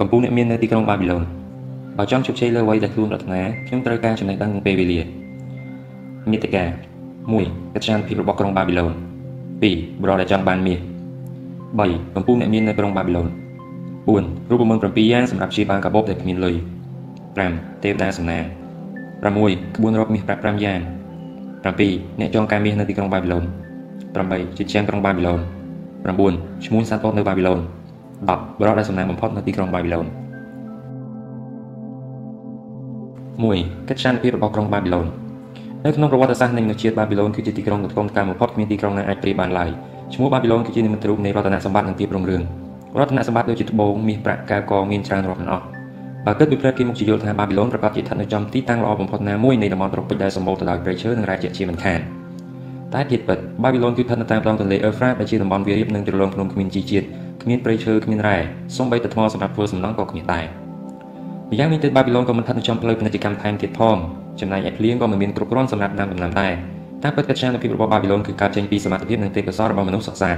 កំពូលអ្នកមាននៅទីក្រុងបាប៊ីឡូនបើចង់ជោគជ័យលើអ្វីដែលខ្លួនប្រាថ្នាខ្ញុំត្រូវការចំណេះដឹងនិងពេលវេលាមេតិកា1កិច្ចការភាពរបស់ក្រុងបាប៊ីឡូន2បរិបទដែលចង់បានមាស3កំពូលអ្នកមាននៅក្រុងបាប៊ីឡូន4រូបមន្ត7យ៉ាងសម្រាប់ជាបានកាបូបដែលគ្មានលុយ5ទេវតាសំណាង6ក្បួនរកមាស5យ៉ាង7អ្នកចងការមាសនៅទីក្រុងបាប៊ីឡូន8ជាជាងក្រុងបាប៊ីឡូន9ឈ្មោះសត្វពតនៅបាប៊ីឡូន10 បរិបទដែលសំណាងបំផុតនៅទីក្រុងបាប៊ីឡូន1កិច្ចការភាពរបស់ក្រុងបាប៊ីឡូននៅក្នុងប្រវត្តិសាស្ត្រនៃមនុស្សជាតិបាប៊ីឡូនគឺជាទីក្រុងដ៏ធំការបំផុតគ្មានទីក្រុងណាអាចប្រៀបបានឡើយឈ្មោះបាប៊ីឡូនគឺជានិមិត្តរូបនៃរតនសម្បត្តិនិងភាពរុងរឿងរតនសម្បត្តិដូចជាត្បូងមាសប្រាក់កែវកមានច្រើនរាប់មិនអស់បើគិតពីផ្លែគេមុខជាយល់ថាបាប៊ីឡូនប្រកាសជាស្ថិតនៅចំទីតាំងល្អបំផុតណាមួយនៃតំបន់ត្រូពិចដែលសម្បូរទៅដោយព្រៃឈើនិងរ៉ែជាជាមិនខានតែភាពពិតបាប៊ីឡូនគឺស្ថិតនៅតាមដងទន្លេអ៊ឺហ្វ្រាតដែលជាតំបន់វាលរៀបនិងជ្រលងភ្នំគ្មានជីជាតិ គ្មានព្រៃឈើគ្មានរ៉ែសូម្បីតែថ្មសម្រាប់ធ្វើសំណង់ក៏គ្មានដែរម្យ៉ាងវិញទៀតបាប៊ីឡូនក៏មិនស្ថិតនៅចំផ្លូវពាណិជ្ជកម្មថែមទៀតផងចំណែកឯភ្លៀងក៏មិនមានគ្រប់គ្រាន់សម្រាប់ដាំដំណាំដែរតាមពិតកិច្ចការភាពរបស់បាប៊ីឡូនគឺកើតចេញពីសមត្ថភាពនិងទេពកោសល្យរបស់មនុស្សសិក្សា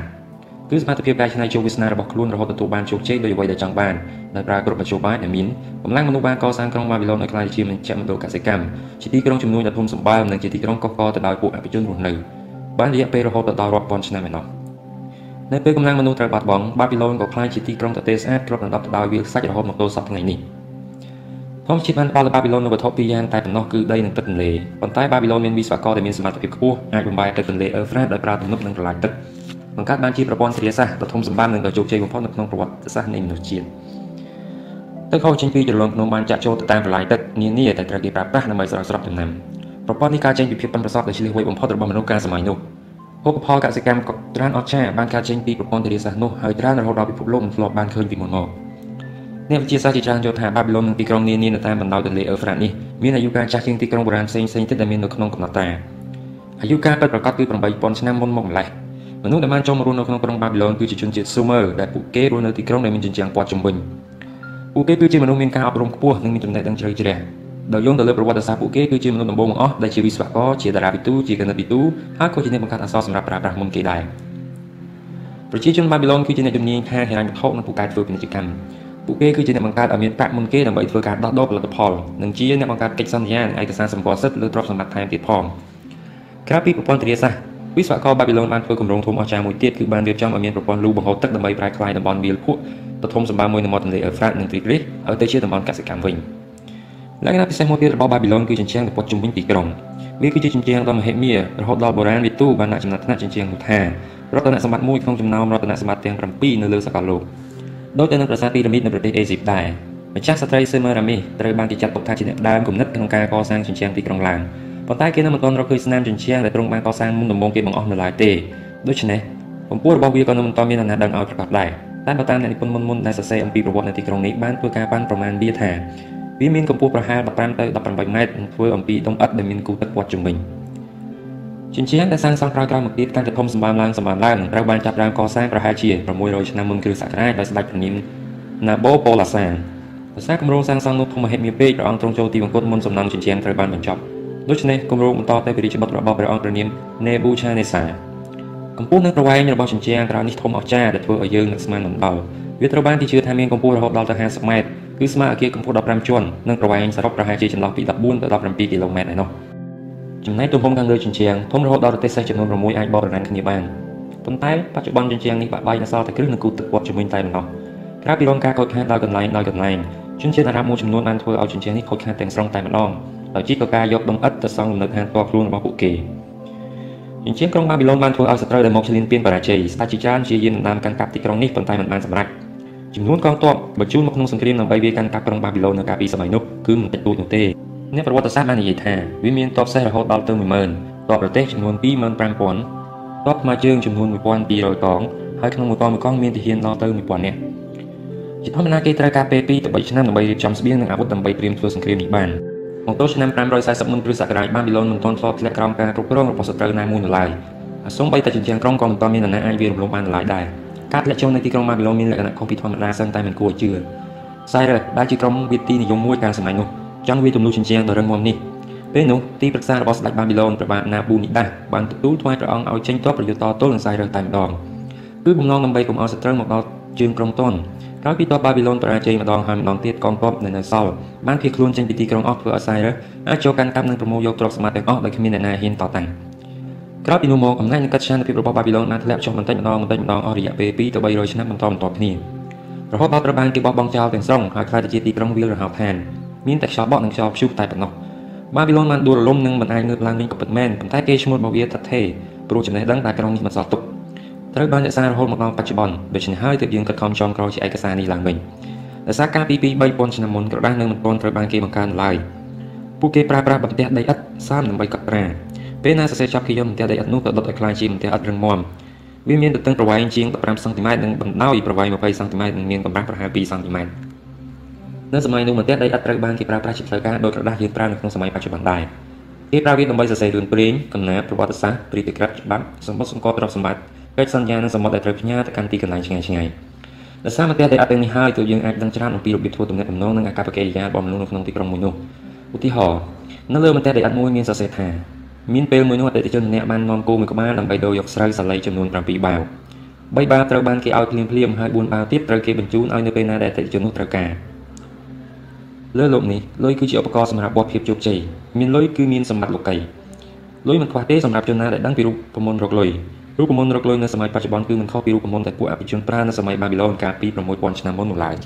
គឺសមត្ថភាពកែច្នៃជោគវាសនារបស់ខ្លួនរហូតទទួលបានជោគជ័យដោយអ្វីដែលចង់បានដោយប្រើគ្រប់មធ្យោបាយដែលមានកម្លាំងមនុស្សបានកសាងក្រុងបាប៊ីឡូនឲ្យក្លាយជាមជ្ឈមណ្ឌលកសិកម្មជាទីក្រុងជំនួយដ៏ធំសម្បើមនិងជាទីក្រុងកកកទៅដោយពួកអភិជនរស់នៅបានរយៈពេលរហូតដល់រាប់ពាន់ឆ្នាំឯណោះ នៅពេលកម្លាំងមនុស្សត្រូវបាត់បង់បាប៊ីឡូនក៏ក្លាយជាទីក្រុងទទេស្អាតគ្របដណ្ដប់ទៅដោយវាលខ្សាច់រហូតមកទល់សប្តាហ៍ថ្ងៃនេះធម្មជាតិបានផ្ដល់ឲ្យបាប៊ីឡូននូវវត្ថុពីរយ៉ាងតែប៉ុណ្ណោះគឺដីនិងទឹកទន្លេប៉ុន្តែបាប៊ីឡូនមានវិស្វករដែលមានសមត្ថភាពខ្ពស់អាចបំបែកទឹកទន្លេអ៊ឺហ្វ្រាតដោយប្រើទំនប់និងប្រឡាយទឹកបង្កើតបានជាប្រព័ន្ធធារាសាស្ត្រដ៏ធំសម្បើមនិងដ៏ជោគជ័យបំផុតនៅក្នុងប្រវត្តិសាស្ត្រនៃមនុស្សជាតិទឹកហូរចេញពីជ្រលងភ្នំបានចាក់ចូលទៅតាមប្រឡាយទឹកនានាដែលត្រូវគេប្រើប្រាស់ដើម្បីស្រោចស្រពដំណាំប្រព័ន្ធនេះកើតចេញពីភាពប៉ិនប្រសប់ដ៏ឈ្លាសវៃបំផុតរបស់មនុស្សកាលសម័យនោះ ហូបផលកសិកម្មក៏ច្រើនអស្ចារ្យបានកើតចេញពីប្រព័ន្ធធារាសាស្ត្រនោះហើយច្រើនរហូតដល់ពិភពលោកមិនធ្លាប់បានឃើញពីមុនមកអ្នកវិទ្យាសាស្ត្រជាច្រើនយល់ថាបាប៊ីឡូននិងទីក្រុងនានានៅតាមបណ្ដោយទន្លេអ៊ឺហ្វ្រាតនេះមានអាយុកាលចាស់ជាងទីក្រុងបុរាណផ្សេងៗទៀតដែលមាននៅក្នុងកំណត់ត្រាអាយុកាលពិតប្រាកដគឺ8000ឆ្នាំមុនមកម្លេះមនុស្សដែលបានចូលមករស់នៅក្នុងក្រុងបាប៊ីឡូនគឺជាជនជាតិស៊ូមើដែលពួកគេរស់នៅទីក្រុងដែលមានជញ្ជាំងព័ទ្ធជុំវិញពួកគេគឺជាមនុស្សមានការអប់រំខ្ពស់និងមានចំណេះដឹងជ្រៅជ្រះ ដោយយោងទៅលើប្រវត្តិសាស្ត្រពួកគេគឺជាមនុស្សដំបូងបង្អស់ដែលជាវិស្វករជាតារាពិន្ទុជាគណិតវិទូហើយក៏ជាអ្នកបង្កើតអក្សរសម្រាប់ប្រើប្រាស់មុនគេដែរប្រជាជនបាប៊ីឡូនគឺជាអ្នកជំនាញខាងហិរញ្ញវត្ថុនិងពូកែធ្វើពាណិជ្ជកម្មពួកគេគឺជាអ្នកបង្កើតឲ្យមានប្រាក់មុនគេដើម្បីធ្វើការដោះដូរផលិតផលនិងជាអ្នកបង្កើតកិច្ចសន្យានិងឯកសារសម្គាល់សិទ្ធិលើទ្រព្យសម្បត្តិថែមទៀតផងក្រៅពីប្រព័ន្ធធារាសាស្ត្រវិស្វករបាប៊ីឡូនបានធ្វើគម្រោងធំអស្ចារ្យមួយទៀតគឺបានរៀបចំឲ្យមានប្រព័ន្ធលូបង្ហូរទឹកដើម្បីប្រែក្លាយតំបន់វាលភក់ដ៏ធំសម្បើមមួយនៅមាត់ទន្លេអ៊ឺហ្វ្រាតនិងទ្រីក្រីសឲ្យទៅជាតំបន់កសិកម្មវិញ លក្ខណៈពិសេសមួយទៀតរបស់បាប៊ីឡូនគឺជញ្ជាំងដែលព័ទ្ធជុំវិញទីក្រុងវាគឺជាជញ្ជាំងដ៏មហិមារហូតដល់បុរាណវិទូបានដាក់ចំណាត់ថ្នាក់ជញ្ជាំងនោះថារតនសម្បត្តិមួយក្នុងចំណោមរតនសម្បត្តិទាំង7នៅលើសកលលោកដោយទៅនឹងប្រាសាទពីរ៉ាមីតនៅប្រទេសអេស៊ីបដែរម្ចាស់ស្ត្រីសេមឺរ៉ាមីត្រូវបានគេចាត់ទុកថាជាអ្នកដើមគំនិតក្នុងការកសាងជញ្ជាំងទីក្រុងឡើងប៉ុន្តែគេនៅមិនទាន់រកឃើញស្នាមជញ្ជាំងដែលទ្រង់បានកសាងមុនដំបូងគេបង្អស់នៅឡើយទេដូច្នេះកម្ពុជារបស់វាក៏នៅមិនទាន់មានអ្នកណាដឹងឲ្យប្រកាសដែរតែបើតាមអ្នកនិពន្ធមុនមុនដែលសរសេរអំពីប្រវត្តិនៅទីក្រុងនេះបានធ្វើការប៉ាន់ប្រមាណវាថា វាមានកម្ពស់ប្រហែល15ទៅ18ម៉ែត្រនិងធ្វើអំពីដុំឥដ្ឋដែលមានគូទឹកព័ទ្ធជុំវិញជញ្ជាំងដែលសាងសង់ក្រោយក្រោយមកទៀតកាន់តែធំសម្បើមឡើងសម្បើមឡើងត្រូវបានចាប់ផ្ដើមកសាងប្រហែលជា600ឆ្នាំមុនគ្រិស្តសករាជដោយស្ដេចព្រះនាមណាបូប៉ូឡាសាដោយសារគម្រោងសាងសង់នោះធំមហិមាពេកព្រះអង្គទ្រង់ចូលទីបង្គត់មុនសំណង់ជញ្ជាំងត្រូវបានបញ្ចប់ដូច្នេះគម្រោងបន្តទៅពីរាជបុត្ររបស់ព្រះអង្គព្រះនាម Nebuchadnezzar កម្ពស់និងប្រវែងរបស់ជញ្ជាំងក្រៅនេះធំអស្ចារ្យដែលធ្វើឲ្យយើងនឹកស្មានមិនដល់ វាត្រូវបានគេជឿថាមានកម្ពស់រហូតដល់ទៅ50ម៉ែត្រគឺស្មើអគារកម្ពស់15ជាន់និងប្រវែងសរុបប្រហែលជាចន្លោះពី14ទៅ17គីឡូម៉ែត្រឯណោះចំណែកទំហំខាងលើជញ្ជាំងធំរហូតដល់រទេះសេះចំនួន6អាចបរិណានគ្នាបានប៉ុន្តែបច្ចុប្បន្នជញ្ជាំងនេះបាក់បែកនៅសល់តែគ្រឹះនិងគូទឹកព័ទ្ធជំនាញតែប៉ុណ្ណោះក្រៅពីរងការខូចខាតដោយកន្លែងដោយកន្លែងជនជាតិអារ៉ាប់មួយចំនួនបានធ្វើឲ្យជញ្ជាំងនេះខូចខាតទាំងស្រុងតែម្ដងដោយជីកការយកដុំឥដ្ឋទៅសង់លំនៅឋានផ្ទាល់ខ្លួនរបស់ពួកគេជាជាងក្រុងបាប៊ីឡូនបានធ្វើឲ្យសត្រូវដែលមកឈ្លានពានបរាជ័យស្ដេចជាច្រើនជាយានដណ្ដើមកាន់កាប់ទីក្រុងនេះប៉ុន្តែមិនបានសម្រេច ចំនួនកងទ័ពបញ្ជូនមកក្នុងសង្គ្រាមដើម្បីវាយកាន់កាប់ក្រុងបាប៊ីឡូននៅកាលពីសម័យនោះគឺមិនតិចតួចនោះទេអ្នកប្រវត្តិសាស្ត្របាននិយាយថាវាមានទ័ពសេះរហូតដល់ទៅ10000ទ័ពប្រទេសចំនួន25000ទ័ពថ្មើរជើងចំនួន1200កងហើយក្នុងមួយកងមួយកងមានទាហានដល់ទៅ1000នាក់ជាធម្មតាគេត្រូវការពេល2ទៅ3ឆ្នាំដើម្បីរៀបចំស្បៀងនិងអាវុធដើម្បីត្រៀមធ្វើសង្គ្រាមនេះបានមកទល់ឆ្នាំ540មុនគ្រិស្តសករាជបាប៊ីឡូនមិនទាន់ធ្លាប់ធ្លាក់ក្រោមការគ្រប់គ្រងរបស់សត្រូវណាមួយនៅឡើយអាសូម្បីតែជញ្ជាំងក្រុងក៏មិនទាន់មាននរណាអាចវាយរំលំបានឡើយដែរ ការធ្លាក់ចុះនៅទីក្រុងបាប៊ីឡូនមានលក្ខណៈខុសពីធម្មតាសិនតែមិនគួរឲ្យជឿសៃរ៉ាដែលជាក្រុមវិទីនិយមមួយកាលសម័យនោះចង់វាយទម្លុះជញ្ជាំងដ៏រឹងមាំនេះពេលនោះទីប្រឹក្សារបស់ស្ដេចបាប៊ីឡូនព្រះបាទណាប៊ូនីដាសបានទទួលថ្វាយព្រះអង្គឲ្យចេញទ័ពប្រយុទ្ធតទល់នឹងសៃរ៉ាតែម្ដងគឺបំណងដើម្បីកុំឲ្យសត្រូវមកដល់ជើងក្រុងតន់ក្រោយពីទ័ពបាប៊ីឡូនបរាជ័យម្ដងហើយម្ដងទៀតកងទ័ពនៅនៅសល់បានភៀសខ្លួនចេញពីទីក្រុងអស់ធ្វើឲ្យសាយរ៉ាអាចចូលកាន់កាប់និងប្រមូលយកទ្រព្យសម្បត្តិទាំងអស់ដោយគ្មានអ្នកណាហ៊ានតតាំង ក្រោយពីនោះមកអំណាចនៃកិច្ចសាសនភាពរបស់បាប៊ីឡូនបានធ្លាក់ចុះបន្តិចម្ដងបន្តិចម្ដងអស់រយៈពេល2ទៅ300ឆ្នាំបន្តបន្ទាប់គ្នារហូតដល់ត្រូវបានគេបោះបង់ចោលទាំងស្រុងហើយក្លាយទៅជាទីក្រុងវាលរហោឋានមានតែខ្យល់បក់និងខ្យល់ព្យុះតែប៉ុណ្ណោះបាប៊ីឡូនបានដួលរលំនិងមិនអាចងើបឡើងវិញក៏ពិតមែនប៉ុន្តែគេឈ្មោះរបស់វាថាថេព្រោះចំណេះដឹងដែលក្រុងនេះមិនសល់ទុកត្រូវបានរក្សារហូតមកដល់បច្ចុប្បន្នដូច្នេះហើយទើបយើងខិតខំចងក្រោយជាឯកសារនេះឡើងវិញដោយសារកាលពី2 3000ឆ្នាំមុនក្រដាសនៅមិនទាន់ត្រូវបានគេបង្កើនឡើយពួកគេប្រើប្រាស់បន្ទះដីឥដ្ឋសាមដើម្បីកត់ត្រា ពេលណាសរសេរចប់គេយកបន្ទះដីឥដ្ឋនោះទៅដុតឲ្យក្លាយជាបន្ទះឥដ្ឋរឹងមាំវាមានទទឹងប្រវែងជាង15សង់ទីម៉ែត្រនិងបណ្ដោយប្រវែង20សង់ទីម៉ែត្រនិងមានកម្រាស់ប្រហែល2សង់ទីម៉ែត្រនៅសម័យនោះបន្ទះដីឥដ្ឋត្រូវបានគេប្រើប្រាស់ជាផ្លូវការដោយក្រដាសយើងប្រើនៅក្នុងសម័យបច្ចុប្បន្នដែរគេប្រើវាដើម្បីសរសេររឿងព្រេងកំណាព្យប្រវត្តិសាស្ត្រព្រីតិក្រិតច្បាប់សម្បត្តិសម្គាល់ទ្រព្យសម្បត្តិកិច្ចសន្យានិងសមុទ្រដែលត្រូវផ្ញើទៅកាន់ទីកន្លែងឆ្ងាយឆ្ងាយដោយសារមតិដែលអត់ទាំងនេះហើយទើបយើងអាចដឹងច្រើនអំពីរបៀបធ្វើទំនាក់ទំនងនិងអាកប្បកិរិយារបស់មនុស្សនៅក្នុងទីក្រុងមួយនោះឧទាហរណ៍នៅលើមតិដែលអត់មួយមានសរសេរថា មានពេលមួយនោះអតិថិជនម្នាក់បាននាំគោមួយក្បាលដើម្បីដូរយកស្រូវសាលីចំនួន7បាវ3បាវត្រូវបានគេឲ្យភ្លាមភ្លាមហើយ4បាវទៀតត្រូវគេបញ្ជូនឲ្យនៅពេលណាដែលអតិថិជននោះត្រូវការលើលោកនេះលុយគឺជាឧបករណ៍សម្រាប់បបភាពជោគជ័យមានលុយគឺមានសម្បត្តិលោកីលុយមិនខ្វះទេសម្រាប់ជនណាដែលដឹងពីរូបមន្តរកលុយរូបមន្តរកលុយនៅសម័យបច្ចុប្បន្នគឺមិនខុសពីរូបមន្តដែលពួកអភិជនប្រើនៅសម័យបាប៊ីឡូនកាលពី6000ឆ្នាំមុននោះឡើយ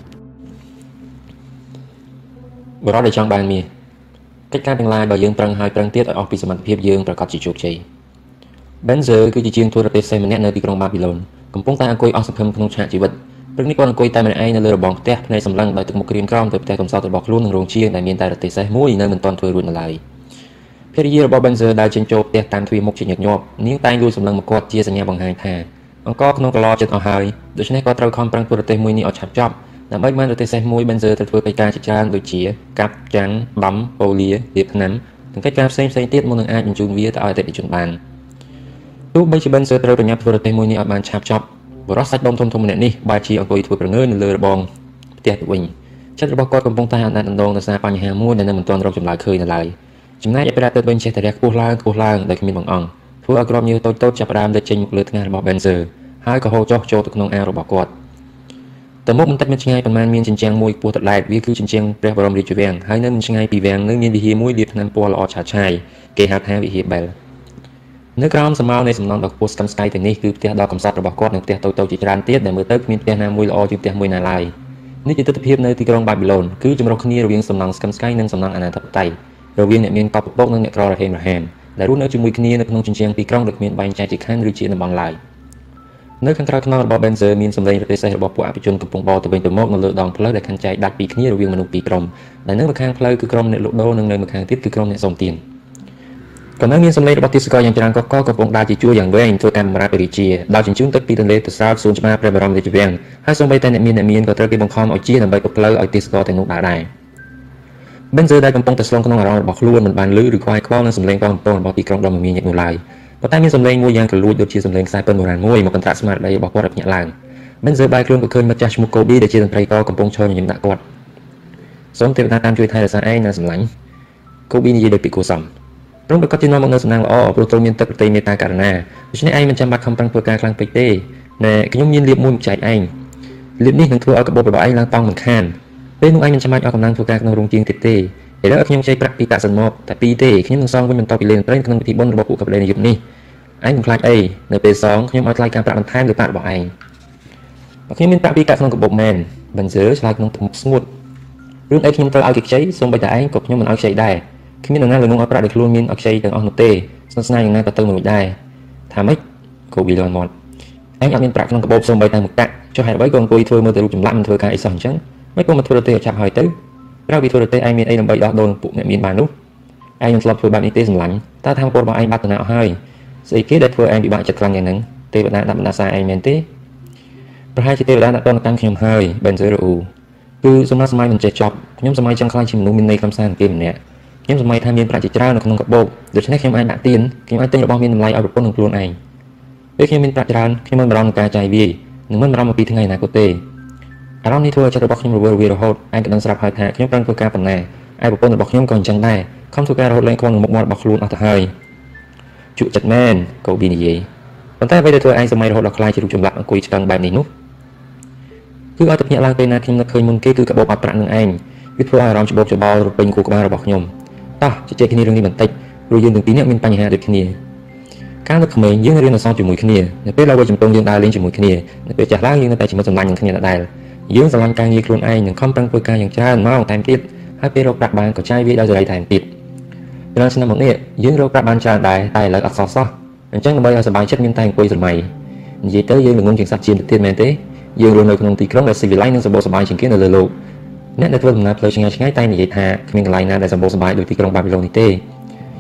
បរិបទដែលចង់បានមាស កិច្ចការទាំងឡាយបើយើងប្រឹងហើយប្រឹងទៀតឲ្យអស់ពីសមត្ថភាពយើងប្រកាសជាជោគជ័យ Benzer គឺជាជាងទូរទេសម្នាក់នៅទីក្រុងបាប៊ីឡូនកំពុងតែអង្គុយអស់សង្ឃឹមក្នុងឆាកជីវិតព្រឹកនេះគាត់អង្គុយតែម្នាក់ឯងនៅលើរបងផ្ទះភ្នែកសម្លឹងដោយទឹកមុខក្រៀមក្រំទៅផ្ទះកំសត់របស់ខ្លួននឹងរោងជាងដែលមានតែរទេសសេះមួយនៅមិនទាន់ធ្វើរួចនៅឡើយ។ភរិយារបស់ Benzer ដែលចេញចូលផ្ទះតាមទ្វារមុខជាញឹកញាប់នាងតែងលួចសម្លឹងមកគាត់ជាសញ្ញាបង្ហាញថាអង្គក្នុងកឡចិត្តអស់ហើយដូច្នេះក៏ត្រូវខំប្រឹងធ្វើរទេសមួយនេះឲ្យឆាប់ចប់ ដើម្បីបានរទេសសេះមួយ Benzer ត្រូវធ្វើកិច្ចការជាច្រើនដូចជាកាប់ចាំងបំប៉ូលារៀបថ្នាំនិងកិច្ចការផ្សេងផ្សេងទៀតមុននឹងអាចបញ្ជូនវាទៅឲ្យអតិថិជនបានទោះបីជា Benzer ត្រូវប្រញាប់ធ្វើរទេសមួយនេះឲ្យបានឆាប់ចប់បរិសុទ្ធសាច់ដុំធំធំម្នាក់នេះបែរជាអង្គុយធ្វើប្រងើនៅលើរបងផ្ទះទៅវិញចិត្តរបស់គាត់កំពុងតែអណិតអណ្ដងដោយសារបញ្ហាមួយដែលនៅមិនទាន់រកចម្លើយឃើញនៅឡើយ។ចំណែកឯប្រាក់ទៅវិញចេះតែរះខ្ពស់ឡើងខ្ពស់ឡើងដោយគ្មានបង្អង់ធ្វើឲ្យក្របញើសតូចតូចចាប់ផ្ដើមលេចចេញមកលើថ្ងាសរបស់ Benzer ហើយក៏ហូរចុះចូលទៅក្នុងអាវរបស់គាត់ តែមុខបន្តិចមិនឆ្ងាយប៉ុន្មានមានជញ្ជាំងមួយខ្ពស់តឡែតវាគឺជញ្ជាំងព្រះបរមរាជវាំងហើយនៅមិនឆ្ងាយពីវាំងនៅមានវិហារមួយលាបថ្នាំពណ៌ល្អឆាតឆាយគេហៅថាវិហារបែលនៅក្រោមសមោលនៃសំណង់ដ៏ខ្ពស់ស្កឹមស្កៃទាំងនេះគឺផ្ទះដ៏កំសត់របស់គាត់និងផ្ទះតូចៗជាច្រើនទៀតដែលមើលទៅគ្មានផ្ទះណាមួយល្អជាងផ្ទះមួយណាឡើយនេះជាទស្សនវិជ្ជានៅទីក្រុងបាប៊ីឡូនគឺចម្រុះគ្នារវាងសំណង់ស្កឹមស្កៃនិងសំណង់អនាធិបតេយ្យរវាងអ្នកមានកប់ពពកនិងអ្នកក្ររហេមរហែមដែលរស់នៅជាមួយគ្នានៅក្នុងជញ្ជាំងទីក្រុងដោយគ្មានបែងចែកជាខណ្ឌឬជាតំបន់ឡើយ នៅខាងក្រៅខ្នងរបស់ Benzer មានសម្លេងរទេះសេះរបស់ពួកអភិជនកំពុងបរទៅវិញទៅមកនៅលើដងផ្លូវដែលខណ្ឌចែកដាច់ពីគ្នារវាងមនុស្សពីរក្រុមដែលនៅម្ខាងផ្លូវគឺក្រុមអ្នកលក់ដូរនិងនៅម្ខាងទៀតគឺក្រុមអ្នកសុំទានក៏នៅមានសម្លេងរបស់ទេសកលយ៉ាងច្រើនកកកកំពុងដើរជាជួរយ៉ាងវែងធ្វើការបម្រើពរិជាដោយជញ្ជូនទឹកពីទន្លេទៅស្រោចសួនច្បារព្រះបរមរាជវាំងហើយសូម្បីតែអ្នកមានអ្នកមានក៏ត្រូវគេបង្ខំឲ្យជាដើម្បីក៏ផ្លូវឲ្យទេសកលទាំងនោះដើរដែរ Benzer ដែលកំពុងតែស្លងក្នុងអារម្មណ៍របស់ខ្លួនមិនបានលឺឬខ្វាយខ្វល់នឹងសម្លេងបងប្អូនរបស់ទីក្រុងដ៏មមាញឹកនោះឡើយ ប៉ុន្តែមានសម្លេងមួយយ៉ាងក្រលួចដូចជាសម្លេងខ្សែពិនបុរាណមួយមកកន្ត្រាក់ស្មារតីរបស់គាត់ឲ្យភ្ញាក់ឡើង Benzer បែរខ្លួនក៏ឃើញមិត្តចាស់ឈ្មោះ Kobe ដែលជាតន្ត្រីករកំពុងឈរញញឹមដាក់គាត់សូមទេវតាតាមជួយថែរក្សាឯងនៅសម្លាញ់ Kobe និយាយដោយពីគួរសមព្រមប្រកាសជានាំមកនៅសំណាងល្អព្រោះទ្រង់មានទឹកប្រតិមេត្តាករុណាដូច្នេះឯងមិនចាំបាច់ខំប្រឹងធ្វើការខ្លាំងពេកទេណែខ្ញុំមានលៀបមួយចែកឯងលៀបនេះនឹងធ្វើឲ្យកាបូបរបស់ឯងឡើងតង់មិនខានពេលនោះឯងមិនចាំបាច់អស់កម្លាំងធ្វើការក្នុងរោងជាងទៀតទេ ឥឡូវខ្ញុំចៃប្រាក់ពីប្រាក់សិនមកតែពីរទេខ្ញុំនឹងសងវិញបន្តពីលេងប្រេងក្នុងពិធីបុណ្យរបស់ពួកកបលេនាយុទ្ធនេះឯងមិនខ្លាចអីនៅពេលសងខ្ញុំឲ្យថ្លៃការប្រាក់បន្ថែមលើប្រាក់របស់ឯងបើខ្ញុំមានប្រាក់ពីកាក់ក្នុងកាបូបមែនបិនសើឆ្លើយក្នុងមុខស្ងួតរឿងអីខ្ញុំត្រូវឲ្យគេខ្ចីសូម្បីតែឯងក៏ខ្ញុំមិនឲ្យខ្ចីដែរគ្មាននរណាលើនឹងឲ្យប្រាក់ដែលខ្លួនមានឲ្យខ្ចីទាំងអស់នោះទេស្និទ្ធស្នាលយ៉ាងណាក៏ទៅមួយដែរថាម៉េចកូប៊ីលន់មាត់ឯងអត់មានប្រាក់ក្នុងកាបូបសូម្បីតែមួយតាក់ចុះហេតុអ្វីក៏អង្គុយធ្វើមើលទៅរូបចម្លាក់មិនធ្វើការអីសោះអញ្ចឹងមិនក៏មកធ្វើទៅឲ្យចាប់ហើយទៅ ក្រៅពីធ្វើរទេះឯងមានអីដើម្បីដោះដូរពួកអ្នកមានបាននោះឯងនឹងធ្លាប់ធ្វើបែបនេះទេសម្លាញ់តើធម្មពលរបស់ឯងបាត់ដំណើរអស់ហើយស្អីគេដែលធ្វើឯងពិបាកចិត្តខ្លាំងយ៉ាងហ្នឹងទេវតាដាក់បណ្ដាសាឯងមែនទេប្រហែលជាទេវតាដាក់តនតាំងខ្ញុំហើយបេនសេរ៉ូគឺសម្រាប់សម័យមិនចេះចប់ខ្ញុំសម័យចង់ខ្លាចជាមនុស្សមានន័យកំសាន្តគេម្នាក់ខ្ញុំសម័យថាមានប្រាក់ជាច្រើននៅក្នុងកាបូបដូច្នេះខ្ញុំអាចដាក់ទៀនខ្ញុំអាចទិញរបស់មានតម្លៃឲ្យប្រពន្ធនឹងខ្លួនឯងពេលខ្ញុំមានប្រាក់ច្រើនខ្ញុំមិនបារម្ភនឹងការចាយវាយនិងមិនបារម្ភអំពីថ្ងៃអនាគតទេ អារម្មណ៍នេះធ្វើឲ្យចិត្តរបស់ខ្ញុំរវើរវាយរហូតឯងក៏ដឹងស្រាប់ហើយថាខ្ញុំប្រឹងធ្វើការប៉ុណ្ណាឯប្រពន្ធរបស់ខ្ញុំក៏អញ្ចឹងដែរខំធ្វើការរហូតលែងខ្វល់នឹងមុខមាត់របស់ខ្លួនអស់ទៅហើយជក់ចិត្តមែនកូប៊ីនិយាយប៉ុន្តែអ្វីដែលធ្វើឯងសម័យរហូតដល់ខ្លាចជារូបចម្លាក់អង្គុយឆ្កឹងបែបនេះនោះគឺឲ្យតែភ្ញាក់ឡើងពេលណាខ្ញុំនឹកឃើញមុនគេគឺកាបូបអត់ប្រាក់នឹងឯងវាធ្វើឲ្យអារម្មណ៍ច្បោកច្បល់រពេញគូក្បាលរបស់ខ្ញុំតោះជជែកគ្នារឿងនេះបន្តិចព្រោះយើងទាំងពីរនាក់មានបញ្ហាដូចគ្នាកាលនៅក្មេងយើងរៀនអក្សរជាមួយគ្នានៅពេលឡើងជំទង់យើងដើរលេងជាមួយគ្នានៅពេលចាស់ឡើងយើងនៅតែជាមួយសម្លាញ់នឹងគ្នាដដែល យើងស្រឡាញ់ការងារខ្លួនឯងនិងខំប្រឹងធ្វើការយ៉ាងច្រើនម៉ោងតែទៀតហើយពេលរកប្រាក់បានក៏ចាយវាដោយសេរីថែមទៀតច្រើនឆ្នាំមកនេះយើងរកប្រាក់បានច្រើនដែរតែឥឡូវអត់សោះសោះអញ្ចឹងដើម្បីឲ្យសុបាយចិត្តមានតែអង្គុយស្រមៃនិយាយទៅយើងល្ងងជាងសត្វជៀនទៅទៀតមែនទេយើងរស់នៅក្នុងទីក្រុងដែលស៊ីវិល័យនិងសម្បូរសប្បាយជាងគេនៅលើលោកអ្នកដែលធ្វើដំណើរផ្លូវឆ្ងាយឆ្ងាយតែនិយាយថាគ្មានកន្លែងណាដែលសម្បូរសប្បាយដូចទីក្រុងបាប៊ីឡូននេះទេ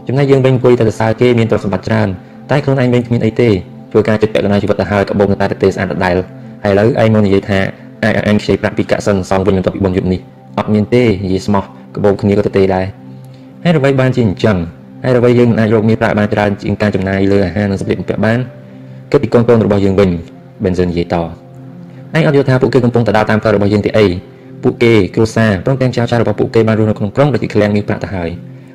ចំណែកយើងវិញអង្គុយតែសរសើរគេមានទ្រព្យសម្បត្តិច្រើនតែខ្លួនឯងវិញគ្មានអីទេធ្វើការចិត្តពាក់កណ្ដាលជីវិតទៅហើយកបោកនៅតែទេស្អាតដដែលហើយឥឡូវឯងមកនិយាយថា អាចអញខ្ចីប្រាក់ពីកាក់សិនសងវិញបន្ទាប់ពីបុណ្យយុទ្ធនេះអត់មានទេនិយាយស្មោះកបោកគ្នាក៏ទៅទេដែរហើយអ្វីបានជាអញ្ចឹងហើយអ្វីយើងមិនអាចរកមានប្រាក់បានច្រើនជាងការចំណាយលើអាហារនិងសម្ភារៈបំពាក់បានគិតពីកូនៗរបស់យើងវិញ Benson និយាយតឯងអត់យល់ថាពួកគេកំពុងតែដើរតាមផ្លូវរបស់យើងទេអីពួកគេគ្រួសារព្រមទាំងចៅចាស់របស់ពួកគេបានរស់នៅក្នុងក្រុងដែលគេឃ្លាំងមានប្រាក់ទៅហើយ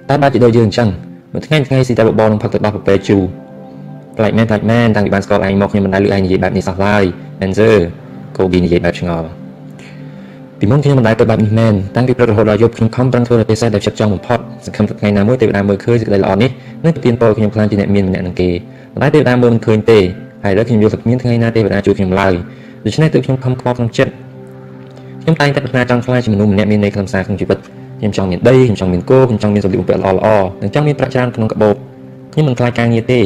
តែបើជាដូចយើងអញ្ចឹងមួយថ្ងៃថ្ងៃស៊ីតែបបរនឹងផឹកទឹកដោះប្រពែជូប្លែកមែនប្លែកមែនតាំងពីបានស្គាល់ឯងមកខ្ញុំមិនដែលឮឯងនិយាយបែបនេះសោះឡើយ Benson កូប៊ីនិយាយបែបឆ្ងល់ពីមុនខ្ញុំមិនដែលទៅបែបនេះមែនតាំងពីព្រឹករហូតដល់យប់ខ្ញុំខំប្រឹងធ្វើតែពិសេសដែលចិត្តចង់បំផុតសង្ឃឹមថាថ្ងៃណាមួយទេវតាមើលឃើញសេចក្តីល្អនេះនឹងប្រទានពរខ្ញុំខ្លាំងជាអ្នកមានម្នាក់នឹងគេប៉ុន្តែទេវតាមើលមិនឃើញទេហើយឥឡូវខ្ញុំយល់ថាគ្មានថ្ងៃណាទេវតាជួយខ្ញុំឡើយដូច្នេះទើបខ្ញុំខំខ្វល់ក្នុងចិត្តខ្ញុំតែងតែប្រាថ្នាចង់ខ្លាចជាមនុស្សម្នាក់មានន័យខ្លឹមសារក្នុងជីវិតខ្ញុំចង់មានដីខ្ញុំចង់មានគោខ្ញុំចង់មានសម្លៀកបំពាក់ល្អល្អនិងចង់មានប្រាក់ច្រើនក្នុងកាបូបខ្ញុំមិនខ្លាចការងារទេ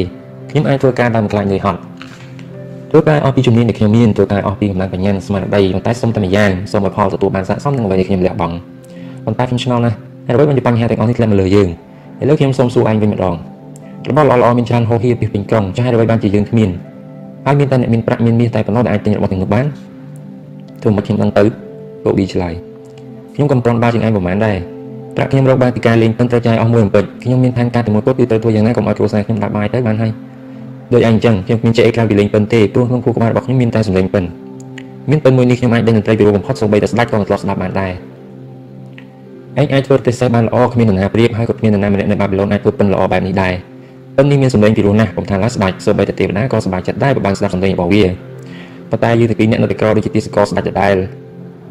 ខ្ញុំអាចធ្វើការដោយមិនខ្លាចនឿយហត់ ធ្វើការអស់ពីជំនាញដែលខ្ញុំមានធ្វើការអស់ពីកម្លាំងបញ្ញាស្មារតីប៉ុន្តែសូមតែម្យ៉ាងសូមឲ្យផលទទួលបានស័ក្តិសមនឹងអ្វីដែលខ្ញុំលះបង់ប៉ុន្តែខ្ញុំឆ្ងល់ណាស់ហើយអ្វីបានជាបញ្ហាទាំងអស់នេះធ្លាក់មកលើយើងឥឡូវខ្ញុំសូមសួរឯងវិញម្ដងរបស់ល្អល្អមានច្រើនហូរហៀពីពេញក្រុងចាស់ហើយអ្វីបានជាយើងគ្មានហើយមានតែអ្នកមានប្រាក់មានមាសតែប៉ុណ្ណោះដែលអាចទិញរបស់ទាំងនោះបានធ្វើមកខ្ញុំដឹងទៅលោកឌីឆ្លើយខ្ញុំកំប្រន់បាជាងឯងប្រហែលដែរប្រាក់ខ្ញុំរកបានពីការលេងពិនត្រូវចាយអស់មួយអំពិចខ្ញុំមានផែនការតែមួយគត់គឺត្រូវធ្វើយ៉ាងណាកុំឲ្យគ្រួសារខ្ញុំដាប់បាយទៅបានហើយ ដូចឯងអញ្ចឹងខ្ញុំគ្មានចេះអីក្រៅពីលេងពិនទេព្រោះក្នុងខួរក្បាលរបស់ខ្ញុំមានតែសំឡេងពិនមានពិនមួយនេះខ្ញុំអាចដេញតន្ត្រីពីរោបំផុតសូម្បីតែស្ដាច់ក៏មិនធ្លាប់ស្ដាប់បានដែរឯងអាចធ្វើទេសបានល្អគ្មាននរណាប្រៀបហើយក៏គ្មាននរណាម្នាក់នៅបាប៊ីឡូនអាចធ្វើពិនល្អបែបនេះដែរពិននេះមានសំឡេងពីរោះណាស់ผมថាឡាស្ដាច់សូម្បីតែទេវតាក៏សប្បាយចិត្តដែរបើបានស្ដាប់សំឡេងរបស់វាប៉ុន្តែយើងទាំងពីរអ្នកនៅតែក្រដូចជាទីសកលស្ដាច់ដដែល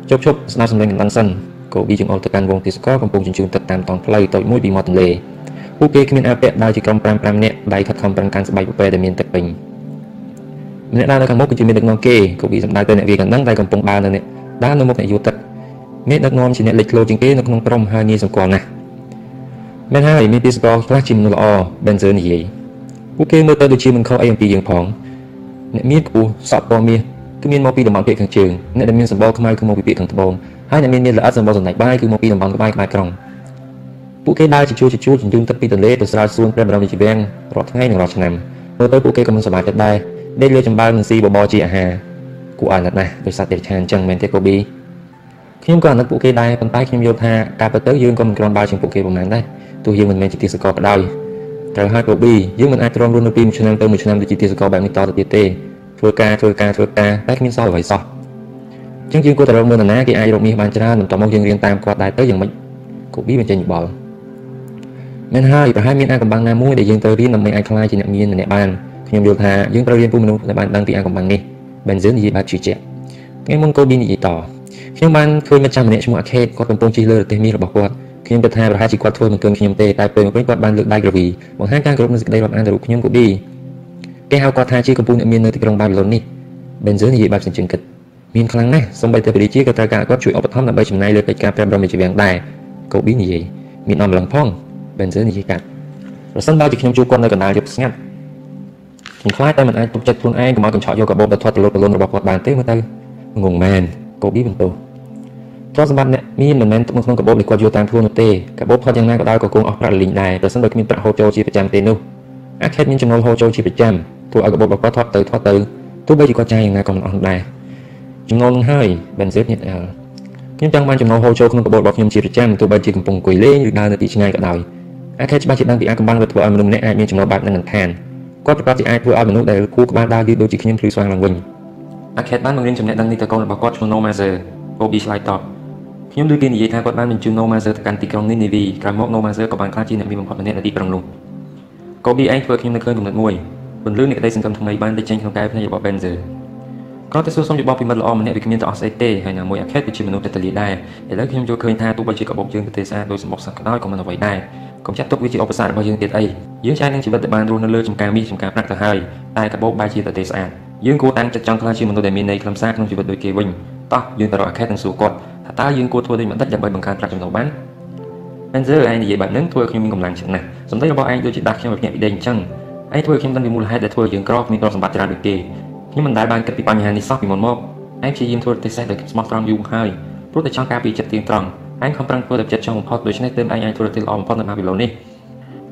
ជប់ជប់ស្ដាប់សំឡេងកណ្ដឹងសិនកូប៊ីចង្អុលទៅកាន់វងទីសកលកំពុងជញ្ជូនទឹកតាមតង់ផ្លូវតូចមួយពីមាត់ទន្លេ ពួកគេគ្មានអាពាក់ដើរជាក្រុម5 5នាក់ដៃខិតខំប្រឹងកាន់ស្បែកពពែដែលមានទឹកពេញម្នាក់ដើរនៅខាងមុខគឺជាមានដឹកនាំគេកូវីសម្ដៅទៅអ្នកវាកណ្ដឹងតែកំពុងដើរនៅនេះដើរនៅមុខអ្នកយួរទឹកមានដឹកនាំជាអ្នកលេចធ្លោជាងគេនៅក្នុងក្រុមហើយងាយសម្គាល់ណាស់មែនហើយមានទីសកលខ្លះជាមនុស្សល្អ Benzer និយាយពួកគេមើលទៅដូចជាមិនខុសអីអំពីយើងផងអ្នកមានខ្ពស់សក់ពណ៌មាសគឺមានមកពីតំបន់ភាគខាងជើងអ្នកដែលមានសម្បល់ខ្មៅគឺមកពីភាគខាងត្បូងហើយអ្នកមានមានល្អិតសម្បល់សណ្ដែកបាយគឺមកពីតំបន់ក្បែរក្បែរក្រុង ពួកគេដើរជាជួរជាជួរជញ្ជូនទឹកពីទន្លេទៅស្រាវសួនព្រះបរមរាជវាំងរាល់ថ្ងៃនិងរាល់ឆ្នាំមើលទៅពួកគេក៏មិនសប្បាយចិត្តដែរដេកលើចំបើងនិងស៊ីបបរជាអាហារគួរអាណិតណាស់ដោយសារតែឆានអញ្ចឹងមែនទេកូប៊ីខ្ញុំក៏អាណិតពួកគេដែរប៉ុន្តែខ្ញុំយល់ថាការពិតទៅយើងក៏មិនគ្រាន់បើជាងពួកគេប៉ុន្មានដែរទោះយើងមិនមែនជាទីសកលក៏ដោយត្រូវហើយកូប៊ីយើងមិនអាចទ្រាំរស់នៅពីមួយឆ្នាំទៅមួយឆ្នាំដូចជាទីសកលបែបនេះតទៅទៀតទេធ្វើការធ្វើការធ្វើការតែគ្មានសល់អ្វីសោះអញ្ចឹងយើងគួរតែរកមើលនរណាគេអាចរកមាសបានច្រើនបន្ទាប់មកយើងរៀនតាមគាត់ដែរទៅយ៉ាងម៉េចកូប៊ីបញ្ចេញយោបល់ មែនហើយប្រហែលមានអាកំបាំងណាមួយដែលយើងត្រូវរៀនដើម្បីអាចក្លាយជាអ្នកមានម្នាក់បានខ្ញុំយល់ថាយើងត្រូវរៀនពីមនុស្សដែលបានដឹងពីអាកំបាំងនេះ Benzen និយាយបែបជឿជាក់ថ្ងៃមុនកូប៊ីនិយាយតខ្ញុំបានឃើញមិត្តចាស់ម្នាក់ឈ្មោះអាខេតគាត់កំពុងជិះលើរទេះមាសរបស់គាត់ខ្ញុំគិតថាប្រហែលជាគាត់ធ្វើមិនគឿនខ្ញុំទេតែពេលមកវិញគាត់បានលើកដៃក្រវីបង្ហាញការគោរពនិងសេចក្តីរាប់អានទៅរូបខ្ញុំកូប៊ីគេហៅគាត់ថាជាកំពុងអ្នកមាននៅទីក្រុងបាប៊ីឡូននេះ Benzen និយាយបែបសញ្ជឹងគិតមានខ្លាំងណាស់សម្បីតែព្រះជាក៏ត្រូវការគាត់ជួយឧបត្ថម្ភដើម្បីចំណាយលើកិច្ចការព្រះបរមរាជវាំងដែរកូប៊ីនិយាយមានអំឡឹងផង Benzer និយាយកាត់ប្រសិនបើជាខ្ញុំជួបគាត់នៅកណ្ដាលយប់ស្ងាត់ខ្ញុំខ្លាចតែមិនអាចទុកចិត្តខ្លួនឯងកុំឲ្យកញ្ឆក់យកកាបូបទៅធាត់ទលត់ទលន់របស់គាត់បានទេមើលទៅងងមែនកូប៊ីបន្ទោទ្រព្យសម្បត្តិអ្នកមានមិនមែនទុកនៅក្នុងកាបូបដែលគាត់យកតាមខ្លួននោះទេកាបូបផុតយ៉ាងណាក៏ដោយក៏គង់អស់ប្រាក់លីងដែរប្រសិនបើគ្មានប្រាក់ហូរចូលជាប្រចាំទេនោះអាខេតមានចំណូលហូរចូលជាប្រចាំធ្វើឲ្យកាបូបរបស់គាត់ធាត់ទៅធាត់ទៅទោះបីជាគាត់ចាយយ៉ាងណាក៏មិនអស់ដែរចំណូលនឹងហើយ Benzer ញាតអលខ្ញុំចង់បានចំណូលហូរចូលក្នុងកាបូបរបស់ខ្ញុំជាប្រចាំទោះបីជាកំពុងអង្គុយលេងឬដើរនៅទីឆ្ងាយក៏ដោយ អាចច្បាស់ជាដឹងពីអាកំបាំងដែលធ្វើឲ្យមនុស្សម្នាក់អាចមានចំណូលបែបនឹងនឹងឋានគាត់ប្រកាសជាអាចធ្វើឲ្យមនុស្សដែលគូក្បាលដើរយឺតដូចជាខ្ញុំភ្លឺស្វាងឡើងវិញអាខេតបានបង្រៀនចំណេះដឹងនេះទៅកូនរបស់គាត់ឈ្មោះ Nomazer អូប៊ីឆ្លើយតបខ្ញុំដូចគេនិយាយថាគាត់បានបញ្ជូន Nomazer ទៅកាន់ទីក្រុងនេះនីវីក្រោយមក Nomazer ក៏បានក្លាយជាអ្នកមានបំផុតម្នាក់នៅទីក្រុងនោះកូប៊ីឯងធ្វើខ្ញុំនឹកឃើញគំនិតមួយពន្លឺនៃក្តីសង្ឃឹមថ្មីបានលេចចេញក្នុងកែវភ្នែករបស់ Benzer ក៏តែសួរសុំយោបល់ពីមិត្តល្អម្នាក់វាគ្មានទៅអស់ស្អីទេហើយណាមួយអាខេតគឺជាមនុស្សតែតលីដែរឥឡូវខ្ញុំយល់ឃើញថាទោះបីជាកបោកយើងប្រទេសស្អាតដោយសម្បុកសឹកក៏ដោយក៏មិនអ្វីដែរ កុំចាត់ទុកវាជាឧបសគ្គរបស់យើងទៀតអីយើងចាយនឹងជីវិតដែលបានរស់នៅលើចំការមាសចំការប្រាក់ទៅហើយតែកបោកបែរជាប្រទេសស្អាតយើងគួរតាំងចិត្តចង់ខ្លាចជាមនុស្សដែលមានន័យខ្លឹមសារក្នុងជីវិតដូចគេវិញតោះយើងទៅរកអាខេតនិងសួរគាត់ថាតើយើងគួរធ្វើដូចម្តេចដើម្បីបង្កើនប្រាក់ចំណូលបាន Answer ឯងនិយាយបែបហ្នឹងធ្វើឲ្យខ្ញុំមានកម្លាំងចិត្តណាស់សម្ដីរបស់ឯងដូចជាដាស់ខ្ញុំឲ្យភ្ញាក់ពីដេកអញ្ចឹងឯងធ្វើឲ្យខ្ញុំដឹងពីមូលហេតុដែលធ្វើឲ្យយើងក្រគ្មានទ្រព្យសម្បត្តិច្រើនដូចគេខ្ញុំមិនដែលបានគិតពីបញ្ហានេះសោះពីមុនមកឯងព្យាយាមធ្វើប្រទេសសេះដោយស្មោះត្រង់យូរហើយព្រោះតែចង់ការពារចិត្តទៀងត្រង់ ឯងខំប្រឹងធ្វើដោយចិត្តចង់បំផុតដូច្នេះទើបឯងអាចធ្វើប្រទេសល្អបំផុតនៅបាប៊ីឡូននេះ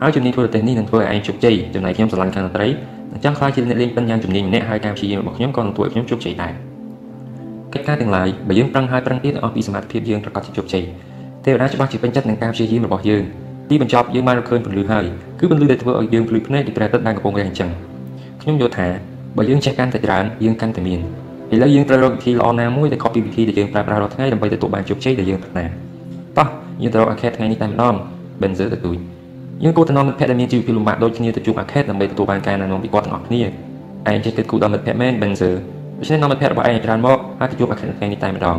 ហើយជំនាញធ្វើប្រទេសនេះនឹងធ្វើឲ្យឯងជោគជ័យចំណែកខ្ញុំស្រឡាញ់ខាងតន្ត្រីនិងចង់ខ្លាចជាអ្នកលេងពិនយ៉ាងជំនាញម្នាក់ហើយការព្យាយាមរបស់ខ្ញុំក៏នឹងធ្វើឲ្យខ្ញុំជោគជ័យដែរកិច្ចការទាំងឡាយបើយើងប្រឹងហើយប្រឹងទៀតអស់ពីសមត្ថភាពយើងប្រកាសជាជោគជ័យទេវតាច្បាស់ជាពេញចិត្តនឹងការព្យាយាមរបស់យើងទីបញ្ចប់យើងបានរកឃើញពន្លឺហើយគឺពន្លឺដែលធ្វើឲ្យយើងភ្លឺភ្នែកដូចព្រះអាទិត្យដែលកំពុងរះអញ្ចឹងខ្ញុំយល់ថាបើយើងចេះកាន់តែច្រើនយើងកាន់តែមានឥឡូវយើងត្រូវរកវិធីល្អណាមួយដែលខុសពីវិធីដែលយើងប្រើប្រាស់រាល់ថ្ងៃដើម្បីទទួលបានជោគជ័យដែលយើងប្រាថ្នា តោះយើងទៅរកអាខេតថ្ងៃនេះតែម្ដង Benzer ទៅទួយយើងគួរទៅនាំមិត្តភ័ក្តិដែលមានជីវភាពលំបាកដូចគ្នាទៅជួបអាខេតដើម្បីទទួលបានការណែនាំពីគាត់ទាំងអស់គ្នាឯងចេះគិតគូរដល់មិត្តភ័ក្តិមែន Benzer ដូច្នេះនាំមិត្តភ័ក្តិរបស់ឯងច្រើនមកហើយទៅជួបអាខេតថ្ងៃនេះតែម្ដង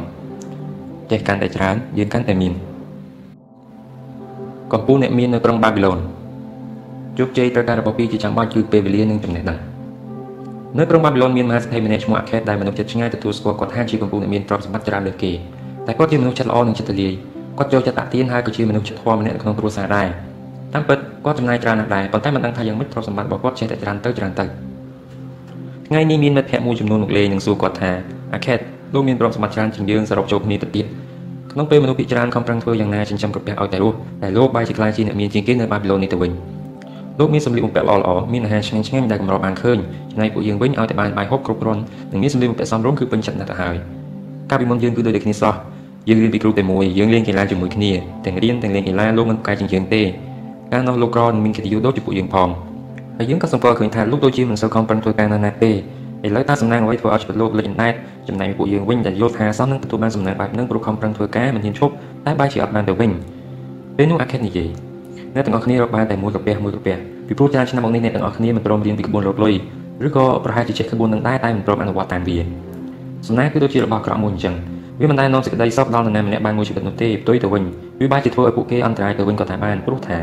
ចេះកាន់តែច្រើនយើងកាន់តែមានកំពូលអ្នកមាននៅក្រុងបាប៊ីឡូនជោគជ័យត្រូវការរបស់ពីរជាចាំបាច់គឺពេលវេលានិងចំណេះដឹងនៅក្រុងបាប៊ីឡូនមានមហាសេដ្ឋីម្នាក់ឈ្មោះអាខេតដែលមនុស្សចិត្តឆ្ងាយទទួលស្គាល់គាត់ថាជាកំពូលអ្នកមានទ្រព្យសម្បត្តិច្រើនលើសគេតែគាត់ជាមនុស្សចិត្តល្អនិងចិត្តទូលាយ គាត់ចូលចិត្តតាក់ទានហើយក៏ជាមនុស្សចិត្តធម៌ម្នាក់នៅក្នុងគ្រួសារដែរតាមពិតគាត់ចំណាយច្រើនណាស់ដែរប៉ុន្តែមិនដឹងថាយ៉ាងម៉េចទ្រព្យសម្បត្តិរបស់គាត់ចេះតែច្រើនទៅច្រើនទៅថ្ងៃនេះមានមិត្តភ័ក្តិមួយចំនួនមកលេងនិងសួរគាត់ថាអាខេតលោកមានទ្រព្យសម្បត្តិច្រើនជាងយើងសរុបចូលគ្នាទៅទៀតក្នុងពេលមនុស្សភាគច្រើនខំប្រឹងធ្វើយ៉ាងណាចិញ្ចឹមក្រពះឲ្យតែរស់តែលោកបែរជាខ្លាចជាអ្នកមានជាងគេនៅបាប៊ីឡូននេះទៅវិញលោកមានសម្លៀកបំពាក់ល្អៗមានអាហារឆ្ងាញ់ឆ្ងាញ់ដែលកម្របានឃើញចំណែកពួកយើងវិញឲ្យតែបានបាយហូបគ្រប់គ្រាន់និងមានសម្លៀកបំពាក់សមរម្យគឺពេញចិត្តណាស់ទៅហើយកាលពីមុនយើងគឺដូចតែគ្នាសោះ យើងរៀនពីគ្រូតែមួយយើងលេងកីឡាជាមួយគ្នាទាំងរៀនទាំងលេងកីឡាលោកមិនប្រកែកជាងយើងទេកាលនោះលោកក្រមានកិត្តិយសដូចជាពួកយើងផងហើយយើងក៏សង្កល់ឃើញថាលោកដូចជាមិនសូវខំប្រឹងធ្វើការនៅណាទេឥឡូវតើសំណាងអ្វីធ្វើឲ្យជីវិតលោកលេចអណ្ដែតចំណែកពួកយើងវិញដែលយល់ថាសមនឹងទទួលបានសំណាងបែបហ្នឹងព្រោះខំប្រឹងធ្វើការមិនហ៊ានឈប់តែបែរជាអត់បានទៅវិញពេលនោះអាខេតនិយាយអ្នកទាំងអស់គ្នារកបានតែមួយកាពះមួយកាពះពីព្រោះច្រើនឆ្នាំមកនេះអ្នកទាំងអស់គ្នាមិនព្រមរៀនពីក្បួនរកលុយឬក៏ប្រហែលជាចេះក្បួននឹងដែរតែមិនព្រមអនុវត្តតាមវាសំណាងគឺដូចជារបស់ក្រក់មួយអញ្ចឹង វាមិនដែលនាំសេចក្តីសុខដល់នរណាម្នាក់បានមួយជីវិតនោះទេផ្ទុយទៅវិញវាបែរជាធ្វើឲ្យពួកគេអន្តរាយទៅវិញក៏ថាបានព្រោះថា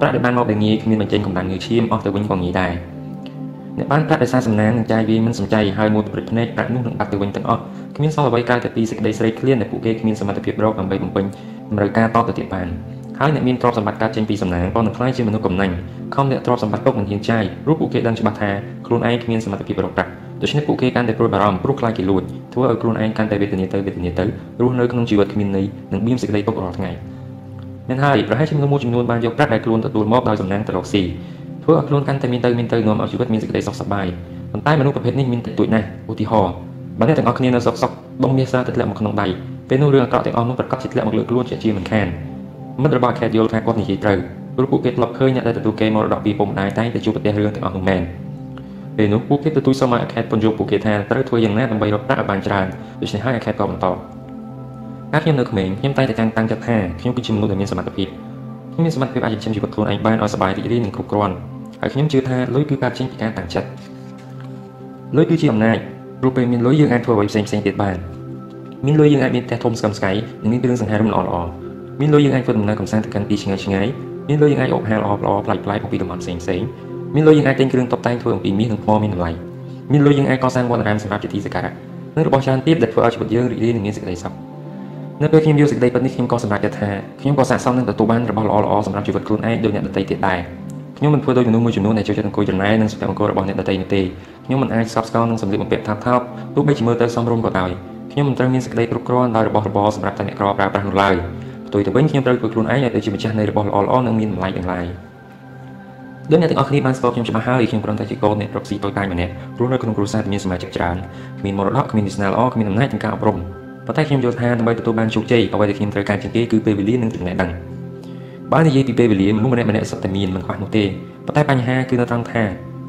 ប្រាក់ដែលបានមកដែលងាយគ្មានបញ្ចេញកម្លាំងងើឈាមអស់ទៅវិញក៏ងាយដែរអ្នកបានប្រាក់ដោយសារសំណាងនឹងចាយវាមិនសំចៃហើយមួយប្រព្រឹត្តភ្នែកប្រាក់នោះនឹងបាត់ទៅវិញទាំងអស់គ្មានសល់អ្វីក្រៅតែពីសេចក្តីស្រេកឃ្លានដែលពួកគេគ្មានសមត្ថភាពរកដើម្បីបំពេញតម្រូវការតទៅទៀតបាន ហើយអ្នកមានទ្រព្យសម្បត្តិកើតចេញពីសំណាងក៏នឹងក្លាយជាមនុស្សកំណាញ់ខំអ្នកទ្រព្យសម្បត្តិទុកមិនហ៊ានចាយព្រោះពួកគេដឹងច្បាស់ថាខ្លួនឯងគ្មានសមត្ថភាពរកប្រាក់ដូច្នេះពួកគេកាន់តែព្រួយបារម្ភព្រោះខ្លាចគេលួចធ្វើឲ្យខ្លួនឯងកាន់តែវេទនាទៅវេទនាទៅរស់នៅក្នុងជីវិតគ្មានន័យនិងបៀមសេចក្តីទុករាល់ថ្ងៃមែនហើយប្រហែលជាមនុស្សមួយចំនួនបានយកប្រាក់ដែលខ្លួនទទួលមកដោយសំណាងទៅរកស៊ីធ្វើឲ្យខ្លួនកាន់តែមានទៅមានទៅនាំឲ្យជីវិតមានសេចក្តីសុខសប្បាយប៉ុន្តែមនុស្សប្រភេទនេះមានតិចតួចណាស់ឧទាហរណ៍បើអ្នកទាំងអស់គ្នានៅសុកសុកបងមាសសារទៅធ្លាក់មកក្នុងដៃពេលនោះរឿងអាក្រក់ទាំងអស់នោះប្រកាសជាធ្លាក់មកលើខ្លួនជាជាមិនខាន មិត្តរបស់ខេតយល់ថាគាត់និយាយត្រូវព្រោះពួកគេធ្លាប់ឃើញអ្នកដែលទទួលគេមរតកពីពុកម្ដាយតែងតែជួបប្រទះរឿងទាំងអស់នោះមែនពេលនោះពួកគេទទួលសុំឲ្យអាខេតពន្យល់ពួកគេថាត្រូវធ្វើយ៉ាងណាដើម្បីរកប្រាក់ឲ្យបានច្រើនដូច្នេះហើយអាខេតក៏បន្តកាលខ្ញុំនៅក្មេងខ្ញុំតែងតែតាំងតាំងចិត្តថាខ្ញុំគឺជាមនុស្សដែលមានសមត្ថភាពខ្ញុំមានសមត្ថភាពអាចចិញ្ចឹមជីវិតខ្លួនឯងបានឲ្យសុបាយរីករាយនិងគ្រប់គ្រាន់ហើយខ្ញុំជឿថាលុយគឺកើតចេញពីការតាំងចិត្តលុយគឺជាអំណាចព្រោះពេលមានលុយយើងអាចធ្វើអ្វីផ្សេងផ្សេងទៀតបានមានលុយយើងអាចមានផ្ទះធំស្កឹមស្កៃនិងមានគ្រឿងសង្ហារឹមល្អល្អ មានលុយយើងអាចធ្វើដំណើរកម្សាន្តទៅកាន់ទីឆ្ងាយឆ្ងាយមានលុយយើងអាចអបហាលល្អល្អប្លែកប្លែកអំពីតំបន់ផ្សេងផ្សេងមានលុយយើងអាចទិញគ្រឿងតុបតែងធ្វើអំពីមាសនិងថ្មមានតម្លៃមានលុយយើងអាចកសាងវត្តអារាមសម្រាប់ជាទីសក្ការៈនិងរបស់ច្រើនទៀតដែលធ្វើឲ្យជីវិតយើងរីករាយនិងមានសេចក្តីសុខនៅពេលខ្ញុំយល់សេចក្តីពិតនេះខ្ញុំក៏សម្រេចចិត្តថាខ្ញុំក៏ស័ក្តិសមនឹងទទួលបានរបស់ល្អល្អសម្រាប់ជីវិតខ្លួនឯងដូចអ្នកដទៃទៀតដែរខ្ញុំមិនធ្វើដូចមនុស្សមួយចំនួនដែលចូលចិត្តអង្គុយចំណាយនឹងសុភមង្គលរបស់អ្នកដទៃនោះទេខ្ញុំមិនអាចស្កប់ស្កល់នឹងសម្លៀកបំពាក់ថាបថោកទោះបីជាមើលទៅសមរម្យក៏ដោយខ្ញុំមិនត្រូវមានសេចក្តីគ្រប់គ្រាន់ដោយរបស់របរសម្រាប់តែអ្នកក្រប្រើប្រាស់នោះឡើយ ផ្ទុយទៅវិញខ្ញុំត្រូវធ្វើខ្លួនឯងឲ្យទៅជាម្ចាស់នៃរបស់ល្អៗនិងមានតម្លៃទាំងឡាយដូចអ្នកទាំងអស់គ្នាបានស្គាល់ខ្ញុំច្បាស់ហើយខ្ញុំគ្រាន់តែជាកូនអ្នករកស៊ីតូចតាចម្នាក់រស់នៅក្នុងគ្រួសារដែលមានសមាជិកច្រើនគ្មានមរតកគ្មានវាសនាល្អគ្មានអំណាចក្នុងការអប់រំប៉ុន្តែខ្ញុំយល់ថាដើម្បីទទួលបានជោគជ័យអ្វីដែលខ្ញុំត្រូវការជាងគេគឺពេលវេលានិងចំណេះដឹងបើនិយាយពីពេលវេលាមនុស្សម្នាក់ម្នាក់សុទ្ធតែមានមិនខ្វះនោះទេប៉ុន្តែបញ្ហាគឺនៅត្រង់ថា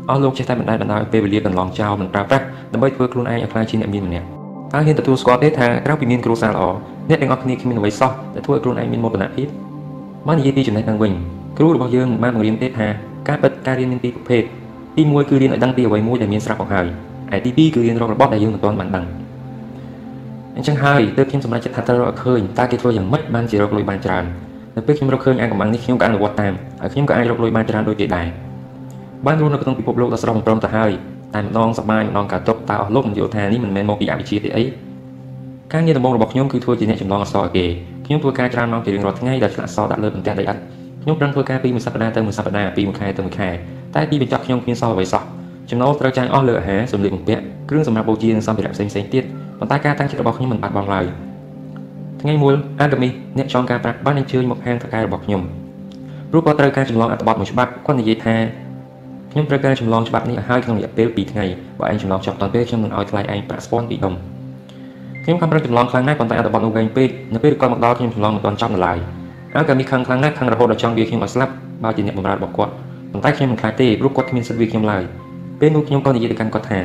អស់លោកចេះតែបណ្ដាលបណ្ដោយពេលវេលាកន្លងចោលមិនប្រើប្រាស់ដើម្បីធ្វើខ្លួនឯងឲ្យក្លាយជាអ្នកមានម្នាក់តើហ៊ានទទួលស្គាល់ទេថាក្រៅពីមានគ្រួសារល្អ អ្នកទាំងអស់គ្នាគ្មានអ្វីសោះដែលធ្វើឲ្យខ្លួនឯងមានមោទនភាពមកនិយាយពីចំណេះដឹងវិញគ្រូរបស់យើងបានបង្រៀនទេថាការពិតការរៀនមានពីរប្រភេទទី1គឺរៀនឲ្យដឹងពីអ្វីមួយដែលមានស្រាប់មកហើយឯទី2គឺរៀនរករបស់ដែលយើងមិនទាន់បានដឹងអញ្ចឹងហើយទើបខ្ញុំសម្រេចចិត្តថាត្រូវរកឃើញតើគេធ្វើយ៉ាងម៉េចបានជារកលុយបានច្រើននៅពេលខ្ញុំរកឃើញអាកំបាំងនេះខ្ញុំក៏អនុវត្តតាមហើយខ្ញុំក៏អាចរកលុយបានច្រើនដូចគេដែរបានរស់នៅក្នុងពិភពលោកដ៏ស្រស់បំព្រងទៅហើយតែម្ដងសប្បាយម្ដងកើតទុកតើអស់លោកមិនយល់ថានេះមិនមែនមកពីអវិជ្ជាទេអី ការងារដំបូងរបស់ខ្ញុំគឺធ្វើជាអ្នកចម្លងអក្សរឲ្យគេខ្ញុំធ្វើការច្រើនម៉ោងជារៀងរាល់ថ្ងៃដែលឆ្លាក់អក្សរដាក់លើបន្ទះដីឥដ្ឋខ្ញុំប្រឹងធ្វើការពីមួយសប្តាហ៍ទៅមួយសប្តាហ៍ពីមួយខែទៅមួយខែតែទីបញ្ចប់ខ្ញុំគ្មានសល់អ្វីសោះចំណូលត្រូវចាយអស់លើអាហារសម្លៀកបំពាក់គ្រឿងសម្រាប់បូជានិងសម្ភារៈផ្សេងៗទៀតប៉ុន្តែការតាំងចិត្តរបស់ខ្ញុំមិនបាត់បង់ឡើយថ្ងៃមួយអាកាមីអ្នកចងការប្រាក់បានអញ្ជើញមកហាងថកែរបស់ខ្ញុំព្រោះគាត់ត្រូវការចម្លងអត្ថបទមួយច្បាប់គាត់និយាយថាខ្ញុំត្រូវការចម្លងច្បាប់នេះឲ្យហើយក្នុងរយៈពេល2ថ្ងៃបើឯងចម្លងចប់តាន់ពេលខ្ញុំនឹងឲ្យថ្លៃឯងប្រាក់ស្ពាន់ពីដុំ ខ្ញុំខំប្រឹងចម្លងខ្លាំងណាស់ប៉ុន្តែអត្ថបទនោះវែងពេកនៅពេលគាត់មកដល់ខ្ញុំចម្លងមិនទាន់ចប់នៅឡើយអាកាមីខឹងខ្លាំងណាស់ខឹងរហូតដល់ចង់វាខ្ញុំឲ្យស្លាប់បើជាអ្នកបម្រើរបស់គាត់ប៉ុន្តែខ្ញុំមិនខ្លាចទេព្រោះគាត់គ្មានសិទ្ធិវាខ្ញុំឡើយពេលនោះខ្ញុំក៏និយាយទៅកាន់គាត់ថា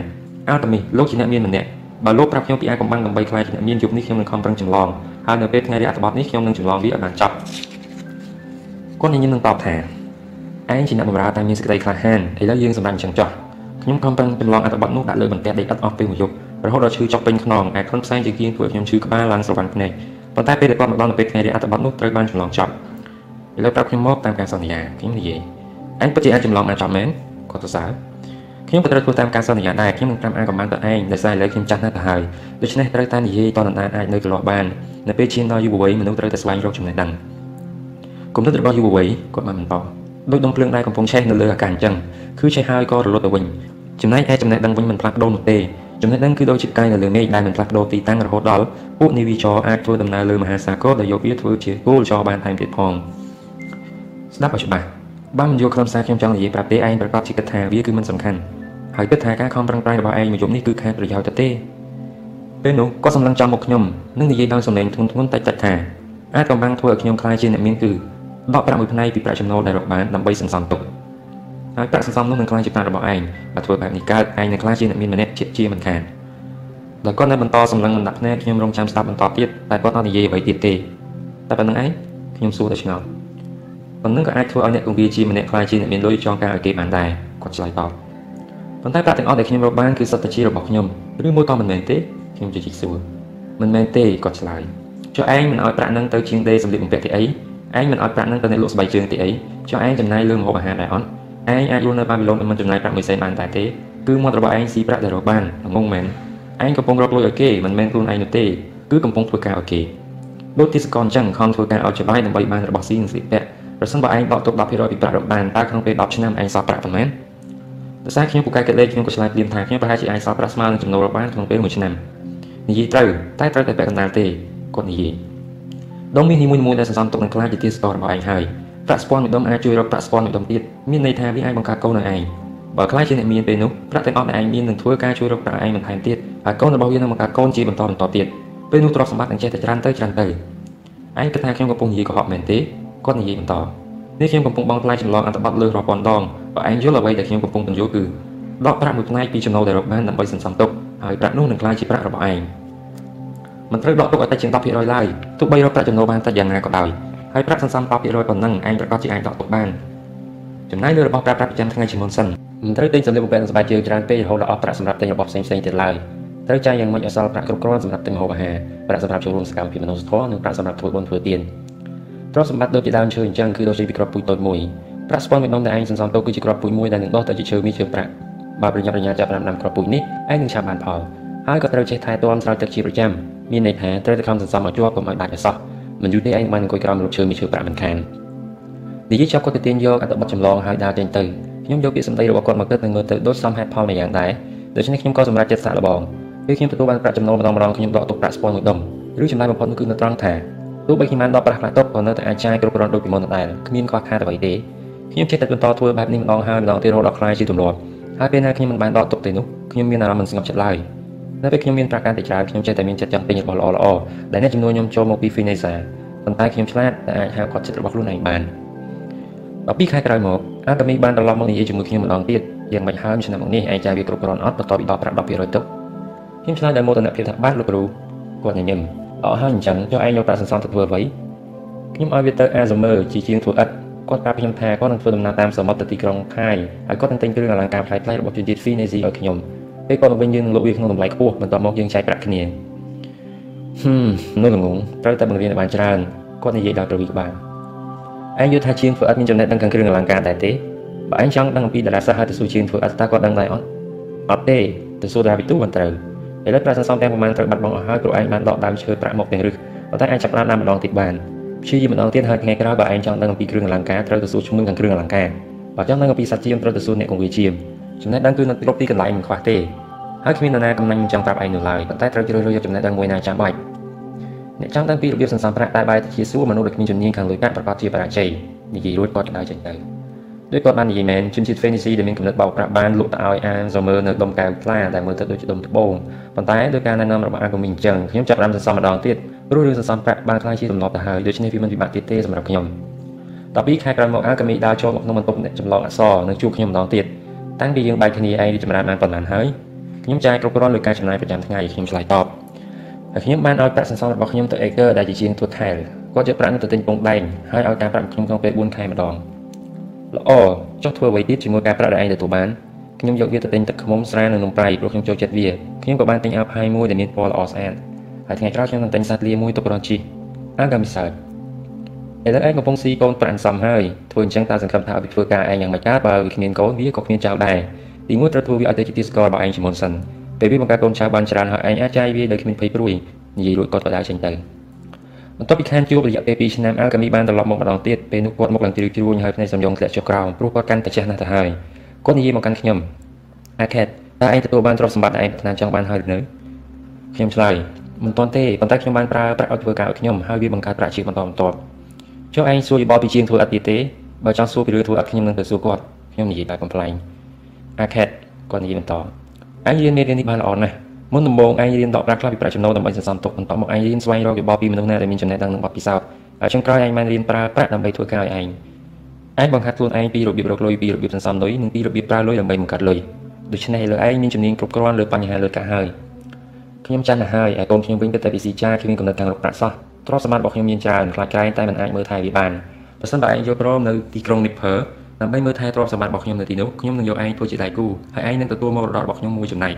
អើតាមីលោកជាអ្នកមានម្នាក់បើលោកប្រាប់ខ្ញុំពីអាកំបាំងដើម្បីខ្លាចជាអ្នកមានយប់នេះខ្ញុំនឹងខំប្រឹងចម្លងហើយនៅពេលថ្ងៃរៀបអត្ថបទនេះខ្ញុំនឹងចម្លងវាឲ្យបានចប់គាត់ញញឹមនឹងតបថាឯងជាអ្នកបម្រើតែមានសេចក្តីក្លាហានឥឡូវយើងសម្រាប់អញ្ចឹងចោះខ្ញុំខំប្រឹងចម្លងអត្ថបទនោះដាក់លើបន្ទះដីឥដ្ឋអស់ពេលមួយយប់ រហូតដល់ឈឺចុកពេញខ្នងឯខ្លួនផ្សែងជាគៀងធ្វើឲ្យខ្ញុំឈឺក្បាលឡើងស្រវាន់ភ្នែកប៉ុន្តែពេលដែលគាត់មកដល់នៅពេលថ្ងៃរៀបអត្ថបទនោះត្រូវបានចម្លងចប់ឥឡូវប្រាប់ខ្ញុំមកតាមការសន្យាខ្ញុំនិយាយឯងពិតជាអាចចម្លងបានចប់មែនគាត់សរសើរខ្ញុំក៏ត្រូវធ្វើតាមការសន្យាដែរខ្ញុំនឹងតាមអាកំបាំងទៅឯងដោយសារឥឡូវខ្ញុំចាស់ណាស់ទៅហើយដូច្នេះត្រូវតែនិយាយតនដានអាចនៅកន្លោះបាននៅពេលឈានដល់យុវវ័យមនុស្សត្រូវតែស្វែងរកចំណេះដឹងគំនិតរបស់យុវវ័យគាត់បានបន្តដោយដុំភ្លើងដែលកំពុងឆេះនៅលើអាកាសអញ្ចឹងគឺឆេះហើយក៏រលត់ទៅវិញចំណែកឯចំណេះដឹងវិញមិនផ្លាស់ប្ដូរនោះទេ ចំណេះដឹងគឺដូចជាផ្កាយនៅលើមេឃដែលមិនផ្លាស់ប្ដូរទីតាំងរហូតដល់ពួកនាវីចរអាចធ្វើដំណើរលើមហាសាគរដោយយកវាធ្វើជាគោលចរបានថែមទៀតផងស្ដាប់ឲ្យច្បាស់បើមិនយកខ្លឹមសារខ្ញុំចង់និយាយប្រាប់ទេឯងប្រកាសជាគិតថាវាគឺមិនសំខាន់ហើយគិតថាការខំប្រឹងប្រែងរបស់ឯងមួយយប់នេះគឺខាតប្រយោជន៍ទៅទេពេលនោះគាត់សម្លឹងចាំមកខ្ញុំនឹងនិយាយដោយសំឡេងធ្ងន់ធ្ងរតិចតិចថាអាចកំបាំងធ្វើឲ្យខ្ញុំខ្លាចជាអ្នកមានគឺដកប្រាក់មួយផ្នែកពីប្រាក់ចំណូលដែលរកបានដើម្បីសន្សំទុក ហើយប្រាក់សន្សំនោះនឹងខ្លាចជាប្រាក់របស់ឯងបើធ្វើបែបនេះកើតឯងនឹងខ្លាចជាអ្នកមានម្នាក់ជាជាមិនខានដល់គាត់នៅបន្តសម្លឹងមិនដាក់ភ្នែកខ្ញុំរងចាំស្ដាប់បន្តទៀតតែគាត់អត់និយាយអ្វីទៀតទេតែប៉ុណ្្នឹងឯងខ្ញុំសួរតែឆ្ងល់ប៉ុណ្្នឹងក៏អាចធ្វើឲ្យអ្នកគង្វាជាម្នាក់ខ្លាចជាអ្នកមានលុយចងការឲ្យគេបានដែរគាត់ឆ្លើយតបប៉ុន្តែប្រាក់ទាំងអស់ដែលខ្ញុំរកបានគឺសុទ្ធតែជារបស់ខ្ញុំឬមួយក៏មិនមែនទេខ្ញុំជជែកសួរមិនមែនទេគាត់ឆ្លើយចុះឯងមិនឲ្យប្រាក់នឹងទៅជាងដេសម្លៀកបំពាក់ទីអីឯងមិនឲ្យប្រាក់នឹងទៅអ្នកលក់ស្បែកជើងទីអីចុះឯងចំណាយលើម្ហូបអាហារដែរអត់ ឯងអាចរស់នៅបាប៊ីឡូនមិនចំណាយប្រាក់មួយសេនបានតែទេគឺមាត់របស់ឯងស៊ីប្រាក់ដែលរកបានងងមែនឯងកំពុងរកលុយឲ្យគេមិនមែនខ្លួនឯងនោះទេគឺកំពុងធ្វើការឲ្យគេដូចទីសកលអញ្ចឹងខំធ្វើការឲ្យច្បាយដើម្បីបានរបស់ស៊ីនិងស្លៀកពាក់ប្រសិនបើឯងដកទុក10%ពីប្រាក់រកបានតើក្នុងពេល10ឆ្នាំឯងសល់ប្រាក់ប៉ុន្មានដោយសារខ្ញុំពូកែគិតលេខខ្ញុំក៏ឆ្លើយភ្លាមថាខ្ញុំប្រហែលជាអាចសល់ប្រាក់ស្មើនឹងចំណូលរកបានក្នុងពេល1ឆ្នាំនិយាយត្រូវតែត្រូវតែពាក់កណ្ដាលទេគាត់និយាយដុំមាសនីមួយៗដែលសន្សំទុកនឹងខ្លាចជាទីស្តរបស់ឯងហើយ ប្រាក់ស្ពាន់មួយដុំអាចជួយរកប្រាក់ស្ពាន់មួយដុំទៀតមានន័យថាវាអាចបង្កើតកូនឲ្យឯងបើខ្លាចជាអ្នកមានពេលនោះប្រាក់ទាំងអស់ដែលឯងមាននឹងធ្វើការជួយរកប្រាក់ឯងបន្ថែមទៀតហើយកូនរបស់វានឹងបង្កើតកូនជាបន្តបន្តទៀតពេលនោះទ្រព្យសម្បត្តិនឹងចេះតែច្រើនទៅច្រើនទៅឯងគិតថាខ្ញុំកំពុងនិយាយកុហកមែនទេគាត់និយាយបន្តនេះខ្ញុំកំពុងបងថ្លៃចម្លងអត្ថបទលើរាប់ពាន់ដងបើឯងយល់អ្វីដែលខ្ញុំកំពុងបញ្យល់គឺដកប្រាក់មួយផ្នែកពីចំណូលដែលរកបានដើម្បីសន្សំទុកហើយប្រាក់នោះនឹងក្លាយជាប្រាក់របស់ឯងមិនត្រូវដកទុកឲ្យតិចជាង10%ឡើយទោះបីរកប្រាក់ចំណូលបានតិចយ៉ាងណាក៏ដោយ ហើយប្រាក់សន្សំ10%ប៉ុណ្ណឹងឯងប្រកាសជាអាចដកទុកបានចំណាយលើរបស់ប្រាក់ប្រាក់ប្រចាំថ្ងៃជាមុនសិនមិនត្រូវទិញសម្លៀកបំពាក់និងស្បែកជើងច្រើនពេករហូតដល់អស់ប្រាក់សម្រាប់ទិញរបស់ផ្សេងៗទៀតឡើយត្រូវចាយយ៉ាងម៉េចឲ្យសល់ប្រាក់គ្រប់គ្រាន់សម្រាប់ទិញម្ហូបអាហារប្រាក់សម្រាប់ចូលរួមសកម្មភាពមនុស្សធម៌និងប្រាក់សម្រាប់ធ្វើបុណ្យធ្វើទានទ្រព្យសម្បត្តិដូចជាដើមឈើអញ្ចឹងគឺដូចជាពីក្របពូជតូចមួយប្រាក់ស្ពាន់មួយដុំដែលឯងសន្សំទៅគឺជាក្របពូជមួយដែលនឹងដុះទៅជាឈើមានជើងប្រាក់បើប្រញាប់ប្រញាល់ចាប់ផ្ដើមដាំក្របពូជនេះឯងនឹងឆាប់បានផលហើយក៏ត្រូវចេះថែទាំស្រោចទឹកជាប្រចាំមានន័យថាត្រូវតែខំសន្សំឲ្យជាប់កុំឲ្យដាច់ឲ្យសោះ មិនយូរទេឯងបានអង្គុយក្រោមរូបឈើមានឈើប្រាក់មិនខាននិយាយចាប់គាត់ទៅទាញយកអត្ថបទចម្លងហើយដើរចេញទៅខ្ញុំយកពាក្យសម្ដីរបស់គាត់មកគិតនិងមើលទៅដូចសមហេតុផលមួយយ៉ាងដែរដូច្នេះខ្ញុំក៏សម្រេចចិត្តសាកល្បងពេលខ្ញុំទទួលបានប្រាក់ចំណូលម្ដងម្ដងខ្ញុំដកទុកប្រាក់ស្ពាន់មួយដុំឬចំណាយបំផុតនោះគឺនៅត្រង់ថាទោះបីខ្ញុំបានដកប្រាក់ខ្លះទុកក៏នៅតែអាចចាយគ្រប់គ្រាន់ដូចពីមុនដដែលគ្មានខ្វះខាតអ្វីទេខ្ញុំចេះតែបន្តធ្វើបែបនេះម្ដងហើយម្ដងទៀតរហូតដល់ខ្លាយជាទម្លាប់ហើយពេលណាខ្ញុំមិនបានដកទុកទេនោះខ្ញុំមានអារម្មណ៍មិនស្ងប់ចិត្តឡើយ នៅពេលខ្ញុំមានប្រាក់កាន់តែច្រើនខ្ញុំចេះតែមានចិត្តចង់ទិញរបស់ល្អៗដែលអ្នកជំនួសខ្ញុំចូលមកពី Finesa ប៉ុន្តែខ្ញុំឆ្លាតតែអាចហៅគាត់ចិត្តរបស់ខ្លួនឯងបានដល់2ខែក្រោយមកអាកាមីបានត្រឡប់មកនិយាយជាមួយខ្ញុំម្ដងទៀតយ៉ាងមិនហើយឆ្នាំនេះឯងចាយវាគ្រប់គ្រាន់អត់បន្ទាប់ពីដកប្រាក់10%ទុកខ្ញុំឆ្លើយដោយមោទនភាពថាបាទលោកគ្រូគាត់ញញឹមអត់ហើយអញ្ចឹងចុះឯងយកប្រាក់សន្សំទៅធ្វើអ្វីខ្ញុំឲ្យវាទៅអាសមើជាជាងធ្វើឥតគាត់ប្រាប់ខ្ញុំថាគាត់នឹងធ្វើដំណើរតាមសមុទ្រទៅទីក្រុងខាយហើយគាត់នឹងទិញគ្រឿងអលង្ការប្លែកៗរបស់ជនជាតិហ្វីនេស៊ីឲ្យខ្ញុំ ពេលគាត់មកវិញយើងនឹងលក់វាក្នុងតម្លៃខ្ពស់បន្ទាប់មកយើងចែកប្រាក់គ្នាហឹមនោះល្ងងត្រូវតែបង្រៀនឲ្យបានច្រើនគាត់និយាយដល់ប្រវីក្បាលឯងយល់ថាជាងធ្វើអត់មានចំណេះដឹងខាងគ្រឿងអលង្ការដែរទេបើឯងចង់ដឹងអំពីតារាសាស្ត្រហើយទៅសួរជាងធ្វើអត់តើគាត់ដឹងដែរអត់អត់ទេទៅសួរតារាវិទូមិនត្រូវឥឡូវប្រាក់សន្សំទាំងប្រមាណត្រូវបាត់បង់អស់ហើយព្រោះឯងបានដកដើមឈើប្រាក់មកទាំងរឹសប៉ុន្តែឯងចាប់ផ្ដើមម្ដងទៀតបានព្យាយាមម្ដងទៀតហើយថ្ងៃក្រោយបើឯងចង់ដឹងអំពីគ្រឿងអលង្ការត្រូវទៅសួរជំនួយខាងគ្រឿងអលង្ការបើចង់ដឹងអំពីសត្វជាមត្រូវទៅសួរអ្នកគង្វាជាម ចំណេះដឹងគឺនៅគ្រប់ទីកន្លែងមិនខ្វះទេហើយគ្មាននរណាកំណាញ់មិនចង់ប្រាប់ឯងនោះឡើយប៉ុន្តែត្រូវជ្រើសរើសយកចំណេះដឹងមួយណាចាំបាច់អ្នកចង់ដឹងពីរបៀបសន្សំប្រាក់តែបែរទៅជាសួរមនុស្សដែលគ្មានជំនាញខាងលុយកាក់ប្រកបជាបរាជ័យនិយាយរួចគាត់ក្តៅចេញទៅដោយគាត់បាននិយាយមែនជនជាតិហ្វេនីស៊ីដែលមានកំណត់បោកប្រាក់បានលក់ទៅឲ្យអានសមើនៅដុំកែវថ្លាដែលមើលទៅដូចជាដុំត្បូងប៉ុន្តែដោយការណែនាំរបស់អាកូមីអញ្ចឹងខ្ញុំចាប់ផ្ដើមសន្សំម្ដងទៀតព្រោះរឿងសន្សំប្រាក់បានខ្លាយជាទម្លាប់ទៅហើយដូច្នេះវាមិនពិបាកទៀតទេសម្រាប់ខ្ញុំ12ខែក្រោយមកអាកាមីដើរចូលមកក្នុងបន្ទប់អ្នកចម្លងអក្សរនិងជួបខ្ញុំម្ដងទៀត តាំងពីយើងបែកគ្នាឯងរីចម្រើនបានប៉ុន្មានហើយខ្ញុំចាយគ្រប់គ្រាន់លើការចំណាយប្រចាំថ្ងៃខ្ញុំឆ្លើយតបហើយខ្ញុំបានឲ្យប្រាក់សន្សំរបស់ខ្ញុំទៅអេកើដែលជាជាងទួតខែលគាត់យកប្រាក់នោះទៅទិញពងដែងហើយឲ្យការប្រាក់ខ្ញុំក្នុងពេល4ខែម្ដងល្អចុះធ្វើអ្វីទៀតជាមួយការប្រាក់ដែលឯងទទួលបានខ្ញុំយកវាទៅទិញទឹកឃ្មុំស្រានិងនំប្រៃព្រោះខ្ញុំចូលចិត្តវាខ្ញុំក៏បានទិញអាវផាយមួយដែលមានពណ៌ល្អស្អាតហើយថ្ងៃក្រោយខ្ញុំនឹងទិញសាច់លាមួយទុករងជីអាកាមីសើត ឥឡូវឯងកំពុងស៊ីកូនប្រាក់សំហើយធ្វើអញ្ចឹងតើសង្ឃឹមថាឲ្យធ្វើការឯងយ៉ាងម៉េចកើតបើវាគ្មានកូនវាក៏គ្មានចៅដែរទីមួយត្រូវធ្វើវាឲ្យទៅជាទីស្គាល់របស់ឯងជាមុនសិនពេលវាបង្កើតកូនចៅបានច្រើនហើយឯងអាចចាយវាដោយគ្មានភ័យព្រួយនិយាយរួចគាត់ក៏ដើរចេញទៅបន្ទាប់ពីខានជួបរយៈពេល2ឆ្នាំអាល់កាមីបានត្រឡប់មកម្ដងទៀតពេលនោះគាត់មកឡើងជ្រឿជ្រួញហើយភ្នែកសំយងធ្លាក់ចុះក្រោមព្រោះគាត់កាន់តែចេះណាស់ទៅហើយគាត់និយាយមកកាន់ខ្ញុំអាខេតតើឯងទទួលបានទ្រព្យសម្បត្តិដែលឯងប្រាថ្នាចង់បានហើយឬនៅខ្ញុំឆ្លើយមិនទាន់ទេប៉ុន្តែខ្ញុំបានប្រើប្រាក់ឲ្យធ្វើការឲ្យខ្ញុំហើយវាបង្កើតប្រាក់ជាបន្តបន្ទាប់ ចុះឯងសួរយោបល់ពីជាងធ្វើអត់ទៀតទេបើចង់សួរពីរឿងធ្វើអត់ខ្ញុំនឹងទៅសួរគាត់ខ្ញុំនិយាយបែបកំ pl ែងអាខេតគាត់និយាយបន្តឯងរៀនមេរៀននេះបានល្អណាស់មុនដំបូងឯងរៀនដកប្រាក់ខ្លះពីប្រាក់ចំណូលដើម្បីសន្សំទុកបន្ទាប់មកឯងរៀនស្វែងរកយោបល់ពីមនុស្សណាដែលមានចំណេះដឹងនិងបទពិសោធន៍ហើយចុងក្រោយឯងបានរៀនប្រើប្រាក់ដើម្បីធ្វើការឲ្យឯងឯងបង្ហាត់ខ្លួនឯងពីរបៀបរកលុយពីរបៀបសន្សំលុយនិងពីរបៀបប្រើលុយដើម្បីបង្កើតលុយដូច្នេះលើឯងមានជំនាញគ្រប់គ្រាន់លើបញ្ហាលុយកាក់ហើយខ្ញុំចាំទៅហើយឯកូនខ្ញុំវិញគិតតែពីស៊ីចាគ្មានកំណត់ខាងរកប្រាក់សោះ ទ្រព្យសម្បត្តិរបស់ខ្ញុំមានច្រើនខ្លាចក្រែងតែមិនអាចមើលថែវាបានបើសិនបើឯងយកព្រមនៅទីក្រុងនីភើដើម្បីមើលថែទ្រព្យសម្បត្តិរបស់ខ្ញុំនៅទីនោះខ្ញុំនឹងយកឯងធ្វើជាដៃគូហើយឯងនឹងទទួលមរតករបស់ខ្ញុំមួយចំណែក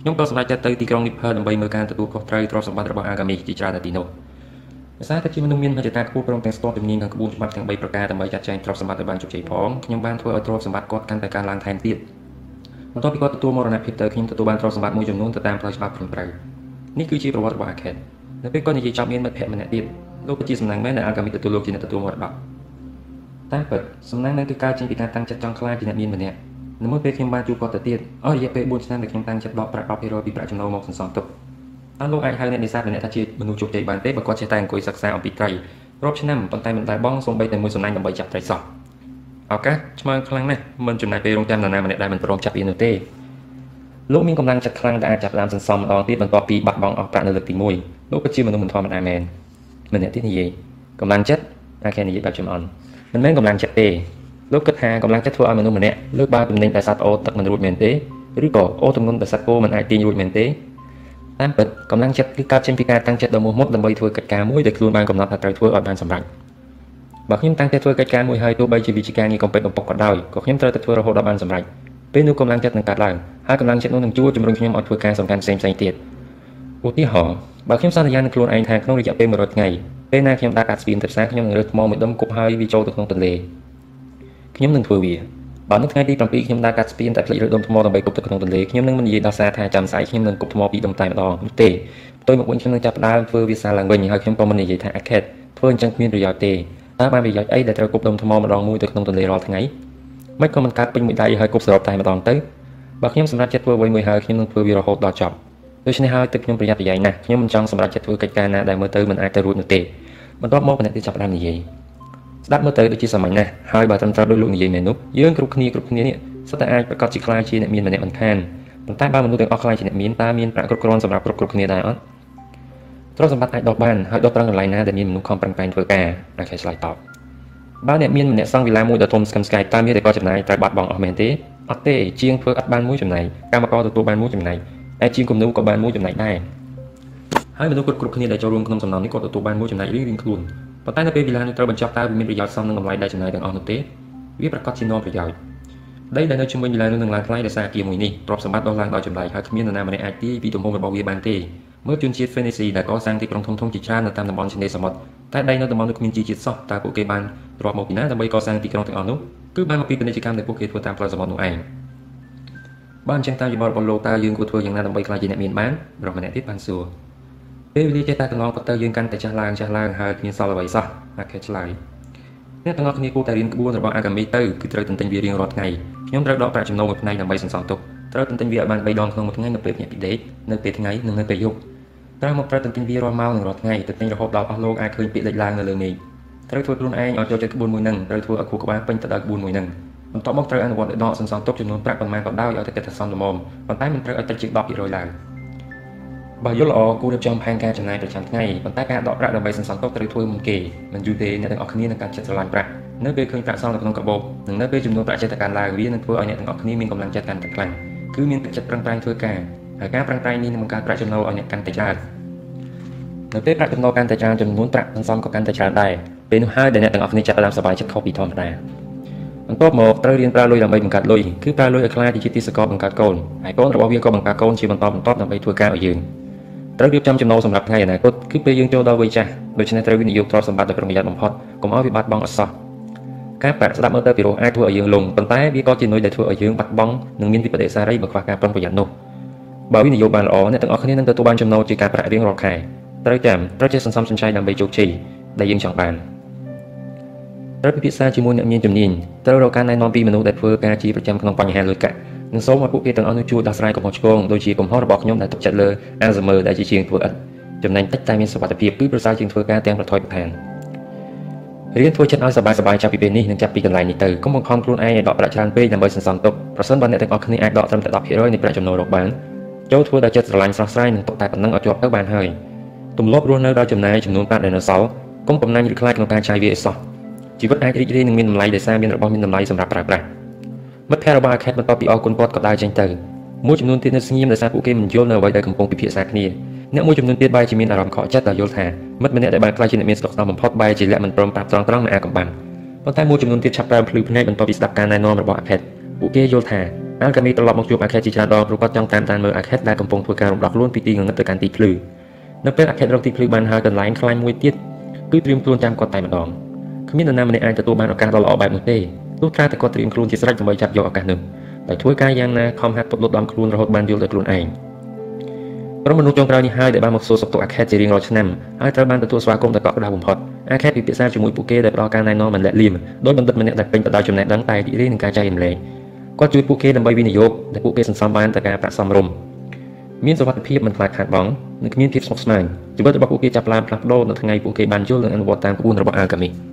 ខ្ញុំក៏សម្រេចចិត្តទៅទីក្រុងនីភើដើម្បីមើលការទទួលខុសត្រូវទ្រព្យសម្បត្តិរបស់អាកាមីជាច្រើននៅទីនោះភាសាតែជាមនុស្សមានមហិច្ឆតាខ្ពស់ព្រមទាំងស្ទាត់ជំនាញខាងក្បួនច្បាប់ទាំង3ប្រការដើម្បីចាត់ចែងទ្រព្យសម្បត្តិឲ្យបានជោគជ័យផងខ្ញុំបានធ្វើឲ្យទ្រព្យសម្បត្តិគាត់កាន់តែកើនឡើងថែមទៀតបន្ទាប់ពីគាត់ទទួលមរណភាពទៅខ្ញុំទទួលបានទ្រព្យសម្បត្តិមួយចំនួនទៅតាមផ្លូវច្បាប់ព្រំប្រៅនេះគឺជាប្រវត្តិរបស់អាខេត នៅពេលគាត់និយាយចប់មានមិត្តភក្តិម្នាក់ទៀតលោកក៏ជាសំណាងមែនដែលអាកាមីទទួលលោកជាអ្នកទទួលមរតកតាមពិតសំណាងនឹងគឺកើតចេញពីការតាំងចិត្តចង់ខ្លាចជាអ្នកមានម្នាក់នៅមុនពេលខ្ញុំបានជួបគាត់ទៅទៀតអស់រយៈពេល4ឆ្នាំដែលខ្ញុំតាំងចិត្តដកប្រាក់10%ពីប្រាក់ចំណូលមកសន្សំទុកតើលោកអាចហៅអ្នកនេសាទម្នាក់ថាជាមនុស្សជោគជ័យបានទេបើគាត់ចេះតែអង្គុយសិក្សាអំពីត្រីរាប់ឆ្នាំប៉ុន្តែមិនដែលបង់សូម្បីតែមួយសំណាញ់ដើម្បីចាប់ត្រីសោះឱកាសឆ្មើងខ្លាំងណាស់មិនចំណាយពេលរងចាំនរណាម្នាក់ដែលមិនព្រមចាប់វានោះទេលោកមានកម្លាំងចិត្តខ្លាំងដែលអាចចាប់ផ្ដើមសន្សំម្ដងទៀតបន្ទាប់ពីបាត់បង់អស់ប្រាក់នៅលើកទី1 លោកក៏ជាមនុស្សមិនធម្មតាមែនម្នាក់ទៀតនិយាយកម្លាំងចិត្តអាចគេនិយាយបែបចំអន់មិនមែនកម្លាំងចិត្តទេលោកគិតថាកម្លាំងចិត្តធ្វើឲ្យមនុស្សម្នាក់លើកបាល់ទំនិញតែសត្វអូទឹកមិនរួចមែនទេឬក៏អូទម្ងន់តែសត្វគោមិនអាចទាញរួចមែនទេតាមពិតកម្លាំងចិត្តគឺកើតចេញពីការតាំងចិត្តដ៏មោះមុតដើម្បីធ្វើកិច្ចការមួយដែលខ្លួនបានកំណត់ថាត្រូវធ្វើឲ្យបានសម្រេចបើខ្ញុំតាំងចិត្តធ្វើកិច្ចការមួយហើយទោះបីជាវិជាការងារកំពេចបំពុកក៏ដោយក៏ខ្ញុំត្រូវតែធ្វើរហូតដល់បានសម្រេចពេលនោះកម្លាំងចិត្តនឹងកើតឡើងហើយកម្លាំងចិត្តនោះនឹងជួយជំរុញខ្ញុំឲ្យធ្វើការសំខាន់ផ្សេងៗទៀត ឧទាហរណ៍បើខ្ញុំសន្យានឹងខ្លួនឯងថាក្នុងរយៈពេល100ថ្ងៃពេលណាខ្ញុំដើរកាត់ស្ពានទៅផ្សារខ្ញុំនឹងរើសថ្មមួយដុំគប់ហើយវាចូលទៅក្នុងទន្លេខ្ញុំនឹងធ្វើវាបើនៅថ្ងៃទី7ខ្ញុំដើរកាត់ស្ពានតែភ្លេចរើសដុំថ្មដើម្បីគប់ទៅក្នុងទន្លេខ្ញុំនឹងមិននិយាយដល់សារថាចាំស្អែកខ្ញុំនឹងគប់ថ្មពីរដុំតែម្ដងនោះទេផ្ទុយមកវិញខ្ញុំនឹងចាប់ផ្ដើមធ្វើវាសារឡើងវិញហើយខ្ញុំក៏មិននិយាយថាអាខេតធ្វើអញ្ចឹងគ្មានប្រយោជន៍ទេតើបានប្រយោជន៍អីដែលត្រូវគប់ដុំថ្មម្ដងមួយទៅក្នុងទន្លេរាល់ថ្ងៃមិនក៏មិនកើតពេញមួយដៃហើយគប់សរុបតែម្ដងទៅបើខ្ញុំសម្រាប់ចិត្តធ្វើអ្វីមួយហើយខ្ញុំនឹងធ្វើវារហូតដល់ចប់ ដូច្នេះហើយទឹកខ្ញុំប្រយ័ត្នប្រយែងណាស់ខ្ញុំមិនចង់សម្រាប់ចិត្តធ្វើកិច្ចការណាដែលមើលទៅមិនអាចទៅរួចនោះទេបន្ទាប់មកម្នាក់ទៀតចាប់ផ្ដើមនិយាយស្ដាប់មើលទៅដូចជាសាមញ្ញណាស់ហើយបើត្រឹមត្រូវដោយលោកនិយាយមែននោះយើងគ្រប់គ្នាគ្រប់គ្នានេះសុទ្ធតែអាចប្រកាសជាខ្លាចជាអ្នកមានម្នាក់មិនខានប៉ុន្តែបើមនុស្សទាំងអស់ខ្លាចជាអ្នកមានតើមានប្រាក់គ្រប់គ្រាន់សម្រាប់គ្រប់គ្រប់គ្នាដែរអត់ទ្រព្យសម្បត្តិអាចដកបានហើយដកត្រង់កន្លែងណាដែលមានមនុស្សខំប្រឹងប្រែងធ្វើការអាចឆ្លើយតបបើអ្នកមានម្នាក់សង់វិឡាមួយដ៏ធំស្កឹមស្កាយតើមានតែក៏ចំណាយត្រូវបាត់បង់អស់មែនទេអត់ទេជាងធ្វើអត់បានមួយចំណែកកម្មករទទួលបានមួយចំណែ កតែជាងគំនូក៏បានមួយចំណែកដែរហើយមនុស្សគ្រប់គ្រប់គ្នាដែលចូលរួមក្នុងសំណងនេះក៏ទទួលបានមួយចំណែករៀងរៀងខ្លួនប៉ុន្តែនៅពេលវិឡានេះត្រូវបញ្ចប់តើវាមានប្រយោជន៍សមនឹងតម្លៃដែលចំណាយទាំងអស់នោះទេវាប្រកាសជានាំប្រយោជន៍ដីដែលនៅជុំវិញវិឡានោះនឹងឡើងថ្លៃដោយសារអគារមួយនេះទ្រព្យសម្បត្តិដុះឡើងដោយចម្លែកហើយគ្មាននរណាម្នាក់អាចទាយពីទំហំរបស់វាបានទេមើលជនជាតិ Phoenicia ដែលកសាងទីក្រុងធំៗជាច្រើននៅតាមតំបន់ឆ្នេរសមុទ្រតែដីនៅតំបន់នោះគ្មានជីជាតិសោះតើពួកគេបានរាប់មកពីណាដើម្បីកសាងទីក្រុងទាំងអស់នោះគឺបានមកពីពាណិជ្ជកម្មដែលពួកគេធ្វើតាមផ្លូវសមុទ្រនោះឯង បានអញ្ចឹងតាមយោបល់របស់លោកតើយើងគួរធ្វើយ៉ាងណាដើម្បីក្លាយជាអ្នកមានបានប្រុសម្នាក់ទៀតបានសួរពេលវេលាចេះតែកន្លងទៅយើងកាន់តែចាស់ឡើងចាស់ឡើងហើយគ្មានសល់អ្វីសោះអាខេឆ្លើយអ្នកទាំងអស់គ្នាគួរតែរៀនក្បួនរបស់អាកាមីទៅគឺត្រូវទន្ទិញវារៀងរាល់ថ្ងៃខ្ញុំត្រូវដកប្រាក់ចំណូលមួយផ្នែកដើម្បីសន្សំទុកត្រូវទន្ទិញវាឲ្យបាន3ដងក្នុងមួយថ្ងៃនៅពេលភ្ញាក់ពីដេកនៅពេលថ្ងៃនិងនៅពេលយប់ត្រូវមកប្រើទន្ទិញវារាល់ម៉ោងនិងរាល់ថ្ងៃទន្ទិញរហូតដល់អស់លោកអាចឃើញពាក្យលេចឡើងនៅលើមេឃត្រូវធ្វើខ្លួនឯងឲ្យចូលចិត្តក្បួនមួយនឹងត្រូវធ្វើឲ្យខួរក្បាលពេញទៅដោយក្បួនមួយនឹង បន្ទាប់មកត្រូវអនុវត្តដកសន្សំទុកចំនួនប្រាក់ប៉ុន្មានក៏ដោយឲ្យតែគិតថាសមល្មមប៉ុន្តែមិនត្រូវឲ្យតិចជាង10%ឡើងបើយល់ល្អគួររៀបចំផែនការចំណាយប្រចាំថ្ងៃប៉ុន្តែការដកប្រាក់ដើម្បីសន្សំទុកត្រូវធ្វើមុនគេមិនយូរទេអ្នកទាំងអស់គ្នានឹងការចិត្តស្រឡាញ់ប្រាក់នៅពេលឃើញប្រាក់សល់នៅក្នុងកាបូបនិងនៅពេលចំនួនប្រាក់ចិត្តកើនឡើងវានឹងធ្វើឲ្យអ្នកទាំងអស់គ្នាមានកម្លាំងចិត្តកាន់តែខ្លាំងគឺមានទឹកចិត្តប្រឹងប្រែងធ្វើការហើយការប្រឹងប្រែងនេះនឹងបង្កើតប្រាក់ចំណូលឲ្យអ្នកកាន់តែច្រើននៅពេលប្រាក់ចំណូលកាន់តែច្រើនចំនួនប្រាក់សន្សំក៏កាន់តែច្រើនដែរពេលនោះហើយដែលអ្នកទាំងអស់គ្នាចាប់ផ្ដើមសប្បាយចិត្តខុសពីធម្មតា បន្ទាប់មកត្រូវរៀនប្រើលុយដើម្បីបង្កើតលុយគឺប្រើលុយឲ្យខ្លាចជាទីសកលបង្កើតកូនហើយកូនរបស់វាក៏បង្កើតកូនជាបន្តបន្ទាប់ដើម្បីធ្វើការឲ្យយើងត្រូវរៀបចំចំណូលសម្រាប់ថ្ងៃអនាគតគឺពេលយើងចូលដល់វ័យចាស់ដូច្នេះត្រូវវិនិយោគទ្រព្យសម្បត្តិដោយប្រុងប្រយ័ត្នបំផុតកុំឲ្យវាបាត់បង់អសោះការប្រាក់ស្ដាប់មើលទៅពីរោះអាចធ្វើឲ្យយើងលងប៉ុន្តែវាក៏ជានុយដែលធ្វើឲ្យយើងបាត់បង់និងមានវិបត្តិសារីបើខ្វះការប្រុងប្រយ័ត្ននោះបើវិនិយោគបានល្អអ្នកទាំងអស់គ្នានឹងទទួលបានចំណូលជាការប្រាក់រៀងរាល់ខែត្រូវចាំត្រូវចេះសន្សំសំចៃដើម្បីជោគជ័យដែលយើងចង់បាន ត្រូវពិភាក្សាជាមួយអ្នកមានជំនាញត្រូវរកការណែនាំពីមនុស្សដែលធ្វើការជាប្រចាំក្នុងបញ្ហាលុយកាក់និងសូមឲ្យពួកគេទាំងអស់នោះជួយដោះស្រាយកំហុសឆ្គងដូចជាកំហុសរបស់ខ្ញុំដែលទុកចិត្តលើ Alzheimer ដែលជាជាងធ្វើឥតចំណេញតិចតែមានសុវត្ថិភាពគឺប្រសើរជាងធ្វើការទាំងប្រថុយប្រឋានរៀនធ្វើចិត្តឲ្យសប្បាយសប្បាយចាប់ពីពេលនេះនិងចាប់ពីកន្លែងនេះទៅកុំបង្ខំខ្លួនឯងឲ្យដកប្រាក់ច្រើនពេកដើម្បីសន្សំទុកប្រសិនបើអ្នកទាំងអស់គ្នាអាចដកត្រឹមតែ10%នៃប្រាក់ចំណូលរបស់បានចូលធ្វើដោយចិត្តស្រឡាញ់ស្រស់ស្រាយនិងទុកតែប៉ុណ្ណឹងឲ្យជាប់ទៅបានហើយទម្លាប់រស់នៅដោយចំណាយចំនួនប្រាក់ដែលនៅសល់កុំកំណាញ់ឬខ្លាចក្នុងការចាយវាឲ្យសោះ ជីវិតអាចរីករាយនិងមានតម្លៃដោយសារមានរបស់មានតម្លៃសម្រាប់ប្រើប្រាស់មិត្តភ័ក្តិរបស់អាខេតបន្ទាប់ពីអរគុណគាត់ក៏ដើរចេញទៅមួយចំនួនទៀតនៅស្ងៀមដោយសារពួកគេមិនយល់នៅអ្វីដែលកំពុងពិភាក្សាគ្នាអ្នកមួយចំនួនទៀតបែរជាមានអារម្មណ៍ខកចិត្តដោយយល់ថាមិត្តម្នាក់ដែលបានខ្លាចជាអ្នកមានស្តុកស្នំបំផុតបែរជាលាក់មិនព្រមប្រាប់ត្រង់ត្រង់នៅអាកំបាំងប៉ុន្តែមួយចំនួនទៀតឆាប់ប្រើភ្លឺភ្នែកបន្ទាប់ពីស្ដាប់ការណែនាំរបស់អាខេតពួកគេយល់ថាអាល់កាមីត្រឡប់មកជួបអាខេតជាច្រើនដងព្រោះគាត់ចង់តាមដានមើលអាខេតដែលកំពុងធ្វើការរំដោះខ្លួនពីទីងងឹតទៅកាន់ទីភ្លឺនៅពេលអាខេតរកទីភ្លឺបានហើយកន្លែងខ្លាញ់មួយទៀតគឺត្រៀមខ្លួនចាំគាត់តែម្ដង គ្មាននរណាម្នាក់អាចទទួលបានឱកាសដ៏ល្អបែបនោះទេទោះត្រាតែគាត់ត្រៀមខ្លួនជាស្រេចដើម្បីចាប់យកឱកាសនោះដោយធ្វើការយ៉ាងណាខំហាត់ពុតលត់ដំខ្លួនរហូតបានយល់ដោយខ្លួនឯងក្រុមមនុស្សចុងក្រោយនេះហើយដែលបានមកសួរសុខទុក្ខអាខេតជារៀងរាល់ឆ្នាំហើយត្រូវបានទទួលស្វាគមន៍ដោយកក់ក្ដៅបំផុតអាខេតពិភាក្សាជាមួយពួកគេដែលផ្ដល់ការណែនាំមិនលាក់លៀមដោយបណ្ឌិតម្នាក់ដែលពេញទៅដោយចំណេះដឹងតែរីករាយនឹងការចែករំលែកគាត់ជួយពួកគេដើម្បីវិនិយោគដែលពួកគេសន្សំបានទៅការប្រាក់សមរម្យមានសុវត្ថិភាពមិនខ្លាចខាតបង់និងគ្មានភាពស្មុគស្មាញជីវិតរបស់ពួកគេចាប់ផ្ដើមផ្លាស់ប្ដូរនៅថ្ងៃពួកគេបានយល់និងអនុវត្តតាមក្បួនរបស់អាល់កាមី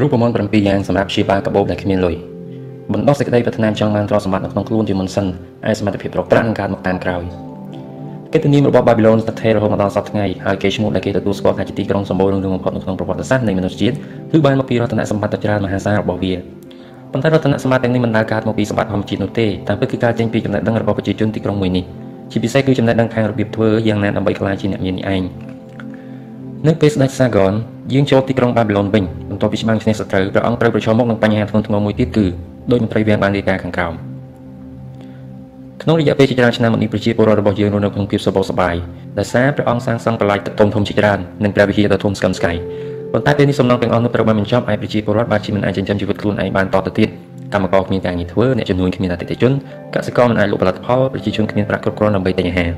រូបមន្ត7យ៉ាងសម្រាប់ព្យាបាលកាបូបដែលគ្មានលុយបណ្ដោះសេចក្តីប្រាថ្នាចង់បានទ្រព្យសម្បត្តិនៅក្នុងខ្លួនជាមុនសិនឯសមត្ថភាពរកប្រាក់នឹងកើតមកតាមក្រោយកិត្តិនាមរបស់បាប៊ីឡូនស្ថិតស្ថេររហូតមកដល់សប្តាហ៍ថ្ងៃហើយគេឈ្មោះដែលគេទទួលស្គាល់ថាជាទីក្រុងសម្បូររឿងបំផុតនៅក្នុងប្រវត្តិសាស្ត្រនៃមនុស្សជាតិគឺបានមកពីរតនសម្បត្តិច្រើនមហាសាលរបស់វាប៉ុន្តែរតនសម្បត្តិទាំងនេះមិនដែលកើតមកពីសម្បត្តិធម្មជាតិនោះទេតែពិតគឺកើតចេញពីចំណេះដឹងរបស់ប្រជាជនទីក្រុងមួយនេះជាពិសេសគឺចំណេះដឹងខាងរបៀបធ្វើយ៉ាងណាដើម្បីក្លាយជាអ្នកមាននេះឯងនៅពេលស្ដេចសាហ្គន យាងចូលទីក្រុងបាប៊ីឡូនវិញបន្ទាប់ពីច្បាំងឈ្នះសត្រូវព្រះអង្គត្រូវប្រឈមមុខនឹងបញ្ហាធ្ងន់ធ្ងរមួយទៀតគឺដោយមន្ត្រីវាំងបានរាយការណ៍ខាងក្រោមក្នុងរយៈពេលជាច្រើនឆ្នាំមកនេះប្រជាពលរដ្ឋរបស់យើងរស់នៅក្នុងភាពសុខសប្បាយដោយសារព្រះអង្គសាងសង់បន្លាយទឹកធំធំជាច្រើននិងព្រះវិហារដ៏ធំស្កឹមស្កៃប៉ុន្តែពេលនេះសំណងទាំងអស់នោះត្រូវបានបញ្ចប់ឯប្រជាពលរដ្ឋបានជាមិនអាចចិញ្ចឹមជីវិតខ្លួនឯងបានតទៅទៀតកម្មករគ្មានការងារធ្វើអ្នកចំនួនគ្មានអតិថិជនកសិករមិនអាចលក់ផលិតផលប្រជាជនគ្មានប្រាក់គ្រប់គ្រាន់ដើម្បីទិញអាហារ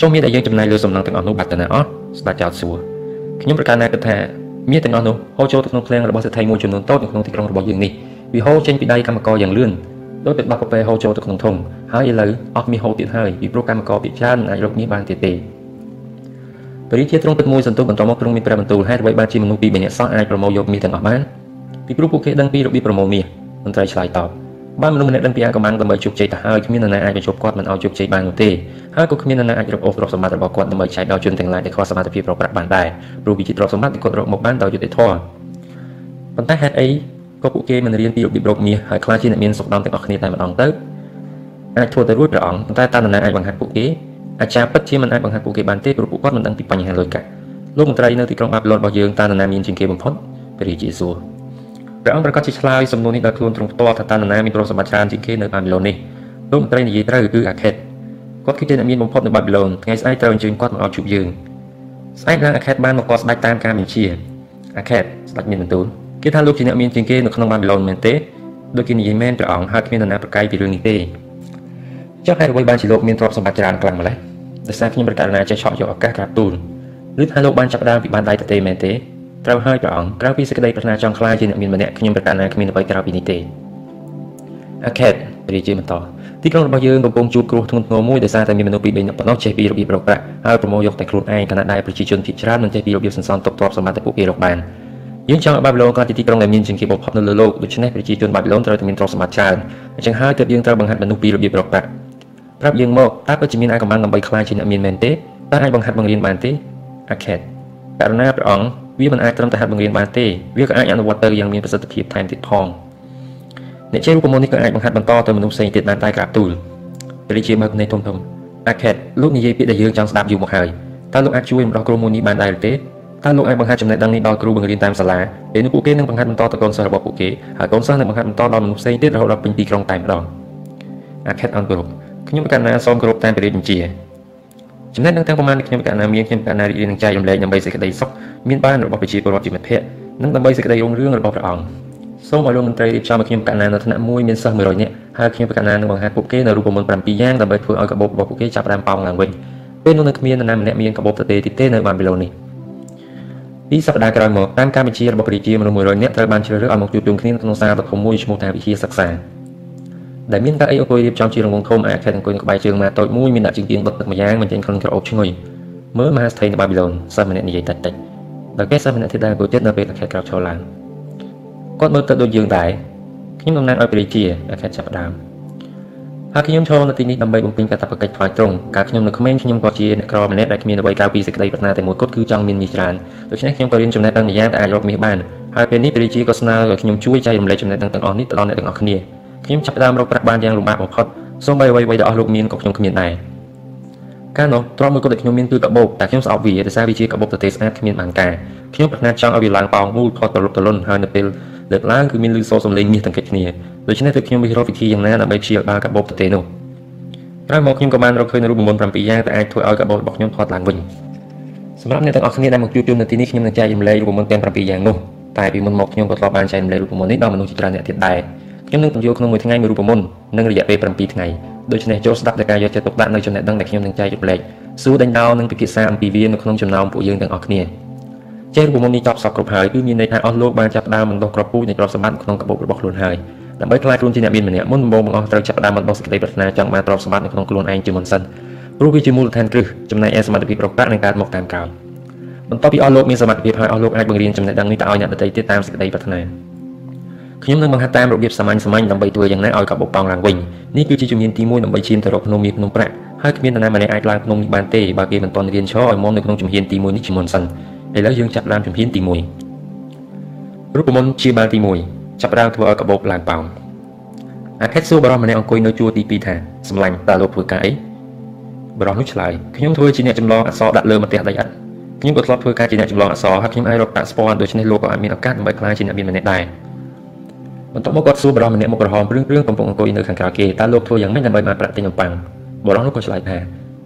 ចុះមានតែយើងចំណាយលើសំណងទាំងអស់នោះបាត់ទៅណាអស់ស្ដេចចោទសួរ ខ្ញុំប្រកាសណាគិតថាមានទាំងអស់នោះហូរចូលទៅក្នុងឃ្លាំងរបស់សេដ្ឋីមួយចំនួនតូចនៅក្នុងទីក្រុងរបស់យើងនេះវាហូរចេញពីដៃកម្មករយ៉ាងលឿនដោយពេលបាក់កាហ្វេហូរចូលទៅក្នុងធុងហើយឥឡូវអត់មានហូរទៀតហើយពីព្រោះកម្មករពីច្រើនមិនអាចរកមាសបានទៀតទេបរិជាទ្រង់ទឹកមួយសន្ទុះបន្តមកទ្រង់មានព្រះបន្ទូលហេតុអ្វីបានជាមនុស្សពីរបីនាក់សោះអាចប្រមូលយកមាសទាំងអស់បានពីព្រោះពួកគេដឹងពីរបៀបប្រមូលមាសមន្ត្រីឆ្លើយតប បើមនុស្សម្នាក់ដឹងពីអាកំបាំងដើម្បីជោគជ័យទៅហើយគ្មាននរណាអាចបញ្ចុះគាត់មិនឲ្យជោគជ័យបាននោះទេហើយក៏គ្មាននរណាអាចរកអូសទ្រព្យសម្បត្តិរបស់គាត់ដើម្បីចែកដល់ជនទាំងឡាយដែលខ្វះសមត្ថភាពរកប្រាក់បានដែរព្រោះវិជាទ្រព្យសម្បត្តិគាត់រកមកបានដោយយុត្តិធម៌ប៉ុន្តែហេតុអីក៏ពួកគេមិនរៀនពីរបៀបរកមាសហើយខ្លាចជាអ្នកមានសុខដុមទាំងអស់គ្នាតែម្ដងទៅអាចធ្វើទៅរួចព្រះអង្គប៉ុន្តែតើនរណាអាចបង្ហាត់ពួកគេអាចារ្យពិតជាមិនអាចបង្ហាត់ពួកគេបានទេព្រោះពួកគាត់មិនដឹងពីបញ្ហាលុយកាក់លោកមន្ត្រីនៅទីក្រុងបាប៊ីឡុនរបស់យើងតើនរណាមានជាងគេបំផុតព្រះរាជាសួរ ព្រះអង្គប្រកាសជាឆ្លើយសំណួរនេះដោយខ្លួនទ្រង់ផ្ទាល់ថាតើនរណាមានទ្រព្យសម្បត្តិច្រើនជាងគេនៅបាប៊ីឡូននេះលោកមន្ត្រីនិយាយត្រូវគឺអាខេតគាត់គឺជាអ្នកមានបំផុតនៅបាប៊ីឡូនថ្ងៃស្អែកត្រូវអញ្ជើញគាត់មកអត់ជួបយើងស្អែកឡើងអាខេតបានមកកស្ដេចតាមការបញ្ជាអាខេតស្ដេចមានបន្ទូលគេថាលោកជាអ្នកមានជាងគេនៅក្នុងបាប៊ីឡូនមែនទេដូចគេនិយាយមែនព្រះអង្គហើយគ្មាននរណាប្រកែកពីរឿងនេះទេចុះហេតុអ្វីបានជាលោកមានទ្រព្យសម្បត្តិច្រើនខ្លាំងម្ល៉េះដោយសារខ្ញុំប្រកាសណាចេះឆក់យកឱកាសក្រាបទូលឬថាលោកបានចាប់ដើមពីបានដៃទៅទេមែនទេ ត្រូវហើយព្រះអង្គក្រៅពីសេចក្តីប្រាថ្នាចង់ខ្លាចជាអ្នកមានម្នាក់ខ្ញុំប្រកាសណាគ្មានអ្វីក្រៅពីនេះទេអាខេតព្រះជាបន្តទីក្រុងរបស់យើងកំពុងជួបគ្រោះធ្ងន់ធ្ងរមួយដោយសារតែមានមនុស្សពីរបីនាក់ប៉ុណ្ណោះចេះពីរបៀបរកប្រាក់ហើយប្រមូលយកតែខ្លួនឯងខណៈដែលប្រជាជនភាគច្រើនមិនចេះពីរបៀបសន្សំទុកទ្រព្យសម្បត្តិដែលពួកគេរកបានយើងចង់ឲ្យបាប៊ីឡូនក្លាយជាទីក្រុងដែលមានជាងគេបំផុតនៅលើលោកដូច្នេះប្រជាជនបាប៊ីឡូនត្រូវតែមានទ្រព្យសម្បត្តិច្រើនអញ្ចឹងហើយទើបយើងត្រូវបង្ហាត់មនុស្សពីរបៀបរកប្រាក់ប្រាប់យើងមកតើពិតជាមានអាកំបាំងដើម្បីខ្លាចជាអ្នកមានមែនទេតើអាចបង្ហាត់បង្រៀនបានទេអាខេតករណីព្រះអង្គ វាមិនអាចត្រឹមតែហាត់បង្រៀនបានទេវាក៏អាចអនុវត្តទៅយ៉ាងមានប្រសិទ្ធភាពថែមទៀតផងអ្នកជេររូបមន្តនេះក៏អាចបង្ហាត់បន្តទៅមនុស្សផ្សេងទៀតបានតែក្រាបទូលព្រះរាជាមើលភ្នែកធំធំអាខេតលោកនិយាយពាក្យដែលយើងចង់ស្ដាប់យូរមកហើយតើលោកអាចជួយម្ដោះគ្រូមួយនេះបានដែរទេតើលោកអាចបង្ហាត់ចំណេះដឹងនេះដល់គ្រូបង្រៀនតាមសាលាពេលនោះពួកគេនឹងបង្ហាត់បន្តទៅកូនសិស្សរបស់ពួកគេហើយកូនសិស្សនឹងបង្ហាត់បន្តដល់មនុស្សផ្សេងទៀតរហូតដល់ពេញទីក្រុងតែម្ដងអាខេតអនគោរពខ្ញុំប្រកាសណាសូមគោរពតាមព្រះរាជបញ្ជា ចំណេះដឹងទាំងប្រមាណខ្ញុំប្រកាសណាមានខ្ញុំប្រកាសណារីករាយនឹងចែករំលែកដើម្បីសេចក្តីសុខមានបានរបស់ប្រជាពលរដ្ឋជាមិត្តភ័ក្តិនិងដើម្បីសេចក្តីរុងរឿងរបស់ព្រះអង្គសូមឲ្យលោកមន្ត្រីរៀបចំឲ្យខ្ញុំប្រកាសណានៅថ្នាក់មួយមានសិស្ស100នាក់ហើយខ្ញុំប្រកាសណានឹងបង្ហាត់ពួកគេនៅរូបមន្ត7យ៉ាងដើម្បីធ្វើឲ្យកាបូបរបស់ពួកគេចាប់ផ្ដើមប៉ោងឡើងវិញពេលនោះនៅគ្មាននរណាម្នាក់មានកាបូបទៅទេទីទេនៅបាប៊ីឡូននេះពីសប្តាហ៍ក្រោយមកតាមការបញ្ជារបស់ព្រះរាជាមនុស្ស100នាក់ត្រូវបានជ្រើសរើសឲ្យមកជួបជុំគ្នាក្នុងសាលដ៏ធំមួយឈ្មោះថាវិហារសិក្សា ដែលមានកៅអីអង្គុយរៀបចំជារង្វង់ធំអាខេតអង្គុយនៅក្បែរជើងម៉ាតូចមួយមានដាក់ជើងទៀនបិទទឹកម្យ៉ាងបញ្ចេញក្លិនក្រអូបឈ្ងុយមើលមហាស្ថិនៅបាប៊ីឡូនសិស្សម្នាក់និយាយតិចតិចដល់គេសិស្សម្នាក់ទៀតដែរអង្គុយចិត្តនៅពេលអាខេតក្រោកឈរឡើងគាត់មើលទៅដូចយើងដែរខ្ញុំតំណាងឲ្យព្រះរាជាអាខេតចាប់ដើមហើយខ្ញុំឈរនៅទីនេះដើម្បីបំពេញកាតព្វកិច្ចផ្លាច់ត្រង់កាលខ្ញុំនៅក្មេងខ្ញុំក៏ជាអ្នកក្រម្នាក់ដែលគ្មានអ្វីក្រៅពីសេចក្តីប្រាថ្នាតែមួយគត់គឺចង់មានមាសច្រើនដូច្នេះខ្ញុំក៏រៀនចំណេះដឹងម្យ៉ាងដែលអាចរកមាសបានហើយពេលនេះព្រះរាជាក៏ស្នើឲ្យខ្ញុំជួយចែករំលែកចំណេះដឹងទាំងអស់នេះទៅដល់អ្នកទាំងអស់គ្នា ខ្ញុំចាប់ផ្ដើមរកប្រាក់បានយ៉ាងលំបាកបំផុតសូម្បីអ្វីៗដែលអស់លោកមានក៏ខ្ញុំគ្មានដែរកាលនោះទ្រាំមួយគត់ដែលខ្ញុំមានគឺកាបូបតែខ្ញុំស្អប់វាដោយសារវាជាកាបូបទទេស្អាតគ្មានបានការខ្ញុំប្រាថ្នាចង់ឲ្យវាឡើងប៉ោងមូលផុតទៅរត់ទៅលុនហើយនៅពេលលើកឡើងគឺមានលឺសូរសំឡេងមាសទាំងកិច្ចគ្នាដូច្នេះទើបខ្ញុំវិរោធវិធីយ៉ាងណាដើម្បីព្យាបាលកាបូបទទេនោះក្រោយមកខ្ញុំក៏បានរកឃើញរូបមន្ត7យ៉ាងដែលអាចធ្វើឲ្យកាបូបរបស់ខ្ញុំថតឡើងវិញសម្រាប់អ្នកទាំងអស់គ្នាដែលមកជួបជុំនៅទីនេះខ្ញុំនឹងចែករំលែករូបមន្តទាំង7យ៉ាងនោះតែពីមុនមកខ្ញុំក៏ធ្លាប់បានចែករំលែករូបមន្តនេះដល់មនុស្សជាច្រើនអ្នកទៀតដែរ ខ្ញុំនឹងបញ្ចូលក្នុងមួយថ្ងៃមួយរូបមន្តនិងរយៈពេល7ថ្ងៃដូច្នេះចូលស្ដាប់ដោយការយកចិត្តទុកដាក់នៅចំណេះដឹងដែលខ្ញុំនឹងចែករំលែកសួរដេញដោលនិងពិភាក្សាអំពីវានៅក្នុងចំណោមពួកយើងទាំងអស់គ្នាចេះរូបមន្តនេះចប់សពគ្រប់ហើយគឺមានន័យថាអស់លោកបានចាប់ផ្ដើមបណ្ដុះក្របពូជនៃទ្រព្យសម្បត្តិក្នុងកាបូបរបស់ខ្លួនហើយដើម្បីខ្លាចខ្លួនជាអ្នកមានម្នាក់មុនដំបូងបង្អស់ត្រូវចាប់ផ្ដើមបណ្ដុះសេចក្តីប្រាថ្នាចង់បានទ្រព្យសម្បត្តិនៅក្នុងខ្លួនឯងជាមុនសិនព្រោះវាជាមូលដ្ឋានគ្រឹះចំណែកឯសមត្ថភាពរកប្រាក់នឹងកើតមកតាមក្រោយបន្ទាប់ពីអស់លោកមានសមត្ថភាពហើយអស់លោកអាចបង្រៀនចំណេះដឹងនេះទៅឲ្យអ្នកដទៃទៀតតាមសេចក្តីប្រាថ្នា ខ្ញុំនឹងបង្ហាត់តាមរបៀបសាមញ្ញសាមញ្ញដើម្បីធ្វើយ៉ាងណាឲ្យកាបូបប៉ោងឡើងវិញនេះគឺជាជំហានទី1ដើម្បីឈានទៅរកភ្នំមាសភ្នំប្រាក់ហើយគ្មាននរណាម្នាក់អាចឡើងភ្នំនេះបានទេបើគេមិនទាន់រៀនឈរឲ្យមុននៅក្នុងជំហានទី1នេះជាមុនសិនឥឡូវយើងចាប់ដើមជំហានទី1រូបមន្តជាបាលទី1ចាប់ដើមធ្វើឲ្យកាបូបឡើងប៉ោងអាខេតសួរបរិសម្នាក់អង្គុយនៅជួរទី2ថាសម្លាញ់តើលោកធ្វើការអីបរិសនោះឆ្លើយខ្ញុំធ្វើជាអ្នកចម្លងអក្សរដាក់លើមាផ្ទះដីឥដ្ឋខ្ញុំក៏ធ្លាប់ធ្វើការជាអ្នកចម្លងអក្សរហើយខ្ញុំអាចរកប្រាក់ស្ពាន់ដូច្នេះលោកក៏អាចមានឱកាសដើម្បីក្លាយជាអ្នកមានម្នាក់ដែរ បន្ទាប់មកគាត់សួរបរិសម្នាក់មុខក្រហមព្រឿងព្រឿងកំពុងអង្គុយនៅខាងក្រៅគេតើលោកធ្វើយ៉ាងម៉េចដើម្បីបានប្រាក់ទិញនំប៉័ងបរិសនោះក៏ឆ្លើយថា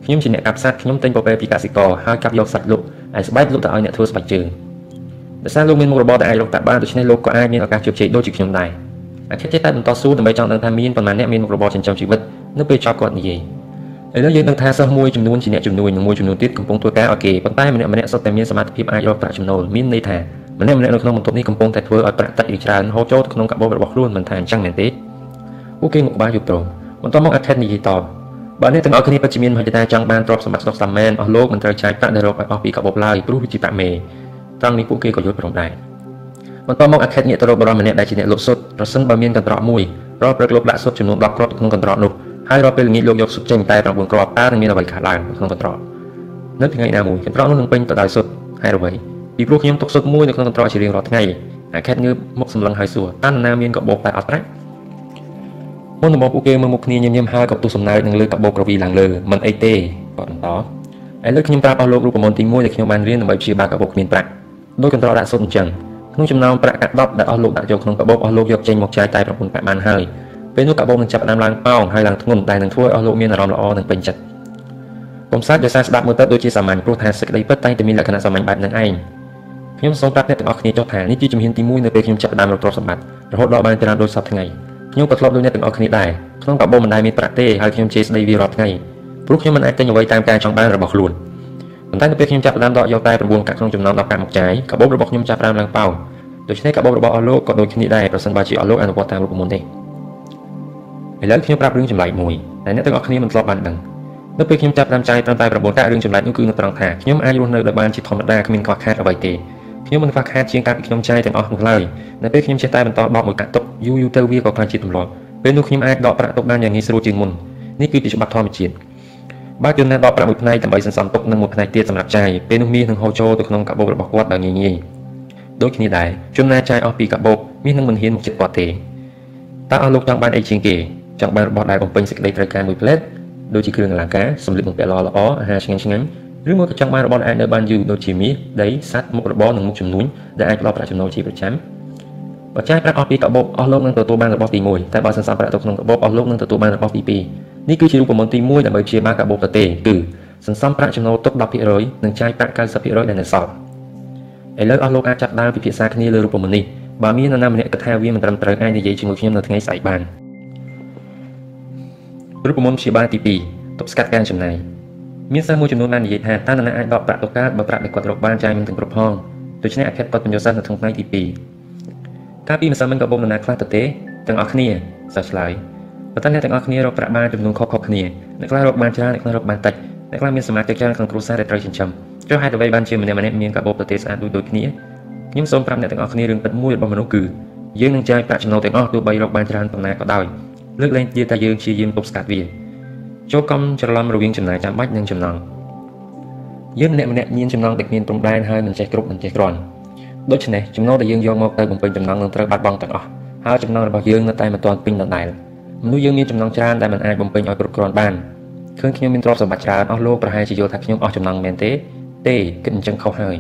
ខ្ញុំជាអ្នកកាប់សត្វខ្ញុំទិញពពែពីកសិករហើយកាប់យកសត្វលក់ហើយស្បែកលក់ទៅឲ្យអ្នកធ្វើស្បែកជើងដោយសារលោកមានមុខរបរដែលអាចរកតាក់បានដូច្នេះលោកក៏អាចមានឱកាសជោគជ័យដូចជាខ្ញុំដែរអាខិតចេះតែបន្តស៊ូដើម្បីចង់ដឹងថាមានប៉ុន្មានអ្នកមានមុខរបរចិញ្ចឹមជីវិតនៅពេលចប់គាត់និយាយ ឥឡូវយើងដឹងថាសិស្សមួយចំនួនជាអ្នកជំនួយនិងមួយចំនួនទៀតកំពុងធ្វើការឲ្យគេប៉ុន្តែម្នាក់ម្នាក់សុទ្ធតែមានសមត្ថភាពអាចរកប្រាក់ចំណូលមានន័យថាម្នាក់ម្នាក់នៅក្នុងបន្ទប់នេះកំពុងតែធ្វើឲ្យប្រាក់តិចឬច្រើនហូរចូលទៅក្នុងកាបូបរបស់ខ្លួនមិនថាអញ្ចឹងមែនទេពួកគេមកក្បាលយល់ព្រមបន្ទាប់មកអាខិតនិយាយតបបើអ្នកទាំងអស់គ្នាពិតជាមានមហិច្ឆតាចង់បានទ្រព្យសម្បត្តិស្តុកសាមែនអស់លោកមិនត្រូវចាយប្រាក់ដែលរកឲ្យអស់ពីកាបូបឡើយព្រោះវាជាប្រាក់មេត្រង់នេះពួកគេក៏យល់ព្រមដែរបន្ទាប់មកអាខិតងាកទៅរកបរិមម្នាក់ដែលជាអ្នកលក់សុទ្ធប្រសិនបើមានកន្ត្រកមួយរាល់ព្រឹកលោកដាក់សុទ្ធចំនួន10គ្រាប់ក្នុងកន្ត្រកនោះ ហើយរាល់ពេលល្ងាចលោកយកសុទ្ធចេញតែ9គ្រាប់តើនឹងមានអ្វីខាតឡើងក្នុងកន្ត្រកនៅថ្ងៃណាមួយកន្ត្រកនោះនឹងពេញទៅដោយសុទ្ធហើយអ្វីពីព្រោះខ្ញុំទុកសុទ្ធមួយនៅក្នុងកន្ត្រកជារៀងរាល់ថ្ងៃអាខិតងើបមកសម្លឹងហើយសួរតើនរណាមានកបោកតែអត់ប្រាក់មុនដំបូងពួកគេមើលមុខគ្នាញញឹមហើយក៏ទុះសំណើចនឹងលើកបោកក្រវីឡើងលើមិនអីទេគាត់បន្តឥឡូវខ្ញុំប្រាប់អស់លោករូបមន្តទី1ដែលខ្ញុំបានរៀនដើម្បីព្យាបាលកបោកគ្មានប្រាក់ដោយកន្ត្រកដាក់សុទ្ធអញ្ចឹងក្នុងចំណោមប្រាក់កាក់10ដែលអស់លោកដាក់ចូលក្នុងកាបូបអស់លោកយកចេញមកចាយតែ9ពាក់បានហើយ ពេលនោះកាបូបនឹងចាប់ផ្ដើមឡើងប៉ោងហើយឡើងធ្ងន់ដែលនឹងធ្វើឲ្យអស់លោកមានអារម្មណ៍ល្អនិងពេញចិត្តកុំសាច់ដោយសារស្ដាប់មើលទៅដូចជាសាមញ្ញព្រោះថាសេចក្តីពិតតែងតែមានលក្ខណៈសាមញ្ញបែបនឹងឯងខ្ញុំសូមប្រាប់អ្នកទាំងអស់គ្នាចុះថានេះជាជំហានទី1នៅពេលខ្ញុំចាប់ផ្ដើមរកទ្រព្យសម្បត្តិរហូតដល់បានច្រើនដូចសពថ្ងៃខ្ញុំក៏ធ្លាប់ដូចអ្នកទាំងអស់គ្នាដែរក្នុងកាបូបមិនដែលមានប្រាក់ទេហើយខ្ញុំជេរស្ដីវារាល់ថ្ងៃព្រោះខ្ញុំមិនអាចទិញអ្វីតាមការចង់បានរបស់ខ្លួនប៉ុន្តែនៅពេលខ្ញុំចាប់ផ្ដើមដកយកតែ9កាក់ក្នុងចំណោម10កាក់មកចាយកាបូបរបស់ខ្ញុំចាប់ផ្ដើមឡើងប៉ោងដូច្នេះកាបូបរបស់អស់លោកក៏ដូចគ្នាដែរប្រសិនបើជាអស់លោកអនុវត្តតាមរូបមន្តទេ ឥឡូវខ្ញុំប្រាប់រឿងចម្លែកមួយដែលអ្នកទាំងអស់គ្នាមិនធ្លាប់បានដឹងនៅពេលខ្ញុំចាប់ផ្ដើមចាយត្រឹមតែ9កាក់រឿងចម្លែកនោះគឺនៅត្រង់ថាខ្ញុំអាចរស់នៅដោយបានជាធម្មតាគ្មានខ្វះខាតអ្វីទេខ្ញុំមិនខ្វះខាតជាងការពីខ្ញុំចាយទាំងអស់នោះឡើយនៅពេលខ្ញុំចេះតែបន្តដកមួយកាក់ទុកយូរយូរទៅវាក៏ក្លាយជាទម្លាប់ពេលនោះខ្ញុំអាចដកប្រាក់ទុកបានយ៉ាងងាយស្រួលជាងមុននេះគឺជាច្បាប់ធម្មជាតិបើជនណាដកប្រាក់មួយផ្នែកដើម្បីសន្សំទុកនិងមួយផ្នែកទៀតសម្រាប់ចាយពេលនោះមាសនឹងហូរចូលទៅក្នុងកាបូបរបស់គាត់ដោយងាយងាយដូចគ្នាដែរជនណាចាយអស់ពីកាបូបមាសនឹងមិនហ៊ានមកជិតគាត់ទេតើអស់លោកចង់បានអីជាងគេ ចង់បានរបស់ដែលបំពេញសេចក្តីត្រូវការមួយផ្លែតដូចជាគ្រឿងអលង្ការសម្លៀកបំពាក់ល្អល្អអាហារឆ្ងាញ់ឆ្ងាញ់ឬមួយក៏ចង់បានរបស់ដែលអាចនៅបានយូរដូចជាមាសដីសត្វមុខរបរនិងមុខចំនួនដែលអាចផ្ដល់ប្រាក់ចំណូលជាប្រចាំបើចាយប្រាក់អស់ពីកាបូបអស់លោកនឹងទទួលបានរបស់ទី1តែបើសន្សំប្រាក់ទៅក្នុងកាបូបអស់លោកនឹងទទួលបានរបស់ទី2នេះគឺជារូបមន្តទី1ដើម្បីព្យាបាលកាបូបទៅទេគឺសន្សំប្រាក់ចំណូលទុក10%និងចាយប្រាក់90%ដែលនៅសល់ឥឡូវអស់លោកអាចចាប់ដើមពិភាក្សាគ្នាលើរូបមន្តនេះបើមាននរណាម្នាក់គិតថាវាមិនត្រឹមត្រូវអាចនិយាយជាមួយខ្ញុំនៅថ្ងៃស្អែកបាន រូបមន្តព្យាបាលទី2ទប់ស្កាត់ការចំណាយមានសិស្សមួយចំនួនបាននិយាយថាតើនរណាអាចដកប្រាក់ទុកកើតបើប្រាក់ដែលគាត់រកបានចាយមិនទាំងគ្រប់ផងដូច្នេះអខិតគាត់បញ្ញោសិស្សនៅក្នុងថ្ងៃទី2កាលពីម្សិលមិញក៏បងនរណាខ្លះទៅទេទាំងអស់គ្នាសិស្សឆ្លើយប៉ុន្តែអ្នកទាំងអស់គ្នារកប្រាក់បានចំនួនខុសៗគ្នាអ្នកខ្លះរកបានច្រើនអ្នកខ្លះរកបានតិចអ្នកខ្លះមានសមាជិកច្រើនក្នុងគ្រួសារដែលត្រូវចិញ្ចឹមចុះហេតុអ្វីបានជាម្នាក់ម្នាក់មានកាបូបប្រទេសស្អាតដូចដូចគ្នាខ្ញុំសូមប្រាប់អ្នកទាំងអស់គ្នារឿងពិតមួយរបស់មនុស្សគឺយើងនឹងចាយប្រាក់ចំណូលទាំងអស់ទោះបីរកបានច្រើនប៉ុណ្ណាក៏ដោយ លើកលែងទៀតតែយើងព្យាយាមទប់ស្កាត់វាចូលកំច្រឡំរវាងចំណាយចាំបាច់និងចំណង់យើងម្នាក់ម្នាក់មានចំណង់ដែលគ្មានព្រំដែនហើយមិនចេះគ្រប់មិនចេះគ្រាន់ដូច្នេះចំណូលដែលយើងយកមកទៅបំពេញចំណង់នឹងត្រូវបាត់បង់ទាំងអស់ហើយចំណង់របស់យើងនៅតែមិនទាន់ពេញដដែលមនុស្សយើងមានចំណង់ច្រើនដែលមិនអាចបំពេញឲ្យគ្រប់គ្រាន់បានឃើញខ្ញុំមានទ្រព្យសម្បត្តិច្រើនអស់លោកប្រហែលជាយល់ថាខ្ញុំអស់ចំណង់មែនទេទេគិតអញ្ចឹងខុសហើយ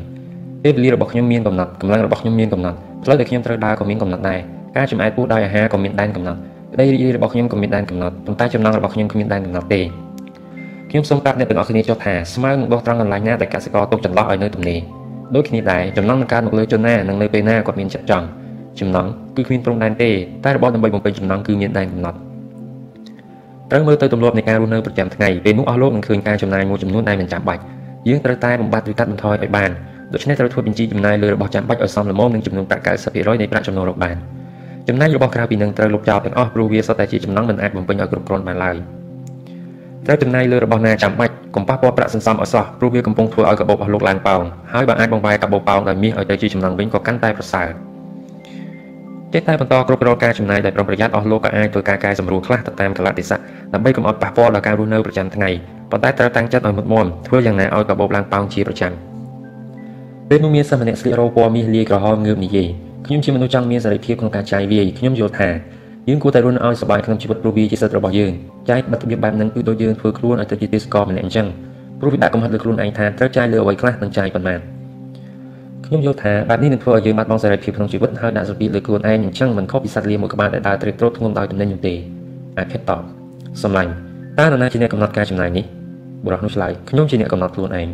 ពេលវេលារបស់ខ្ញុំមានកំណត់កម្លាំងរបស់ខ្ញុំមានកំណត់ផ្លូវដែលខ្ញុំត្រូវដើរក៏មានកំណត់ដែរការចំអែតពោះដោយអាហារក៏មានដែនកំណត់ ក្តីរីករាយរបស់ខ្ញុំក៏មានដែនកំណត់ប៉ុន្តែចំណង់របស់ខ្ញុំគ្មានដែនកំណត់ទេខ្ញុំសូមប្រាប់អ្នកទាំងអស់គ្នាចុះថាស្មៅនឹងដុះត្រង់កន្លែងណាដែលកសិករទុកចន្លោះឲ្យនៅទំនេរដូចគ្នាដែរចំណង់នឹងកើតមកលើជនណានិងនៅពេលណាគាត់មានចិត្តចង់ចំណង់គឺគ្មានព្រំដែនទេតែរបបដើម្បីបំពេញចំណង់គឺមានដែនកំណត់ត្រូវមើលទៅទម្លាប់នៃការរស់នៅប្រចាំថ្ងៃពេលនោះអស់លោកនឹងឃើញការចំណាយមួយចំនួនដែលមិនចាំបាច់យើងត្រូវតែបំបត្តិឬកាត់បន្ថយឲ្យបានដូច្នេះត្រូវធ្វើបញ្ជីចំណាយលើរបស់ចាំបាច់ឲ្យសមល្មមនឹងចំនួនប្រាក់90%នៃប្រាក់ចំណូលរបស់បាន ចំណែករបស់ក្រៅពីនឹងត្រូវលុបចោលទាំងអស់ព្រោះវាសុទ្ធតែជាចំណង់មិនអាចបំពេញឲ្យគ្រប់គ្រាន់បានឡើយត្រូវចំណាយលើរបស់ណាចាំបាច់កុំប៉ះពាល់ប្រាក់សន្សំឲ្យសោះព្រោះវាកំពុងធ្វើឲ្យកាបូបរបស់លោកឡើងប៉ោងហើយបើអាចបង្វែរកាបូបប៉ោងដោយមាសឲ្យទៅជាចំណង់វិញក៏កាន់តែប្រសើរចេះតែបន្តគ្រប់គ្រងការចំណាយដោយប្រុងប្រយ័ត្នអស់លោកក៏អាចធ្វើការកែសម្រួលខ្លះទៅតាមកលៈទេសៈដើម្បីកុំឲ្យប៉ះពាល់ដល់ការរស់នៅប្រចាំថ្ងៃប៉ុន្តែត្រូវតាំងចិត្តឲ្យមុតមមធ្វើយ៉ាងណាឲ្យកាបូបឡើងប៉ោងជាប្រចាំពេលនោះមានសិស្សម្នាក់ស្លៀករោពណ៌មាសលាយក្រហមងើបនិយាយ ខ្ញុំជាមនុស្សចង់មានសេរីភាពក្នុងការចាយវាយខ្ញុំយល់ថាយើងគួរតែរស់នៅឲ្យសុបាយក្នុងជីវិតព្រោះវាជាសិទ្ធិរបស់យើងចាយបទរបៀបបែបហ្នឹងគឺដូចយើងធ្វើខ្លួនឲ្យទៅជាទេសករម្នាក់អញ្ចឹងព្រោះវាដាក់កំហិតលើខ្លួនឯងថាត្រូវចាយលើអ្វីខ្លះនិងចាយប៉ុន្មានខ្ញុំយល់ថាបែបនេះនឹងធ្វើឲ្យយើងបាត់បង់សេរីភាពក្នុងជីវិតហើយដាក់សម្ពាធលើខ្លួនឯងអញ្ចឹងមិនខុសពីសត្វលាមួយក្បាលដែលដើរត្រៀបត្រួតធ្ងន់ដោយទំនិញនោះទេអាខិតតបសម្លាញ់តើនរណាជាអ្នកកំណត់ការចំណាយនេះបុរសនោះឆ្លើយខ្ញុំជាអ្នកកំណត់ខ្លួនឯង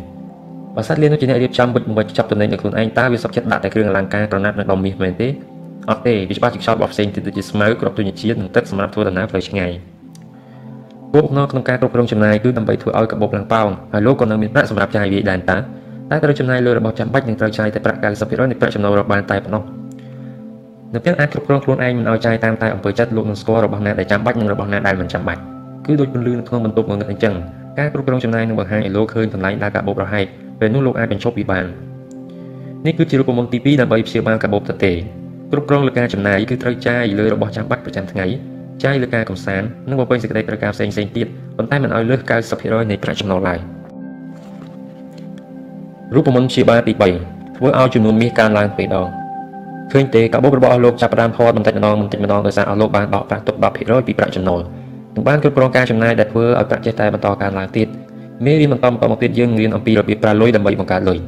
បើសត្វលាននោះជាអ្នករៀបចំវិច្ចបំវិច្ចចាប់តំណែងនៅខ្លួនឯងតើវាសុខចិត្តដាក់តែគ្រឿងអលង្ការក្រណាត់និងដុំមាសមែនទេអត់ទេវាច្បាស់ជាខ្យល់បោះផ្សេងទៀតដូចជាស្មៅគ្រាប់ទុញ្ញជាតិនិងទឹកសម្រាប់ធ្វើដំណើរផ្លូវឆ្ងាយពួកបំណងក្នុងការគ្រប់គ្រងចំណាយគឺដើម្បីធ្វើឲ្យកាបូបឡើងប៉ោងហើយលោកក៏នៅមានប្រាក់សម្រាប់ចាយវាយដែនតើតែត្រូវចំណាយលើរបស់ចាំបាច់និងត្រូវចាយតែប្រាក់90%នៃប្រាក់ចំណូលរបស់បានតែប៉ុណ្ណោះនៅពេលអាចគ្រប់គ្រងខ្លួនឯងមិនឲ្យចាយតាមតែអំពើចិត្តលោកនឹងស្គាល់របស់ណាដែលចាំបាច់និងរបស់ណាដែលមិនចាំបាច់គឺដូចពន្លឺនៅក្នុងបន្ទប់ងងឹតអញ្ចឹងការគ្រប់គ្រងចំណាយនឹងបង្ហាញឲ្យលោកឃើញតម្លៃដែលកាបូបរហែក ពេលនោះលោកអាចបញ្ឈប់វាបាននេះគឺជារូបមន្តទី2ដើម្បីព្យាបាលកាបូបទៅទេគ្រប់គ្រងលើការចំណាយគឺត្រូវចាយលើរបស់ចាំបាច់ប្រចាំថ្ងៃចាយលើការកំសាន្តនិងបំពេញសេចក្តីត្រូវការផ្សេងៗទៀតប៉ុន្តែមិនឲ្យលើស90%នៃប្រាក់ចំណូលឡើយរូបមន្តព្យាបាលទី3ធ្វើឲ្យចំនួនមាសកើនឡើងពេលដងឃើញទេកាបូបរបស់អស់លោកចាប់ផ្ដើមផតបន្តិចម្ដងបន្តិចម្ដងដោយសារអស់លោកបានដកប្រាក់ទុក10%ពីប្រាក់ចំណូលនឹងបានគ្រប់គ្រងការចំណាយដែលធ្វើឲ្យប្រាក់ចេះតែបន្តកើនឡើងទៀត មេរៀនបន្តបន្តមកទៀតយើងរៀនអំពីរបៀបប្រើលុយដើម្បីបង្កើតលុយ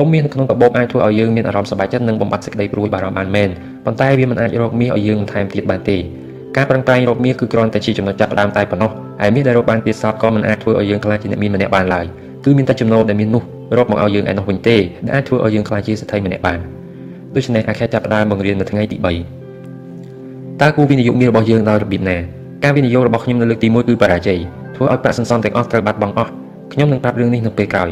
ដុំមាសនៅក្នុងកាបូបអាចធ្វើឲ្យយើងមានអារម្មណ៍សប្បាយចិត្តនិងបំបត្តិសេចក្តីព្រួយបារម្ភបានមែនប៉ុន្តែវាមិនអាចរកមាសឲ្យយើងបន្ថែមទៀតបានទេការប្រឹងប្រែងរកមាសគឺគ្រាន់តែជាចំណុចចាប់ផ្ដើមតែប៉ុណ្ណោះហើយមាសដែលរកបានទៀតសោតក៏មិនអាចធ្វើឲ្យយើងក្លាយជាអ្នកមានម្នាក់បានឡើយគឺមានតែចំណូលដែលមាននោះរកមកឲ្យយើងឯនោះវិញទេដែលអាចធ្វើឲ្យយើងក្លាយជាសេដ្ឋីម្នាក់បានដូច្នេះអាខេតចាប់ផ្ដើមបង្រៀននៅថ្ងៃទី3តើគូវិនិយោគមាសរបស់យើងដោយរបៀបណាការវិនិយោគរបស់ខ្ញុំនៅលើកទី1គឺបរាជ័យធ្វើឲ្យប្រាក់សន្សំទាំងអស់ត្រូវបាត់បង់អស់ ខ្ញុំនឹងប្រាប់រឿងនេះនៅពេលក្រោយ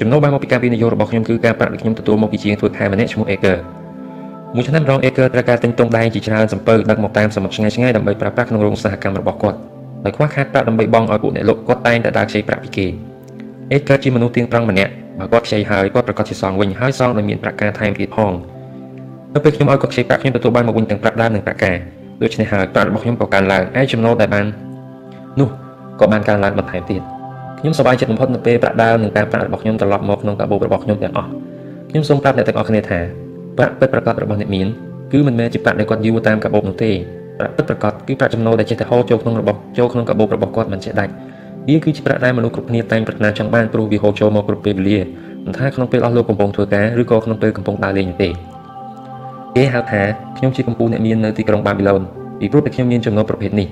ចំណូលបានមកពីការវិនិយោគរបស់ខ្ញុំគឺការប្រាក់ដែលខ្ញុំទទួលមកពីជាងធ្វើខែម្នាក់ឈ្មោះ Aker មួយឆ្នាំរង Aker ត្រូវការទិញទងដែងជាច្រើនសំពៅដឹកមកតាមសមុទ្រឆ្ងាយឆ្ងាយដើម្បីប្រើប្រាស់ក្នុងរោងឧស្សាហកម្មរបស់គាត់ដោយខ្វះខាតប្រាក់ដើម្បីបង់ឲ្យពួកអ្នកលក់គាត់តែងតែដើរខ្ចីប្រាក់ពីគេ Aker ជាមនុស្សទៀងត្រង់ម្នាក់បើគាត់ខ្ចីហើយគាត់ប្រកាសជាសងវិញហើយសងដោយមានប្រាក់ការថែមទៀតផងនៅពេលខ្ញុំឲ្យគាត់ខ្ចីប្រាក់ខ្ញុំទទួលបានមកវិញទាំងប្រាក់ដើមនិងប្រាក់ការដូច្នេះហើយប្រាក់របស់ខ្ញុំក៏កើនឡើងហើយចំណូលដែលបាននោះក៏បានកើនឡើងបន្ថែមទៀត ខ្ញុំសប្បាយចិត្តបំផុតនៅពេលប្រាក់ដើមនិងការប្រាក់របស់ខ្ញុំត្រឡប់មកក្នុងកាបូបរបស់ខ្ញុំទាំងអស់ខ្ញុំសូមប្រាប់អ្នកទាំងអស់គ្នាថាប្រាក់ពិតប្រាកដរបស់អ្នកមានគឺមិនមែនជាប្រាក់ដែលគាត់យួរតាមកាបូបនោះទេប្រាក់ពិតប្រាកដគឺប្រាក់ចំណូលដែលចេះតែហូរចូលក្នុងរបស់ចូលក្នុងកាបូបរបស់គាត់មិនចេះដាច់វាគឺជាប្រាក់ដែលមនុស្សគ្រប់គ្នាតែងប្រាថ្នាចង់បានព្រោះវាហូរចូលមកគ្រប់ពេលវេលាមិនថាក្នុងពេលអស់លោកកំពុងធ្វើការឬក៏ក្នុងពេលកំពុងដើរលេងទេគេហៅថាខ្ញុំជាកម្ពុជាអ្នកមាននៅទីក្រុងបាប៊ីឡូនពីព្រោះតែខ្ញុំមានចំណូលប្រភេទនេះ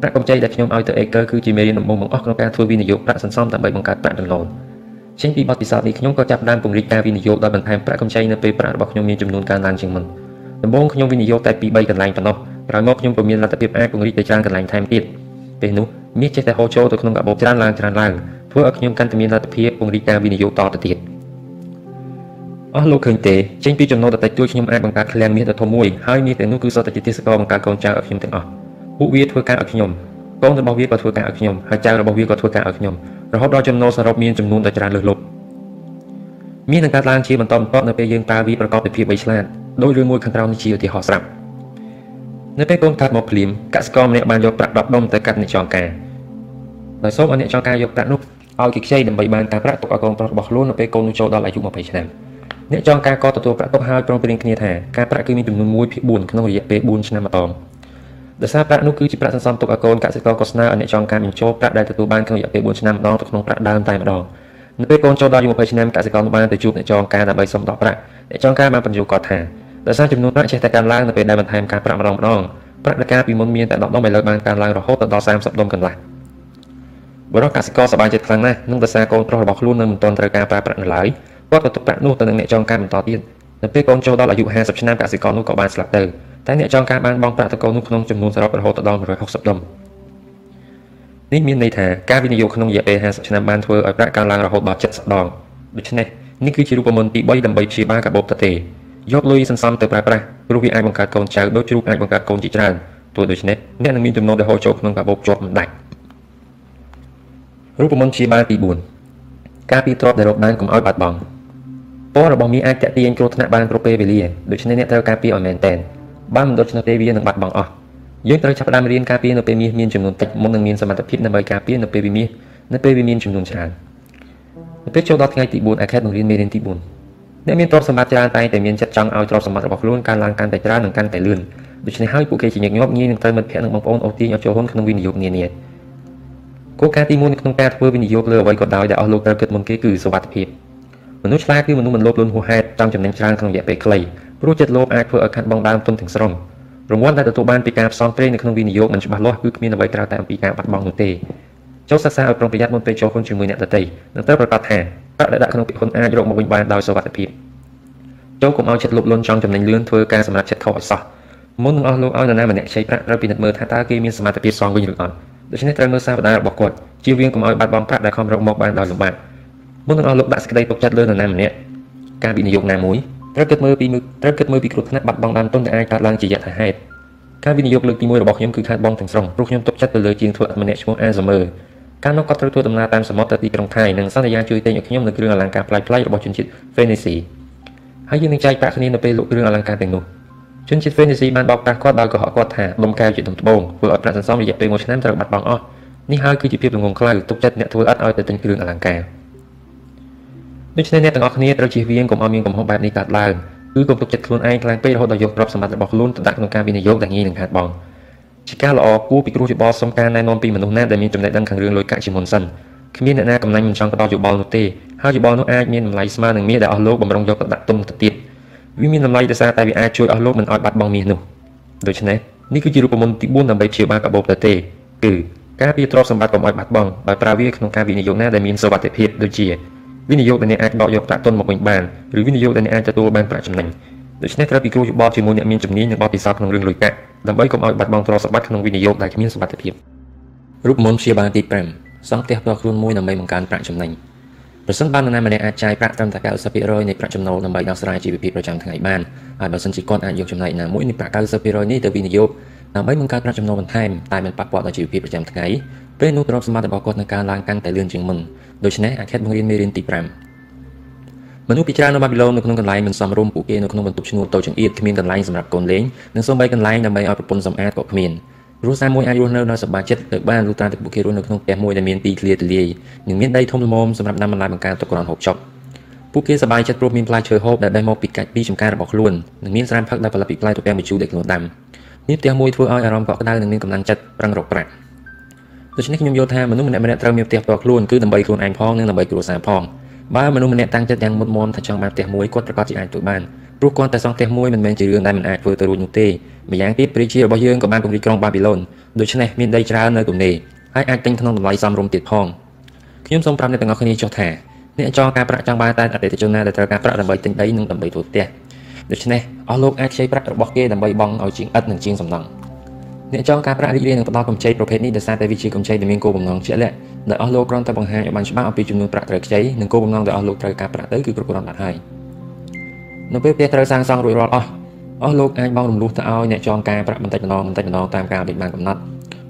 ប្រាក់កម្ចីដែលខ្ញុំឲ្យទៅ Acre គឺជាមេរៀនដំបូងបង្អស់ក្នុងការធ្វើវិនិយោគប្រាក់សន្សំដើម្បីបង្កើតប្រាក់ចំណូលចេញពីបទពិសោធន៍នេះខ្ញុំក៏ចាប់ផ្ដើមពង្រីកការវិនិយោគដោយបន្ថែមប្រាក់កម្ចីនៅពេលប្រាក់របស់ខ្ញុំមានចំនួនកើនឡើងជាងមុនដំបូងខ្ញុំវិនិយោគតែពី3កន្លែងប៉ុណ្ណោះក្រោយមកខ្ញុំក៏មានលទ្ធភាពអាចពង្រីកទៅច្រើនកន្លែងថែមទៀតពេលនោះមាសចេះតែហូរចូលទៅក្នុងកាបូបច្រើនឡើងច្រើនឡើងធ្វើឲ្យខ្ញុំកាន់តែមានលទ្ធភាពពង្រីកការវិនិយោគតទៅទៀតអស់លោកឃើញទេចេញពីចំណូលតិចតួចខ្ញុំអាចបង្កើតឃ្លាំងមាសដ៏ធំមួយហើយមាសទាំងនោះគឺសុទ្ធតែជាទេសកលបង្កើតកូនចៅឲ្យខ្ញុំទាំងអស់ ពួកវាធ្វើការឲ្យខ្ញុំកូនរបស់វាក៏ធ្វើការឲ្យខ្ញុំហើយចៅរបស់វាក៏ធ្វើការឲ្យខ្ញុំរហូតដល់ចំណូលសរុបមានចំនួនដ៏ច្រើនលើសលប់មាននឹងកើតឡើងជាបន្តបន្ទាប់នៅពេលយើងប្រើវាប្រកបដោយភាពវៃឆ្លាតដោយរឿងមួយខាងក្រោមនេះជាឧទាហរណ៍ស្រាប់នៅពេលកូនកើតមកភ្លាមកសិករម្នាក់បានយកប្រាក់10ដុំទៅកាត់អ្នកចងការដោយសូមឲ្យអ្នកចងការយកប្រាក់នោះឲ្យគេខ្ចីដើម្បីបានការប្រាក់ទុកឲ្យកូនប្រុសរបស់ខ្លួននៅពេលកូននោះចូលដល់អាយុ20ឆ្នាំអ្នកចងការក៏ទទួលប្រាក់ទុកហើយព្រមព្រៀងគ្នាថាការប្រាក់គឺមានចំនួន1ភាគ4ក្នុងរយៈពេល4ឆ្នាំម្ដង ដោយសារប្រាក់នោះគឺជាប្រាក់សន្សំទុកឲ្យកូនកសិករក៏ស្នើឲ្យអ្នកចងការបញ្ចូលប្រាក់ដែលទទួលបានក្នុងរយៈពេល4ឆ្នាំម្ដងទៅក្នុងប្រាក់ដើមតែម្ដងនៅពេលកូនចូលដល់អាយុ20ឆ្នាំកសិករនោះបានទៅជួបអ្នកចងការដើម្បីសុំដកប្រាក់អ្នកចងការបានបញ្យល់គាត់ថាដោយសារចំនួនប្រាក់ចេះតែកើនឡើងនៅពេលដែលបន្ថែមការប្រាក់ម្ដងម្ដងប្រាក់ដែលការពីមុនមានតែ10ដុំឥឡូវបានកើនឡើងរហូតដល់30ដុំកន្លះបរិបទកសិករសប្បាយចិត្តខ្លាំងណាស់នឹងដោយសារកូនប្រុសរបស់ខ្លួននៅមិនទាន់ត្រូវការប្រើប្រាក់នៅឡើយគាត់ក៏ទុកប្រាក់នោះទៅនឹងអ្នកចងការបន្តទៀតនៅពេលកូនចូលដល់អាយុ50ឆ្នាំកសិករនោះក៏បានស្លាប់ទៅ តែអ្នកចងការបានបង់ប្រាក់តកូលនោះក្នុងចំនួនសរុបរហូតដល់160ដុំនេះមានន័យថាការវិនិយោគក្នុងរយៈពេល50ឆ្នាំបានធ្វើឲ្យប្រាក់កើនឡើងរហូតដល់70ដងដូច្នេះនេះគឺជារូបមន្តទី3ដើម្បីព្យាបាលកាបូបតទេយកលុយសន្សំទៅប្រើប្រាស់ព្រោះវាអាចបង្កើតកូនចៅដូចជ្រូកអាចបង្កើតកូនជាច្រើនទោះដូច្នេះអ្នកនឹងមានចំណូលដែលហូរចូលក្នុងកាបូបជាប់មិនដាច់រូបមន្តព្យាបាលទី4ការពីទ្រព្យដែលរកបានកុំឲ្យបាត់បង់ពណ៌របស់មីអាចតាក់ទាញគ្រោះថ្នាក់បានគ្រប់ពេលវេលាដូច្នេះអ្នកត្រូវការពារឲ្យមែនតែន បើមិនដូច្នោះទេវានឹងបាត់បង់អស់យើងត្រូវចាប់ផ្ដើមរៀនការពារនៅពេលមាសមានចំនួនតិចមុននឹងមានសមត្ថភាពដើម្បីការពារនៅពេលវាមាសនៅពេលវាមានចំនួនច្រើននៅពេលចូលដល់ថ្ងៃទី4អាខេតនឹងរៀនមេរៀនទី4អ្នកមានទ្រព្យសម្បត្តិច្រើនតែតែមានចិត្តចង់ឲ្យទ្រព្យសម្បត្តិរបស់ខ្លួនកើនឡើងកាន់តែច្រើននិងកាន់តែលឿនដូច្នេះហើយពួកគេជាញឹកញាប់ងាយនឹងត្រូវមិត្តភ័ក្តិនិងបងប្អូនអូសទាញឲ្យចូលហ៊ុនក្នុងវិនិយោគនានាគោលការណ៍ទី1ក្នុងការធ្វើវិនិយោគលើអ្វីក៏ដោយដែលអស់លោកត្រូវគិតមុនគេគឺសុវត្ថិភាពមនុស្សឆ្លាតគឺមនុស្សមិនលោភលន់ហួសហេតុចង់ចំណេញច្រើនក្នុងរយៈពេលខ្លី ព្រោះចិត្តលោភអាចធ្វើឲ្យខាត់បងដើមទុនទាំងស្រុងរង្វាន់ដែលទទួលបានពីការផ្សងព្រេងនៅក្នុងវិនិយោគមិនច្បាស់លាស់គឺគ្មានអ្វីក្រៅតែអំពីការបាត់បង់នោះទេចូលសិក្សាឲ្យប្រុងប្រយ័ត្នមុនពេលចូលហ៊ុនជាមួយអ្នកដទៃនិងត្រូវប្រកាសថាប្រាក់ដែលដាក់ក្នុងពាក្យហ៊ុនអាចរកមកវិញបានដោយសុវត្ថិភាពចូលកុំឲ្យចិត្តលោភលន់ចង់ចំណេញលឿនធ្វើការសម្រាប់ចិត្តខុសឲ្យសោះមុននឹងអស់លោកឲ្យនរណាម្នាក់ខ្ចីប្រាក់ត្រូវពិនិត្យមើលថាតើគេមានសមត្ថភាពសងវិញឬអត់ដូច្នេះត្រូវមើលសារបណ្ដារបស់គាត់ជៀសវាងកុំឲ្យបាត់បង់ប្រាក់ដែលខំរកមកបានដោយលំបាកមុននឹងអស់លោកដាក់សេចក្តីទុកចិត្តលើនរណាម្នាក់ការវិនិយោគណាមួយ ត្រូវគិតមើលពីត្រូវគិតមើលពីគ្រោះថ្នាក់បាត់បង់ដើមទុនដែលអាចកើតឡើងជាយថាហេតុការវិនិយោគលើកទី1របស់ខ្ញុំគឺខាតបង់ទាំងស្រុងព្រោះខ្ញុំទុកចិត្តទៅលើជាងធ្វើម្នាក់ឈ្មោះអាសាមើកាលនោះគាត់ត្រូវធ្វើដំណើរតាមសមុទ្រទៅទីក្រុងថៃនិងសន្យាជួយទិញឲ្យខ្ញុំនៅគ្រឿងអលង្ការប្លែកៗរបស់ជនជាតិហ្វេនីស៊ីហើយយើងនឹងចែកប្រាក់គ្នានៅពេលលក់គ្រឿងអលង្ការទាំងនោះជនជាតិហ្វេនីស៊ីបានបោកប្រាស់គាត់ដោយកុហកគាត់ថាដុំកែវជាដុំត្បូងធ្វើឲ្យប្រាក់សន្សំរយៈពេល1ឆ្នាំត្រូវបាត់បង់អស់នេះហើយគឺជាភាពល្ងងខ្លៅទុកចិត្តអ្នកធ្វើឥតឲ្យទៅទិញគ្រឿងអលង្ការ ដូច្នេះអ្នកទាំងអស់គ្នាត្រូវជៀសវាងកុំឲ្យមានកំហុសបែបនេះកើតឡើងគឺកុំទុកចិត្តខ្លួនឯងខ្លាំងពេករហូតដល់យកទ្រព្យសម្បត្តិរបស់ខ្លួនទៅដាក់ក្នុងការវិនិយោគដែលងាយនឹងខាតបង់ជាការល្អគួរពិគ្រោះយោបល់សុំការណែនាំពីមនុស្សណាដែលមានចំណេះដឹងខាងរឿងលុយកាក់ជាមុនសិនគ្មានអ្នកណាកំណាញ់មិនចង់ផ្ដល់យោបល់នោះទេហើយយោបល់នោះអាចមានតម្លៃស្មើនឹងមាសដែលអស់លោកបំរុងយកទៅដាក់ទុំទៅទៀតវាមានតម្លៃដោយសារតែវាអាចជួយអស់លោកមិនឲ្យបាត់បង់មាសនោះដូច្នេះនេះគឺជារូបមន្តទី4ដើម្បីព្យាបាលកាបូបទៅទេគឺការពារទ្រព្យសម្បត្តិកុំឲ្យបាត់បង់ដោយប្រើវាក្នុងការវិនិយោគណាដែលមានសុវត្ថិភាពដូចជា វិនិយោគដែលអ្នកអាចដកយកប្រាក់ទុនមកវិញបានឬវិនិយោគដែលអ្នកអាចទទួលបានប្រាក់ចំណេញដូច្នេះត្រូវពិគ្រោះយោបល់ជាមួយអ្នកមានជំនាញនិងបទពិសោធន៍ក្នុងរឿងលុយកាក់ដើម្បីកុំឲ្យបាត់បង់ទ្រព្យសម្បត្តិក្នុងវិនិយោគដែលគ្មានសុវត្ថិភាពរូបមន្តព្យាបាលទី5សង់ផ្ទះផ្ទាល់ខ្លួនមួយដើម្បីបង្កើនប្រាក់ចំណេញប្រសិនបើនរណាម្នាក់អាចចាយប្រាក់ត្រឹមតែ90%នៃប្រាក់ចំណូលដើម្បីដោះស្រាយជីវភាពប្រចាំថ្ងៃបានហើយបើសិនជាគាត់អាចយកចំណែកណាមួយនៃប្រាក់90%នេះទៅវិនិយោគ ដើម្បីបង្កើតប្រាក់ចំណូលបន្ថែមតែមិនប៉ះពាល់ដល់ជីវភាពប្រចាំថ្ងៃពេលនោះទ្រព្យសម្បត្តិរបស់គាត់នឹងកើនឡើងកាន់តែលឿនជាងមុនដូច្នេះអាខិតបង្រៀនមេរៀនទី5មនុស្សពីច្រើននៅបាប៊ីឡូននៅក្នុងកន្លែងមិនសមរម្យពួកគេនៅក្នុងបន្ទប់ឈ្នួលតូចចង្អៀតគ្មានកន្លែងសម្រាប់កូនលេងនិងសូម្បីកន្លែងដើម្បីឲ្យប្រពន្ធសម្អាតក៏គ្មានគ្រួសារមួយអាចរស់នៅដោយសប្បាយចិត្តទៅបានលុះត្រាតែពួកគេរស់នៅក្នុងផ្ទះមួយដែលមានទីធ្លាទូលាយនិងមានដីធំល្មមសម្រាប់ដាំបន្លែបង្ការទុកក្រនហូបចុកពួកគេសប្បាយចិត្តព្រោះមានផ្លែឈើហូបដែលបេះមកពីកាច់ពីចំការរបស់ខ្លួននិងមានស្រាមផឹកដែលផលិតពីផ្លែទូទាំងម្ជូរដែលខ្លួនដាំ នេះផ្ទះមួយធ្វើឲ្យអារម្មណ៍កក់ក្ដៅនិងមានកម្លាំងចិត្តប្រឹងរកប្រាក់ដូច្នេះខ្ញុំយល់ថាមនុស្សម្នាក់ម្នាក់ត្រូវមានផ្ទះផ្ទាល់ខ្លួនគឺដើម្បីខ្លួនឯងផងនិងដើម្បីគ្រួសារផងបើមនុស្សម្នាក់តាំងចិត្តយ៉ាងមុតមមថាចង់បានផ្ទះមួយគាត់ប្រកាសជាអាចធ្វើបានព្រោះគាត់តែសង់ផ្ទះមួយមិនមែនជារឿងដែលមិនអាចធ្វើទៅរួចនោះទេម្យ៉ាងទៀតព្រះជារបស់យើងក៏បានពង្រីកក្រុងបាប៊ីឡូនដូច្នេះមានដីច្រើននៅទំនេរហើយអាចទិញក្នុងតម្លៃសមរម្យទៀតផងខ្ញុំសូមប្រាប់អ្នកទាំងអស់គ្នាចុះថាអ្នកចង់ការប្រាក់ចង់បានតែអតិថិជនណាដែលត្រូវការប្រាក់ដើម្បីទិញដីនិងដើម្បីធ្វើផ្ទះ ដូច្នេះអស់លោកអាចខ្ចីប្រាក់របស់គេដើម្បីបង់ឲ្យជាងឥតនិងជាងសំណងអ្នកចង់ការប្រាក់រីករាយនឹងផ្ដល់កម្ចីប្រភេទនេះដោយសារតែវាជាកម្ចីដែលមានគោលបំណងជាក់លាក់ដែលអស់លោកគ្រាន់តែបង្ហាញឲ្យបានច្បាស់អំពីចំនួនប្រាក់ត្រូវខ្ចីនិងគោលបំណងដែលអស់លោកត្រូវការប្រាក់ទៅគឺគ្រប់គ្រាន់បាត់ហើយនៅពេលផ្ទះត្រូវសាងសង់រួចរាល់អស់អស់លោកអាចបង់រំលោះទៅឲ្យអ្នកចងការប្រាក់បន្តិចម្ដងបន្តិចម្ដងតាមការដែលបានកំណត់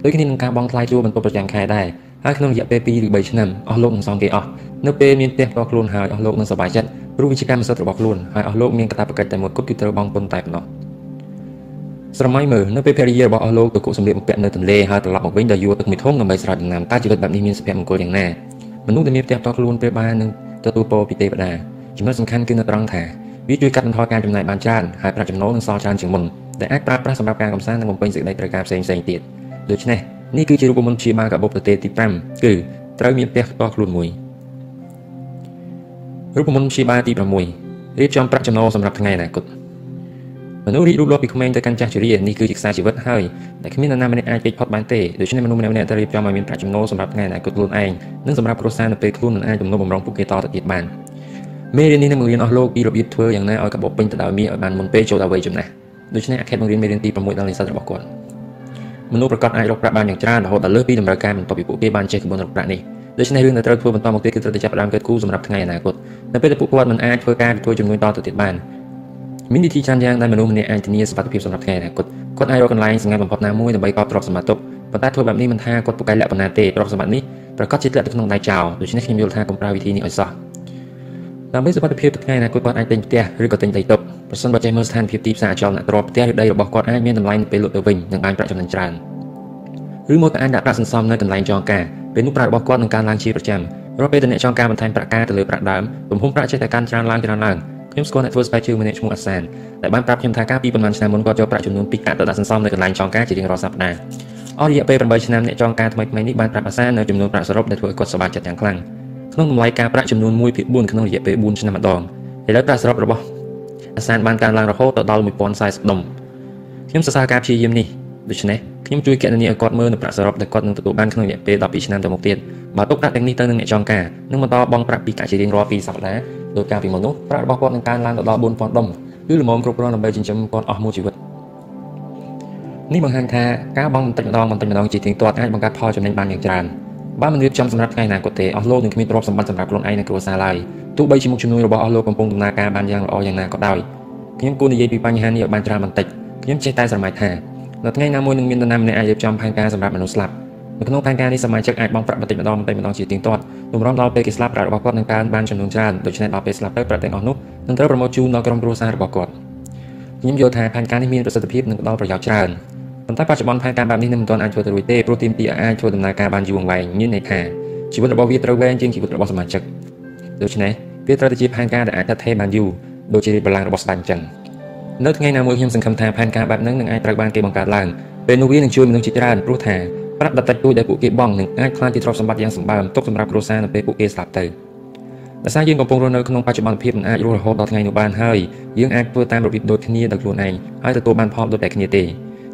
ដូចគ្នានឹងការបង់ថ្លៃជួលបន្ទប់ប្រចាំខែដែរ ហើយក្នុងរយៈពេល2ឬ3ឆ្នាំអស់លោកនឹងសងគេអស់នៅពេលមានផ្ទះផ្ទាល់ខ្លួនហើយអស់លោកនឹងសប្បាយចិត្តព្រោះវាជាកម្មសិទ្ធិរបស់ខ្លួនហើយអស់លោកមានកាតព្វកិច្ចតែមួយគត់គឺត្រូវបង់ពន្ធតែប៉ុណ្ណោះស្រមៃមើលនៅពេលភរិយារបស់អស់លោកទៅគក់សម្លៀកបំពាក់នៅទន្លេហើយត្រឡប់មកវិញដោយយួរទឹកមីធំដើម្បីស្រោចដំណាំតើជីវិតបែបនេះមានសុភមង្គលយ៉ាងណាមនុស្សដែលមានផ្ទះផ្ទាល់ខ្លួនពេលបាននឹងទទួលពរពីទេវតាចំណុចសំខាន់គឺនៅត្រង់ថាវាជួយកាត់បន្ថយការចំណាយបានច្រើនហើយប្រាក់ចំណូលនឹងសល់ច្រើនជាងមុនដែលអាចប្រើប្រាស់សម្រាប់ការកំសាន្តនិងបំពេញសេចក្តីត្រូវការផ្សេងៗទៀតដូច្នេះ នេះគឺជារូបមន្តព្យាបាលកាបូបប្រទេសទី5គឺត្រូវមានផ្ទះផ្ទាល់ខ្លួនមួយរូបមន្តព្យាបាលទី6រៀបចំប្រាក់ចំណូលសម្រាប់ថ្ងៃអនាគតមនុស្សរីករូបលាស់ពីក្មេងទៅកាន់ចាស់ជរានេះគឺជាខ្សែជីវិតហើយដែលគ្មាននរណាម្នាក់អាចពេចផុតបានទេដូច្នេះមនុស្សម្នាក់ៗត្រូវរៀបចំឲ្យមានប្រាក់ចំណូលសម្រាប់ថ្ងៃអនាគតខ្លួនឯងនិងសម្រាប់គ្រួសារនៅពេលខ្លួនមិនអាចទំនុកបំរុងពួកគេតទៅទៀតបានមេរៀននេះនឹងបង្រៀនអស់លោកពីរបៀបធ្វើយ៉ាងណាឲ្យកាបូបពេញទៅដោយមាសឲ្យបានមុនពេលចូលដល់វ័យចំណាស់ដូច្នេះអខេតបង្រៀនមេរៀនទី6ដល់និស្សិតរបស់គាត់ មនុស្សប្រកាសអាចរកប្រាក់បានយ៉ាងច្រើនរហូតដល់លើសពីតម្រូវការបន្ទាប់ពីពួកគេបានចេះក្បួនរកប្រាក់នេះដូច្នេះរឿងដែលត្រូវធ្វើបន្តមកទៀតគឺត្រូវតែចាប់ផ្ដើមកិត្តគូសម្រាប់ថ្ងៃអនាគតនៅពេលដែលពួកគាត់មិនអាចធ្វើការទទួលជំនួយតទៅទៀតបានមានវិធីច្រើនយ៉ាងដែលមនុស្សម្នាក់អាចធានាសុវត្ថិភាពសម្រាប់ថ្ងៃអនាគតគាត់អាចរកកន្លែងសម្ងាត់បំផុតណាមួយដើម្បីកប់ទ្រព្យសម្បត្តិទុកប៉ុន្តែធ្វើបែបនេះមិនថាគាត់ពូកែលក្ខណៈទេទ្រព្យសម្បត្តិនេះប្រកាសជាធ្លាក់ទៅក្នុងដៃចោលដូច្នេះខ្ញុំយល់ថាកុំប្រើវិធីនេះឲ្យសោះ ដើម្បីសុវត្ថិភាពថ្ងៃអនាគតគាត់អាចទិញផ្ទះឬក៏ទិញដីទុកប្រសិនបើចេះមើលស្ថានភាពទីផ្សារអចលនទ្រព្យផ្ទះឬដីរបស់គាត់អាចមានតម្លៃនៅពេលលក់ទៅវិញនិងបានប្រាក់ចំណេញច្រើនឬមួយក៏អាចដាក់ប្រាក់សន្សំនៅកន្លែងចងការពេលនោះប្រាក់របស់គាត់នឹងកើនឡើងជាប្រចាំរាល់ពេលដែលអ្នកចងការបន្ថែមប្រាក់ការទៅលើប្រាក់ដើមទំហំប្រាក់ចេះតែកើនច្រើនឡើងច្រើនឡើងខ្ញុំស្គាល់អ្នកធ្វើស្បែកជើងម្នាក់ឈ្មោះអាសានដែលបានប្រាប់ខ្ញុំថាកាលពីប្រហែលឆ្នាំមុនគាត់យកប្រាក់ចំនួន2កាក់ទៅដាក់សន្សំនៅកន្លែងចងការជារៀងរាល់សប្តាហ៍អស់រយៈពេល8ឆ្នាំអ្នកចងការថ្មីៗនេះបានប្រាប់អាសាននៅចំនួនប្រាក់សរុបដែលធ្វើឲ្យគាត់សប្បាយចិត្តយ៉ាងខ្លាំង ក្នុងតម្លៃការប្រាក់ចំនួន1/4ក្នុងរយៈពេល4ឆ្នាំម្ដងឥឡូវប្រាក់សរុបរបស់អាសានបានកើនឡើងរហូតដល់1040ដុំខ្ញុំសរសើរការព្យាយាមនេះដូច្នេះខ្ញុំជួយគណនាឲ្យគាត់មើលនៅប្រាក់សរុបដែលគាត់នឹងទទួលបានក្នុងរយៈពេល12ឆ្នាំទៅមុខទៀតបើទុកប្រាក់ទាំងនេះទៅនឹងអ្នកចងការនឹងបន្តបង់ប្រាក់ពីកាក់ជារៀងរាល់2សប្តាហ៍ដោយការពីមុននោះប្រាក់របស់គាត់នឹងកើនឡើងទៅដល់4000ដុំគឺល្មមគ្រប់គ្រាន់ដើម្បីចិញ្ចឹមគាត់អស់មួយជីវិតនេះបង្ហាញថាការបង់បន្តិចម្ដងបន្តិចម្ដងជាទៀងទាត់អាចបង្កើតផលចំណេញបានយ៉ាងច្រើន បើមិនរៀបចំសម្រាប់ថ្ងៃអនាគតទេអស់លោកនឹងគ្មានទ្រព្យសម្បត្តិសម្រាប់ខ្លួនឯងនិងគ្រួសារឡើយទោះបីជាមុខជំនួយរបស់អស់លោកកំពុងដំណើរការបានយ៉ាងល្អយ៉ាងណាក៏ដោយខ្ញុំគួរនិយាយពីបញ្ហានេះឲ្យបានច្រើនបន្តិចខ្ញុំចេះតែស្រមៃថានៅថ្ងៃណាមួយនឹងមាននរណាម្នាក់អាចរៀបចំផែនការសម្រាប់មនុស្សស្លាប់នៅក្នុងផែនការនេះសមាជិកអាចបង់ប្រាក់បន្តិចម្ដងបន្តិចម្ដងជាទៀងទាត់ទម្រាំដល់ពេលគេស្លាប់ប្រាក់របស់គាត់នឹងកើនបានចំនួនច្រើនដូច្នេះដល់ពេលស្លាប់ទៅប្រាក់ទាំងអស់នោះនឹងត្រូវប្រមូលជូនដល់ក្រុមគ្រួសាររបស់គាត់ខ្ញុំយល់ថាផែនការនេះមានប្រសិទ្ធភាពនិងផ្ដល់ប្រយោជន៍ច្រើន ប៉ុន្តែបច្ចុប្បន្នផែនការបែបនេះនឹងមិនទាន់អាចធ្វើទៅរួចទេព្រោះទាមទារអាចធ្វើដំណើរការបានយូរអង្វែងមានន័យថាជីវិតរបស់វាត្រូវវែងជាងជីវិតរបស់សមាជិកដូច្នេះវាត្រូវតែជាផែនការដែលអាចថេរបានយូរដូចជាបលាំងរបស់ស្ដេចអញ្ចឹងនៅថ្ងៃណាមួយខ្ញុំសង្ឃឹមថាផែនការបែបហ្នឹងនឹងអាចត្រូវបានគេបង្កើតឡើងពេលនោះវានឹងជួយមនុស្សជាច្រើនព្រោះថាប្រាក់ដតិចតួចដែលពួកគេបង់នឹងអាចក្លាយជាទ្រព្យសម្បត្តិយ៉ាងសម្បើមទុកសម្រាប់គ្រួសារនៅពេលពួកគេស្លាប់ទៅដោយសារយើងកំពុងរស់នៅក្នុងបច្ចុប្បន្នភាពមិនអាចរស់រហូតដល់ថ្ងៃនោះបានហើយយើងអាចធ្វើតាមរបៀបដូចគ្នាដោយខ្លួនឯងហើយទទួលបានផលដូចតែគ្នាទេ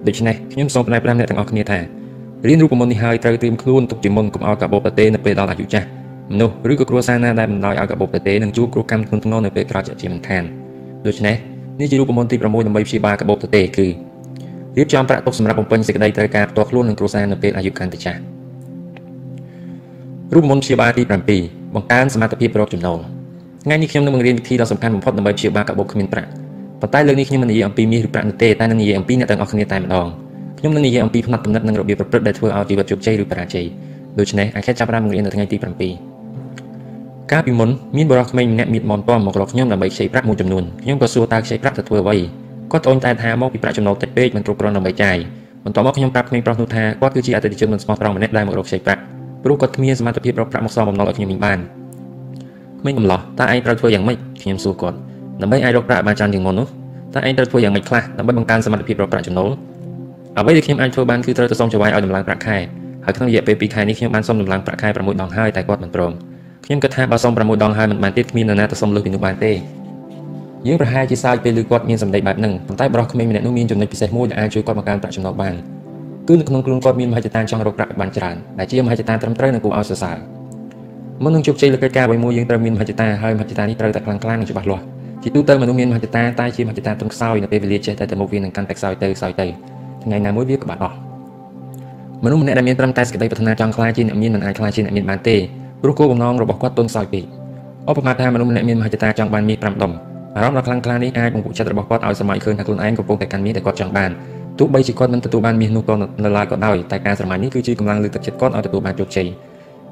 ដូច្នេះខ្ញុំសូមផ្នែក5អ្នកទាំងអស់គ្នាថារៀនរូបមន្តនេះហើយត្រូវត្រៀមខ្លួនទុកជាមុនកុំឲ្យកាបូបប្រទេសនៅពេលដល់អាយុចាស់មនុស្សឬក៏គ្រួសារណាដែលមិនដោយឲ្យកាបូបប្រទេសនឹងជួបគ្រោះកម្មធ្ងន់ធ្ងរនៅពេលក្រោយជាមិនខានដូច្នេះនេះជារូបមន្តទី6ដើម្បីព្យាបាលកាបូបប្រទេសគឺរៀបចំប្រាក់ទុកសម្រាប់បំពេញសេចក្តីត្រូវការផ្ទាល់ខ្លួននិងគ្រួសារនៅពេលអាយុកាន់តែចាស់រូបមន្តព្យាបាលទី7បង្កើនសមត្ថភាពរកចំណូលថ្ងៃនេះខ្ញុំនឹងបង្រៀនវិធីដ៏សំខាន់បំផុតដើម្បីព្យាបាលកាបូបគ្មានប្រាក់ ប៉ុន្តែលើកនេះខ្ញុំមិននិយាយអំពីមាសឬប្រាក់នោះទេតែនឹងនិយាយអំពីអ្នកទាំងអស់គ្នាតែម្ដងខ្ញុំនឹងនិយាយអំពីផ្នត់គំនិតនិងរបៀបប្រព្រឹត្តដែលធ្វើឲ្យជីវិតជោគជ័យឬបរាជ័យដូច្នេះអាចចាប់ផ្ដើមបង្រៀននៅថ្ងៃទី7កាលពីមុនមានបរិសុទ្ធក្មេងម្នាក់មានមន់ពំមករកខ្ញុំដើម្បីខ្ចីប្រាក់មួយចំនួនខ្ញុំក៏សួរតើខ្ចីប្រាក់ទៅធ្វើអ្វីគាត់ត្អូញតែថាមកពីប្រាក់ចំណូលតិចពេកមិនគ្រប់គ្រាន់ដើម្បីចាយបន្ទាប់មកខ្ញុំប្រាប់ក្មេងប្រុសនោះថាគាត់គឺជាអតិថិជនមិនស្មោះត្រង់ម្នាក់ដែលមករកខ្ចីប្រាក់ព្រោះគាត់គ្មានសមត្ថភាពរកប្រាក់មកសងបំណុលឲ្យខ្ញុំវិញបានក្មេងកំឡោះតើឯងត្រូវធ្វើយ៉ាងម៉េចខ្ញុំសួរគាត់ ដើម្បីអាចរកប្រាក់បានច្រើនជាងមុននោះតើឯងត្រូវធ្វើយ៉ាងម៉េចខ្លះដើម្បីបង្កើនសមត្ថភាពរកប្រាក់ចំណូលអ្វីដែលខ្ញុំអាចធ្វើបានគឺត្រូវទៅសុំចៅហ្វាយឲ្យដំឡើងប្រាក់ខែហើយក្នុងរយៈពេល2ខែនេះខ្ញុំបានសុំដំឡើងប្រាក់ខែ6ដងហើយតែគាត់មិនព្រមខ្ញុំគិតថាបើសុំ6ដងហើយមិនបានទៀតគ្មាននរណាទៅសុំលើសពីនោះបានទេយើងប្រហែលជាសើចពេលឮគាត់មានសម្ដីបែបហ្នឹងប៉ុន្តែបរិសុទ្ធក្មេងម្នាក់នោះមានចំណុចពិសេសមួយដែលអាចជួយគាត់បង្កើនប្រាក់ចំណូលបានគឺនៅក្នុងខ្លួនគាត់មានមហិច្ឆតាចង់រកប្រាក់បានច្រើនដែលជាមហិច្ឆតាត្រឹមត្រូវនិងគួរឲ្យសរសើរមុននឹងជោគជ័យលើកិច្ចការអ្វីមួយយើងត្រូវមានមហិច្ឆតាហើយមហិច្ឆតានេះត្រូវតែខ្លាំងក្លានិងច្បាស់លាស់ ជាទូទៅមនុស្សមានមហិច្ឆតាតែជាមហិច្ឆតាទន់ខ្សោយនៅពេលវេលាចេះតែទៅមុខវានឹងកាន់តែខ្សោយទៅខ្សោយទៅថ្ងៃណាមួយវាក៏បាត់អស់មនុស្សម្នាក់ដែលមានត្រឹមតែសេចក្តីប្រាថ្នាចង់ខ្លាចជាអ្នកមានមិនអាចខ្លាចជាអ្នកមានបានទេព្រោះគោលបំណងរបស់គាត់ទន់ខ្សោយពេកឧបមាថាមនុស្សម្នាក់មានមហិច្ឆតាចង់បានមាស5ដុំអារម្មណ៍ដ៏ខ្លាំងក្លានេះអាចបំពុះចិត្តរបស់គាត់ឲ្យសម័យឃើញថាខ្លួនឯងកំពុងតែកាន់មាសដែលគាត់ចង់បានទោះបីជាគាត់មិនទទួលបានមាសនោះក៏នៅឡើយក៏ដោយតែការស្រមៃនេះគឺជាកម្លាំងលើកទឹកចិត្តគាត់ឲ្យទទួលបានជោគជ័យ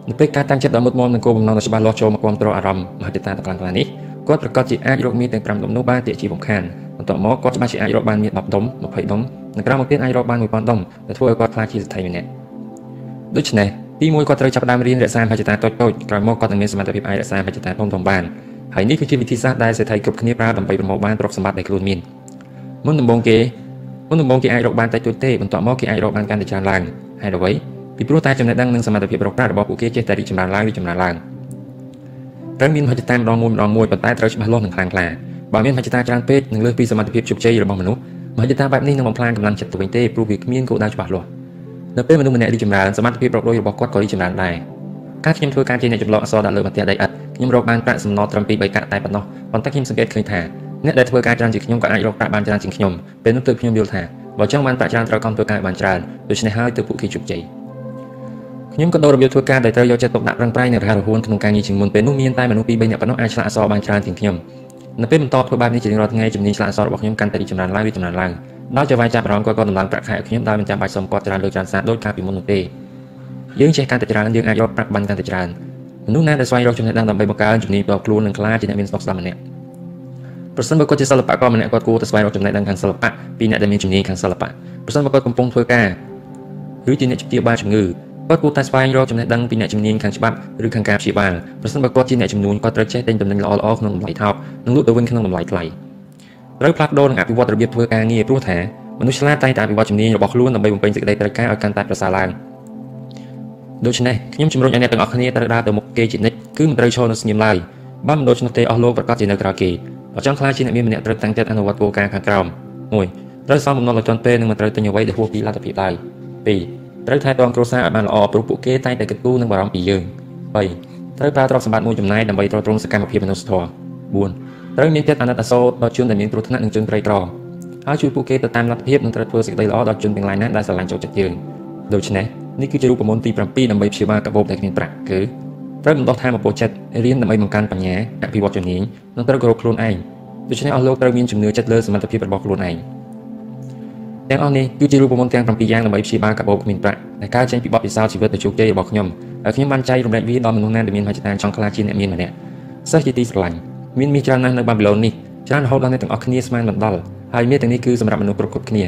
នៅពេលការតាំងចិត្តដ៏មុតមមនឹងគោលបំណងដ៏ច្បាស់លាស់ចូលមកគ្រប់គ្រងអារម្មណ៍មហិច្ឆតាដ៏ខ្លាំងក្លានេះ គាត់ប្រកាសជាអាចរកមាសទាំង5ដុំនោះបានទាជាបំខានបន្ទាប់មកគាត់ច្បាស់ជាអាចរកបានមាស10ដុំ20ដុំនិងក្រោយមកទៀតអាចរកបាន1000ដុំដែលធ្វើឲ្យគាត់ខ្លាចជាសេដ្ឋីម្នាក់ដូច្នេះទីមួយគាត់ត្រូវចាប់ផ្ដើមរៀនរក្សាមហិច្ឆតាតូចៗក្រោយមកគាត់នឹងមានសមត្ថភាពអាចរក្សាមហិច្ឆតាធំៗបានហើយនេះគឺជាវិធីសាស្ត្រដែលសេដ្ឋីគ្រប់គ្នាប្រើដើម្បីប្រមូលបានទ្រព្យសម្បត្តិដែលខ្លួនមានមុនដំបូងគេមុនដំបូងគេអាចរកបានតែទួចទេបន្ទាប់មកគេអាចរកបានកាន់តែច្រើនឡើងហេតុអ្វីពីព្រោះតែចំណេះដឹងនិងសមត្ថភាពរកប្រាក់របស់ពួកគេចេះតែរីកចម្រើនឡើងរីកចម្រើនឡើង ត្រូវមានមហិច្ឆតាម្ដងមួយម្ដងមួយប៉ុន្តែត្រូវច្បាស់លាស់និងខ្លាំងក្លាបើមានមហិច្ឆតាច្រើនពេកនឹងលើសពីសមត្ថភាពជោគជ័យរបស់មនុស្សមហិច្ឆតាបែបនេះនឹងបំផ្លាញកម្លាំងចិត្តទៅវិញទេព្រោះវាគ្មានគោលដៅច្បាស់លាស់នៅពេលមនុស្សម្នាក់រីកចម្រើនសមត្ថភាពរកលុយរបស់គាត់ក៏រីកចម្រើនដែរការខ្ញុំធ្វើការជាអ្នកចម្លងអក្សរដាក់លើបន្ទះដីឥដ្ឋខ្ញុំរកបានប្រាក់សំណត្រឹមពី3កាក់តែប៉ុណ្ណោះប៉ុន្តែខ្ញុំសង្កេតឃើញថាអ្នកដែលធ្វើការច្រើនជាងខ្ញុំក៏អាចរកប្រាក់បានច្រើនជាងខ្ញុំពេលនោះទើបខ្ញុំយល់ថាបើចង់បានប្រាក់ច្រើនត្រូវខំធ្វើការបានច្រើនដូច្នេះហើយទើបពួកគេជោគជ័យ ខ្ញុំក៏ដូររបៀបធ្វើការដែលត្រូវយកចិត្តទុកដាក់ប្រឹងប្រែងនិងរហ័សរហួនក្នុងការងារជាងមុនពេលនោះមានតែមនុស្សពីរបីនាក់ប៉ុណ្ណោះអាចឆ្លាក់អក្សរបានច្រើនជាងខ្ញុំនៅពេលបន្តធ្វើបែបនេះជារៀងរាល់ថ្ងៃជំនាញឆ្លាក់អក្សររបស់ខ្ញុំកាន់តែរីកចម្រើនឡើងរីកចម្រើនឡើងដោយចៅវាយចាប់អារម្មណ៍គាត់ក៏ដំឡើងប្រាក់ខែឲ្យខ្ញុំដោយមិនចាំបាច់សុំគាត់ច្រើនលើច្រើនសារដូចកាលពីមុននោះទេយើងចេះកាន់តែច្រើនយើងអាចរកប្រាក់បានកាន់តែច្រើនមនុស្សណាដែលស្វែងរកចំណេះដឹងដើម្បីបង្កើនជំនាញផ្ទាល់ខ្លួននិងក្លាយជាអ្នកមានស្តុកស្ដាប់ម្នាក់ប្រសិនបើគាត់ជាសិល្បករម្នាក់គាត់គួរតែស្វែងរកចំណេះដឹងខាងសិល្បៈពីអ្នកដែលមានជំនាញខាងសិល្បៈប្រសិនបើគាត់កំពុងធ្វើការឬជាអ្នកព្យាបាលជំងឺ គាត់គួរតែស្វែងរកចំណេះដឹងពីអ្នកជំនាញខាងច្បាប់ឬខាងការព្យាបាលប្រសិនបើគាត់ជាអ្នកជំនួញគាត់ត្រូវចេះទិញទំនិញល្អៗក្នុងតម្លៃថោកនិងលក់ទៅវិញក្នុងតម្លៃថ្លៃត្រូវផ្លាស់ប្ដូរនិងអភិវឌ្ឍរបៀបធ្វើការងារព្រោះថាមនុស្សឆ្លាតតែងតែអភិវឌ្ឍជំនាញរបស់ខ្លួនដើម្បីបំពេញសេចក្តីត្រូវការឲ្យកាន់តែប្រសើរឡើងដូច្នេះខ្ញុំជំរុញឲ្យអ្នកទាំងអស់គ្នាត្រូវដើរទៅមុខគេជានិច្ចគឺមិនត្រូវឈរនៅស្ងៀមឡើយបើមិនដូច្នោះទេអស់លោកប្រកាសជានៅក្រៅគេបើចង់ខ្លាចជាអ្នកមានម្នាក់ត្រូវតាំងចិត្តអនុវត្តគោលការណ៍ខាងក្រោម1ត្រូវសមបំណុលឲ្យទាន់ពេលនិងមិនត្រូវទិញអ្វីដែលហួសពីលទ្ធភាពឡើយ2 ត្រូវថែទាំគ្រួសារឲ្យបានល្អព្រោះពួកគេតែងតែគិតគូរនិងបារម្ភពីយើង3ត្រូវប្រើទ្រព្យសម្បត្តិមួយចំណាយដើម្បីទ្រទ្រង់សកម្មភាពមនុស្សធម៌4ត្រូវមានចិត្តអាណិតអាសូរដល់ជនដែលមានគ្រោះថ្នាក់និងជនក្រីក្រហើយជួយពួកគេទៅតាមលទ្ធភាពនិងត្រូវធ្វើសេចក្តីល្អដល់ជនទាំងឡាយណាដែលស្រឡាញ់ចូលចិត្តយើងដូច្នេះនេះគឺជារូបមន្តទី7ដើម្បីព្យាបាលកាបូបដែលគ្មានប្រាក់គឺត្រូវបណ្ដោះថាមពលចិត្តរៀនដើម្បីបង្កើនបញ្ញាអភិវឌ្ឍជំនាញនិងត្រូវគោរពខ្លួនឯងដូច្នេះអស់លោកត្រូវមានជំនឿចិត្តលើសមត្ថភាពរបស់ខ្លួនឯង ទាំងអស់នេះគឺជារូបមន្តទាំង7យ៉ាងដើម្បីព្យាបាលកាបូបគ្មានប្រាក់ដែលកើតចេញពីបទពិសោធន៍ជីវិតដ៏ជោគជ័យរបស់ខ្ញុំហើយខ្ញុំបានចែករំលែកវាដល់មនុស្សណាដែលមានមហិច្ឆតាចង់ក្លាយជាអ្នកមានម្នាក់សិស្សជាទីស្រឡាញ់មានមាសច្រើនណាស់នៅបាប៊ីឡូននេះច្រើនរហូតដល់អ្នកទាំងអស់គ្នាស្មានមិនដល់ហើយមាសទាំងនេះគឺសម្រាប់មនុស្សគ្រប់គ្រប់គ្នា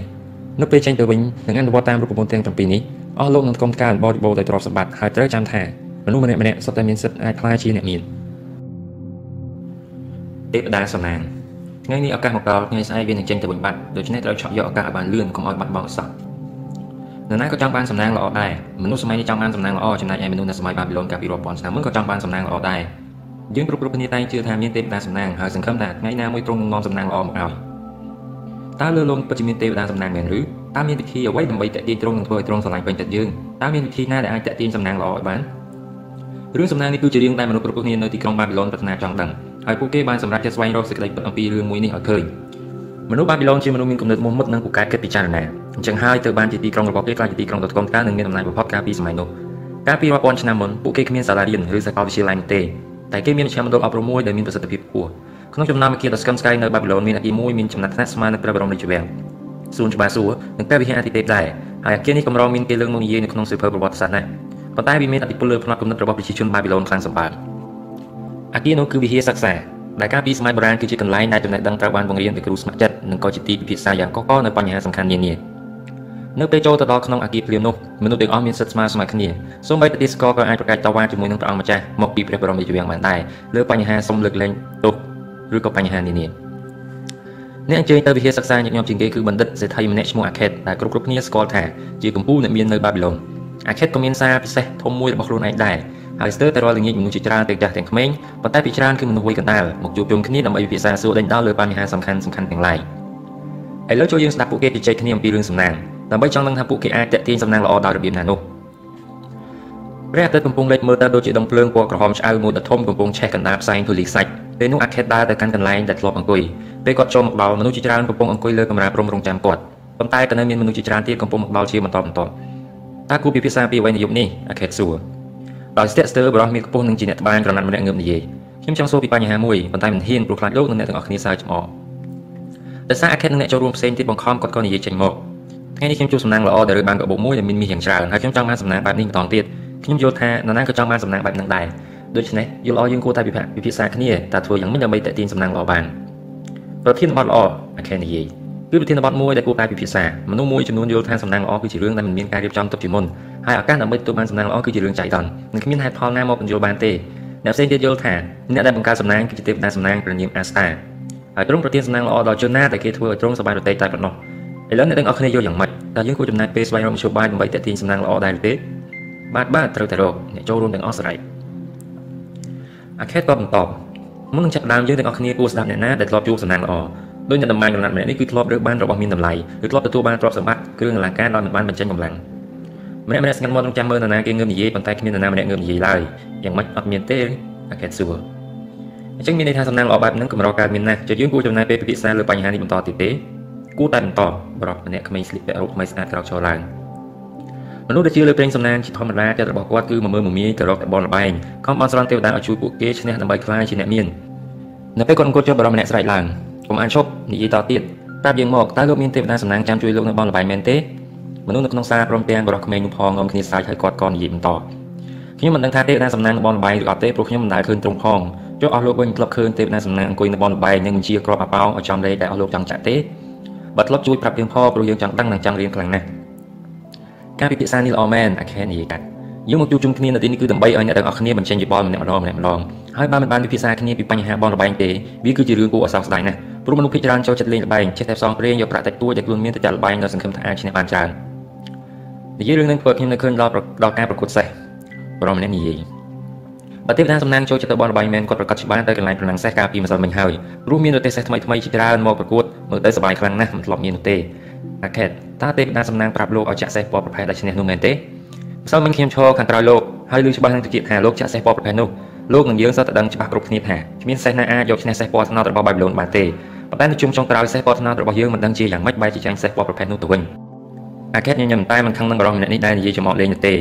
នៅពេលចេញទៅវិញនឹងអនុវត្តតាមរូបមន្តទាំង7នេះអស់លោកនឹងកុំកើនបរិបូរដោយទ្រព្យសម្បត្តិហើយត្រូវចាំថាមនុស្សម្នាក់ម្នាក់សុទ្ធតែមានសិទ្ធិអាចក្លាយជាអ្នកមានទេវតាសំណាង ថ្ងៃនេះឱកាសមកដល់ថ្ងៃស្អែកវានឹងចេញទៅវិញបាត់ដូច្នេះត្រូវឆក់យកឱកាសឲ្យបានលឿនកុំឲ្យបាត់បង់សោះនរណាក៏ចង់បានសំណាងល្អដែរមនុស្សសម័យនេះចង់បានសំណាងល្អចំណែកឯមនុស្សនៅសម័យបាប៊ីឡូនកាលពីរាប់ពាន់ឆ្នាំមុនក៏ចង់បានសំណាងល្អដែរយើងគ្រប់គ្រប់គ្នាតែងជឿថាមានទេវតាសំណាងហើយសង្ឃឹមថាថ្ងៃណាមួយទ្រង់នឹងនាំសំណាងល្អមកឲ្យតើលើលោកពិតជាមានទេវតាសំណាងមែនឬតើមានវិធីអ្វីដើម្បីតេទៀងទ្រង់នឹងធ្វើឲ្យទ្រង់ស្រឡាញ់ពេញចិត្តយើងតើមានវិធីណាដែលអាចតេទៀងសំណាងល្អឲ្យបានរឿងសំណាងនេះគឺជារឿងដែលមនុស្សគ្រប់គ្នានៅទីក្រុងបាប៊ីឡូនប្រាថ្នាចង់ដឹង ហើយពួកគេបានសម្រេចចិត្តស្វែងរកសេចក្តីពិតអំពីរឿងមួយនេះឲ្យឃើញមនុស្សបាប៊ីឡូនជាមនុស្សមានគំនិតមុះមុតនិងពូកែគិតពិចារណាអញ្ចឹងហើយទើបបានជាទីក្រុងរបស់គេក្លាយជាទីក្រុងដ៏ថ្កុំថ្កើងនិងមានអំណាចបំផុតកាលពីសម័យនោះកាលពីរាប់ពាន់ឆ្នាំមុនពួកគេគ្មានសាលារៀនឬសាកលវិទ្យាល័យនោះទេតែគេមានមជ្ឈមណ្ឌលអប់រំមួយដែលមានប្រសិទ្ធភាពខ្ពស់ក្នុងចំណោមអគារដ៏ស្កឹមស្កៃនៅបាប៊ីឡូនមានអគារមួយមានចំណាត់ថ្នាក់ស្មើនឹងព្រះបរមរាជវាំងសួនច្បារសួរនិងព្រះវិហារអាទិទេពដែរហើយអគារនេះកម្រមានគេលើកមកនិយាយនៅក្នុងសៀវភៅប្រវត្តិសាស្ត្រណាស់ប៉ុន្តែវាមានអតិពលលើផ្នត់គំនិតរបស់ប្រជាជនបាប៊ីឡូនខ្លាំងសម្បើម អគារនោះគឺវិហារសិក្សាដែលកាលពីសម័យបុរាណគឺជាកន្លែងដែលចំណេះដឹងត្រូវបានបង្រៀនពីគ្រូស្ម័គ្រចិត្តនិងក៏ជាទីពិភាក្សាយ៉ាងកកកនៅបញ្ហាសំខាន់នានានៅពេលចូលទៅដល់ក្នុងអគារភ្លាមនោះមនុស្សទាំងអស់មានសិទ្ធិស្មើស្មើគ្នាសូម្បីតែទីស្ករក៏អាចប្រកែកតវ៉ាជាមួយនឹងព្រះអង្គម្ចាស់មកពីព្រះបរមរាជវាំងបានដែរលើបញ្ហាសុំលើកលែងទោសឬក៏បញ្ហានានាអ្នកអញ្ជើញទៅវិហារសិក្សាញឹកញាប់ជាងគេគឺបណ្ឌិតសេដ្ឋីម្នាក់ឈ្មោះអាខេតដែលគ្រប់គ្រប់គ្នាស្គាល់ថាជាកម្ពុជាអ្នកមាននៅបាប៊ីឡូនអាខេតក៏មានសារពិសេសធំមួយរបស់ខ្លួនឯងដែរ ហើយស្ទើរតែរាល់ល្ងាចមនុស្សជាច្រើនទាំងចាស់ទាំងក្មេងប៉ុន្តែពីច្រើនគឺមនុស្សវ័យកណ្ដាលមកជួបជុំគ្នាដើម្បីពិភាក្សាសួរដេញដោលលើបញ្ហាសំខាន់សំខាន់ទាំងឡាយឥឡូវចូលយើងស្ដាប់ពួកគេជជែកគ្នាអំពីរឿងសំណាងដើម្បីចង់ដឹងថាពួកគេអាចតាក់ទាញសំណាងល្អដោយរបៀបណានោះព្រះអាទិត្យកំពុងលេចមើលទៅដូចជាដុំភ្លើងពណ៌ក្រហមឆ្អៅមួយដ៏ធំកំពុងឆេះកណ្ដាលផ្សែងធូលីខ្សាច់ពេលនោះអាខេតដើរទៅកាន់កន្លែងដែលធ្លាប់អង្គុយពេលគាត់ចូលមកដល់មនុស្សជាច្រើនកំពុងអង្គុយលើកម្រាលព្រំរងចាំគាត់ប៉ុន្តែក៏នៅមានមនុស្សជាច្រើនទៀតកំពុងមកដល់ជាបន្តបន្ទាប់តើគូពិភាក្សាពីអ្វីនៅយប់នេះអាខេតសួរ ដោយស្ទាក់ស្ទើរបរិះមានខ្ពស់នឹងជាអ្នកត្បាញក្រណាត់ម្នាក់ងើបនិយាយខ្ញុំចង់សួរពីបញ្ហាមួយប៉ុន្តែមិនហ៊ានព្រោះខ្លាចលោកនិងអ្នកទាំងអស់គ្នាសើចឆ្អកដោយសារអាខេតនិងអ្នកចូលរួមផ្សេងទៀតបង្ខំគាត់ក៏និយាយចេញមកថ្ងៃនេះខ្ញុំជួបសំណាងល្អដែលរើបានកាបូបមួយដែលមានមាសយ៉ាងច្រើនហើយខ្ញុំចង់បានសំណាងបែបនេះបន្តទៀតខ្ញុំយល់ថានរណាក៏ចង់បានសំណាងបែបហ្នឹងដែរដូច្នេះយល់អយើងគួរតែពិភាក្សាគ្នាតើធ្វើយ៉ាងម៉េចដើម្បីតេទៀងសំណាងល្អបានប្រធានបទល្អអាខេនិយាយគឺប្រធានបទមួយដែលគួរតែពិភាក្សាមនុស្សមួយចំនួនយល់ថាសំណាងល្អគឺជារឿងដែលមិនមានការរៀបចំទុកជាមុន ហើយឱកាសដើម្បីទទួលបានសំណាងល្អគឺជារឿងចៃដន្យនិងគ្មានហេតុផលណាមកបញ្យល់បានទេអ្នកផ្សេងទៀតយល់ថាអ្នកដែលបង្កើតសំណាងគឺជាទេវតាសំណាងព្រះនាមអាស្តាហើយទ្រង់ប្រទានសំណាងល្អដល់ជនណាដែលគេធ្វើឲ្យទ្រង់សប្បាយរទេតែប៉ុណ្ណោះឥឡូវអ្នកទាំងអស់គ្នាយល់យ៉ាងម៉េចតើយើងគួរចំណាយពេលស្វែងរកមធ្យោបាយដើម្បីទាក់ទាញសំណាងល្អដែរឬទេបាទបាទត្រូវតែរកអ្នកចូលរួមទាំងអស់ស្រេចអាខេតក៏បន្តមុននឹងចាប់ដើមយើងទាំងអស់គ្នាគួរស្ដាប់អ្នកណាដែលធ្លាប់ជួបសំណាងល្អដោយអ្នកតម្លៃកំណាត់ម្នាក់នេះគឺធ្លាប់រើសបានរបស់មានតម្លៃឬធ្លាប់ទទួលបានទ្រព្យសម្បត្តិគ្រឿងអលង្ការដោយមិនបានបញ្ចេញកម្លាំង ម្នាក់ម្នាក់ស្ងាត់មាត់នឹងចាំមើលនរណាគេងើបនិយាយប៉ុន្តែគ្មាននរណាម្នាក់ងើបនិយាយឡើយយ៉ាងម៉េចអត់មានទេអាខេតសួរអញ្ចឹងមានន័យថាសំណាងល្អបែបហ្នឹងកម្រកើតមានណាស់ជាយើងគួរចំណាយពេលពិភាក្សាលើបញ្ហានេះបន្តទៀតទេគួរតែបន្តបរិបម្នាក់ក្មេងស្លៀកពាក់រូបថ្មីស្អាតក្រោកឈរឡើងមនុស្សដែលជឿលើព្រេងសំណាងជាធម្មតាចិត្តរបស់គាត់គឺមកមើលមមាយទៅរកតែបនលបែងខំបន់ស្រន់ទេវតាឲ្យជួយពួកគេឈ្នះដើម្បីក្លាយជាអ្នកមាននៅពេលគាត់អង្គុយចុះបរិបម្នាក់ស្រែកឡើងកុំអានឈប់និយាយតទៀតប្រាប់យើងមកតើលោកមានទេវតាសំណាងចាំជួយលោកនៅបនលបែងមែនទេ មនុស្សនៅក្នុងសាលព្រមទាំងបរិបក្មេងនោះផងងំគ្នាសាច់ឲ្យគាត់ក៏និយាយបន្តខ្ញុំមិនដឹងថាទេវតាសំណាងនៅបនលបែងឬអត់ទេព្រោះខ្ញុំមិនដែលឃើញទ្រង់ផងចុះអស់លោកវិញធ្លាប់ឃើញទេវតាសំណាងអង្គុយនៅបនលបែងនិងបញ្ជាក្របអាប៉ោងឲ្យចំលេខដែលអស់លោកចង់ចាក់ទេបើធ្លាប់ជួយប្រាប់យើងផងព្រោះយើងចង់ដឹងនិងចង់រៀនខ្លាំងណាស់ការពិភាក្សានេះល្អមែនអាខេនិយាយកាត់យើងមកជួបជុំគ្នានៅទីនេះគឺដើម្បីឲ្យអ្នកទាំងអស់គ្នាបញ្ចេញយោបល់ម្នាក់ម្ដងម្នាក់ម្ដងហើយបើមិនបានពិភាក្សាគ្នាពីបញ្ហាបនលបែងទេវាគឺជារឿងគួរឲ្យសោកស្ដាយណាស់ព្រោះមនុស្សភាគច្រើនចូលចិត្តលេងល្បែងចេះតែផ្សងព្រេងយកប្រាក់តិចតួចដែលខ្លួនមានទៅចាត់ល្បែងដល់សង្ឃឹមថាអាចឈ្នះបានច្រើន និយាយរឿងនឹងធ្វើខ្ញុំនៅឃើញដល់ដល់ការប្រកួតសេះបរមម្នាក់និយាយបើទេវតាសំណាងចូលចិត្តទៅបនលបែងមែនគាត់ប្រកាសច្បាស់ទៅកន្លែងប្រណាំងសេះកាលពីម្សិលមិញហើយព្រោះមានរទេះសេះថ្មីថ្មីជាច្រើនមកប្រកួតមើលទៅសប្បាយខ្លាំងណាស់មិនធ្លាប់មាននោះទេអាខេតតើទេវតាសំណាងប្រាប់លោកឲ្យចាក់សេះពណ៌ប្រផេះដែលឈ្នះនោះមែនទេម្សិលមិញខ្ញុំឈរខាងក្រោយលោកហើយឮច្បាស់នឹងទៅជាតិថាលោកចាក់សេះពណ៌ប្រផេះនោះលោកនឹងយើងសតតែដឹងច្បាស់គ្រប់គ្នាថាគ្មានសេះណាអាចយកឈ្នះសេះពណ៌ថ្នោតរបស់បាប៊ីឡូនបានទេប៉ុន្តែនៅជុំចុងក្រោយសេះពណ៌ថ្នោតរបស់យើងមិនដឹងជាយ៉ាងម៉េចបែរជាចាញ់សេះពណ៌ប្រភេទនោះទៅវិញ អាកេតញញឹមតែមិនខឹងនឹងបរិសម្នាក់នេះដែលនិយាយចំអកលេងទេ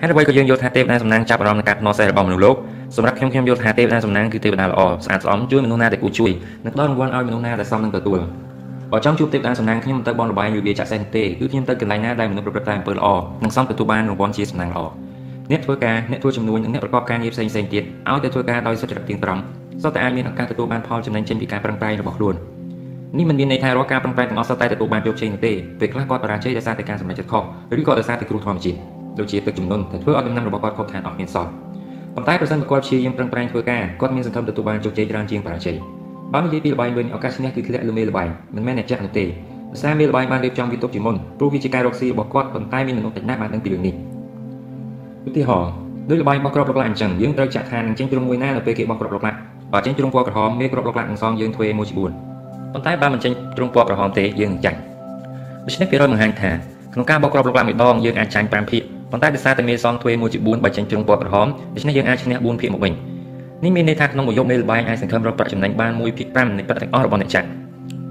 ហើយអ្វីក៏យើងយល់ថាទេវតាសំណាងចាប់អារម្មណ៍នឹងការភ្នាល់សេះរបស់មនុស្សលោកសម្រាប់ខ្ញុំខ្ញុំយល់ថាទេវតាសំណាងគឺទេវតាល្អស្អាតស្អំជួយមនុស្សណាដែលគួរជួយនិងផ្ដល់រង្វាន់ឲ្យមនុស្សណាដែលសមនឹងទទួលបើចង់ជួបទេវតាសំណាងខ្ញុំមិនទៅបនលបាយឬវាចាក់សេះទេគឺខ្ញុំទៅកន្លែងណាដែលមនុស្សប្រព្រឹត្តតែអំពើល្អនិងសមទទួលបានរង្វាន់ជាសំណាងល្អអ្នកធ្វើការអ្នកធ្វើចំនួននិងអ្នកប្រកបការងារផ្សេងៗទៀតឲ្យតែធ្វើការដោយសុចរិតទៀងត្រង់សុទ្ធតែអាចមានឱកាសទទួលបានផលចំណេញចេញពីការប្រឹងប្រែងរបស់ខ្លួន នេះមិនមានន័យថារាល់ការប្រឹងប្រែងទាំងអស់សុទ្ធតែទទួលបានជោគជ័យនោះទេពេលខ្លះគាត់បរាជ័យដោយសារតែការសម្រេចចិត្តខុសឬក៏ដោយសារតែគ្រោះធម្មជាតិដូចជាទឹកជំនន់ដែលធ្វើឲ្យដំណាំរបស់គាត់ខុសខានអស់មានសល់ប៉ុន្តែប្រសិនបើគាត់ព្យាយាមប្រឹងប្រែងធ្វើការគាត់មានសង្ឃឹមទទួលបានជោគជ័យច្រើនជាងបរាជ័យបើនិយាយពីល្បែងវិញឱកាសឈ្នះគឺធ្លាក់លើមេល្បែងមិនមែនអ្នកចាក់នោះទេភាសាមេលបាយបានរៀបចំវាទុកជាមុនព្រោះវាជាការរកស៊ីរបស់គាត់ប៉ុន្តែមានមនុស្សតិចណាស់បានដឹងពីរឿងនេះឧទាហរណ៍ដោយលបាយរបស់ក្របលុកឡាក់អញ្ចឹងយើងត្រូវចាក់ថានឹងចេញជ្រុងមួយណានៅពេលគេបោះក្របលុកឡាក់បើចេញជ្រុងពណ៌ក្រហមមេក្របលុកឡាក់នឹងសងយើងទ្វេ1ជា4 ប៉ុន្តែបើមិនចេញជ្រុងពណ៌ក្រហមទេយើងនឹងចាញ់ដូច្នេះវារយបង្ហាញថាក្នុងការបោកក្របលុកឡាក់មួយដងយើងអាចចាញ់5ភាគប៉ុន្តែដោយសារតែមេសងទ្វេ1ជា4បើចេញជ្រុងពណ៌ក្រហមដូច្នេះយើងអាចឈ្នះ4ភាគមកវិញនេះមានន័យថាក្នុងមួយយប់មេលបាយអាចសង្ឃឹមរកប្រាក់ចំណេញបាន1ភាគ5នៃប្រាក់ទាំងអស់របស់អ្នកចាក់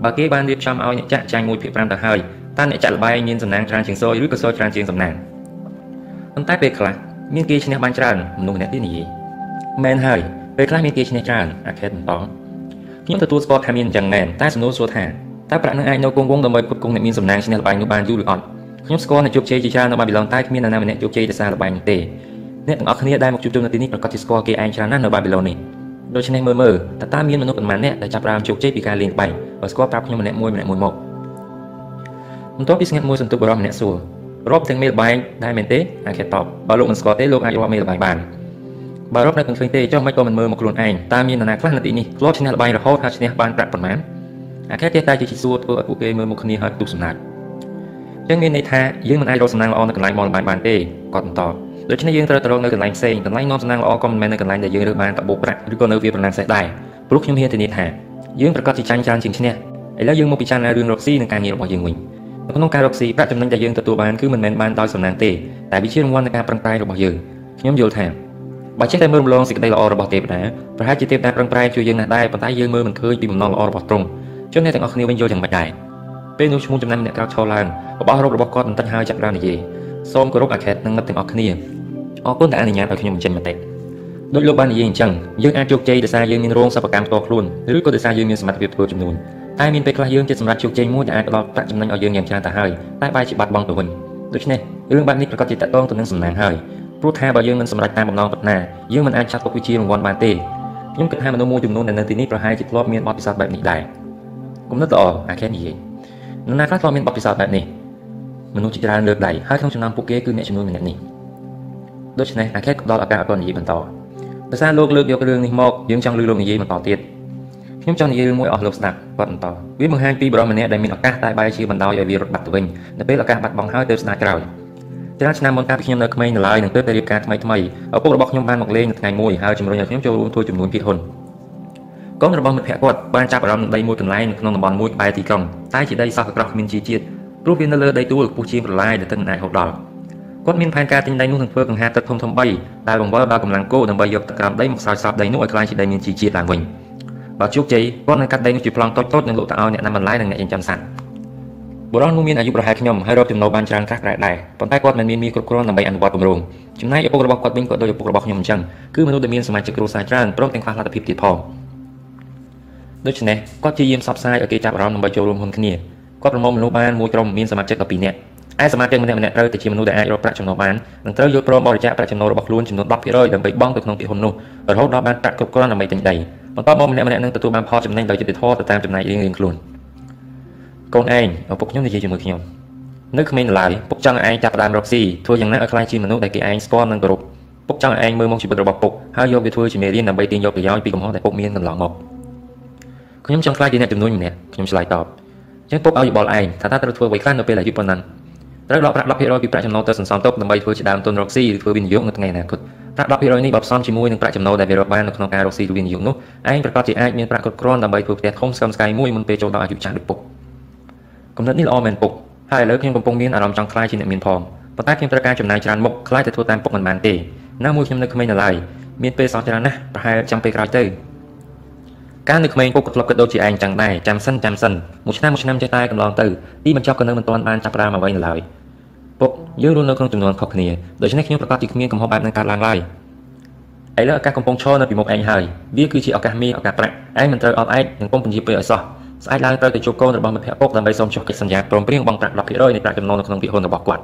បើគេបានរៀបចំឲ្យអ្នកចាក់ចាញ់1ភាគ5ទៅហើយតើអ្នកចាក់លបាយមានសំណាងច្រើនជាងសយឬក៏សយច្រើនជាងសំណាងប៉ុន្តែពេលខ្លះមានគេឈ្នះបានច្រើនមនុស្សម្នាក់ទៀតនិយាយមែនហើយពេលខ្លះមានគេឈ្នះច្រើនអាខេតបន្ត ខ្ញុំទទួលស្គាល់ថាមានអញ្ចឹងមែនតែសំណួរសួរថាតើប្រាក់នឹងអាចនៅគង់វង្សដើម្បីផ្គត់ផ្គង់អ្នកមានសំណាងឈ្នះលបាយនោះបានយូរឬអត់ខ្ញុំស្គាល់អ្នកជោគជ័យជាច្រើននៅបាប៊ីឡុងតែគ្មាននរណាម្នាក់ជោគជ័យដោយសារលបាយនោះទេអ្នកទាំងអស់គ្នាដែលមកជួបជុំនៅទីនេះប្រកាសជាស្គាល់គេឯងច្រើនណាស់នៅបាប៊ីឡុងនេះដូច្នេះមើលមើលតើតើមានមនុស្សប៉ុន្មានអ្នកដែលចាប់ផ្ដើមជោគជ័យពីការលេងក្បាញ់បើស្គាល់ប្រាប់ខ្ញុំម្នាក់មួយម្នាក់មួយមកបន្ទាប់ពីស្ងាត់មួយសន្ទុះបរិមម្នាក់សួររាប់ទាំងមេលបាយដែរមែនទេអាខេតតបបើលោកមិនស្គាល់ទេលោកអាចរាប់មេលបាយបាន បើរាប់នៅមិនឃើញទេចុះមិនក៏មិនមើលមកខ្លួនឯងតើមាននរណាខ្លះនៅទីនេះធ្លាប់ឈ្នះលបាយរហូតហើយឈ្នះបានប្រាក់ប៉ុន្មានអាខេតទេតែជាសួរធ្វើឲ្យពួកគេមើលមុខគ្នាហើយទុកសំណាក់ចឹងមានន័យថាយើងមិនអាចរកសំណាងល្អនៅកន្លែងបនលបាយបានទេគាត់បន្តដូច្នេះយើងត្រូវទៅរកនៅកន្លែងផ្សេងកន្លែងនាំសំណាងល្អក៏មិនមែននៅកន្លែងដែលយើងរើសបានតបោប្រាក់ឬក៏នៅវាប្រណាំងសេះដែរព្រោះខ្ញុំហ៊ានធានាថាយើងប្រកាសជាចាញ់ច្រើនជាងឈ្នះឥឡូវយើងមកពិចារណារឿងរកស៊ីនិងការងាររបស់យើងវិញនៅក្នុងការរកស៊ីប្រាក់ចំណេញដែលយើងទទួលបានគឺមិនមែនបានដោយសំណាងទេតែវាជារង្វាន់នៃការប្រឹងប្រែងរបស់យើងខ្ញុំយល់ថា បើចេះតែមើលរំលងសេចក្តីល្អរបស់ទេវតាប្រហែលជាទេវតាប្រឹងប្រែងជួយយើងណាស់ដែរប៉ុន្តែយើងមើលមិនឃើញពីបំណងល្អរបស់ទ្រង់ជន់អ្នកទាំងអស់គ្នាវិញយល់យ៉ាងម៉េចដែរពេលនោះឈ្មោះចំណាំអ្នកក្រោកឈរឡើងរបស់រករបស់គាត់បន្តិចហើយចាប់ដើមនិយាយសូមគោរពអាខេតនិងមិត្តទាំងអស់គ្នាអរគុណដែលអនុញ្ញាតឲ្យខ្ញុំបញ្ចេញមតិដោយលោកបាននិយាយអញ្ចឹងយើងអាចជោគជ័យដោយសារយើងមានរោងសិប្បកម្មផ្ទាល់ខ្លួនឬក៏ដោយសារយើងមានសមត្ថភាពធ្វើចំនួនតែមានពេលខ្លះយើងចិត្តសម្រាប់ជោគជ័យមួយដែលអាចផ្ដល់ប្រាក់ចំណេញឲ្យយើងយ៉ាងច្រើនទៅហើយតែបែរជាបាត់បង់ទៅវិញដូច្នេះរឿងបែបនេះប្រកាសជាតកតងទៅនឹងសំណាងហើយ ព្រោះថាបើយើងមិនសម្រេចតាមបំណងប្រាថ្នាយើងមិនអាចចាត់ទុកវាជារង្វាន់បានទេខ្ញុំគិតថាមនុស្សមួយចំនួនដែលនៅទីនេះប្រហែលជាធ្លាប់មានបទពិសោធន៍បែបនេះដែរគំនិតល្អអាខេននិយាយនរណាខ្លះធ្លាប់មានបទពិសោធន៍បែបនេះមនុស្សជាច្រើនលើកដៃហើយក្នុងចំណោមពួកគេគឺអ្នកចំនួនម្នាក់នេះដូច្នេះអាខេតផ្ដល់ឱកាសឲ្យគាត់និយាយបន្តដោយសារលោកលើកយករឿងនេះមកយើងចង់លើលោកនិយាយបន្តទៀតខ្ញុំចង់និយាយរឿងមួយអស់លោកស្ដាប់គាត់បន្តវាបង្ហាញពីបរិសម្នាក់ដែលមានឱកាសតែបែរជាបណ្ដោយឲ្យវារត់បាត់ទៅវិញនៅពេលឱកាសបាត់បង់ហើយទៅស្ដាយក្រោយ ច្រើនឆ្នាំមុនកាលពីខ្ញុំនៅក្មេងនៅឡើយនឹងទើបតែរៀបការថ្មីថ្មីឪពុករបស់ខ្ញុំបានមកលេងនៅថ្ងៃមួយហើយជំរុញឲ្យខ្ញុំចូលរួមធ្វើចំនួនភាគហ៊ុនកូនរបស់មិត្តភក្តិគាត់បានចាប់អារម្មណ៍នឹងដីមួយកន្លែងនៅក្នុងតំបន់មួយក្បែរទីក្រុងតែជាដីសោះកក្រោះគ្មានជីជាតិព្រោះវានៅលើដីទួលខ្ពស់ជាងប្រឡាយដែលទឹកមិនអាចហូបដល់គាត់មានផែនការទិញដីនោះនឹងធ្វើកង្ហារទឹកធំធំ3ដែលបង្វិលដល់កម្លាំងគោដើម្បីយកទឹកក្រោមដីមកស្រោចស្រពដីនោះឲ្យក្លាយជាដីមានជីជាតិឡើងវិញបើជោគជ័យគាត់នឹងកាត់ដីនោះជាប្លង់តូចៗនិងលក់ទៅឲ្យអ្នកណាំបន្លែនិងអ្នកចិញ្ចឹមសត្វ បុរសនោះមានអាយុប្រហែលខ្ញុំហើយរកចំណូលបានច្រើនក្រាស់ក្រែដែរប៉ុន្តែគាត់មិនមានមានគ្រប់គ្រាន់ដើម្បីអនុវត្តគម្រោងចំណែកឪពុករបស់គាត់វិញក៏ដូចឪពុករបស់ខ្ញុំអញ្ចឹងគឺមនុស្សដែលមានសមាជិកគ្រួសារច្រើនព្រមទាំងខ្លះលទ្ធភាពទៀតផងដូច្នេះគាត់ជាយាមសັບផ្សាយឲ្យគេចាប់អារម្មណ៍ដើម្បីចូលរួមហ៊ុនគ្នាគាត់ប្រមូលមនុស្សបានមួយក្រុមមានសមាជិក12នាក់ឯសមាជិកម្នាក់ម្នាក់ត្រូវតែជាមនុស្សដែលអាចរកប្រាក់ចំណូលបាននិងត្រូវយល់ព្រមបរិច្ចាគប្រាក់ចំណូលរបស់ខ្លួនចំនួន10%ដើម្បីបង់ទៅក្នុងពីហ៊ុននោះរហូតដល់បានប្រាក់គ្រប់គ្រាន់ដើម្បីទិញដីបន្ទាប់មកម្នាក់ម្នាក់នឹងទទួលបានផលចំណេញដោយយុត្តិធម៌ទៅតាមចំណែករៀងៗខ្លួន កូនឯងឪពុកខ្ញុំនិយាយជាមួយខ្ញុំនៅក្មេងឡើយពុកចង់ឲ្យឯងចាប់ផ្ដើមរកស៊ីធ្វើយ៉ាងណាឲ្យខ្លាចជាមនុស្សដែលគេឯងស្គាល់និងគោរពពុកចង់ឲ្យឯងមើលមកជីវិតរបស់ពុកហើយយកវាធ្វើជាមេរៀនដើម្បីទាញយកប្រយោជន៍ពីកំហុសដែលពុកមានកន្លងមកខ្ញុំចង់ខ្លាចជាអ្នកចំនួនម្នាក់ខ្ញុំឆ្លើយតបចឹងពុកឲ្យយោបល់ឯងថាតើត្រូវធ្វើអ្វីខ្លះនៅពេលអាយុប៉ុណ្ណឹងត្រូវដកប្រាក់10%ពីប្រាក់ចំណូលទៅសន្សំទុកដើម្បីធ្វើជាដើមទុនរកស៊ីឬធ្វើវិនិយោគនៅថ្ងៃអនាគតប្រាក់10%នេះបើផ្សំជាមួយនឹងប្រាក់ចំណូលដែលវារកបាននៅក្នុងការរកស៊ីឬវិនិយោគនោះឯងប្រកាសជាអាចមានប្រាក់គ្រប់គ្រាន់ដើម្បីធ្វើផ្ទះធំស្កឹមស្កៃមួយមុនពេលចូលដល់អាយុចាស់ដូចពុក គំនិតនេះល្អមែនពុកហើយឥឡូវខ្ញុំកំពុងមានអារម្មណ៍ចង់ខ្លាយជាអ្នកមានផងប៉ុន្តែខ្ញុំត្រូវការចំណាយច្រើនមុខខ្លាចទៅធ្វើតាមពុកមិនបានទេណាមួយខ្ញុំនៅក្មេងនៅឡើយមានពេលសោះច្រើនណាស់ប្រហែលចាំពេលក្រោយទៅកាលនៅក្មេងពុកក៏ធ្លាប់គិតដូចជាឯងចឹងដែរចាំសិនចាំសិនមួយឆ្នាំមួយឆ្នាំចេះតែកន្លងទៅទីបញ្ចប់ក៏នៅមិនទាន់បានចាប់ផ្ដើមអ្វីនៅឡើយពុកយើងរស់នៅក្នុងចំនួនខុសគ្នាដូច្នេះខ្ញុំប្រកាសជាគ្មានកំហុសបែបនឹងកើតឡើងឡើយឥឡូវឱកាសកំពុងឈរនៅពីមុខឯងហើយវាគឺជាឱកាសមាសឱកាសប្រាក់ឯងមិនត្រូវអត់ឯងនឹងពុំពន្យាពេលឲ្យសោះ ស្អែកឡើងត្រូវទៅជួបកូនរបស់មិត្តភក្តិពុកដើម្បីសូមចុះកិច្ចសន្យាព្រមព្រៀងបង់ប្រាក់10%នៃប្រាក់ចំណូលនៅក្នុងវិហ៊ុនរបស់គាត់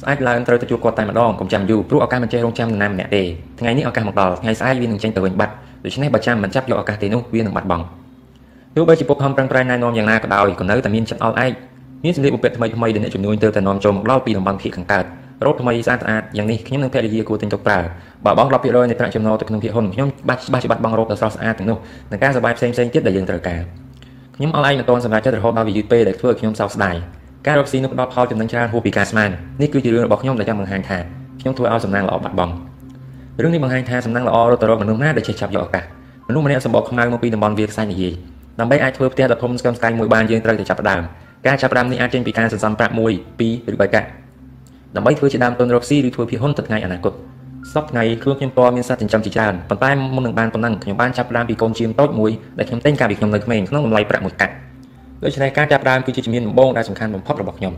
ស្អែកឡើងត្រូវទៅជួបគាត់តែម្ដងកុំចាំយូរព្រោះឱកាសមិនចេះរងចាំនរណាម្នាក់ទេថ្ងៃនេះឱកាសមកដល់ថ្ងៃស្អែកវានឹងចេញទៅវិញបាត់ដូច្នេះបើចាំមិនចាប់យកឱកាសទេនោះវានឹងបាត់បង់ទោះបីជាពុកខំប្រឹងប្រែងណែនាំយ៉ាងណាក៏ដោយក៏នៅតែមានចិត្តអល់ឯងមានសម្លៀកបំពាក់ថ្មីថ្មីដែលអ្នកជំនួញទៅតែនាំចូលមកដល់ពីតំបន់ភៀកខាងកើត រ៉ូបថ្មីស្អាតស្អាតយ៉ាងនេះខ្ញុំនិងភរិយាគួរទិញទុកប្រើបើបង10%នៃប្រាក់ចំណូលទៅក្នុងភាគហ៊ុនខ្ញុំបាច់ច្បាស់ច្បាស់បងរ៉ូបដ៏ស្រស់ស្អាតទាំងនោះនិងការសប្បាយផ្សេងផ្សេងទៀតដែលយើងត្រូវការខ្ញុំអត់ឯងមិនទាន់សម្រេចចិត្តរហូតដល់វាយឺតពេកដែលធ្វើឲ្យខ្ញុំសោកស្ដាយការរកស៊ីនោះផ្ដល់ផលចំណេញច្រើនហួសពីការស្មាននេះគឺជារឿងរបស់ខ្ញុំដែលចង់បង្ហាញថាខ្ញុំធ្វើឲ្យសំណាងល្អបាត់បង់រឿងនេះបង្ហាញថាសំណាងល្អរត់ទៅរកមនុស្សណាដែលចេះចាប់យកឱកាសមនុស្សម្នាក់សម្បកខ្មៅមកពីតំបន់វាលខ្សាច់និយាយដើម្បីអាចធ្វើផ្ទះដ៏ធំស្កឹមស្កៃមួយបានយើងត្រូវតែចាប់ផ្ដើមការចាប់ផ្ដើមនេះអាចចេញពីការសន្សំប្រាក់1 2ឬ3កាក់ ដើម្បីធ្វើជាដើមទុនរកស៊ីឬធ្វើភាគហ៊ុនទៅថ្ងៃអនាគតសប្តាហ៍ថ្ងៃខ្លួនខ្ញុំតមានសត្វចិញ្ចឹមជាច្រើនប៉ុន្តែមុននឹងបានប៉ុណ្ណឹងខ្ញុំបានចាប់ផ្ដើមពីកូនជៀមតូចមួយដែលខ្ញុំទិញកាលពីខ្ញុំនៅក្មេងក្នុងតម្លៃប្រាក់មួយកាក់ដូច្នេះការចាប់ផ្ដើមគឺជាជំហានដំបូងដែលសំខាន់បំផុតរបស់ខ្ញុំ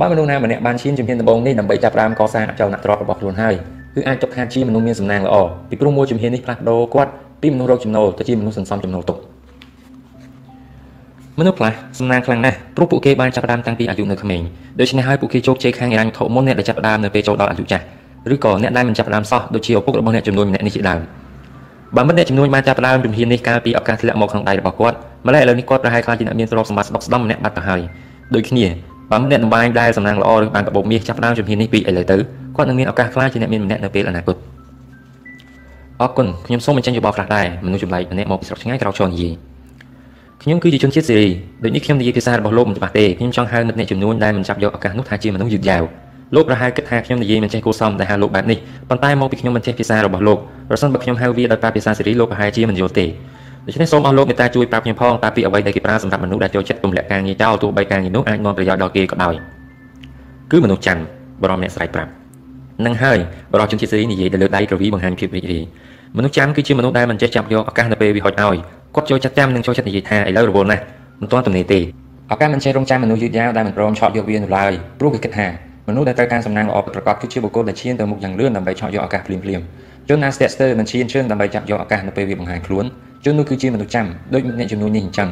បើមនុស្សណាម្នាក់បានឈានជំហានដំបូងនេះដើម្បីចាប់ផ្ដើមកសាងអចលនទ្រព្យរបស់ខ្លួនហើយគឺអាចទុកថាជាមនុស្សមានសំណាងល្អពីព្រោះមួយជំហាននេះផ្លាស់ប្ដូរគាត់ពីមនុស្សរកចំណូលទៅជាមនុស្សសន្សំចំណូលទុក មនុស្សខ្លះសំណាងខ្លាំងណាស់ព្រោះពួកគេបានចាប់ផ្ដើមតាំងពីអាយុនៅក្មេងដូច្នេះហើយពួកគេជោគជ័យខាងហិរញ្ញវត្ថុមុនអ្នកដែលចាប់ផ្ដើមនៅពេលចូលដល់អាយុចាស់ឬក៏អ្នកដែលមិនចាប់ផ្ដើមសោះដូចជាឪពុករបស់អ្នកចំនួនម្នាក់នេះជាដើមបើមិនអ្នកចំនួនបានចាប់ផ្ដើមជំហាននេះកាលពីឱកាសធ្លាក់មកក្នុងដៃរបស់គាត់ម្ល៉េះឥឡូវនេះគាត់ប្រហែលខ្លាចជាអ្នកមានទ្រព្យសម្បត្តិស្ដុកស្ដំម្នាក់បាត់ទៅហើយដូចគ្នាបើមិនអ្នកតម្បាញដែលសំណាងល្អឬបានកាបូបមាសចាប់ផ្ដើមជំហាននេះពីឥឡូវទៅគាត់នឹងមានឱកាសខ្លាចជាអ្នកមានម្នាក់នៅពេលអនាគតអរគុណខ្ញុំសូមបញ្ចេញយោបល់ខ្លះដែរមនុស្សចម្លែកម្នាក់មកពីស្រុកឆ្ងាយក្រោកឈរនិយាយ ខ្ញុំគឺជាជនជាតិសេរីដូចនេះខ្ញុំនិយាយភាសារបស់លោកមិនច្បាស់ទេខ្ញុំចង់ហៅមិត្តអ្នកចំនួនដែលមិនចាប់យកឱកាសនោះថាជាមនុស្សយឺតយ៉ាវលោកប្រហែលគិតថាខ្ញុំនិយាយមិនចេះគួរសមដែលហៅលោកបែបនេះប៉ុន្តែមកពីខ្ញុំមិនចេះភាសារបស់លោកប្រសិនបើខ្ញុំហៅវាដោយប្រើភាសាសេរីលោកប្រហែលជាមិនយល់ទេដូច្នេះសូមអស់លោកមេត្តាជួយប្រាប់ខ្ញុំផងតើពីអ្វីដែលគេប្រើសម្រាប់មនុស្សដែលចូលចិត្តទម្លាក់ការងារចោលទោះបីការងារនោះអាចនាំប្រយោជន៍ដល់គេក៏ដោយគឺមនុស្សច័ន្ទបរមអ្នកស្រ័យប្រាប់នឹងហើយបរិជនជាតិសេរីនិយាយទៅលើដៃក្រវីបង្ហាញភាពរីករាយមនុស្សច័ន្ទគឺជាមនុស្សដែលមិនចេះចាប់យកឱកាសនៅពេលវាហុចឲ្យ គាត់ចូលចិត្តចាំនិងចូលចិត្តនិយាយថាឥឡូវរវល់ណាស់មិនទាន់ទំនេរទេឱកាសមិនចេះរងចាំមនុស្សយឺតយ៉ាវដែលមិនព្រមឆក់យកវានៅឡើយព្រោះគេគិតថាមនុស្សដែលត្រូវការសំណាងល្អប្រកបគឺជាបុគ្គលដែលឈានទៅមុខយ៉ាងលឿនដើម្បីឆក់យកឱកាសភ្លាមៗជនណាស្ទាក់ស្ទើរមិនឈានជើងដើម្បីចាប់យកឱកាសនៅពេលវាបង្ហាញខ្លួនជននោះគឺជាមនុស្សចាំដូចអ្នកចំនួននេះអញ្ចឹង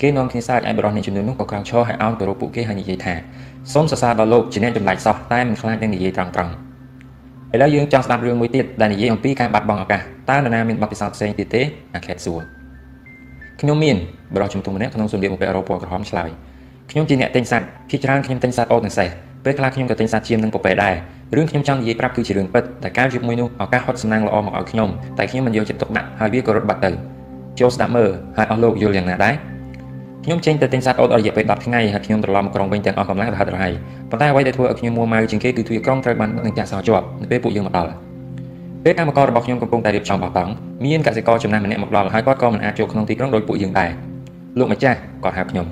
គេនាំគ្នាសើចឲ្យបរិះអ្នកចំនួននោះក៏ក្រោកឈរហើយអោនទៅរកពួកគេហើយនិយាយថាសូមសរសើរដល់លោកជាអ្នកចម្លែកសោះតែមិនខ្លាចនឹងនិយាយត្រង់ត្រង់ឥឡូវយើងចង់ស្ដាប់រឿងមួយទៀតដែលនិយាយអំពីការបាត់បង់ឱកាសតើនរណាមានបទពិសោធន៍ផ្សេងទៀតទេអាខេតសួរ ខ្ញុំមានបរិះជំទង់ម្នាក់ក្នុងសម្លៀកបំពាក់រ៉ូពណ៌ក្រហមឆ្លើយខ្ញុំជាអ្នកទិញសัตว์ភាគច្រើនខ្ញុំទិញសัตว์អូតនិងសេះពេលខ្លះខ្ញុំក៏ទិញសัตว์ជៀមនិងពពែដែររឿងខ្ញុំចង់និយាយប្រាប់គឺជារឿងពិតតែការជួបមួយនោះឱកាសហត់សំណាងល្អមកឲ្យខ្ញុំតែខ្ញុំមិនយកចិត្តទុកដាក់ហើយវាក៏រត់បាត់ទៅចូលស្ដាប់មើលហើយអស់លោកយល់យ៉ាងណាដែរខ្ញុំចេញទៅទិញសัตว์អូតអស់រយៈពេល10ថ្ងៃហើយខ្ញុំត្រឡប់មកក្រុងវិញទាំងអស់កម្លាំងរហ័សរហ័យប៉ុន្តែអ្វីដែលធ្វើឲ្យខ្ញុំមួម៉ៅជាងគេគឺទ្វារក្រុងត្រូវបាននឹងចាក់សោជាប់នៅពេលពួកយើងមកដល់ ពេលកម្មកររបស់ខ្ញុំកំពុងតែរៀបចំបោះតង់មានកសិករចំណាស់ម្នាក់មកដល់ហើយគាត់ក៏មិនអាចចូលក្នុងទីក្រុងដោយពួកយើងដែរលោកម្ចាស់គាត់ហៅខ្ញុំ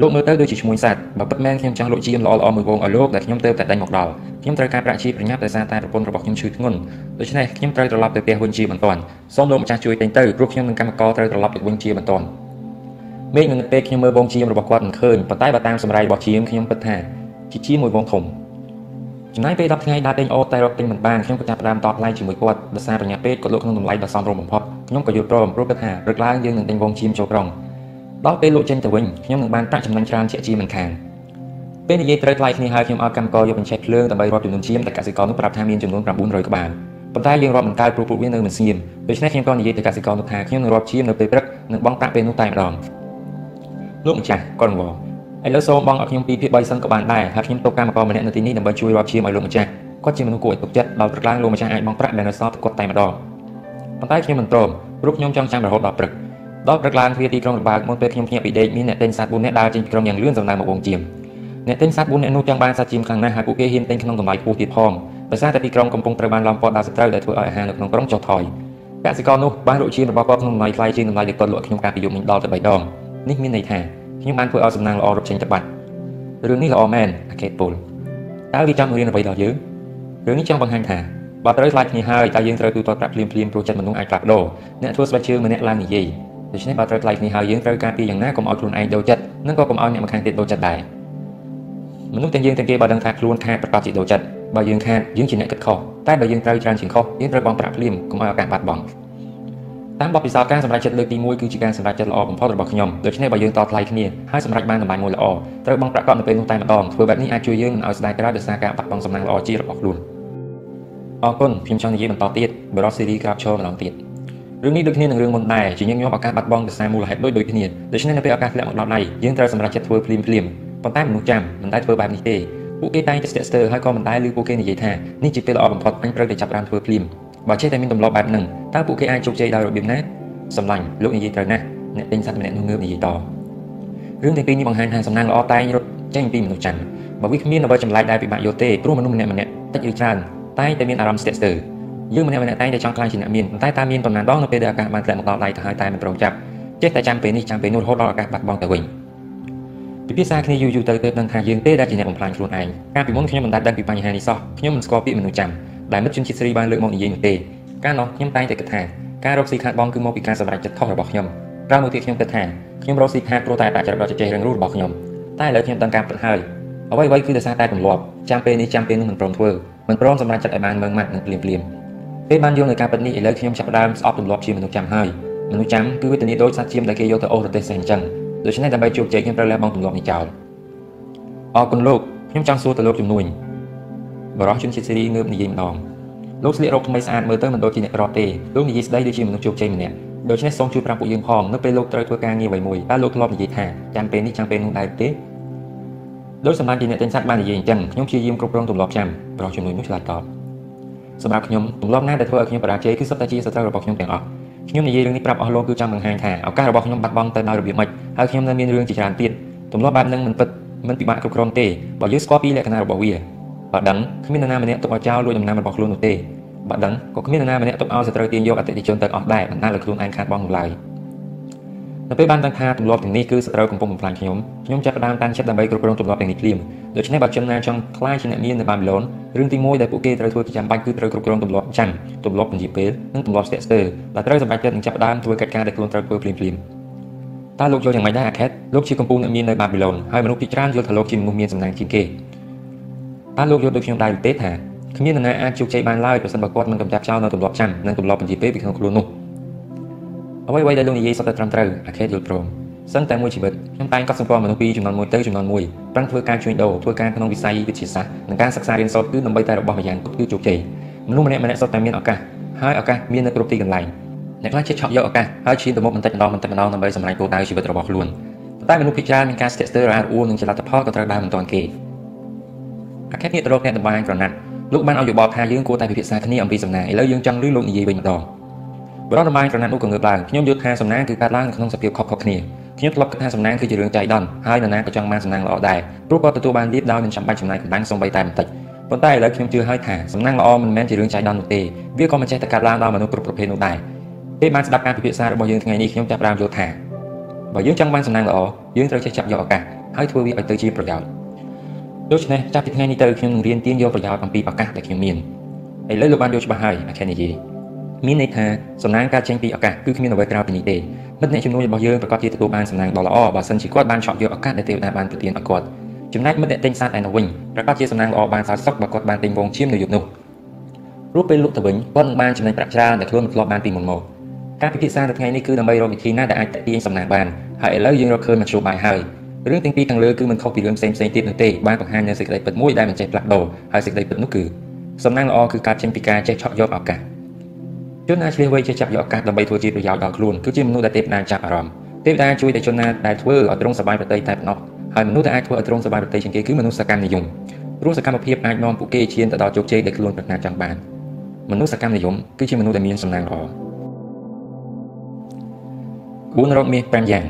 លោកមើលទៅដូចជាឈ្មោះសัตว์បើពិតមែនខ្ញុំចង់លក់ជាមល្អល្អមួយវងឲ្យលោកដែលខ្ញុំទៅតែដេញមកដល់ខ្ញុំត្រូវការប្រាក់ជាប្រញាប់ដោយសារតែប្រពន្ធរបស់ខ្ញុំឈឺធ្ងន់ដូច្នេះខ្ញុំត្រូវត្រឡប់ទៅផ្ទះវិញជាបន្ទាន់សូមលោកម្ចាស់ជួយទិញទៅព្រោះខ្ញុំនិងកម្មករត្រូវត្រឡប់ទៅវិញជាបន្ទាន់មេឃនៅពេលខ្ញុំមើលវងជាមរបស់គាត់មិនឃើញប៉ុន្តែបើតាមសម្រាយរបស់ជាមខ្ញុំគិតថាជាជាមួយវងធំ ចំណាយពេល10ថ្ងៃដើរទិញអូតែរកទិញមិនបានខ្ញុំក៏ចាប់ផ្ដើមតបថ្លៃជាមួយគាត់ដោយសារបញ្ញាពេទ្យគាត់លក់ក្នុងតម្លៃដ៏សមរម្យបំផុតខ្ញុំក៏យល់ព្រមព្រោះគិតថារឹកឡើងយើងនឹងទិញវងជាមចូលក្រុងដល់ពេលលក់ចេញទៅវិញខ្ញុំនឹងបានប្រាក់ចំណេញច្រើនជាក់ជាមិនខានពេលនិយាយត្រូវថ្លៃគ្នាហើយខ្ញុំឲ្យកម្មករយកបញ្ឆេះភ្លើងដើម្បីរាប់ចំនួនជាមតែកសិករនោះប្រាប់ថាមានចំនួន900ក្បាលប៉ុន្តែយើងរាប់មិនកើតព្រោះពួកវានៅមិនស្ងៀមដូច្នេះខ្ញុំក៏និយាយទៅកសិករនោះថាខ្ញុំនឹងរាប់ជាមនៅពេលព្រឹកនិងបង់ប្រាក់ពេលនោះតែម្ដងលោកម្ចាស់គាត់ង ឥឡូវសូមបងឲ្យខ្ញុំពីភាគ3សិនក៏បានដែរហើយខ្ញុំទុកកម្មករម្នាក់នៅទីនេះដើម្បីជួយរាប់ជាមឲ្យលោកម្ចាស់គាត់ជាមនុស្សគួរឲ្យទុកចិត្តដល់ព្រឹកឡើងលោកម្ចាស់អាចបង់ប្រាក់ដែលនៅសល់គាត់តែម្ដងប៉ុន្តែខ្ញុំមិនព្រមព្រោះខ្ញុំចង់ចាំរហូតដល់ព្រឹកដល់ព្រឹកឡើងទ្វារទីក្រុងរបើកមុនពេលខ្ញុំភ្ញាក់ពីដេកមានអ្នកទិញសត្វ4នាក់ដើរចេញពីក្រុងយ៉ាងលឿនសំដៅមកវងជាមអ្នកទិញសត្វ4នាក់នោះចង់បានសត្វជាមខ្លាំងណាស់ហើយពួកគេហ៊ានទិញក្នុងតម្លៃខ្ពស់ទៀតផងដោយសារតែទីក្រុងកំពុងត្រូវបានឡោមព័ទ្ធដោយសត្រូវដែលធ្វើឲ្យអាហារនៅក្នុងក្រុងចុះថយកសិករនោះបានលក់ជាមរបស់គាត់ក្នុងតម្លៃថ្លៃជាងតម្លៃដែលគាត់លក់ខ្ញុំកាលពីយប់មិញដល់ទៅ3ដងនេះមានន័យថា ខ្ញុំបានធ្វើឲ្យសំណាងល្អរត់ចេញទៅបាត់រឿងនេះល្អមែនអាកេតពលតើវាចង់រៀនអ្វីដល់យើងរឿងនេះចង់បង្ហាញថាបើត្រូវខ្លាចគ្នាហើយតើយើងត្រូវទូទាត់ប្រាក់ភ្លាមភ្លាមព្រោះចិត្តមនុស្សអាចផ្លាស់ប្ដូរអ្នកធ្វើស្បែកជើងម្នាក់ឡើងនិយាយដូច្នេះបើត្រូវថ្លៃគ្នាហើយយើងត្រូវការពីយ៉ាងណាកុំឲ្យខ្លួនឯងដូរចិត្តនិងក៏កុំឲ្យអ្នកម្ខាងទៀតដូរចិត្តដែរមនុស្សទាំងយើងទាំងគេបើដឹងថាខ្លួនខាតប្រកាសជាដូរចិត្តបើយើងខាតយើងជាអ្នកគិតខុសតែបើយើងត្រូវច្រើនជាងខុសយើងត្រូវបង់ប្រាក់ភ្លាមកុំឲ្យឱកាសបាត់បង់ តាមបទពិសោធន៍ការសម្រេចចិត្តលើកទី1គឺជាការសម្រេចចិត្តល្អបំផុតរបស់ខ្ញុំដូច្នេះបើយើងតថ្លៃគ្នាហើយសម្រេចបានតម្លៃមួយល្អត្រូវបង់ប្រាក់កក់នៅពេលនោះតែម្ដងធ្វើបែបនេះអាចជួយយើងមិនឲ្យស្ដាយក្រោយដោយសារការបាត់បង់សំណាងល្អជារបស់ខ្លួនអរគុណខ្ញុំចង់និយាយបន្តទៀតបរិសុទ្ធសេរីក្រាបឈរម្ដងទៀតរឿងនេះដូចគ្នានឹងរឿងមុនដែរជាញឹកញាប់ឱកាសបាត់បង់ដោយសារមូលហេតុដូចដូចគ្នាដូច្នេះនៅពេលឱកាសធ្លាក់មកដល់ដៃយើងត្រូវសម្រេចចិត្តធ្វើភ្លាមភ្លាមប៉ុន្តែមនុស្សចាំមិនដែលធ្វើបែបនេះទេពួកគេតែងតែស្ទាក់ស្ទើរហើយក៏មិនដែលឮពួកគេនិយាយថានេះជាពេលល្អបំផុតអញត្រូវតែចាប់ផ្ដើមធ្វើភ្លាម បើចេះតែមានទម្លាប់បែបហ្នឹងតើពួកគេអាចជោគជ័យដោយរបៀបណាសម្លាញ់លោកនិយាយត្រូវណាស់អ្នកទិញសត្វម្នាក់នោះងើបនិយាយតរឿងទាំងពីរនេះបង្ហាញថាសំណាងល្អតែងរត់ចេញពីមនុស្សច័ន្ទបើវាគ្មានអ្វីចម្លែកដែលពិបាកយល់ទេព្រោះមនុស្សម្នាក់ម្នាក់តិចឬច្រើនតែតែមានអារម្មណ៍ស្ទាក់ស្ទើរយើងម្នាក់ម្នាក់តែតែចង់ខ្លាចជាអ្នកមានប៉ុន្តែតាមមានប៉ុន្មានដងនៅពេលដែលឱកាសបានធ្លាក់មកដល់ដៃទៅហើយតែមិនព្រមចាប់ចេះតែចាំពេលនេះចាំពេលនោះរហូតដល់ឱកាសបាត់បង់ទៅវិញពិភាក្សាគ្នាយូរយូរទៅទើបដឹងថាយើងទេដែលជាអ្នកបំផ្លាញខ្លួនឯងកាលពីមុនខ្ញុំមិនដាច់ដឹងពីបញ្ហានេះសោះខ្ញុំមិនស្គាល់ពាក្យមនុស្សចាំ ដែលមិត្តជនជាតិស្រីបានលើកមកនិយាយនោះទេកាលនោះខ្ញុំតែងតែគិតថាការរកស៊ីខាតបងគឺមកពីការសម្រេចចិត្តខុសរបស់ខ្ញុំក្រោយមកទៀតខ្ញុំគិតថាខ្ញុំរកស៊ីខាតព្រោះតែតែចរិតដ៏ចេះរឹងរូសរបស់ខ្ញុំតែឥឡូវខ្ញុំដឹងការពិតហើយអ្វីៗគឺដោយសារតែទម្លាប់ចាំពេលនេះចាំពេលនោះមិនព្រមធ្វើមិនព្រមសម្រេចចិត្តឲ្យបានមើងម៉ាត់និងភ្លាមភ្លាមពេលបានយល់នៅការពិតនេះឥឡូវខ្ញុំចាប់ផ្ដើមស្អប់ទម្លាប់ជាមនុស្សចាំហើយមនុស្សចាំគឺវេទនាដូចសត្វជៀមដែលគេយកទៅអូសរទេសសេះអញ្ចឹងដូច្នេះដើម្បីជោគជ័យខ្ញុំត្រូវលះបង់ទម្លាប់នេះចោលអរគុណលោកខ្ញុំចង់សួរទៅលោកជំនួយ បរិសុទ្ធជនជាតិសេរីងើបនិយាយម្ដងលោកស្លៀករ៉ូបថ្មីស្អាតមើលទៅមិនដូចជាអ្នកក្រទេលោកនិយាយស្ដីដូចជាមនុស្សជោគជ័យម្នាក់ដូច្នេះសូមជួយប្រាប់ពួកយើងផងនៅពេលលោកត្រូវធ្វើការងារអ្វីមួយតើលោកធ្លាប់និយាយថាចាំពេលនេះចាំពេលនោះដែរទេដោយសម្រាប់ជាអ្នកទិញសត្វបាននិយាយអញ្ចឹងខ្ញុំព្យាយាមគ្រប់គ្រងទម្លាប់ចាំប្រុសជំនួយនោះឆ្លើយតបសម្រាប់ខ្ញុំទម្លាប់ណាដែលធ្វើឲ្យខ្ញុំបរាជ័យគឺសុទ្ធតែជាសត្រូវរបស់ខ្ញុំទាំងអស់ខ្ញុំនិយាយរឿងនេះប្រាប់អស់លោកគឺចង់បង្ហាញថាឱកាសរបស់ខ្ញុំបាត់បង់ទៅដោយរបៀបម៉េចហើយខ្ញុំនៅមានរឿងជាច្រើនទៀតទម្លាប់បែបហ្នឹងមិនពិតមិនពិបាកគ្រប់គ្រងទេបើយើងស្គាល់ពីលក្ខណៈរបស់វា បើដឹងគ្មាននរណាម្នាក់ទុកឲ្យចោលលួចដំណាំរបស់ខ្លួននោះទេបើដឹងក៏គ្មាននរណាម្នាក់ទុកឲ្យសត្រូវទាញយកអតិថិជនទៅអស់ដែរបណ្ដាលឲ្យខ្លួនឯងខាតបង់នោះឡើយនៅពេលបានដឹងថាទម្លាប់ទាំងនេះគឺសត្រូវកំពុងបំផ្លាញខ្ញុំខ្ញុំចាប់ផ្ដើមតាំងចិត្តដើម្បីគ្រប់គ្រងទម្លាប់ទាំងនេះភ្លាមដូច្នេះបើចំណាចង់ខ្លាយជាអ្នកមាននៅបាប៊ីឡូនរឿងទី1ដែលពួកគេត្រូវធ្វើជាចាំបាច់គឺត្រូវគ្រប់គ្រងទម្លាប់ចាំទម្លាប់ពន្យាពេលនិងទម្លាប់ស្ទាក់ស្ទើរដែលត្រូវសម្រេចចិត្តនឹងចាប់ផ្ដើមធ្វើកិច្ចការដែលខ្លួនត្រូវធ្វើភ្លាមភ្លាមតើលោកយល់យ៉ាងម៉េចដែរអាខេតលោកជាកំពូលអ្នកមាននៅបាប៊ីឡូនហើយមនុស្សភាគច្រើនយល់ថាលោកជាមនុស្សមានសំណាងជាងគេ តើលោកយល់ដូចខ្ញុំដែរទេថាគ្មាននរណាអាចជោគជ័យបានឡើយប្រសិនបើគាត់មិនកម្ចាត់ចោលនៅទម្លាប់ចាំនិងទម្លាប់ពន្យាពេលពីក្នុងខ្លួននោះអ្វីៗដែលលោកនិយាយសុទ្ធតែត្រឹមត្រូវអាខេតយល់ព្រមសិនតែមួយជីវិតខ្ញុំតែងកត់សម្គាល់មនុស្សពីចំនួនមួយទៅចំនួនមួយប្រឹងធ្វើការជួញដូរធ្វើការក្នុងវិស័យវិទ្យាសាស្ត្រនិងការសិក្សារៀនសូត្រគឺដើម្បីតែរបស់ម្យ៉ាងគឺជោគជ័យមនុស្សម្នាក់ម្នាក់សុទ្ធតែមានឱកាសហើយឱកាសមាននៅគ្រប់ទីកន្លែងអ្នកខ្លះចិត្តឆក់យកឱកាសហើយឈានទៅមុខបន្តិចម្ដងបន្តិចម្ដងដើម្បីសម្រេចគោលដៅជីវិតរបស់ខ្លួនប៉ុន្តែមនុស្សភាគច្រើនមានការស្ទាក់ស្ទើររអាក់រអួលនិងចលនាផលក៏ត្រូវបានមិនទាន់គេ អាខេតងាកទៅរកអ្នកតម្បាញក្រណាត់លោកបានឲ្យយោបល់ថាយើងគួរតែពិភាក្សាគ្នាអំពីសំណាងឥឡូវយើងចង់ឮលោកនិយាយវិញម្ដងបរិបទតម្បាញក្រណាត់នោះក៏ងើបឡើងខ្ញុំយល់ថាសំណាងគឺកើតឡើងនៅក្នុងសភាពខុសៗគ្នាខ្ញុំធ្លាប់គិតថាសំណាងគឺជារឿងចៃដន្យហើយនរណាក៏ចង់បានសំណាងល្អដែរព្រោះគាត់ទទួលបានលៀបដោយមិនចាំបាច់ចំណាយកម្លាំងសូម្បីតែបន្តិចប៉ុន្តែឥឡូវខ្ញុំជឿហើយថាសំណាងល្អមិនមែនជារឿងចៃដន្យនោះទេវាក៏មិនចេះតែកើតឡើងដល់មនុស្សគ្រប់ប្រភេទនោះដែរពេលបានស្ដាប់ការពិភាក្សារបស់យើងថ្ងៃនេះខ្ញុំចាប់ផ្ដើមយល់ថាបើយើងចង់បានសំណាងល្អយើងត្រូវចេះចាប់យកឱកាសហើយធ្វើវាឲ្យទៅជាប្រយោជន៍ ដូច្នេះចាប់ពីថ្ងៃនេះទៅខ្ញុំនឹងរៀនទាញយកប្រយោជន៍អំពីឱកាសដែលខ្ញុំមានឥឡូវលោកបានយល់ច្បាស់ហើយអាខេនិយាយមានន័យថាសំណាងកើតចេញពីឱកាសគឺគ្មានអ្វីក្រៅពីនេះទេមិត្តអ្នកជំនួយរបស់យើងប្រកាសជាទទួលបានសំណាងដ៏ល្អបើសិនជាគាត់បានឆក់យកឱកាសដែលទេវតាបានប្រទានឲ្យគាត់ចំណែកមិត្តអ្នកទិញសាតឯនោះវិញប្រកាសជាសំណាងល្អបានសោតសុខបើគាត់បានទិញវងឈាមនៅយប់នោះព្រោះពេលលក់ទៅវិញគាត់នឹងបានចំណេញប្រាក់ច្រើនដែលខ្លួនមិនធ្លាប់បានពីមុនមកការពិភាក្សានៅថ្ងៃនេះគឺដើម្បីរកវិធីណាដែលអាចទាញសំណាងបានហើយឥឡូវយើងរកឃើញមធ្យោបាយហើយ រឿងទាំងពីរខាងលើគឺមិនខុសពីរឿងផ្សេងផ្សេងទៀតនោះទេបានបង្ហាញនូវសេចក្តីពិតមួយដែលមិនចេះផ្លាស់ប្ដូរហើយសេចក្តីពិតនោះគឺសំណាងល្អគឺការចេញពីការចេះឆក់យកឱកាសជនណាឆ្លៀសវៃចេះចាប់យកឱកាសដើម្បីធ្វើជាប្រយោជន៍ដល់ខ្លួនគឺជាមនុស្សដែលទេពតាចាប់អារម្មណ៍ទេវតាជួយតែជនណាដែលធ្វើឲ្យទ្រង់សប្បាយប្រតិតែប៉ុណ្ណោះហើយមនុស្សដែលអាចធ្វើឲ្យទ្រង់សប្បាយប្រតិជាងគេគឺមនុស្សសកម្មនិយមព្រោះសកម្មភាពអាចនាំពួកគេឈានទៅដល់ជោគជ័យដែលខ្លួនប្រាថ្នាចង់បានមនុស្សសកម្មនិយមគឺជាមនុស្សដែលមានសំណាងល្អគួររកមាស5យ៉ាង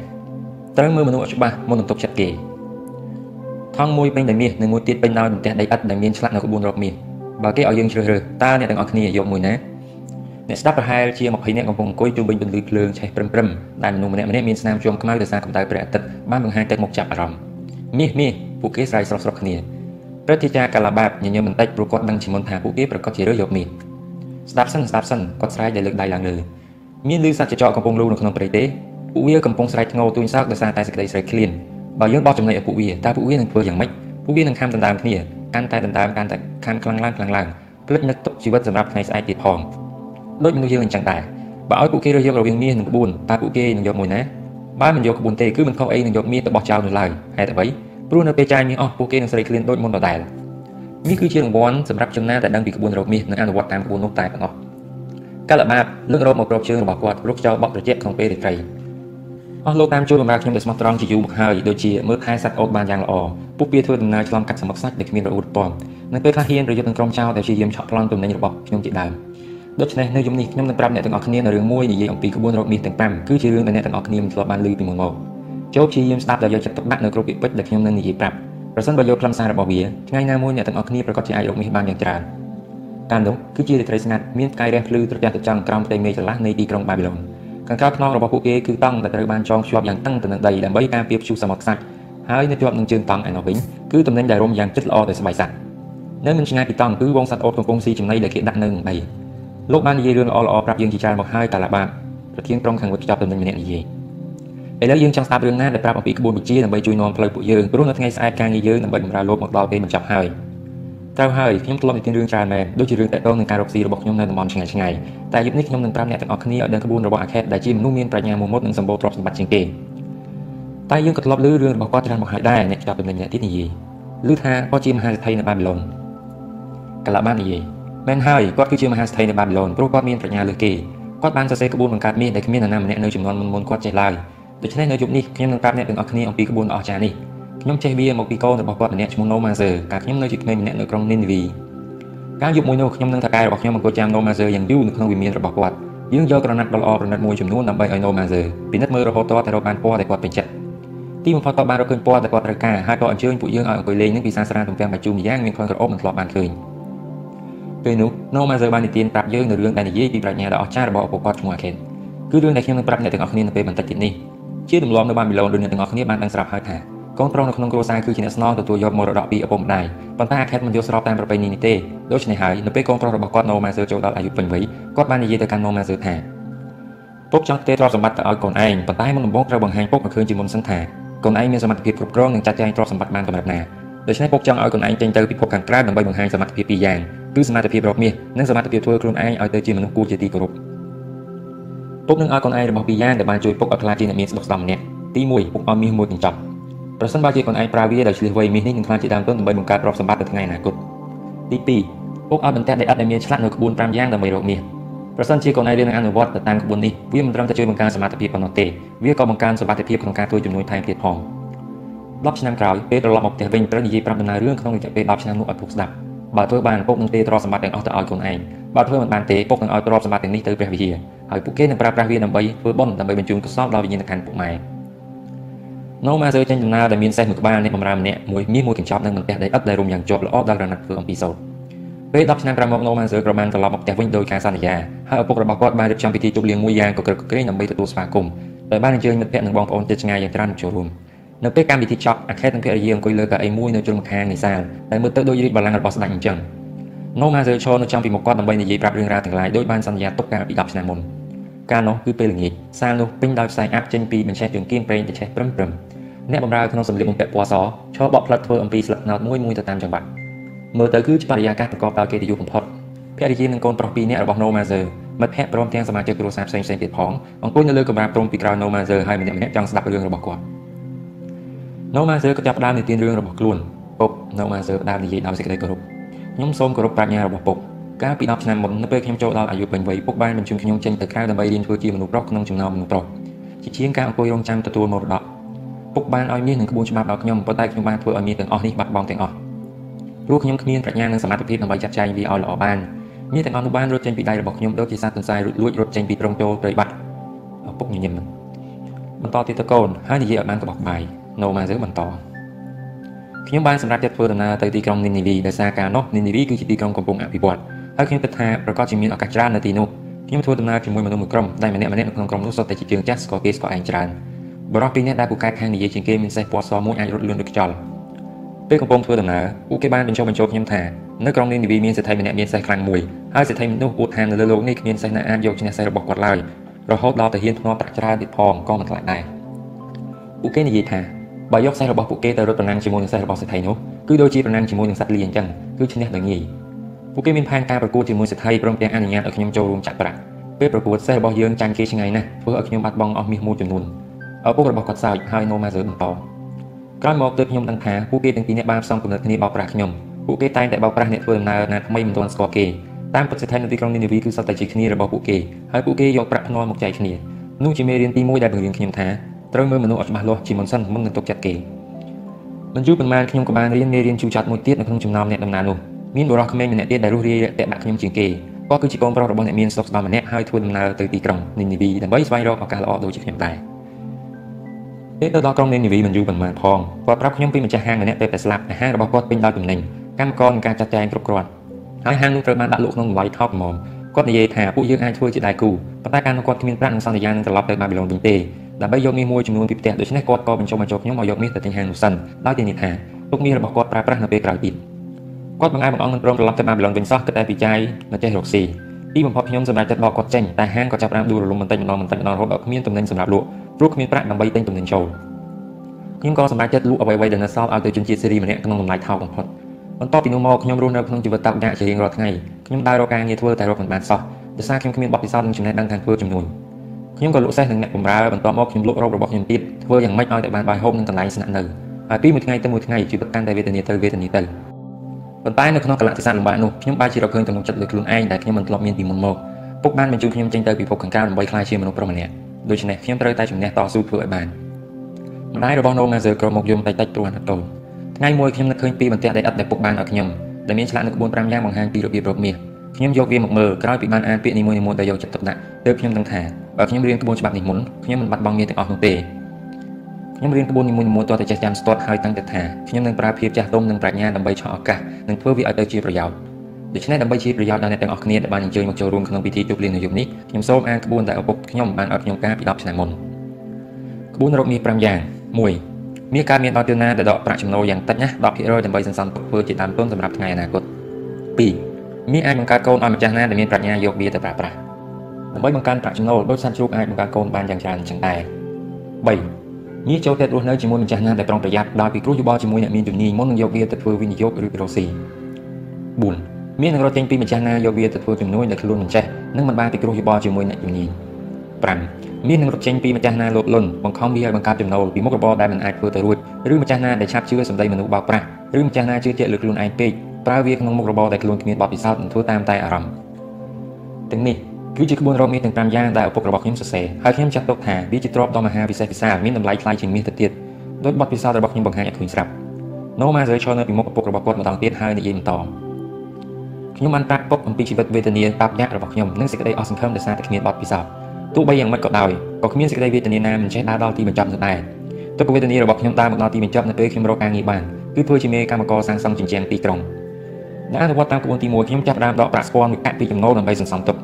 ត្រូវមើលមនុស្សឲ្យច្បាស់មុននឹងទុកចិត្តគេថងមួយពេញដោយមាសនិងមួយទៀតពេញដោយបន្ទះដីឥដ្ឋដែលមានឆ្លាក់នៅក្បួនរកមាសបើគេឲ្យយើងជ្រើសរើសតើអ្នកទាំងអស់គ្នាយកមួយណាអ្នកស្ដាប់ប្រហែលជា20នាក់កំពុងអង្គុយជុំវិញពន្លឺភ្លើងឆេះព្រឹមព្រឹមដែលមនុស្សម្នាក់ម្នាក់មានស្នាមជួមខ្មៅដោយសារកម្ដៅព្រះអាទិត្យបានបង្ហាញទឹកមុខចាប់អារម្មណ៍មាសមាសពួកគេស្រ័យស្រស់ស្រស់គ្នាព្រឹទ្ធាចារ្យកាឡាបាបញញឹមបន្តិចព្រោះគាត់ដឹងជាមុនថាពួកគេប្រកាសជារើសយកមាសស្ដាប់សិនស្ដាប់សិនគាត់ស្រែកដោយលើកដៃឡើងលើមានលឺសត្វចចកកំពុងលូនៅក្នុងព្រៃទេ ពួកវាកំពុងស្រែកធ្ងោទូញសោកដោយសារតែសេចក្តីស្រែកឃ្លានបើយើងបោះចំណុចឲ្យពួកវាតើពួកវានឹងធ្វើយ៉ាងម៉េចពួកវានឹងខំដណ្ដើមគ្នាកាន់តែដណ្ដើមកាន់តែខំខ្លាំងឡើងខ្លាំងឡើងភ្លេចនឹកទុកជីវិតសម្រាប់ថ្ងៃស្អែកទៀតផងដូចមនុស្សយើងអញ្ចឹងដែរបើឲ្យពួកគេរើសយករវាងមាសនិងក្បួនតើពួកគេនឹងយកមួយណាបើមិនយកក្បួនទេគឺមិនខុសអីនឹងយកមាសទៅបោះចោលនោះឡើយហេតុអ្វីព្រោះនៅពេលចាយមាសអស់ពួកគេនឹងស្រែកឃ្លានដូចមុនដដែលមាសគឺជារង្វាន់សម្រាប់ចំណាដែលដឹងពីក្បួនរកមាសនិងអនុវត្តតាមក្បួននោះតែប៉ុណ្ណោះកាលបាបលើករោបមកប្រកជើងរបស់គាត់រុកចោលបក់ត្រជាក់ក្នុងពេលរាត្រី អស់លោកតាមជួយបម្រើខ្ញុំដោយស្មោះត្រង់ជាយូរមកហើយដូចជាមើលថែសត្វអូតបានយ៉ាងល្អពួកវាធ្វើដំណើរឆ្លងកាត់សមុទ្រសាច់ដែលគ្មានរអ៊ូតពំនៅពេលខ្លះហ៊ានប្រយុទ្ធនឹងក្រុមចៅដែលជាយាមឆក់ប្លន់ទំនិញរបស់ខ្ញុំជាដើមដូច្នេះនៅយប់នេះខ្ញុំនឹងប្រាប់អ្នកទាំងអស់គ្នានៅរឿងមួយនិយាយអំពីក្បួនរកមាសទាំង5គឺជារឿងដែលអ្នកទាំងអស់គ្នាមិនធ្លាប់បានឮពីមុនមកចូលព្យាយាមស្ដាប់ដោយយកចិត្តទុកដាក់នៅគ្រប់ពាក្យពេចន៍ដែលខ្ញុំនឹងនិយាយប្រាប់ប្រសិនបើយកខ្លឹមសាររបស់វាថ្ងៃណាមួយអ្នកទាំងអស់គ្នាប្រកាសជាអាចរកមាសបានយ៉ាងច្រើនតាមនោះគឺជារាត្រីស្ងាត់មានផ្កាយរះភ្លឺត្រជាក់ត្រចាំក្រោមផ្ទៃមេឃចន្លះនៃទីក្រុងបាប៊ីឡុន ខាងក្រៅខ្នងរបស់ពួកគេគឺតង់ដែលត្រូវបានចងភ្ជាប់យ៉ាងតឹងទៅនឹងដីដើម្បីការពារព្យុះសមុទ្រខ្សាច់ហើយនៅជាប់នឹងជើងតង់ឯណោះវិញគឺតំណែងដែលរុំយ៉ាងជិតល្អទៅស្បែកសត្វនៅមិនឆ្ងាយពីតង់គឺវងសត្វអូតកំពុងស៊ីចំណីដែលគេដាក់នៅនឹងដីលោកបាននិយាយរឿងល្អៗប្រាប់យើងជាច្រើនមកហើយតាឡាបាបប្រធានក្រុមខាងវិទ្យាតំណែងម្នាក់និយាយឥឡូវយើងចង់ស្ដាប់រឿងណាដែលប្រាប់អំពីក្បួនវិជាដើម្បីជួយនាំផ្លូវពួកយើងព្រោះនៅថ្ងៃស្អែកការងារយើងដើម្បីបម្រើលោកមកដល់ពេលបញ្ចប់ហើយ ត្រូវហើយខ្ញុំធ្លាប់និទានរឿងច្រើនមែនដូចជារឿងតកតងនឹងការរកស៊ីរបស់ខ្ញុំនៅតំបន់ឆ្ងាយឆ្ងាយតែយប់នេះខ្ញុំនឹងប្រាប់អ្នកទាំងអស់គ្នាឲ្យដឹងក្បួនរបស់អាខេតដែលជាមនុស្សមានប្រាជ្ញាមុមុតនិងសម្បូរទ្រព្យសម្បត្តិជាងគេតែយើងក៏ធ្លាប់ឮរឿងរបស់គាត់ច្រើនមកហើយដែរអ្នកចាប់ពីម្នាក់ទៀតនិយាយឮថាគាត់ជាមហាសេដ្ឋីនៅបាប៊ីឡុនកលាបាននិយាយមែនហើយគាត់គឺជាមហាសេដ្ឋីនៅបាប៊ីឡុនព្រោះគាត់មានប្រាជ្ញាលើសគេគាត់បានសរសេរក្បួនបង្កើតមាសដែលគ្មាននរណាម្នាក់នៅចំនួនមុនមុនគាត់ចេះឡើយដូច្នេះនៅយប់នេះខ្ញុំនឹងប្រាប់អ្នកទាំងអស់គ្នាអំពីក្បួនអស្ចារ្យនេះ ខ្ញុំចេះវាមកពីកូនរបស់គាត់ម្នាក់ឈ្មោះ Nomazer កាលខ្ញុំនៅជាក្មេងម្នាក់នៅក្រុង Nineveh កាលយប់មួយនោះខ្ញុំនឹងថកែរបស់ខ្ញុំអង្គុយចាំ Nomazer យ៉ាងយូរនៅក្នុងវិមានរបស់គាត់យើងយកក្រណាត់ដ៏ល្អប្រណិតមួយចំនួនដើម្បីឲ្យ Nomazer ពិនិត្យមើលរហូតទាល់តែរកបានពណ៌ដែលគាត់ពេញចិត្តទីបំផុតគាត់បានរកឃើញពណ៌ដែលគាត់ត្រូវការហើយក៏អញ្ជើញពួកយើងឲ្យអង្គុយលេងនឹងពិសាស្រាទំពាំងបាជូម្យ៉ាងមានក្លិនក្រអូបមិនធ្លាប់បានឃើញពេលនោះ Nomazer បាននិទានប្រាប់យើងនៅរឿងដែលនិយាយពីប្រាជ្ញាដ៏អស្ចារ្យរបស់ឪពុកគាត់ឈ្មោះ Aken គឺរឿងដែលខ្ញុំនឹងប្រាប់អ្នកទាំងអស់គ្នានៅពេលបន្តិចទៀតនេះជាទម្លាប់នៅបាប៊ីឡូនដូចអ្នកទាំងអស់គ្នាបានដឹងស្រាប់ហើយថា កូនប្រុសនៅក្នុងគ្រួសារគឺជាអ្នកស្នងទទួលយកមរតកពីឪពុកម្ដាយប៉ុន្តែអាខេតមិនយល់ស្របតាមប្រពៃណីនេះទេដូច្នេះហើយនៅពេលកូនប្រុសរបស់គាត់ណូម៉ាសឺចូលដល់អាយុពេញវ័យគាត់បាននិយាយទៅកាន់ណូម៉ាសឺថាពុកចង់ផ្ទេរទ្រព្យសម្បត្តិទៅឲ្យកូនឯងប៉ុន្តែមុនដំបូងត្រូវបង្ហាញពុកឲ្យឃើញជាមុនសិនថាកូនឯងមានសមត្ថភាពគ្រប់គ្រងនិងចាត់ចែងទ្រព្យសម្បត្តិបានកម្រិតណាដូច្នេះពុកចង់ឲ្យកូនឯងចេញទៅពិភពខាងក្រៅដើម្បីបង្ហាញសមត្ថភាពពីរយ៉ាងគឺសមត្ថភាពរកមាសនិងសមត្ថភាពធ្វើខ្លួនឯងឲ្យទៅជាមនុស្សគួរជាទីគោរពពុកនឹងឲ្យកូនឯងរបស់ពីរយ៉ាងដែលបានជួយពុកឲ្យក្លាយជាអ្នកមានស្ដុកស្ដំម្នាក់ទី1ពុកឲ្យមាសមួយកញ្ចប់ ប្រសិនបើជាខ្លួនឯងប្រើវាដោយឆ្លៀសវៃមាសនេះនឹងក្លាយជាដើមទុនដើម្បីបង្កើតទ្រព្យសម្បត្តិទៅថ្ងៃអនាគតទី2ពុកឲ្យបន្ទះដីឥដ្ឋដែលមានឆ្លាក់នៅក្បួន5យ៉ាងដើម្បីរកមាសប្រសិនជាកូនឯងរៀនអនុវត្តទៅតាមក្បួននេះវាមិនត្រឹមតែជួយបង្កើនសមត្ថភាពប៉ុណ្ណោះទេវាក៏បង្កើនសមត្ថភាពក្នុងការធ្វើជំនួយថែមទៀតផង10ឆ្នាំក្រោយពេលត្រឡប់មកផ្ទះវិញត្រូវនិយាយប្រាប់ដំណើររឿងក្នុងរយៈពេល10ឆ្នាំនោះឲ្យពុកស្ដាប់បើធ្វើបានពុកនឹងទេទ្រព្យសម្បត្តិទាំងអស់ទៅឲ្យកូនឯងបើធ្វើមិនបានទេពុកនឹងឲ្យទ្រព្យសម្បត្តិទាំងនេះទៅព្រះវិហារហើយពួកគេនឹងប្រើប្រាស់វាដើម្បីធ្វើបុណ្យដើម្បីបញ្ជូនកុសលដល់វិញ្ញាណក្ខន្ធពុកម៉ែ នៅម៉ាសឺចេញដំណើរដែលមានសេះមួយក្បាលអ្នកបម្រើម្នាក់មួយមាសមួយកញ្ចប់និងបន្ទះដីឥដ្ឋដែលរុំយ៉ាងជាប់ល្អដល់ក្រណាត់ធ្វើអំពីសូត្រពេល10ឆ្នាំក្រោយមកនៅម៉ាសឺក៏បានត្រឡប់មកផ្ទះវិញដោយការសន្យាហើយឪពុករបស់គាត់បានរៀបចំពិធីជប់លៀងមួយយ៉ាងកក្រឹកកក្រែងដើម្បីទទួលស្វាគមន៍ដោយបានអញ្ជើញមិត្តភ័ក្តិនិងបងប្អូនជិតឆ្ងាយយ៉ាងច្រើនមកចូលរួមនៅពេលកម្មវិធីចប់អាខេតនិងភរិយាអង្គុយលើកៅអីមួយនៅជ្រុងម្ខាងនៃសាលដែលមើលទៅដូចរាជបល្ល័ង្ករបស់ស្ដេចអញ្ចឹងនៅម៉ាសឺឈរនៅចំពីមុខគាត់ដើម្បីនិយាយប្រាប់រឿងរ៉ាវទាំងឡាយដោយបានសន្យាទុកកាលពី10ឆ្នាំមុនកាលនោះគឺពេលល្ងាចសាលនោះពេញដោយផ្សែងអាប់ចេញពីបញ្ឆេះជើងគៀងប្រេងទៅឆេះព្រឹមព្រឹម អ្នកបម្រើក្នុងសម្លៀកបំពាក់ពណ៌សឈរបក់ផ្លិតធ្វើអំពីស្លឹកត្នោតមួយមួយទៅតាមចង្វាក់មើលទៅគឺជាបរិយាកាសប្រកបដោយកិត្តិយសបំផុតភរិយានិងកូនប្រុសពីរនាក់របស់ No Mazer មិត្តភ័ក្តិព្រមទាំងសមាជិកគ្រួសារផ្សេងៗទៀតផងអង្គុយនៅលើកម្រាលព្រំពីក្រោយ No Mazer ហើយម្នាក់ម្នាក់ចង់ស្ដាប់រឿងរបស់គាត់ No Mazer ក៏ចាប់ផ្ដើមនិទានរឿងរបស់ខ្លួនពុក No Mazer ផ្ដើមនិយាយដោយសេចក្តីគោរពខ្ញុំសូមគោរពប្រាជ្ញារបស់ពុកកាលពី10ឆ្នាំមុននៅពេលខ្ញុំចូលដល់អាយុពេញវ័យពុកបានបញ្ជូនខ្ញុំចេញទៅក្រៅដើម្បីរៀនធ្វើជាមនុស្សប្រុសក្នុងចំណោមមនុស្សប្រុសជាជាងការអង្គុយរងចាំទទួលមរតក ពុកបានឲ្យមាសនឹងក្បួនច្បាប់ដល់ខ្ញុំប៉ុន្តែខ្ញុំបានធ្វើឲ្យមាសទាំងអស់នេះបាត់បង់ទាំងអស់ព្រោះខ្ញុំគ្មានប្រាជ្ញានិងសមត្ថភាពដើម្បីចាត់ចែងវាឲ្យល្អបានមាសទាំងអស់នោះបានរត់ចេញពីដៃរបស់ខ្ញុំដូចជាសត្វទន្សាយរួចលួចរត់ចេញពីទ្រង់ចូលព្រៃបាត់ឪពុកញញឹមបន្តទៀតទៅកូនហើយនិយាយឲ្យបានក្បោះក្បាយណូម៉ាសឺបន្តខ្ញុំបានសម្រេចចិត្តធ្វើដំណើរទៅទីក្រុងនីនីវីដោយសារការនោះនីនីវីគឺជាទីក្រុងកំពុងអភិវឌ្ឍហើយខ្ញុំគិតថាប្រកាសជាមានឱកាសច្រើននៅទីនោះខ្ញុំធ្វើដំណើរជាមួយមនុស្សមួយក្រុមដែលម្នាក់ម្នាក់នៅក្នុងក្រុមនោះសុទ្ធតែជាជើងចាស់ស្គាល់គេស្គាល់ឯងច្រើន បរិះពីរនាក់ដែលពូកែខាងនិយាយជាងគេមានសេះពណ៌សមួយអាចរត់លឿនដូចខ្យល់ពេលកំពុងធ្វើដំណើរពួកគេបានបញ្ចុះបញ្ចូលខ្ញុំថានៅក្រុងនេះនិវីមានសេដ្ឋីម្នាក់មានសេះខ្លាំងមួយហើយសេដ្ឋីនោះអួតហាមនៅលើលោកនេះគ្មានសេះណាអាចយកឈ្នះសេះរបស់គាត់ឡើយរហូតដល់ទៅហ៊ានធ្នាប់ប្រាក់ច្រើនទៀតផងក៏មិនខ្លាចដែរពួកគេនិយាយថាបើយកសេះរបស់ពួកគេទៅរត់ប្រណាំងជាមួយនឹងសេះរបស់សេដ្ឋីនោះគឺដូចជាប្រណាំងជាមួយនឹងសត្វលីអញ្ចឹងគឺឈ្នះដល់ងាយពួកគេមានផែនការប្រកួតជាមួយសេដ្ឋីព្រមទាំងអនុញ្ញាតឲ្យខ្ញុំចូលរួមចាក់ប្រាក់ពេលប្រកួតសេះរបស់យើងចាញ់គេឆ្ងាយណាស់ធ្វើឲ្យខ្ញុំបាត់បង់អស់មាសមួយចំនួន ឪពុករបស់គាត់សើចហើយណូម៉ាសឺបន្តក្រោយមកទើបខ្ញុំដឹងថាពួកគេទាំងពីរនាក់បានផ្សំគំនិតគ្នាបោកប្រាស់ខ្ញុំពួកគេតែងតែបោកប្រាស់អ្នកធ្វើដំណើរណាថ្មីមិនទាន់ស្គាល់គេតាមពិតស្ថិតនៅទីក្រុងនីនីវីគឺសុទ្ធតែជាគ្នារបស់ពួកគេហើយពួកគេយកប្រាក់ភ្នាល់មកចែកគ្នានោះជាមេរៀនទី1ដែលបង្រៀនខ្ញុំថាត្រូវមើលមនុស្សឲ្យច្បាស់លាស់ជាមុនសិនមុននឹងទុកចិត្តគេមិនយូរប៉ុន្មានខ្ញុំក៏បានរៀនមេរៀនជូរចត់មួយទៀតនៅក្នុងចំណោមអ្នកដំណើរនោះមានបុរសក្មេងម្នាក់ទៀតដែលរស់រាយរាក់ទាក់ដាក់ខ្ញុំជាងគេគាត់គឺជាកូនប្រុសរបស់អ្នកមានស្រុកស្ដំម្នាក់ហើយធ្វើដំណើរទៅទីក្រុងនីនីវីដើម្បីស្វែងរកឱកាសល្អដូចជាខ្ញុំដែរ ពេលទៅដល់ក្រុងនីនីវីមិនយូរប៉ុន្មានផងគាត់ប្រាប់ខ្ញុំពីម្ចាស់ហាងម្នាក់ពេលតែស្លាប់អាហាររបស់គាត់ពេញដោយទំនិញកម្មករនិងការចាត់ចែងគ្រប់គ្រាន់ហើយហាងនោះត្រូវបានដាក់លក់ក្នុងតម្លៃថោកល្មមគាត់និយាយថាពួកយើងអាចធ្វើជាដៃគូប៉ុន្តែកាលនោះគាត់គ្មានប្រាក់និងសន្យានឹងត្រឡប់ទៅបាប៊ីឡូនវិញទេដើម្បីយកមាសមួយចំនួនពីផ្ទះដូច្នេះគាត់ក៏បញ្ចុះបញ្ចុះខ្ញុំឲ្យយកមាសទៅទិញហាងនោះសិនដោយធានាថាទុកមាសរបស់គាត់ប្រើប្រាស់នៅពេលក្រោយទៀតគាត់បង្អែបង្អង់មិនព្រមត្រឡប់ទៅបាប៊ីឡូនវិញសោះគិតតែពីចាយនៅចេះរកស៊ីទីបំផុតខ្ញុំសម្រេចចិត្តបកគាត់ចេញតែហាងក៏ចាប់ផ្ដើមដួលរលំបន្តិចម្ដងបន្តិចម្ដងរហូតដល់គ្មានទំនិញសម្រាប់លក់ ព្រោះគ្មានប្រាក់ដើម្បីទិញទំនិញចូលខ្ញុំក៏សម្រេចចិត្តលក់អ្វីៗដែលនៅសល់ឲ្យទៅជនជាតិសេរីម្នាក់ក្នុងតម្លៃថោកបំផុតបន្ទាប់ពីនោះមកខ្ញុំរស់នៅក្នុងជីវិតតោកយ៉ាក់ជារៀងរាល់ថ្ងៃខ្ញុំដើររកការងារធ្វើតែរកមិនបានសោះដោយសារខ្ញុំគ្មានបទពិសោធន៍និងចំណេះដឹងខាងធ្វើជំនួញខ្ញុំក៏លក់សេះនឹងអ្នកបម្រើបន្ទាប់មកខ្ញុំលក់រោគរបស់ខ្ញុំទៀតធ្វើយ៉ាងម៉េចឲ្យតែបានបាយហូបនិងកន្លែងស្នាក់នៅហើយពីមួយថ្ងៃទៅមួយថ្ងៃជីវិតកាន់តែវេទនាទៅវេទនាទៅប៉ុន្តែនៅក្នុងកលៈទេសៈលំបាកនោះខ្ញុំបែរជារកឃើញទំនុកចិត្តលើខ្លួនឯងដែលខ្ញុំមិនធ្លាប់មានពីមុនមកពុកបានបញ្ជូនខ្ញុំចេញទៅពិភពខាងក្រៅដើម្បីក្លាយជាមនុស្សប្រុសម្នាក់ ដូច្នេះខ្ញុំត្រូវតែជំនះតស៊ូធ្វើឲ្យបានម្ដាយរបស់ No Mazer ក៏មកយំតិចតិចព្រោះអាណិតតូនថ្ងៃមួយខ្ញុំនឹកឃើញពីបន្ទះដីឥដ្ឋដែលពុកបានឲ្យខ្ញុំដែលមានឆ្លាក់នៅក្បួន5យ៉ាងបង្ហាញពីរបៀបរកមាសខ្ញុំយកវាមកមើលក្រោយពីបានអានពាក្យនីមួយៗដែលយកចិត្តទុកដាក់ទើបខ្ញុំដឹងថាបើខ្ញុំរៀនក្បួនច្បាប់នេះមុនខ្ញុំមិនបាត់បង់មាសទាំងអស់នោះទេខ្ញុំរៀនក្បួននីមួយៗទាល់តែចេះចាំស្ទាត់ហើយតាំងចិត្តថាខ្ញុំនឹងប្រើភាពចាស់ទុំនិងប្រាជ្ញាដើម្បីឆក់ឱកាសនិងធ្វើវាឲ្យទៅជាប្រយោជន៍ ដូច្នេះដើម្បីជាប្រយោជន៍ដល់អ្នកទាំងអស់គ្នាដែលបានអញ្ជើញមកចូលរួមក្នុងពិធីជប់លៀងនៅយប់នេះខ្ញុំសូមអានក្បួនដែលឪពុកខ្ញុំបានឲ្យខ្ញុំការពី10ឆ្នាំមុនក្បួនរកមាស5យ៉ាង1មាសកើតមានដល់ទឿនណាដែលដកប្រាក់ចំណូលយ៉ាងតិចណា10%ដើម្បីសន្សំទុកធ្វើជាដើមទុនសម្រាប់ថ្ងៃអនាគត2មាសអាចបង្កើតកូនឲ្យម្ចាស់ណាដែលមានប្រាជ្ញាយកវាទៅប្រើប្រាស់ដើម្បីបង្កើនប្រាក់ចំណូលដោយសត្វជ្រូកអាចបង្កើតកូនបានយ៉ាងច្រើនចឹងដែរ3មាសចូលចិត្តរស់នៅជាមួយម្ចាស់ណាដែលប្រុងប្រយ័ត្នដោយពិគ្រោះយោបល់ជាមួយអ្នកមានជំនាញមុននឹងយកវាទៅធ្វើវិនិយោគឬរកស៊ី4 មាននឹងរត់ចេញពីម្ចាស់ណាយកវាទៅធ្វើជំនួយដែលខ្លួនមិនចេះនិងមិនបានពិគ្រោះយោបល់ជាមួយអ្នកជំនាញ5មាននឹងរត់ចេញពីម្ចាស់ណាលោភលន់បង្ខំវាឲ្យបង្កើតចំណូលពីមុខរបរដែលមិនអាចធ្វើទៅរួចឬម្ចាស់ណាដែលឆាប់ជឿសម្ដីមនុស្សបោកប្រាស់ឬម្ចាស់ណាជឿជាក់លើខ្លួនឯងពេកប្រើវាក្នុងមុខរបរដែលខ្លួនគ្មានបទពិសោធន៍និងធ្វើតាមតែអារម្មណ៍ទាំងនេះគឺជាក្បួនរកមាសទាំង5យ៉ាងដែលឪពុករបស់ខ្ញុំសរសេរហើយខ្ញុំចាត់ទុកថាវាជាទ្រព្យដ៏មហាវិសេសវិសាលមានតម្លៃថ្លៃជាងមាសទៅទៀតដោយបទពិសោធន៍របស់ខ្ញុំបង្ហាញឲ្យឃើញស្រាប់ No Master ឈរនៅពីមុខឪពុករបស់គាត់ម្ដងទៀតហើយនិយាយបន្ត ខ្ញុំបានប្រាប់ពុកអំពីជីវិតវេទនាតាប់យ៉ាក់របស់ខ្ញុំនិងសេចក្តីអស់សង្ឃឹមដោយសារតែគ្មានបទពិសោធន៍ទោះបីយ៉ាងម៉េចក៏ដោយក៏គ្មានសេចក្តីវេទនាណាមិនចេះដើរដល់ទីបញ្ចប់នោះដែរទុក្ខវេទនារបស់ខ្ញុំដើរមកដល់ទីបញ្ចប់នៅពេលខ្ញុំរកការងារបានគឺធ្វើជាមេកម្មករសាងសង់ជញ្ជាំងទីក្រុងនៅអនុវត្តតាមក្បួនទី1ខ្ញុំចាប់ផ្ដើមដកប្រាក់ស្ពាន់មួយកាក់ពីចំណូលដើម្បីសន្សំទុក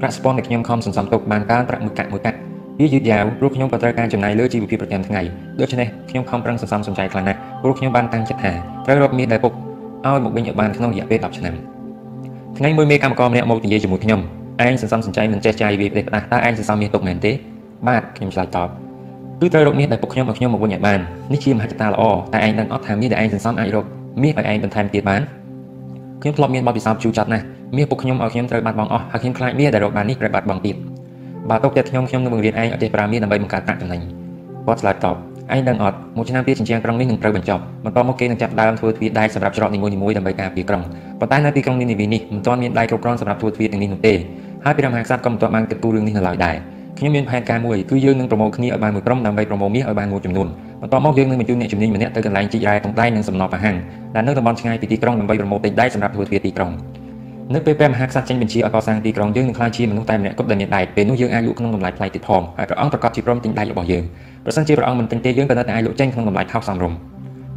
ប្រាក់ស្ពាន់ដែលខ្ញុំខំសន្សំទុកបានកើនប្រាក់មួយកាក់មួយកាក់វាយឺតយ៉ាវព្រោះខ្ញុំក៏ត្រូវការចំណាយលើជីវភាពប្រចាំថ្ងៃដូច្នេះខ្ញុំខំប្រឹងសន្សំសំចៃខ្លាំងណាស់ព្រោះខ្ញុំបានតាំងចិត្តថាត្រូវរកមាសដែលពុកឲ្យមកវិញឲ្យបានក្នុងរយៈពេល10ឆ្នាំ ថ្ងៃមួយមេកម្មករម្នាក់មកនិយាយជាមួយខ្ញុំឯងសន្សំសំចៃមិនចេះចាយវាផ្ដេសផ្ដាស់តើឯងសន្សំមាសទុកមែនទេបាទខ្ញុំឆ្លើយតបគឺត្រូវរកមាសដែលពុកខ្ញុំឲ្យខ្ញុំមកវិញឲ្យបាននេះជាមហិច្ឆតាល្អតែឯងដឹងអត់ថាមាសដែលឯងសន្សំអាចរកមាសឲ្យឯងបន្ថែមទៀតបានខ្ញុំធ្លាប់មានបទពិសោធន៍ជូរចត់ណាស់មាសពុកខ្ញុំឲ្យខ្ញុំត្រូវបាត់បង់អស់ហើយខ្ញុំខ្លាចមាសដែលរកបាននេះត្រូវបាត់បង់ទៀតបើទុកតែខ្ញុំខ្ញុំនឹងបង្រៀនឯងឲ្យចេះប្រើមាសដើម្បីបង្កើតប្រាក់ចំណេញគាត់ឆ្លើយតប ឯងដឹងអត់មួយឆ្នាំទៀតជញ្ជាំងក្រុងនេះនឹងត្រូវបញ្ចប់បន្តមកគេនឹងចាប់ដើមធ្វើទ្វារដែកសម្រាប់ច្រកនីមួយៗដើម្បីការពារក្រុងប៉ុន្តែនៅទីក្រុងនីនីវីនេះមិនទាន់មានដែកគ្រប់គ្រាន់សម្រាប់ធ្វើទ្វារទាំងនេះនោះទេហើយព្រះមហាក្សត្រក៏មិនទាន់បានគិតគូររឿងនេះនៅឡើយដែរខ្ញុំមានផែនការមួយគឺយើងនឹងប្រមូលគ្នាឲ្យបានមួយក្រុមដើម្បីប្រមូលមាសឲ្យបានមួយចំនួនបន្ទាប់មកយើងនឹងបញ្ជូនអ្នកជំនាញម្នាក់ទៅកន្លែងជីករ៉ែតុងដែងនិងសំណល់ប្រហាំងដែលនៅតំបន់ឆ្ងាយពីទីក្រុងដើម្បីប្រមូលទិញដែកសម្រាប់ធ្វើទ្វារទីក្រុងនៅពេលព្រះមហាក្សត្រចេញបញ្ជាឲ្យកសាងទីក្រុងយើងនឹងក្លាយជាមនុស្សតែម្នាក់គប់ដែលមានដែកពេលនោះយើងអាចលក់ក្នុងតម្លៃថ្លៃទៀតផងហើយព្រះអង្គប្រកាសជាព្រមទិញដែករបស់យើង ប្រសិនជាព្រះអង្គមិនទិញទេយើងក៏នៅតែអាចលក់ចេញក្នុងតម្លៃថោកសមរម្យ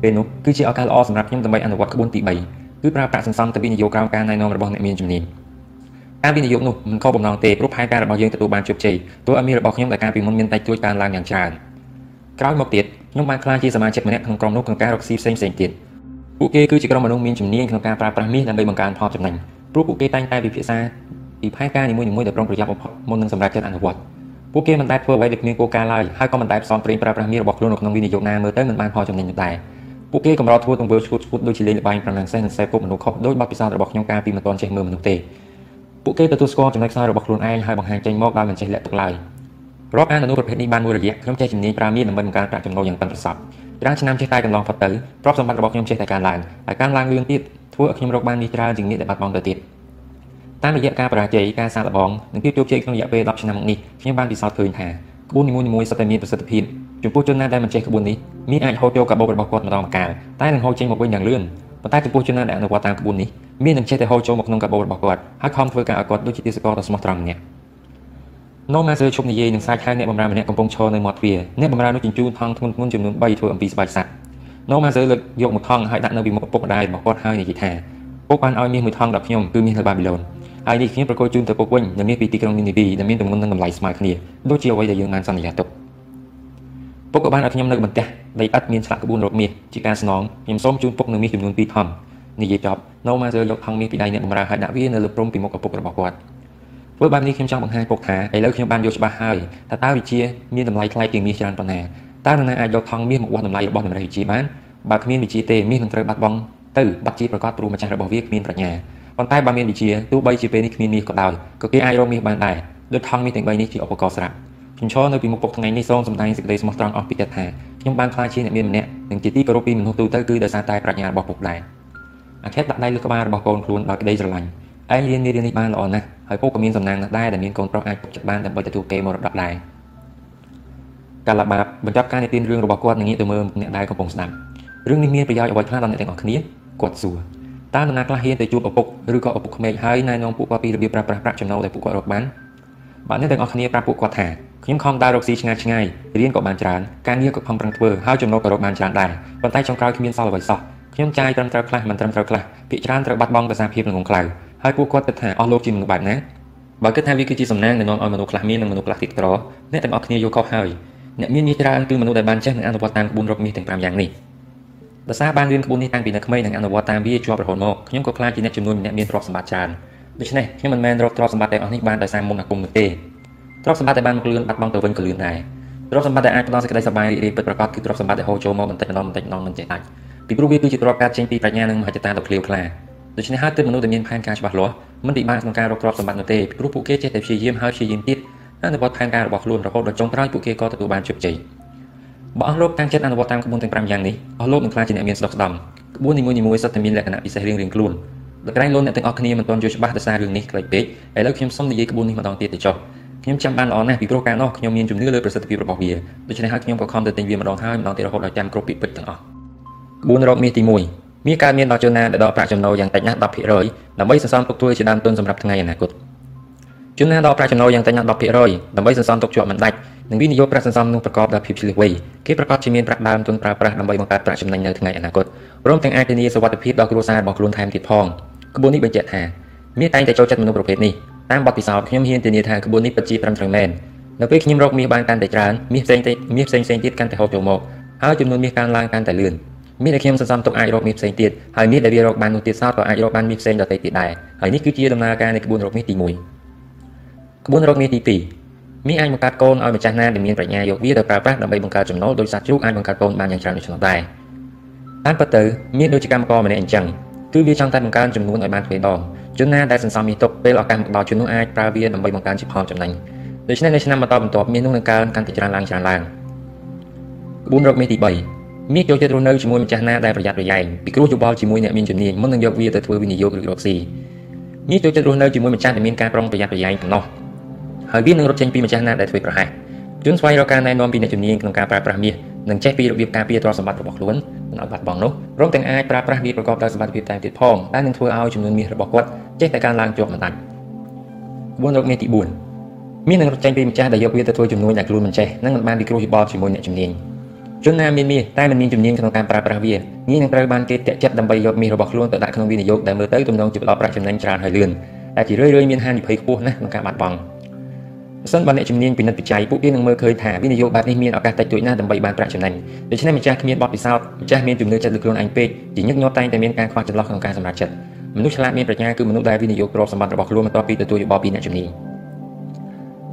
ពេលនោះគឺជាឱកាសល្អសម្រាប់ខ្ញុំដើម្បីអនុវត្តក្បួនទី3គឺប្រើប្រាក់សន្សំទៅវិនិយោគក្រោមការណែនាំរបស់អ្នកមានជំនាញការវិនិយោគនោះមិនខុសបំណងទេព្រោះផែនការរបស់យើងទទួលបានជោគជ័យទោះឲ្យមានរបស់ខ្ញុំដែលការពីមុនមានតែជួយកើនឡើងយ៉ាងច្រើនក្រោយមកទៀតខ្ញុំបានក្លាយជាសមាជិកម្នាក់ក្នុងក្រុមនោះក្នុងការរកស៊ីផ្សេងផ្សេងទៀតពួកគេគឺជាក្រុមមនុស្សមានជំនាញក្នុងការប្រើប្រាស់មាសដើម្បីបង្កើនផលចំណេញព្រោះពួកគេតែងតែពិភាក្សាពីផែនការនីមួយៗដែលប្រុងប្រយ័ត្នបំផុតមុននឹងសម្រេចចិត្តអនុវត្ត ពួកគេមិនដែលធ្វើអ្វីដែលគ្មានគោលការណ៍ឡើយហើយក៏មិនដែលផ្សំប្រេងប្រើប្រាស់មាសរបស់ខ្លួននៅក្នុងវិនិយោគណាមើលទៅមិនបានផលចំណេញនោះដែរពួកគេកម្រធ្វើទង្វើឈួតឈួតដូចជាលេងល្បែងប្រណាំងសេះនិងសេះគប់មនុស្សខុសដោយបទពិសោធន៍របស់ខ្ញុំកាលពីមិនទាន់ចេះមើលមនុស្សទេពួកគេទទួលស្គាល់ចំណុចខ្សោយរបស់ខ្លួនឯងហើយបង្ហាញចេញមកដោយមិនចេះលាក់ទុកឡើយរាប់អានអនុប្រភេទនេះបានមួយរយៈខ្ញុំចេះជំនាញប្រើមាសដើម្បីបង្កើនប្រាក់ចំណូលយ៉ាងប៉ិនប្រសប់ច្រើនឆ្នាំចេះតែកន្លងផុតទៅទ្រព្យសម្បត្តិរបស់ខ្ញុំចេះតែកើនឡើងហើយកើនឡើងលឿនទៀតធ្វើឲ្យខ្ញុំរកបានមាសច្រើនជាងមាសដែលបាត់បង់ទៅទៀត តាមរយៈការបរាជ័យការសាកល្បងនិងភាពជោគជ័យក្នុងរយៈពេល10ឆ្នាំមកនេះខ្ញុំបានពិសោធន៍ឃើញថាក្បួននីមួយៗសុទ្ធតែមានប្រសិទ្ធភាពចំពោះជនណាដែលមិនចេះក្បួននេះមានអាចហូតយកកាបូបរបស់គាត់ម្ដងម្កាលតែនឹងហូតចេញមកវិញយ៉ាងលឿនប៉ុន្តែចំពោះជនណាដែលអនុវត្តតាមក្បួននេះមាននឹងចេះតែហូរចូលមកក្នុងកាបូបរបស់គាត់ហើយខំធ្វើការឲ្យគាត់ដូចជាទេសកលដ៏ស្មោះត្រង់ម្នាក់នោម៉ាសឺឈប់និយាយនឹងសាច់ហៅអ្នកបម្រើម្នាក់កំពុងឈរនៅមាត់ទ្វារអ្នកបម្រើនោះជញ្ជូនថង់ធ្ងន់ធ្ងរចំនួន3ធ្វើអំពីស្បែកសត្វនោម៉ាសឺលើកយកមួយថង់ហើយដាក់នៅពីមុខឪពុកម្ដាយរបស់គាត់ហើយនិយាយថាពុកបានឲ្យមាសមួយថង់ដល់ខ្ញុំគឺមាសនៅបាប៊ីឡូន ហើយនេះខ្ញុំប្រកល់ជូនទៅពុកវិញនៅមាសពីទីក្រុងនីនីវីដែលមានទម្ងន់និងតម្លៃស្មើគ្នាដូចជាអ្វីដែលយើងបានសន្យាទុកពុកក៏បានឲ្យខ្ញុំនៅបន្ទះដីឥដ្ឋមានឆ្លាក់ក្បួនរកមាសជាការស្នងខ្ញុំសូមជូនពុកនៅមាសចំនួន2ថង់និយាយចប់ណូម៉ាសឺយកថង់មាសពីដៃអ្នកបម្រើហើយដាក់វានៅលើព្រំពីមុខឪពុករបស់គាត់ធ្វើបែបនេះខ្ញុំចង់បង្ហាញពុកថាឥឡូវខ្ញុំបានយល់ច្បាស់ហើយថាតើវិជាមានតម្លៃថ្លៃជាងមាសច្រើនប៉ុណ្ណាតើនរណាអាចយកថង់មាសមកវាស់តម្លៃរបស់តម្រេះវិជាបានបើគ្មានវិជាទេមាសនឹងត្រូវបាត់បង់ទៅបាត់ជាប្រកាសព្រោះម្ចាស់របស់វាគ្មានប្រាជ្ញា ប៉ុន្តែបើមានវិជាទោះបីជាពេលនេះគ្មានមាសក៏ដោយក៏គេអាចរកមាសបានដែរដូចថង់មាសទាំង3នេះជាឧបករណ៍ស្រាប់ខ្ញុំឈរនៅពីមុខពុកថ្ងៃនេះសូមសម្ដែងសេចក្តីស្មោះត្រង់អស់ពីចិត្តថាខ្ញុំបានខ្លាចជាអ្នកមានម្នាក់និងជាទីគោរពពីមនុស្សទូទៅគឺដោយសារតែប្រាជ្ញារបស់ពុកដែរអាខិតដាក់ដៃលើក្បាលរបស់កូនខ្លួនដោយក្តីស្រឡាញ់ឯងរៀនមេរៀននេះបានល្អណាស់ហើយពុកក៏មានសំណាងណាស់ដែរដែលមានកូនប្រុសអាចពុកចិត្តបានដើម្បីទទួលគេមរតកដែរកាលបាបបញ្ចប់ការនិទានរឿងរបស់គាត់នឹងងាកទៅមើលអ្នកដែលកំពុងស្ដាប់រឿងនេះមានប្រយោជន៍អ្វីខ្លះដល់អ្នកទាំងអស់គ្នាគាត់សួរ តើនរណាខ្លះហ៊ានទៅជួបឪពុកឬក៏ឪពុកក្មេកហើយណែនាំពួកគាត់ពីរបៀបប្រើប្រាស់ប្រាក់ចំណូលដែលពួកគាត់រកបានបាទអ្នកទាំងអស់គ្នាប្រាប់ពួកគាត់ថាខ្ញុំខំដើររកស៊ីឆ្ងាយឆ្ងាយរៀនក៏បានច្រើនការងារក៏ខំប្រឹងធ្វើហើយចំណូលក៏រកបានច្រើនដែរប៉ុន្តែចុងក្រោយគ្មានសល់អ្វីសោះខ្ញុំចាយត្រឹមត្រូវខ្លះមិនត្រឹមត្រូវខ្លះភាគច្រើនត្រូវបាត់បង់ដោយសារភាពងងខ្លៅហើយពួកគាត់គិតថាអស់លោកជាមនុស្សបែបណាបើគិតថាវាគឺជាសំណាងដែលនាំឲ្យមនុស្សខ្លះមាននិងមនុស្សខ្លះទីក្រអ្នកទាំងអស់គ្នាយល់ខុសហើយអ្នកមានមាសច្រើនគឺមនុស្សដែលបានចេះនិងអនុវត្តតាមក្បួនរកមាសទាំង5យ៉ាងនេះ ដោយសារបានរៀនក្បួននេះតាំងពីនៅក្មេងនិងអនុវត្តតាមវាជាប់រហូតមកខ្ញុំក៏ខ្លាចជាអ្នកជំនួញអ្នកមានទ្រព្យសម្បត្តិច្រើនដូច្នេះខ្ញុំមិនមែនរកទ្រព្យសម្បត្តិទាំងអស់នេះបានដោយសារមុនអាគមនោះទេទ្រព្យសម្បត្តិដែលបានមកលឿនបាត់បង់ទៅវិញក៏លឿនដែរទ្រព្យសម្បត្តិដែលអាចផ្ដល់សេចក្តីសប្បាយរីករាយពិតប្រាកដគឺទ្រព្យសម្បត្តិដែលហូរចូលមកបន្តិចម្ដងបន្តិចម្ដងមិនចេះដាច់ពីព្រោះវាគឺជាទ្រព្យកើតចេញពីប្រាជ្ញានិងមហិច្ឆតាដ៏ឃ្លាវខ្លាដូច្នេះហើយទើបមនុស្សដែលមានផែនការច្បាស់លាស់មិនពិបាកក្នុងការរកទ្រព្យសម្បត្តិនោះទេពីព្រោះពួកគេចេះតែព្យាយាមហើយព្យាយាមទៀតអនុវត្តផែនការរបស់ខ្លួនរហូតដល់ចុងក្រោយពួកគេក៏ទទួលបានជោគជ័យ បើអស់លោកតាំងចិត្តអនុវត្តតាមក្បួនទាំង5យ៉ាងនេះអស់លោកនឹងក្លាយជាអ្នកមានស្ដុកស្ដំក្បួននីមួយៗសុទ្ធតែមានលក្ខណៈពិសេសរៀងៗខ្លួនដល់ក្រែងលោកអ្នកទាំងអស់គ្នាមិនទាន់យល់ច្បាស់ដោយសាររឿងនេះខ្លីពេកឥឡូវខ្ញុំសូមនិយាយក្បួននេះម្ដងទៀតទៅចុះខ្ញុំចាំបានល្អណាស់ពីព្រោះកាលនោះខ្ញុំមានជំនឿលើប្រសិទ្ធភាពរបស់វាដូច្នេះហើយខ្ញុំក៏ខំទៅទិញវាម្ដងហើយម្ដងទៀតរហូតដល់ចាំគ្រប់ពាក្យពេចន៍ទាំងអស់ក្បួនរកមាសទី1មាសកើតមានដល់ជនណាដែលដកប្រាក់ចំណូលយ៉ាងតិចណាស់10%ដើម្បីសន្សំទុកធ្វើជាដើមទុនសម្រាប់ថ្ងៃអនាគតជនណាដកប្រាក់ចំណូលយ៉ាងតិចណាស់10%ដើម្បីសន្សំទុកជាប់មិនដាច់ និងវិនិយោគប្រាក់សន្សំនោះប្រកបដោយភាពឆ្លៀសវៃគេប្រកាសជាមានប្រាក់ដើមទុនប្រើប្រាស់ដើម្បីបង្កើតប្រាក់ចំណេញនៅថ្ងៃអនាគតព្រមទាំងអាចធានាសុវត្ថិភាពដល់គ្រួសាររបស់ខ្លួនថែមទៀតផងក្បួននេះបញ្ជាក់ថាមានតែងតែចូលចិត្តមនុស្សប្រភេទនេះតាមបទពិសោធន៍ខ្ញុំហ៊ានធានាថាក្បួននេះពិតជាត្រឹមត្រូវមែននៅពេលខ្ញុំរកមាសបានកាន់តែច្រើនមាសផ្សេងទៀតមាសផ្សេងផ្សេងទៀតកាន់តែហូរចូលមកហើយចំនួនមាសកើនឡើងកាន់តែលឿនមាសដែលខ្ញុំសន្សំទុកអាចរកមាសផ្សេងទៀតហើយមាសដែលវារកបាននោះទៀតសោតក៏អាចរកបានមាសផ្សេងដទៃទៀតដែរហើយនេះគឺជាដំណើរការនៃក្បួនរកមាសទី1ក្បួនរកមាសទី2 មាសអាចបង្កើតកូនឲ្យម្ចាស់ណាដែលមានប្រាជ្ញាយកវាទៅប្រើប្រាស់ដើម្បីបង្កើតចំណូលដោយសត្វជ្រូកអាចបង្កើតកូនបានយ៉ាងច្រើនដូចនោះដែរតាមពិតទៅមាសដូចជាកម្មករម្នាក់អញ្ចឹងគឺវាចង់តែបង្កើនចំនួនឲ្យបានទ្វេដងជនណាដែលសន្សំមាសទុកពេលឱកាសមកដល់ជននោះអាចប្រើវាដើម្បីបង្កើនជាផលចំណេញដូច្នេះនៅឆ្នាំបន្តបន្ទាប់មាសនោះនឹងកើនកាន់តែច្រើនឡើងច្រើនឡើងក្បួនរកមាសទី3មាសចូលចិត្តរស់នៅជាមួយម្ចាស់ណាដែលប្រយ័ត្នប្រយែងពីគ្រោះយោបល់ជាមួយអ្នកមានជំនាញមុននឹងយកវាទៅធ្វើវិនិយោគឬរកស៊ីមាសចូលចិត្តរស់នៅជាមួយម្ចាស់ដែលមានការប្រុងប្រយ័ត្នប្រយែងប៉ុណ្ណោះ ហើយវានឹងរត់ចេញពីម្ចាស់ណាដែលធ្វើប្រហែសជនស្វែងរកការណែនាំពីអ្នកជំនាញក្នុងការប្រើប្រាស់មាសនិងចេះពីរបៀបការពារទ្រព្យសម្បត្តិរបស់ខ្លួនមិនឲ្យបាត់បង់នោះព្រមទាំងអាចប្រើប្រាស់វាប្រកបដោយសមត្ថភាពតែទៀតផងដែលនឹងធ្វើឲ្យចំនួនមាសរបស់គាត់ចេះតែកើនឡើងជាប់មិនដាច់ក្បួនរកមាសទី4មាននឹងរត់ចេញពីម្ចាស់ដែលយកវាទៅធ្វើចំនួនដែលខ្លួនមិនចេះនិងមិនបានពិគ្រោះយោបល់ជាមួយអ្នកជំនាញជនណាមានមាសតែមិនមានជំនាញក្នុងការប្រើប្រាស់វាងាយនឹងត្រូវបានគេតាក់ចិត្តដើម្បីយកមាសរបស់ខ្លួនទៅដាក់ក្នុងវិនិយោគដែលមើលទៅទំនងជាផ្ដល់ប្រាក់ចំណេញច្រើនហើយលឿនតែជារឿយៗមានហានិភ័យខ្ពស់ណាស់ក្នុងការបាត់បង់ បើសិនបើអ្នកជំនាញពិនិត្យបច្ច័យពួកគេនឹងមើលឃើញថាវិនិយោគបែបនេះមានឱកាសតិចតួចណាស់ដើម្បីបានប្រាក់ចំណេញដូច្នេះម្ចាស់គ្មានបទពិសោធន៍ម្ចាស់មានជំនឿចិត្តលើខ្លួនឯងពេកជាញឹកញាប់តែងតែមានការខ្វះចន្លោះក្នុងការសម្រេចចិត្តមនុស្សឆ្លាតមានប្រាជ្ញាគឺមនុស្សដែលវិនិយោគទ្រព្យសម្បត្តិរបស់ខ្លួនបន្ទាប់ពីទទួលយោបល់ពីអ្នកជំនាញ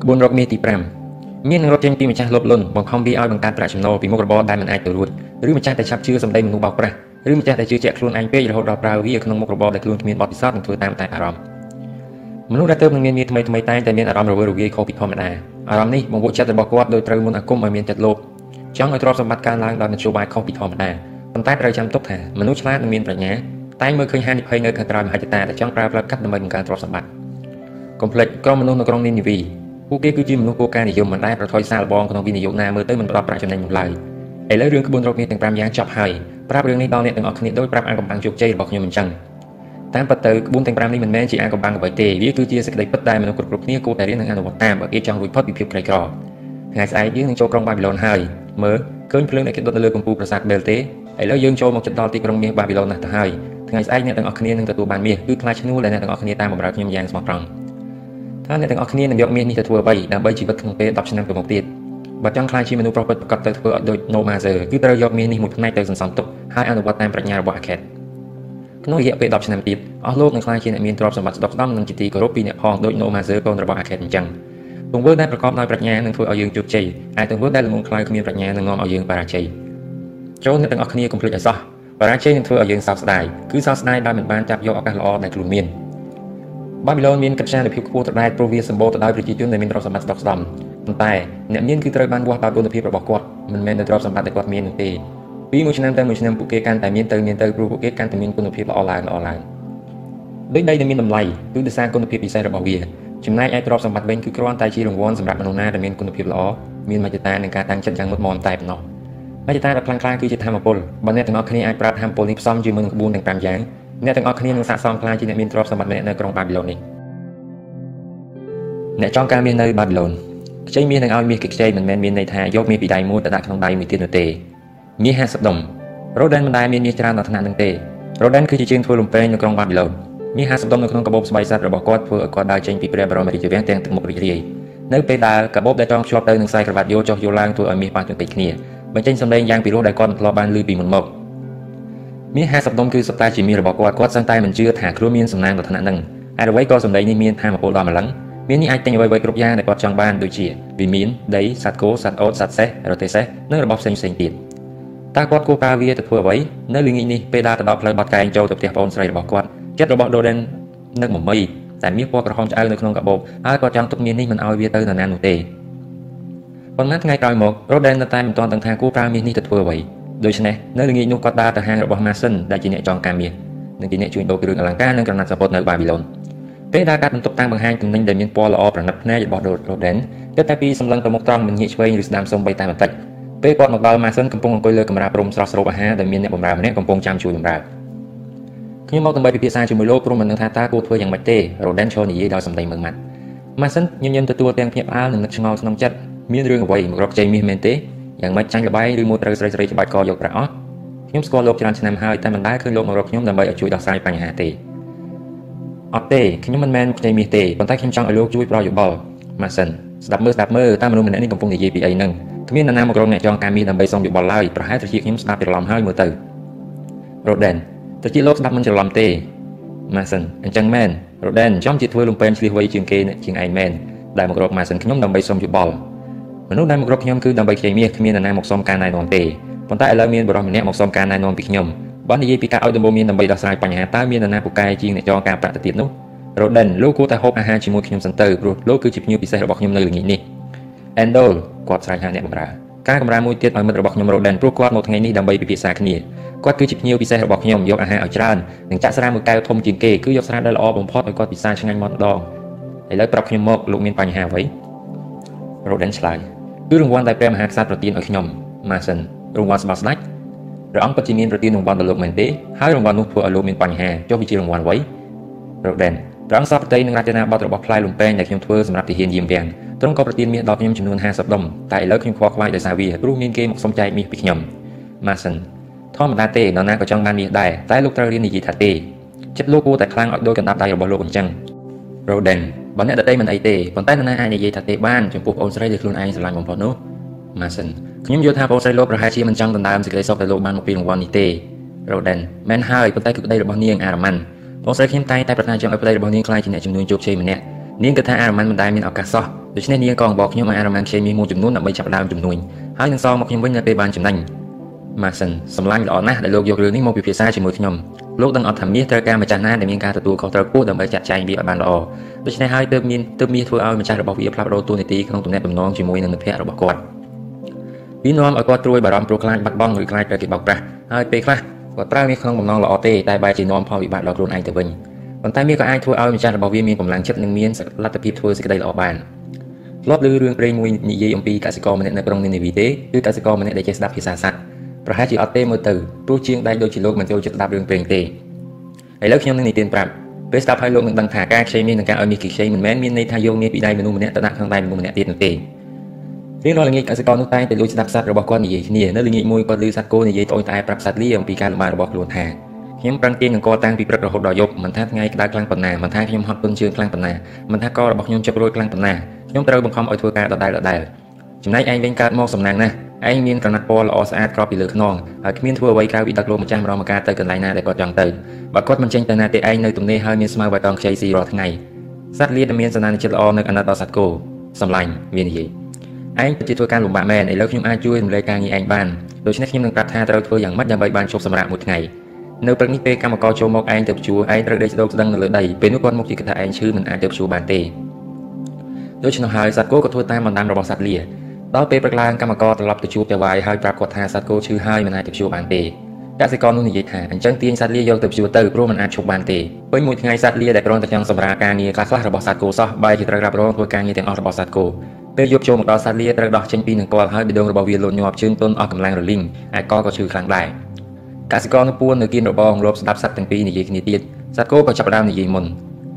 ក្បួនរកមាសទី5មាននឹងរត់ចេញពីម្ចាស់លបលុនបង្ខំវាឲ្យបង្កើតប្រាក់ចំណូលពីមុខរបរដែលមិនអាចទៅរួចឬម្ចាស់តែឆាប់ជឿសម្ដីមនុស្សបោកប្រាស់ឬម្ចាស់តែជឿជាក់ខ្លួនឯងពេករហូតដល់ប្រើវាក្នុងមុខរបរដែលខ្លួនគ្មានបទពិសោធន៍និងធ្វើតាមតែអារម្មណ៍ មនុស្សដែលទើបនឹងមានមាសថ្មីថ្មីតែងតែមានអារម្មណ៍រវើរវាយខុសពីធម្មតាអារម្មណ៍នេះបង្វក់ចិត្តរបស់គាត់ដោយត្រូវមុនអាគមឲ្យមានចិត្តលោភចង់ឲ្យទ្រព្យសម្បត្តិកើនឡើងដោយនយោបាយខុសពីធម្មតាប៉ុន្តែត្រូវចាំទុកថាមនុស្សឆ្លាតនិងមានប្រាជ្ញាតែងមើលឃើញហានិភ័យនៅខាងក្រោយមហិច្ឆតាដែលចង់ប្រើផ្លូវកាត់ដើម្បីបង្កើនទ្រព្យសម្បត្តិកុំភ្លេចក្រុមមនុស្សនៅក្រុងនីនីវីពួកគេគឺជាមនុស្សគោលការណ៍និយមមិនដែលប្រថុយសាកល្បងក្នុងវិនិយោគណាមើលទៅមិនផ្ដល់ប្រាក់ចំណេញនោះឡើយឥឡូវរឿងក្បួនរកមាសទាំង5យ៉ាងចប់ហើយប្រាប់រឿងនេះដល់អ្នកទាំងអស់គ្នាដោយប្រាប់អាកំបាំងជោគជ័យរបស់ខ្ញុំអញ្ចឹង តាមពិតទៅក្បួនទាំង5នេះមិនមែនជាអាកំបាំងអ្វីទេវាគឺជាសេចក្តីពិតដែលមនុស្សគ្រប់ៗគ្នាគួរតែរៀននិងអនុវត្តតាមបើគេចង់រួចផុតពីភាពក្រីក្រថ្ងៃស្អែកយើងនឹងចូលក្រុងបាប៊ីឡូនហើយមើលឃើញភ្លើងដែលគេដុតនៅលើកំពូលប្រាសាទបេលទេឥឡូវយើងចូលមកជិតដល់ទីក្រុងមាសបាប៊ីឡូនណាស់ទៅហើយថ្ងៃស្អែកអ្នកទាំងអស់គ្នានឹងទទួលបានមាសគឺខ្លាចឈ្នួលដែលអ្នកទាំងអស់គ្នាតាមបម្រើខ្ញុំយ៉ាងស្មោះត្រង់ថាអ្នកទាំងអស់គ្នានឹងយកមាសនេះទៅធ្វើអ្វីដើម្បីជីវិតក្នុងពេល10ឆ្នាំទៅមុខទៀតបើចង់ខ្លាចជាមនុស្សប្រព្រឹត្តប្រកបទៅធ្វើឲ្យដូច No Mazer គឺត្រូវយកមាសនេះមួយផ្នែកទៅសន្សំទុកហើយអនុវត្តតាមប្រាជ្ញារបស់ Aket ក្នុងរយៈពេល10ឆ្នាំទៀតអស់លោកនឹងក្លាយជាអ្នកមានទ្រព្យសម្បត្តិស្ដុកស្ដម្ភនិងជាទីគោរពពីអ្នកផងដោយ No Mazer កូនរបស់ Aket អញ្ចឹងទង្វើដែលប្រកបដោយប្រាជ្ញានឹងធ្វើឲ្យយើងជោគជ័យហើយទង្វើដែលល្ងងខ្លៅគ្មានប្រាជ្ញានឹងនាំឲ្យយើងបរាជ័យចូលអ្នកទាំងអស់គ្នាកុំភ្លេចឲ្យសោះបរាជ័យនឹងធ្វើឲ្យយើងសោកស្ដាយគឺសោកស្ដាយដែលមិនបានចាប់យកឱកាសល្អដែលខ្លួនមានបាប៊ីឡូនមានកិត្យានុភាពខ្ពស់ទៅដែរព្រោះវាសម្បូរទៅដោយប្រជាជនដែលមានទ្រព្យសម្បត្តិស្ដុកស្ដម្ភប៉ុន្តែអ្នកមានគឺត្រូវបានវាស់ដោយគុណភាពរបស់គាត់មិនមែនដោយទ្រព្យសម្បត្តិដែលគាត់មាននោះទេ ពីមួយឆ្នាំទៅមួយឆ្នាំពួកគេកាន់តែមានទៅមានទៅព្រោះពួកគេកាន់តែមានគុណភាពល្អឡើងល្អឡើងដូចដីដែលមានតម្លៃគឺដោយសារគុណភាពពិសេសរបស់វាចំណែកឯទ្រព្យសម្បត្តិវិញគឺគ្រាន់តែជារង្វាន់សម្រាប់មនុស្សណាដែលមានគុណភាពល្អមានមជ្ឈតានិងការតាំងចិត្តយ៉ាងមុតមមតែប៉ុណ្ណោះមជ្ឈតាដ៏ខ្លាំងក្លាគឺជាធម៌ពលបើអ្នកទាំងអស់គ្នាអាចប្រើធម៌ពលនេះផ្សំជាមួយនឹងក្បួនទាំង5យ៉ាងអ្នកទាំងអស់គ្នានឹងស័ក្តិសមខ្លាចជាអ្នកមានទ្រព្យសម្បត្តិម្នាក់នៅក្រុងបាប៊ីឡូននេះអ្នកចង់ការមាននៅបាប៊ីឡូនខ្ចីមាសនឹងឲ្យមាសគេខ្ចីមិនមែនមានន័យថាយកមាសពីដៃមួយទៅដាក់ក្នុងដៃមួយទៀតនោះទេ មាស50ដុំរ៉ូដែនមិនដែលមានមាសច្រើនដល់ថ្នាក់នឹងទេរ៉ូដែនគឺជាជាងធ្វើលំពេងនៅក្រុងបាប៊ីឡូនមាស50ដុំនៅក្នុងកាបូបស្បែកសត្វរបស់គាត់ធ្វើឲ្យគាត់ដើរចេញពីព្រះបរមរាជវាំងទាំងទឹកមុខរីករាយនៅពេលដើរកាបូបដែលចងភ្ជាប់ទៅនឹងខ្សែក្រវ៉ាត់យោចុះយោឡើងធ្វើឲ្យមាសប៉ះទង្គិចគ្នាបញ្ចេញសម្លេងយ៉ាងពីរោះដែលគាត់មិនធ្លាប់បានឮពីមុនមកមាស50ដុំគឺសត្វតែជាមាសរបស់គាត់គាត់សឹងតែមិនជឿថាខ្លួនមានសំណាងដល់ថ្នាក់ហ្នឹងហើយអ្វីក៏សម្លេងនេះមានថាមពលដល់ម្លឹងមាននេះអាចទិញអ្វីៗគ្រប់យ៉ាងដែលគាត់ចង់បានដូចជាវិមានដីសត្វគោសត្វអូតសត្វសេះរទេះសេះនិងរបស់ផ្សេងផ្សេងទៀត តើគាត់គួរប្រើវាទៅធ្វើអ្វីនៅល្ងាចនេះពេលដើរទៅដល់ផ្លូវបាត់កែងចូលទៅផ្ទះបងស្រីរបស់គាត់ចិត្តរបស់ Doden នឹកមមីតែមាសពណ៌ក្រហមឆ្អៅនៅក្នុងកាបូបហើយគាត់ចង់ទុកមាសនេះមិនឲ្យវាទៅនរណានោះទេប៉ុន្មានថ្ងៃក្រោយមក Roden នៅតែមិនទាន់ដឹងថាគួរប្រើមាសនេះទៅធ្វើអ្វីដូច្នេះនៅល្ងាចនោះគាត់ដើរទៅហាងរបស់ Mason ដែលជាអ្នកចងការមាសនិងជាអ្នកជួញដូរគ្រឿងអលង្ការនិងក្រណាត់សពតនៅបាប៊ីឡូនពេលដើរកាត់បន្ទប់តាំងបង្ហាញទំនិញដែលមានពណ៌ល្អប្រណិតភ្នែករបស់ Roden គិតតែពីសម្លឹងទៅមុខត្រង់មិនងាកឆ្វេងឬស្ដាំសូម្បីតែបន្តិច ពេលគាត់មកដល់ Mason កំពុងអង្គុយលើកម្រាលព្រំស្រស់ស្រូបអាហារដែលមានអ្នកបម្រើម្នាក់កំពុងចាំជួយបម្រើខ្ញុំមកដើម្បីពិភាក្សាជាមួយលោកព្រោះមិនដឹងថាតើគួរធ្វើយ៉ាងម៉េចទេ Roden ឈរនិយាយដោយសម្ដីមើងម៉ាត់ Mason ញញឹមទទួលទាំងភ្ញាក់ផ្អើលនិងនឹកឆ្ងល់ក្នុងចិត្តមានរឿងអ្វីមករកជ័យមាសមែនទេយ៉ាងម៉េចចាញ់លបាយឬមួយត្រូវស្រីស្រីច្បាច់កយកប្រាក់អស់ខ្ញុំស្គាល់លោកច្រើនឆ្នាំហើយតែមិនដែលឃើញលោកម្រកខ្ញុំដើម្បីឲ្យជួយដោះស្រាយបញ្ហាទេអត់ទេខ្ញុំមិនមែនខ្ចីមាសទេប៉ុន្តែខ្ញុំចង់ឲ្យលោកជួយប្រយោបល់ម៉ាសិន ស្ដាប់មើលស្ដាប់មើលតើមនុស្សម្នាក់នេះកំពុងនិយាយពីអីហ្នឹងគ្មាននរណាមករកអ្នកចងការមាសដើម្បីសុំយោបល់ឡើយប្រហែលត្រជាខ្ញុំស្ដាប់ច្រឡំហើយមើលទៅរ៉ូដែនត្រជាលោកស្ដាប់មិនច្រឡំទេម៉ាសិនអញ្ចឹងមែនរ៉ូដែនចំជាធ្វើលំពេនឆ្លៀសវៃជាងគេជាងឯងមែនដែលមករកម៉ាសិនខ្ញុំដើម្បីសុំយោបល់មនុស្សដែលមករកខ្ញុំគឺដើម្បីខ្ចីមាសគ្មាននរណាមកសុំការណែនាំទេប៉ុន្តែឥឡូវមានបរិសម្នាក់មកសុំការណែនាំពីខ្ញុំបើនិយាយពីការឲ្យដំបូន្មានដើម្បីដោះស្រាយបញ្ហាតើមាននរណាពូកែជាងអ្នកចងការប្រាក់ទៅទៀតនោះ រ៉ូដិនលោកគួរតែហូបអាហារជាមួយខ្ញុំសិនទៅព្រោះលោកគឺជាភ្ញៀវពិសេសរបស់ខ្ញុំនៅល្ងាចនេះ Endol គាត់ស្រែកហៅអ្នកបម្រើការកម្រាមួយទៀតឲ្យមិត្តរបស់ខ្ញុំរ៉ូដិនព្រោះគាត់មកថ្ងៃនេះដើម្បីពិភាក្សាគ្នាគាត់គឺជាភ្ញៀវពិសេសរបស់ខ្ញុំយកអាហារឲ្យច្រើននិងចាក់ស្រាមួយកែវធំជាងគេគឺយកស្រាដែលល្អបំផុតឲ្យគាត់ពិសាឆ្ងាញ់មកម្ដងឥឡូវប្រាប់ខ្ញុំមកលោកមានបញ្ហាអ្វីរ៉ូដិនឆ្លើយគឺរង្វាន់ដែលព្រះមហាក្សត្រប្រទានឲ្យខ្ញុំ Mason រង្វាន់ស្បាស្ដេចព្រះអង្គពិតជាមានប្រទានរង្វាន់ដល់លោកមែនទេហើយរង្វាន់នោះធ្វើឲ្យលោកមានបញ្ហាចុះវាជារង្វាន់អ្វីរ៉ូដែន ព្រះអង្គសពប្រតិនឹងរចនាប័ទ្មរបស់ផ្លែលំពេងដែលខ្ញុំធ្វើសម្រាប់ទាហានយាមវាំងទ្រង់ក៏ប្រទានមាសដល់ខ្ញុំចំនួន50ដុំតែឥឡូវខ្ញុំខ្វល់ខ្វាយដោយសារវាព្រោះមានគេមកសុំចែកមាសពីខ្ញុំ Mason ធម្មតាទេនរណាក៏ចង់បានមាសដែរតែលោកត្រូវរៀននិយាយថាទេចិត្តលោកគួរតែខ្លាំងឲ្យដូចកណ្ដាប់ដៃរបស់លោកអញ្ចឹង Roden បើអ្នកដតីមិនអីទេប៉ុន្តែនរណាអាចនិយាយថាទេបានចំពោះប្អូនស្រីដែលខ្លួនឯងស្រឡាញ់បំផុតនោះ Mason ខ្ញុំយល់ថាបងស្រីលោកប្រហែលជាមិនចង់ដណ្ដើមសេចក្តីសុខដែលលោកបានមកពីរង្វាន់នេះទេ Roden មែនហើយប៉ុន្តែគឺក្តីរបស់នាងអារ៉ាម៉ាន់ បងស្រីខ្ញុំតែងតែប្រាថ្នាចង់ឲ្យប្តីរបស់នាងក្លាយជាអ្នកជំនួញជោគជ័យម្នាក់នាងគិតថាអារម៉ាន់មិនដែលមានឱកាសសោះដូច្នេះនាងក៏អង្វរខ្ញុំឲ្យអារម៉ាន់ខ្ចីមាសមួយចំនួនដើម្បីចាប់ដើមជំនួញហើយនឹងសងមកខ្ញុំវិញនៅពេលបានចំណេញម៉ាសិនសម្លាញ់ល្អណាស់ដែលលោកយករឿងនេះមកពិភាក្សាជាមួយខ្ញុំលោកដឹងអត់ថាមាសត្រូវការម្ចាស់ណាដែលមានការទទួលខុសត្រូវខ្ពស់ដើម្បីចាត់ចែងវាឲ្យបានល្អដូច្នេះហើយទើបមានទើបមាសធ្វើឲ្យម្ចាស់របស់វាផ្លាស់ប្ដូរតួនាទីក្នុងទំនាក់ទំនងជាមួយនឹងមិត្តភ័ក្តិរបស់គាត់វានាំឲ្យគាត់ត្រួយបារម្ភព្រោះខ្លាចបាត់បង់ឬខ្លាចត្រូវគេបោកប្រាស់ហើយពេលខ្លះ គាត់ប្រើមាសក្នុងបំណងល្អទេតែបែរជានាំផលវិបាកដល់ខ្លួនឯងទៅវិញប៉ុន្តែមាសក៏អាចធ្វើឲ្យម្ចាស់របស់វាមានកម្លាំងចិត្តនិងមានលទ្ធភាពធ្វើសេចក្តីល្អបានធ្លាប់ឮរឿងព្រេងមួយនិយាយអំពីកសិករម្នាក់នៅក្រុងនីនេវីទេគឺកសិករម្នាក់ដែលចេះស្ដាប់ភាសាសត្វប្រហែលជាអត់ទេមើលទៅព្រោះជាងដែកដូចជាលោកមិនចូលចិត្តស្ដាប់រឿងព្រេងទេឥឥឡូវខ្ញុំនឹងនិទានប្រាប់ពេលស្ដាប់ហើយលោកនឹងដឹងថាការខ្ចីមាសនិងការឲ្យមាសគេខ្ចីមិនមែនមានន័យថាយកមាសពីដៃមនុស្សម្នាក់ទៅដាក់ក្នុងដៃមនុស្សម្នាក់ទៀតនោះទេ រៀងរាល់ល្ងាចកសិករនោះតែងតែលួចស្ដាប់សត្វរបស់គាត់និយាយគ្នានៅល្ងាចមួយគាត់ឮសត្វគោនិយាយត្អូញត្អែប្រាប់សត្វលាអំពីការលំបាករបស់ខ្លួនថាខ្ញុំប្រឹងទាញនឹងកតាំងពីព្រឹករហូតដល់យប់មិនថាថ្ងៃក្តៅខ្លាំងប៉ុណ្ណាមិនថាខ្ញុំហត់ពឹងជើងខ្លាំងប៉ុណ្ណាមិនថាករបស់ខ្ញុំជិបរួយខ្លាំងប៉ុណ្ណាខ្ញុំត្រូវបង្ខំឲ្យធ្វើការដដែលដដែលចំណែកឯងវិញកើតមកសំណាងណាស់ឯងមានក្រណាត់ពណ៌ល្អស្អាតក្របពីលើខ្នងហើយគ្មានធ្វើអ្វីក្រៅពីដឹកលោកម្ចាស់ម្ដងម្កាលទៅកន្លែងណាដែលគាត់ចង់ទៅបើគាត់មិនចេញទៅណាទេឯងនៅទំនេរហើយមានស្មៅបៃតងខ្ចីស៊ីរាល់ថ្ងៃសត្វលាតមានសន្តានចិត្តល្អនៅអាណត្តិដល់សត្វគោសម្លាញ់វានិយាយ ឯងពិតជាធ្វើការលំបាកមែនឥឡូវខ្ញុំអាចជួយរំលែកការងារឯងបានដូច្នេះខ្ញុំនឹងប្រាប់ថាត្រូវធ្វើយ៉ាងម៉េចដើម្បីបានជប់សម្រាប់មួយថ្ងៃនៅព្រឹកនេះពេលកម្មករចូលមកឯងទៅជួឯងត្រូវដេកស្ដោកស្ដឹងនៅលើដីពេលនោះគាត់មកជាគិតថាឯងឈឺមិនអាចទៅជួបានទេដូច្នោះហើយសត្វគោក៏ធ្វើតាមបណ្ដាំរបស់សត្វលាដល់ពេលព្រឹកឡើងកម្មករត្រឡប់ទៅជួបចៅវាយហើយប្រាប់គាត់ថាសត្វគោឈឺហើយមិនអាចទៅជួបានទេកសិករនោះនិយាយថាអញ្ចឹងទាញសត្វលាយកទៅជួទៅព្រោះមិនអាចឈប់បានទេពេញមួយថ្ងៃសត្វលាដែលគ្រាន់តែចង់សម្រាលការងារខ្លះៗរបស់សត្វគោសោះបែរជាត្រូវរ៉ាប់រងធ្វើការងារទាំងអស់របស់សត្វគោ ពេលយប់ចូលមកដល់សត្វលាត្រូវដោះចេញពីនឹងគាត់ហើយបេះដូងរបស់វាលោតញាប់ជើងទន់អស់កម្លាំងរលីងឯកក៏ឈឺខ្លាំងដែរកសិករនៅពួននៅគៀនរបងលបស្ដាប់សត្វទាំងពីរនិយាយគ្នាទៀតសត្វគោក៏ចាប់ផ្ដើមនិយាយមុន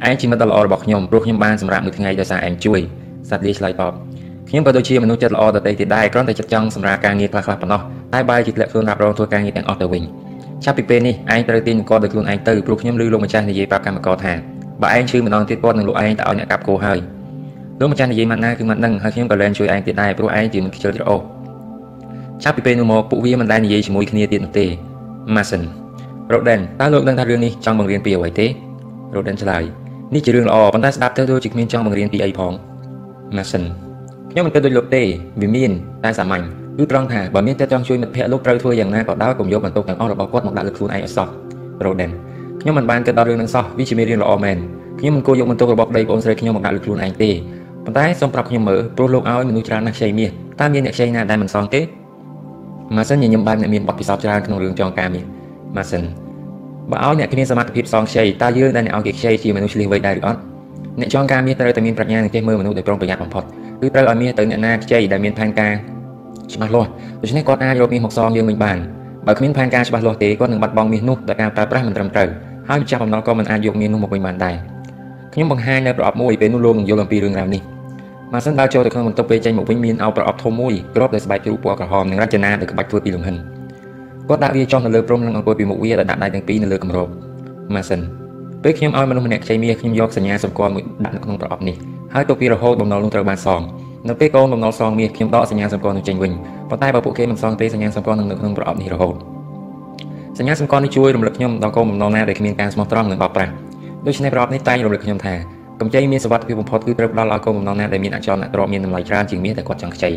ឯងជាមិត្តដ៏ល្អរបស់ខ្ញុំព្រោះខ្ញុំបានសម្រាប់មួយថ្ងៃដោយសារឯងជួយសត្វលាឆ្លើយតបខ្ញុំក៏ដូចជាមនុស្សចិត្តល្អដទៃទៀតដែរគ្រាន់តែចិត្តចង់សម្រាប់ការងារខ្លះៗប៉ុណ្ណោះតែបែរជាធ្លាក់ខ្លួនរ៉ាប់រងធ្វើការងារទាំងអស់ទៅវិញចាប់ពីពេលនេះឯងត្រូវទាញអង្គដោយខ្លួនឯងទៅព្រោះខ្ញុំឮលោកម្ចាស់និយាយប្រាប់កម្មករថាបើឯងឈឺម្ដងទៀតគាត់នឹងលក់ឯងទៅឲ្យអ្នកកាប់គោហើយ លោកម្ចាស់និយាយម៉ាត់ណាគឺម៉ាត់នឹងហើយខ្ញុំក៏លែងជួយឯងទៀតដែរព្រោះឯងជាមនុស្សខ្ជិលច្រអូសចាប់ពីពេលនោះមកពួកវាមិនដែលនិយាយជាមួយគ្នាទៀតនោះទេ Mason Roden តើលោកដឹងថារឿងនេះចង់បង្រៀនពីអ្វីទេ Roden ឆ្លើយនេះជារឿងល្អប៉ុន្តែស្ដាប់ទៅដូចជាគ្មានចង់បង្រៀនពីអីផង Mason ខ្ញុំមិនគិតដូចលោកទេវាមានតែសាមញ្ញគឺត្រង់ថាបើមានតែចង់ជួយមិត្តភ័ក្តិលោកត្រូវធ្វើយ៉ាងណាក៏ដោយកុំយកបន្ទុកទាំងអស់របស់គាត់មកដាក់លើខ្លួនឯងឲ្យសោះ Roden ខ្ញុំមិនបានគិតដល់រឿងនឹងសោះវាជាមេរៀនល្អមែនខ្ញុំមិនគួរយកបន្ទុករបស់ប្តីប្អូនស្រីខ្ញុំមកដាក់លើខ្លួនឯងទេ ប៉ុន្តែសូមប្រាប់ខ្ញុំមើលព្រោះលោកឲ្យមនុស្សច្រើនណាស់ខ្ចីមាសតើមានអ្នកខ្ចីណាដែលមិនសងទេម៉ាសិនញញឹមបែបអ្នកមានបទពិសោធន៍ច្រើនក្នុងរឿងចងការមាសម៉ាសិនបើឲ្យអ្នកគ្មានសមត្ថភាពសងខ្ចីតើយើងដែលអ្នកឲ្យគេខ្ចីជាមនុស្សឆ្លៀសវៃដែរឬអត់អ្នកចងការមាសត្រូវតែមានប្រាជ្ញានិងចេះមើលមនុស្សដោយប្រុងប្រយ័ត្នបំផុតគឺត្រូវឲ្យមាសទៅអ្នកណាខ្ចីដែលមានផែនការច្បាស់លាស់ដូច្នេះគាត់អាចយកមាសមកសងយើងវិញបានបើគ្មានផែនការច្បាស់លាស់ទេគាត់នឹងបាត់បង់មាសនោះដោយការប្រើប្រាស់មិនត្រឹមត្រូវហើយម្ចាស់បំណុលក៏មិនអាចយកមាសនោះមកវិញបានដែរ ខ្ញុំបង្ហាញនៅប្រអប់មួយពេលនោះលោកនឹងយល់អំពីរឿងរ៉ាវនេះម៉ាសិនដើរចូលទៅក្នុងបន្ទប់ពេលចេញមកវិញមានអោបប្រអប់ធំមួយគ្របដោយស្បែកជ្រូកពណ៌ក្រហមនិងរចនាដោយក្បាច់ធ្វើពីលំហិនគាត់ដាក់វាចុះនៅលើព្រំនិងអង្គុយពីមុខវាដោយដាក់ដៃទាំងពីរនៅលើគម្របម៉ាសិនពេលខ្ញុំឲ្យមនុស្សម្នាក់ខ្ចីមាសខ្ញុំយកសញ្ញាសម្គាល់មួយដាក់នៅក្នុងប្រអប់នេះហើយទុកវារហូតបំណុលនោះត្រូវបានសងនៅពេលកូនបំណុលសងមាសខ្ញុំដកសញ្ញាសម្គាល់នោះចេញវិញប៉ុន្តែបើពួកគេមិនសងទេសញ្ញាសម្គាល់នឹងនៅក្នុងប្រអប់នេះរហូតសញ្ញាសម្គាល់នេះជួយរំលឹកខ្ញុំដល់កូនបំណុលណាដែលគ្មានការស្មោះត្រង់និងបោកប្រាស់ ដូច្នេះប្រអប់នេះតែងរំលឹកខ្ញុំថាកម្ចីមានសវត្ថិភាពបំផុតគឺត្រូវផ្ដល់ឲ្យកូនបំណងណាដែលមានអចលនទ្រព្យមានតម្លៃច្រើនជាងមាសដែលគាត់ចង់ខ្ចី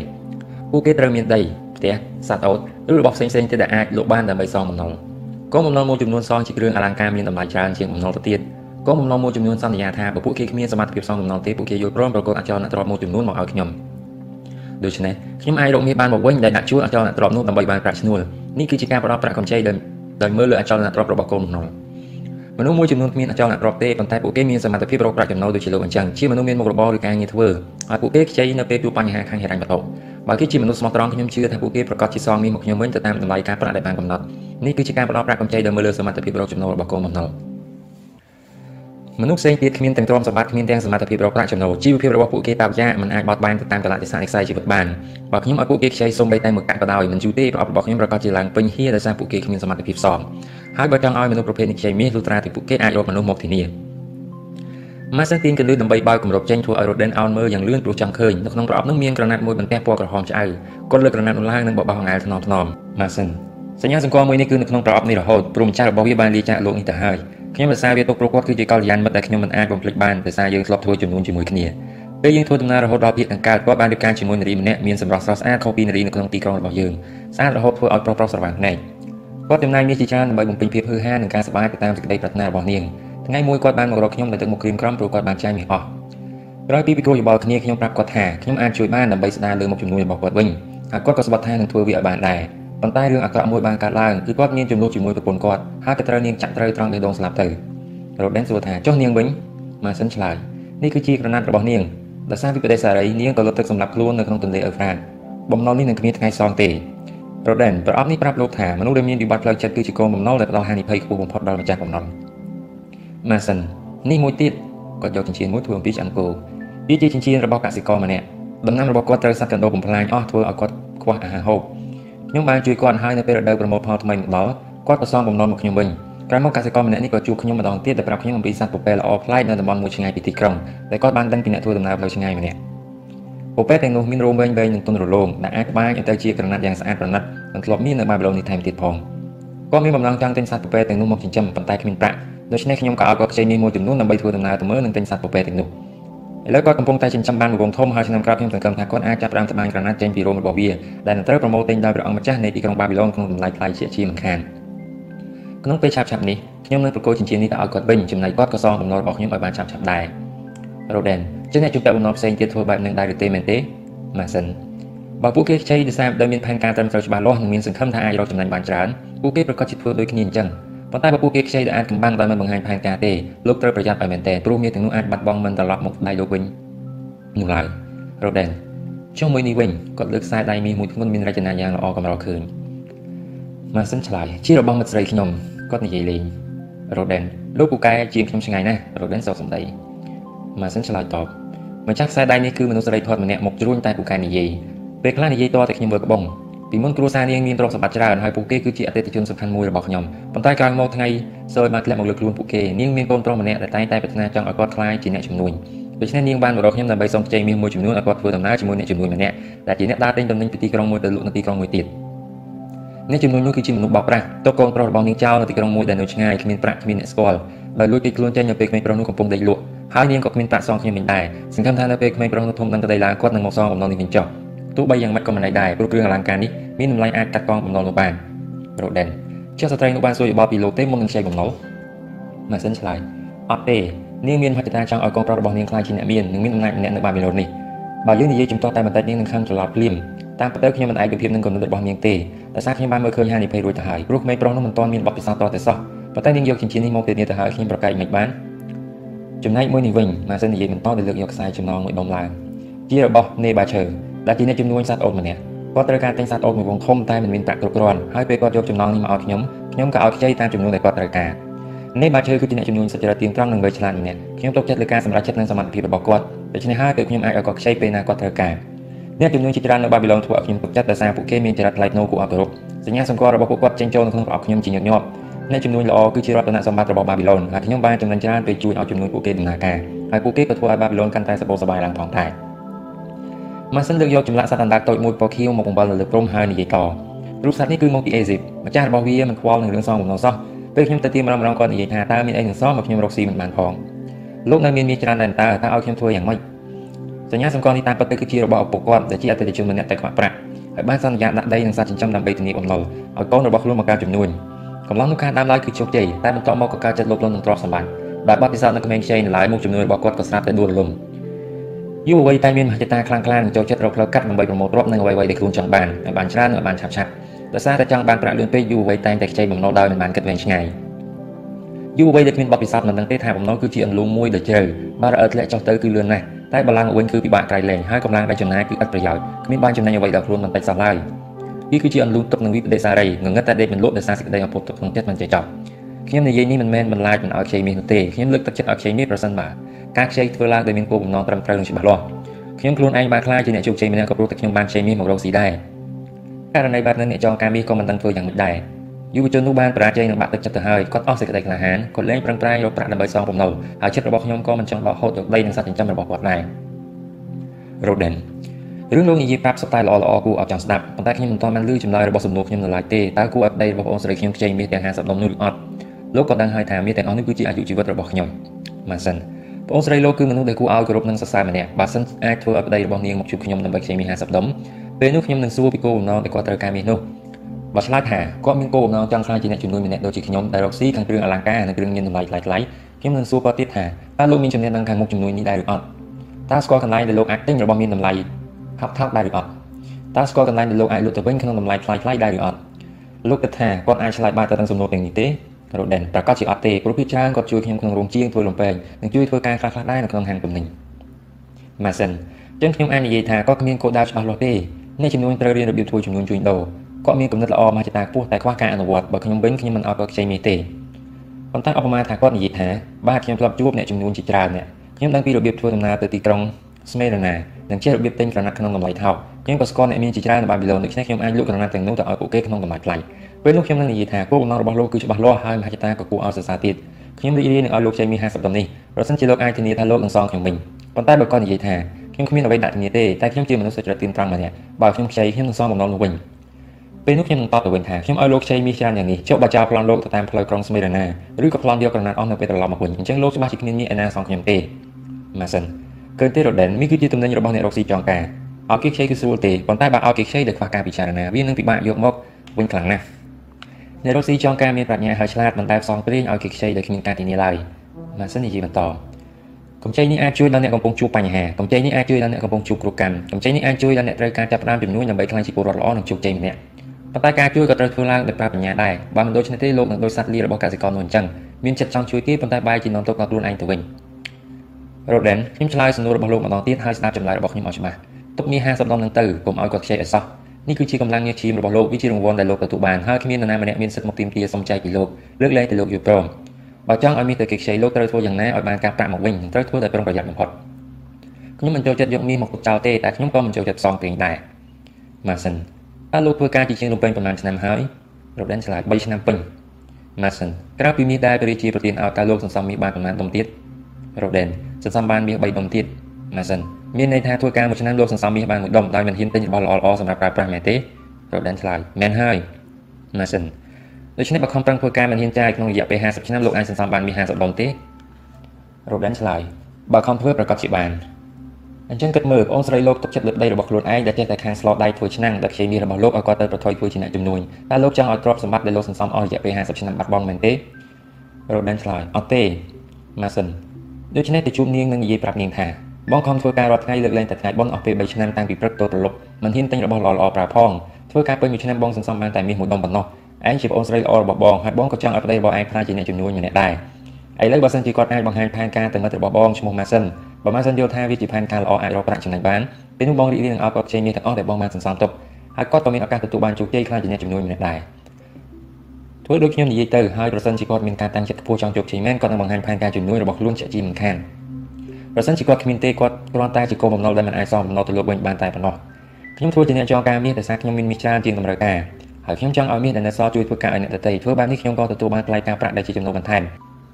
ពួកគេត្រូវមានដីផ្ទះសត្វអូតឬរបស់ផ្សេងៗទៀតដែលអាចលក់បានដើម្បីសងបំណុលកូនបំណុលមួយចំនួនសងជាគ្រឿងអលង្ការមានតម្លៃច្រើនជាងបំណុលទៅទៀតកូនបំណុលមួយចំនួនសន្យាថាបើពួកគេគ្មានសមត្ថភាពសងបំណុលទេពួកគេយល់ព្រមប្រកួតអចលនទ្រព្យមួយចំនួនមកឲ្យខ្ញុំដូច្នេះខ្ញុំអាចរកមាសបានមកវិញដែលដាក់ជួលអចលនទ្រព្យនោះដើម្បីបានប្រាក់ឈ្នួលនេះគឺជាការផ្ដល់ប្រាក់កម្ចីដោយដោយមើលលើអចលនទ្រព្យរបស់កូនបំណុល មនុស្សមួយចំនួនគ្មានអចលនទ្រព្យទេប៉ុន្តែពួកគេមានសមត្ថភាពរកប្រាក់ចំណូលដូចជាលោកអញ្ចឹងជាមនុស្សមានមុខរបរឬការងារធ្វើហើយពួកគេខ្ចីនៅពេលជួបបញ្ហាខាងហិរញ្ញវត្ថុបើគេជាមនុស្សស្មោះត្រង់ខ្ញុំជឿថាពួកគេប្រកាសជាសងមាសមកខ្ញុំវិញទៅតាមតម្លៃការប្រាក់ដែលបានកំណត់នេះគឺជាការផ្ដល់ប្រាក់កម្ចីដែលមើលលើសមត្ថភាពរកចំណូលរបស់កូនបំណុល មនុស្សផ្សេងទៀតគ្មានទាំងទ្រព្យសម្បត្តិគ្មានទាំងសមត្ថភាពរកប្រាក់ចំណូលជីវភាពរបស់ពួកគេតើយ៉ាមិនអាចបត់បែនទៅតាមកលៈទេសៈនៃខ្សែជីវិតបានបើខ្ញុំឲ្យពួកគេខ្ចីសុំបីតែមួយកាក់ក៏ដោយមិនយូរទេប្រអប់របស់ខ្ញុំប្រកាសជាឡើងពេញហៀដោយសារពួកគេគ្មានសមត្ថភាពសងហើយបើចង់ឲ្យមនុស្សប្រភេទនេះខ្ចីមាសលុះត្រាតែពួកគេអាចរកមនុស្សមកធានាម៉ាសិនទីនកន្លឺដើម្បីបើកគម្របចេញធ្វើឲ្យរ៉ូដិនអោនមើលយ៉ាងលឿនព្រោះចង់ឃើញនៅក្នុងប្រអប់នោះមានក្រណាត់មួយបន្ទះពណ៌ក្រហមឆ្អៅគាត់លើកក្រណាត់នោះឡើងនិងបបោះអង្អែលថ្នមថ្នមម៉ាសិនសញ្ញាសម្គាល់មួយនេះគឺនៅក្នុងប្រអប់នេះរហូតព្រោះម្ចាស់របស់វាបានលាចាកលោកនេះទៅហើយ ខ្ញុំរសារវាទុកព្រោះគាត់គឺជាកល្យានមិត្តដែលខ្ញុំមិនអាចបំភ្លេចបានដោយសារយើងធ្លាប់ធ្វើចំនួនជាមួយគ្នាពេលយើងធ្វើដំណើររហូតដល់ភៀកខាងកើតគាត់បានរៀបការជាមួយនារីម្នាក់មានសម្រស់ស្រស់ស្អាតខុសពីនារីនៅក្នុងទីក្រុងរបស់យើងស្អាតរហូតធ្វើឲ្យប្រុសប្រុសស្រវាងភ្នែកគាត់ចំណាយមាសជាច្រើនដើម្បីបំពេញភាពហឺហានិងការសប្បាយទៅតាមសេចក្តីប្រាថ្នារបស់នាងថ្ងៃមួយគាត់បានមករកខ្ញុំដោយទឹកមុខក្រៀមក្រំព្រោះគាត់បានចាយមាសអស់ក្រោយពីពិគ្រោះយោបល់គ្នាខ្ញុំប្រាប់គាត់ថាខ្ញុំអាចជួយបានដើម្បីស្ដារលើមុខជំនួយរបស់គាត់វិញហើយគាត់ក៏ស្បត់ថានឹងធ្វើវាឲ្យបានដែរ ប៉ុន្តែរឿងអាក្រក់មួយបានកើតឡើងគឺគាត់មានចំនួនជាមួយប្រពន្ធគាត់ហើយក៏ត្រូវនាងចាក់ត្រូវត្រង់បេះដូងស្លាប់ទៅរ៉ូដេនសួរថាចុះនាងវិញម៉ាសិនឆ្លើយនេះគឺជាក្រណាត់របស់នាងដោយសារវិបត្តិសារីនាងក៏លុបទឹកសម្រាប់ខ្លួននៅក្នុងទន្លេអ៊ឺហ្វ្រាតបំណុលនេះនឹងគ្មានថ្ងៃសងទេរ៉ូដេនប្រអប់នេះប្រាប់លោកថាមនុស្សដែលមានវិបត្តិផ្លូវចិត្តគឺជាកូនបំណុលដែលផ្ដល់ហានិភ័យខ្ពស់បំផុតដល់ម្ចាស់បំណុលម៉ាសិននេះមួយទៀតគាត់យកចិញ្ចៀនមួយធ្វើអំពីឆ្អឹងគោវាជាចិញ្ចៀនរបស់កសិករម្នាក់ដំណាំរបស់គាត់ត្រូវសត្វកណ្ដូបបំផ្លាញអស់ធ្វើឲ្យគាត់ខ្វះអាហារហូប ខ្ញុំបានជួយគាត់ហើយនៅពេលរដូវប្រមូលផលថ្មីមកដល់គាត់ក៏សងបំណុលមកខ្ញុំវិញក្រោយមកកសិករម្នាក់នេះក៏ជួបខ្ញុំម្ដងទៀតដែលប្រាប់ខ្ញុំអំពីសត្វពពែល្អប្លែកនៅតំបន់មួយឆ្ងាយពីទីក្រុងដែលគាត់បានដឹងពីអ្នកធ្វើដំណើរផ្លូវឆ្ងាយម្នាក់ពពែទាំងនោះមានរោមវែងៗនិងទន់រលោងដែលអាចក្បាញទៅជាក្រណាត់យ៉ាងស្អាតប្រណិតនិងធ្លាប់មាននៅបាប៊ីឡូននេះថែមទៀតផងគាត់មានបំណងចង់ទិញសត្វពពែទាំងនោះមកចិញ្ចឹមប៉ុន្តែគ្មានប្រាក់ដូច្នេះខ្ញុំក៏ឲ្យគាត់ខ្ចីមាសមួយចំនួនដើម្បីធ្វើដំណើរទៅមើលនិងទិញសត្វពពែទាំងនោះ ឥឡូវគាត់កំពុងតែចិញ្ចឹមបានមួយវងធំហើយឆ្នាំក្រោយខ្ញុំសង្ឃឹមថាគាត់អាចចាប់ផ្ដើមត្បាញក្រណាត់ចេញពីរោមរបស់វាដែលនឹងត្រូវប្រមូលទិញដោយព្រះអង្គម្ចាស់នៃទីក្រុងបាប៊ីឡូនក្នុងតម្លៃថ្លៃជាជាមិនខានក្នុងពេលឆាប់ឆាប់នេះខ្ញុំនឹងប្រកួតចិញ្ចៀននេះទៅឲ្យគាត់វិញចំណែកគាត់ក៏សងបំណុលរបស់ខ្ញុំឲ្យបានឆាប់ឆាប់ដែររ៉ូដេនជាអ្នកជួបតែបំណុលផ្សេងទៀតធ្វើបែបនឹងដែរឬទេមែនទេម៉ាសិនបើពួកគេខ្ចីដោយសារដែលមានផែនការត្រឹមត្រូវច្បាស់លាស់និងមានសង្ឃឹមថាអាចរកចំណេញបានច្រើនពួកគេប្រកាសជាធ្វើដូចគ្នាអញ្ចឹង ប៉ុន្តែបើពួកគេខ្ចីដែលអាចកំបាំងដោយមិនបង្ហាញផែនការទេលោកត្រូវប្រយ័ត្នឲ្យមែនទែនព្រោះមាសទាំងនោះអាចបាត់បង់មិនត្រឡប់មកដៃលោកវិញនោះឡើយរ៉ូដេនចុះមួយនេះវិញគាត់លើកខ្សែដៃមាសមួយធ្ងន់មានរចនាយ៉ាងល្អកម្រឃើញម៉ាសិនឆ្លើយជារបស់មិត្តស្រីខ្ញុំគាត់និយាយលេងរ៉ូដេនលោកពូកែជាងខ្ញុំឆ្ងាយណាស់រ៉ូដេនសោកសម្ដីម៉ាសិនឆ្លើយតបម្ចាស់ខ្សែដៃនេះគឺមនុស្សស្រីធាត់ម្នាក់មកជ្រួញតែពូកែនិយាយពេលខ្លះនិយាយតតែខ្ញុំមើលក្បង ពីមុនគ្រួសារនាងមានទ្រព្យសម្បត្តិច្រើនហើយពួកគេគឺជាអតិថិជនសំខាន់មួយរបស់ខ្ញុំប៉ុន្តែក្រោយមកថ្ងៃសើចបានធ្លាក់មកលើខ្លួនពួកគេនាងមានកូនប្រុសម្នាក់ដែលតែងតែប្រាថ្នាចង់ឲ្យគាត់ក្លាយជាអ្នកជំនួយដូច្នេះនាងបានមករកខ្ញុំដើម្បីសុំខ្ចីមាសមួយចំនួនឲ្យគាត់ធ្វើដំណើរជាមួយអ្នកជំនួយម្នាក់ដែលជាអ្នកដើរទិញទំនិញពីទីក្រុងមួយទៅលក់នៅទីក្រុងមួយទៀតអ្នកជំនួយនោះគឺជាមនុស្សបោកប្រាស់ទុកកូនប្រុសរបស់នាងចោលនៅទីក្រុងមួយដែលនៅឆ្ងាយគ្មានប្រាក់គ្មានអ្នកស្គាល់ដោយលួចគេខ្លួនចេញនៅពេលក្មេងប្រុសនោះកំពុងដេកលក់ហើយនាងក៏គ្មានប្រាក់សងខ្ញុំវិញដែរសង្ឃឹមថានៅពេលក្មេងប្រុសនោះធំដឹងក្តីឡើងគាត់នឹងមកសងបំណុលនេះវិញចុះ ទោះបីយ៉ាងម៉េចក៏មិនដែរព្រោះគ្រឿងអលង្ការនេះមានតម្លៃអាចកាត់កងបំណុលនោះបានរ៉ូដេនជាស្ត្រីនោះបានសួរយោបល់ពីលោកទេមុននឹងខ្ចីបំណុលម៉ាសិនឆ្លើយអត់ទេនាងមានមហិច្ឆតាចង់ឲ្យកូនប្រុសរបស់នាងខ្លាចជាអ្នកមាននិងមានអំណាចម្នាក់នៅបាប៊ីឡូននេះបើយើងនិយាយជំទាស់តែបន្តិចនាងនឹងខឹងច្រឡប់ភ្លាមតាមពិតទៅខ្ញុំមិនឯកភាពនឹងកូនរបស់នាងទេដោយសារខ្ញុំបានមើលឃើញហានិភ័យរួចទៅហើយព្រោះក្មេងប្រុសនោះមិនទាន់មានបទពិសោធន៍តតែសោះប៉ុន្តែនាងយកចិញ្ចៀននេះមកទៀតនេះទៅហើយខ្ញុំប្រកែកមិនបានចំណែកមួយនេះវិញម៉ាសិននិយាយបន្តដោយលើកយកខ្សែចំណងមួយដុំឡើងជារបស់នេបាឈើ ដែលជាអ្នកជំនួយសត្វអូនម្នាក់គាត់ត្រូវការទិញសត្វអូនមួយវងធំតែមិនមានប្រាក់គ្រប់គ្រាន់ហើយពេលគាត់យកចំណងនេះមកឲ្យខ្ញុំខ្ញុំក៏ឲ្យខ្ចីតាមចំនួនដែលគាត់ត្រូវការនេះបាឈើគឺជាអ្នកជំនួយសុចរិតទៀងត្រង់និងវៃឆ្លាតម្នាក់ខ្ញុំទុកចិត្តលើការសម្រេចចិត្តនិងសមត្ថភាពរបស់គាត់ដូច្នេះហើយពេលខ្ញុំអាចឲ្យគាត់ខ្ចីពេលណាគាត់ត្រូវការអ្នកជំនួយជាច្រើននៅបាប៊ីឡូនធ្វើឲ្យខ្ញុំទុកចិត្តដោយសារពួកគេមានចរិតថ្លៃថ្នូរគួរឲ្យគោរពសញ្ញាសម្គាល់របស់ពួកគាត់ចេញចូលនៅក្នុងប្រអប់ខ្ញុំជាញឹកញាប់អ្នកជំនួយល្អគឺជារតនសម្បត្តិរបស់បាប៊ីឡូនហើយខ្ញុំបានចំណេញច្រើនពេលជួយឲ្យជំនួយពួកគេដំណើរការហើយពួកគេក៏ធ្វើឲ្យបាប៊ីឡូនកាន់តែសប្បុរសប្បាយឡើងផងដែរ ម៉ាស៊ីនលើកយកចម្លាក់សត្វអណ្ដើកតូចមួយពណ៌ខៀវមកបង្វិលនៅលើព្រំហើយនិយាយតរូបសត្វនេះគឺមកពីអេស៊ីបម្ចាស់របស់វាមិនខ្វល់នឹងរឿងសងបំណុលសោះពេលខ្ញុំទៅទីម្ដងម្ដងគាត់និយាយថាតើមានអីនឹងសងមកខ្ញុំរកស៊ីមិនបានផងលោកនៅមានមាសច្រើនដែរតើតើឲ្យខ្ញុំធ្វើយ៉ាងម៉េចសញ្ញាសម្គាល់នេះតាមពិតទៅគឺជារបស់ឪពុកគាត់ដែលជាអតិថិជនម្នាក់តែខ្វះប្រាក់ហើយបានសន្យាដាក់ដីនឹងសត្វចិញ្ចឹមដើម្បីធានាបំណុលឲ្យកូនរបស់ខ្លួនមកការជំនួញកំឡុងនោះការដើមឡើយគឺជោគជ័យតែបន្ទាប់មកក៏កើតចិត្តលោភលន់នឹងទ្រព្យសម្បត្តិដែលបាត់ពិសោធន៍នៅក្មេងខ្ចីនៅឡើយមុខជំនួយរបស់គាត់ក៏ស្រាប់តែដួលរលំ យុវវ័យតែមានមហិច្ឆតាខ្លាំងក្លានិងចូលចិត្តរកផ្លូវកាត់ដើម្បីប្រមូលទ្រព្យនិងអ្វីៗដែលខ្លួនចង់បានឲ្យបានច្រើននិងឲ្យបានឆាប់ឆាប់ដោយសារតែចង់បានប្រាក់លឿនពេកយុវវ័យតែងតែខ្ចីបំណុលដោយមិនបានគិតវែងឆ្ងាយយុវវ័យដែលគ្មានបទពិសោធន៍មិនដឹងទេថាបំណុលគឺជាអន្លូងមួយដ៏ជ្រៅបើរអិលធ្លាក់ចុះទៅគឺលឿនណាស់តែបើឡើងវិញគឺពិបាកក្រៃលែងហើយកម្លាំងដែលចំណាយគឺឥតប្រយោជន៍គ្មានបានចំណេញអ្វីដល់ខ្លួនបន្តិចសោះឡើយវាគឺជាអន្លូងទុកនឹងវិបដិសារីងងឹតតែដេកមិនលក់ដោយសារសេចក្តីអពុតទុកក្នុងចិត្តមិនចេះចប់ខ្ញុំនិយាយនេះមិនមែនបន្លាចមិនឲ្យខ្ចីមាសនោះទេខ្ញុំលើកទឹកចិត្តឲ្យខ្ចីមាសប្រសិនបើ ការខ្ចីធ្វើឡើងដោយមានគោលបំណងត្រឹមត្រូវនិងច្បាស់លាស់ខ្ញុំខ្លួនឯងបានខ្លាចជាអ្នកជោគជ័យម្នាក់ក៏ព្រោះតែខ្ញុំបានខ្ចីមាសមករកស៊ីដែរករណីបែបនេះអ្នកចងការមាសក៏មិនដឹងធ្វើយ៉ាងម៉េចដែរយុវជននោះបានបរាជ័យនឹងបាក់ទឹកចិត្តទៅហើយគាត់អស់សេចក្តីក្លាហានគាត់លែងប្រឹងប្រែងរកប្រាក់ដើម្បីសងបំណុលហើយចិត្តរបស់ខ្ញុំក៏មិនចង់បោកហូតយកដីនិងសត្វចិញ្ចឹមរបស់គាត់ដែរ Roden រឿងលោកនិយាយប្រាប់សតែល្អល្អគួរឲ្យចង់ស្ដាប់ប៉ុន្តែខ្ញុំមិនទាន់បានឮចម្លើយរបស់សំណួរខ្ញុំនៅឡើយទេតើគួរឲ្យប្តីរបស់បងស្រីខ្ញុំខ្ចីមាសទាំង50ដុំនោះឬអត់លោកក៏ដឹងហើយថាមាសទាំងអស់នេះគឺជាអាយុជីវិតរបស់ខ្ញុំម៉ាសិន បងស្រីលោកគឺមនុស្សដែលគួរឲ្យគោរពនិងសរសើរម្នាក់បើសិនអាចធ្វើឲ្យប្តីរបស់នាងមកជួបខ្ញុំដើម្បីខ្ចីមាស50ដុំពេលនោះខ្ញុំនឹងសួរពីគោលបំណងដែលគាត់ត្រូវការមាសនោះបើឆ្លើយថាគាត់មានគោលបំណងចង់ខ្លាចជាអ្នកជំនួយម្នាក់ដូចជាខ្ញុំដែលរកស៊ីខាងគ្រឿងអលង្ការនិងគ្រឿងញៀនតម្លៃថ្លៃៗខ្ញុំនឹងសួរគាត់ទៀតថាតើលោកមានចំណេះដឹងខាងមុខជំនួយនេះដែរឬអត់តើស្គាល់កន្លែងដែលលោកអាចទិញរបស់មានតម្លៃហប់ថោកដែរឬអត់តើស្គាល់កន្លែងដែលលោកអាចលក់ទៅវិញក្នុងតម្លៃថ្លៃថ្លៃដែរឬអត់លោកគិតថាគាត់អាចឆ្លើយបានទៅនឹងសំណួរទាំងនេះទេ រ៉ូដេនប្រកាសជាអត់ទេព្រោះពីច្រើនគាត់ជួយខ្ញុំក្នុងរោងជាងធ្វើលំពេងនិងជួយធ្វើការខ្លះៗដែរនៅក្នុងហាងទំនិញម៉ាសិនចឹងខ្ញុំអាចនិយាយថាគាត់គ្មានគោលដៅច្បាស់លាស់ទេអ្នកជំនួញត្រូវរៀនរបៀបធ្វើជំនួញជួញដូរគាត់មានគំនិតល្អមហិច្ឆតាខ្ពស់តែខ្វះការអនុវត្តបើខ្ញុំវិញខ្ញុំមិនអត់គាត់ខ្ចីមាសទេប៉ុន្តែឧបមាថាគាត់និយាយថាបាទខ្ញុំធ្លាប់ជួបអ្នកចំនួនជាច្រើនអ្នកខ្ញុំដឹងពីរបៀបធ្វើដំណើរទៅទីក្រុងស្មេរណានិងជារបៀបទិញក្រណាត់ក្នុងតម្លៃថោកខ្ញុំក៏ស្គាល់អ្នកមានជាច្រើននៅបាប៊ីឡូនដូច្នេះខ្ញុំអាចលក់ក្រណាត់ទាំងនោះទៅឲ្យពួកគេក្នុងតម្លៃថ្លៃ ពេលនោះខ្ញុំនឹងនិយាយថាគោលបំណងរបស់លោកគឺច្បាស់លាស់ហើយមហិច្ឆតាក៏គួរឲ្យសរសើរទៀតខ្ញុំរីករាយនឹងឲ្យលោកជ័យមាន50ដុល្លារនេះប្រសិនជាលោកអាចធានាថាលោកនឹងសងខ្ញុំវិញប៉ុន្តែបើគាត់និយាយថាខ្ញុំគ្មានអ្វីដាក់ធានាទេតែខ្ញុំជាមនុស្សសុចរិតទៀងត្រង់ម្នាក់បើខ្ញុំខ្ចីខ្ញុំនឹងសងបំណុលនោះវិញពេលនោះខ្ញុំនឹងតបទៅវិញថាខ្ញុំឲ្យលោកខ្ចីមាសច្រើនយ៉ាងនេះចុះបើចោលប្លន់លោកទៅតាមផ្លូវក្រុងស្មេរណាឬក៏ប្លន់យកក្រណាត់អស់នៅពេលត្រឡប់មកវិញអញ្ចឹងលោកច្បាស់ជាគ្មានមាសឯណាសងខ្ញុំទេម៉ាសិនកើទេរ៉ូដេនមាសគឺជាទំនិញរបស់អ្នករកស៊ីចងការឲ្យគេខ្ចីគឺស្រួលទេប៉ុន្តែបើឲ្យគេខ្ចីដោយខ្វះការពិចារណាវានឹងពិបាកយកមកវិញខ្លាំងណាស់ អ្នករកស៊ីចងការមានប្រាជ្ញាហើយឆ្លាតមិនដែលផ្សងព្រេងឲ្យគេខ្ចីដោយគ្មានការធានាឡើយម៉ាសិននិយាយបន្តកម្ចីនេះអាចជួយដល់អ្នកកំពុងជួបបញ្ហាកម្ចីនេះអាចជួយដល់អ្នកកំពុងជួបគ្រោះកម្មកម្ចីនេះអាចជួយដល់អ្នកត្រូវការចាប់ផ្ដើមជំនួយដើម្បីក្លាយជាពលរដ្ឋល្អនិងជោគជ័យម្នាក់ប៉ុន្តែការជួយក៏ត្រូវធ្វើឡើងដោយប្រើបញ្ញាដែរបើមិនដូច្នេះទេលោកនឹងដូចសត្វលារបស់កសិករនោះអញ្ចឹងមានចិត្តចង់ជួយគេប៉ុន្តែបែរជានាំទុកដល់ខ្លួនឯងទៅវិញរ៉ូដេនខ្ញុំឆ្លើយសំណួររបស់លោកម្ដងទៀតហើយស្ដាប់ចម្លើយរបស់ខ្ញុំឲ្យច្បាស់ទុកមាស50ដុល្លារនឹងទៅកុំឲ្យគាត់ខ្ចីឲ្យសោះ នេះគឺជាកម្លាំងញើសឈាមរបស់លោកវាជារង្វាន់ដែលលោកទទួលបានហើយគ្មាននរណាម្នាក់មានសិទ្ធិមកទាមទារសុំចែកពីលោកលើកលែងតែលោកយល់ព្រមបើចង់ឲ្យមាសទៅគេខ្ចីលោកត្រូវធ្វើយ៉ាងណាឲ្យបានការប្រាក់មកវិញត្រូវធ្វើដោយប្រុងប្រយ័ត្នបំផុតខ្ញុំមិនចូលចិត្តយកមាសមកទុកចោលទេតែខ្ញុំក៏មិនចូលចិត្តផ្សងព្រេងដែរម៉ាសិនតើលោកធ្វើការជាជាងលំពេញប្រហែលឆ្នាំហើយរ៉ូដេនឆ្លើយ3ឆ្នាំពេញម៉ាសិនក្រៅពីមាសដែលព្រះរាជាប្រទានឲ្យតើលោកសន្សំមាសបានប្រហែលដុំទៀតរ៉ូដេនសន្សំបានមាស3ដុំទៀត ម៉ាសិនមានន័យថាធ្វើការមួយឆ្នាំលោកសន្សំមាសបានមួយដុំដោយមិនហ៊ានទិញរបស់ល្អៗសម្រាប់ប្រើប្រាស់មែនទេរ៉ូដេនឆ្លើយមែនហើយម៉ាសិនដូច្នេះបើខំប្រឹងធ្វើការមិនហ៊ានចាយក្នុងរយៈពេល50ឆ្នាំលោកអាចសន្សំបានមាស50ដុំទេរ៉ូដេនឆ្លើយបើខំធ្វើប្រកាសជាបានអញ្ចឹងគិតមើលបងស្រីលោកទុកចិត្តលើដីរបស់ខ្លួនឯងដែលចេះតែខាងស្លោដៃធ្វើឆ្នាំងដែលខ្ចីមាសរបស់លោកឲ្យគាត់ទៅប្រថុយធ្វើជាអ្នកជំនួយតើលោកចង់ឲ្យទ្រព្យសម្បត្តិដែលលោកសន្សំអស់រយៈពេល50ឆ្នាំបាត់បង់មែនទេរ៉ូដេនឆ្លើយអត់ទេម៉ាសិនដូច្នេះទៅជួបនាងនឹងនិយាយប្រាប់នាងថា បងខំធ្វើការរាល់ថ្ងៃលើកលែងតែថ្ងៃបុណ្យអស់ពេល3ឆ្នាំតាំងពីព្រឹកទៅត្រឡប់មិនហ៊ានទិញរបស់ល្អៗប្រើផងធ្វើការពេញមួយឆ្នាំបងសន្សំបានតែមាសមួយដុំប៉ុណ្ណោះឯងជាប្អូនស្រីល្អរបស់បងហើយបងក៏ចង់ឲ្យប្តីរបស់ឯងខ្លាចជាអ្នកជំនួយម្នាក់ដែរឥឡូវបើសិនជាគាត់អាចបង្ហាញផែនការទៅមិត្តរបស់បងឈ្មោះម៉ាសិនបើម៉ាសិនយល់ថាវាជាផែនការល្អអាចរកប្រាក់ចំណេញបានពេលនោះបងរីករាយនឹងឲ្យគាត់ចេញមាសទាំងអស់ដែលបងបានសន្សំទុកហើយគាត់ក៏មានឱកាសទទួលបានជោគជ័យខ្លាចជាអ្នកជំនួយម្នាក់ដែរធ្វើដូចខ្ញុំនិយាយទៅហើយប្រសិនជាគាត់មានការតាំងចិត្តខ្ពស់ចង់ជោគជ័យមែនគាត់នឹងបង្ហាញផែនការជំនួយរបស់ខ្លួនជាក់ជាមិនខាន ប្រសិនជាគាត់គ្មានទេគាត់គ្រាន់តែជាកូនបំណុលដែលមិនអាចសងបំណុលទៅលោកវិញបានតែប៉ុណ្ណោះខ្ញុំធ្វើជាអ្នកចងការមាសដោយសារខ្ញុំមានមាសច្រើនជាងតម្រូវការហើយខ្ញុំចង់ឲ្យមាសដែលនៅសល់ជួយធ្វើការឲ្យអ្នកដទៃធ្វើបែបនេះខ្ញុំក៏ទទួលបានថ្លៃការប្រាក់ដែលជាចំណូលបន្ថែម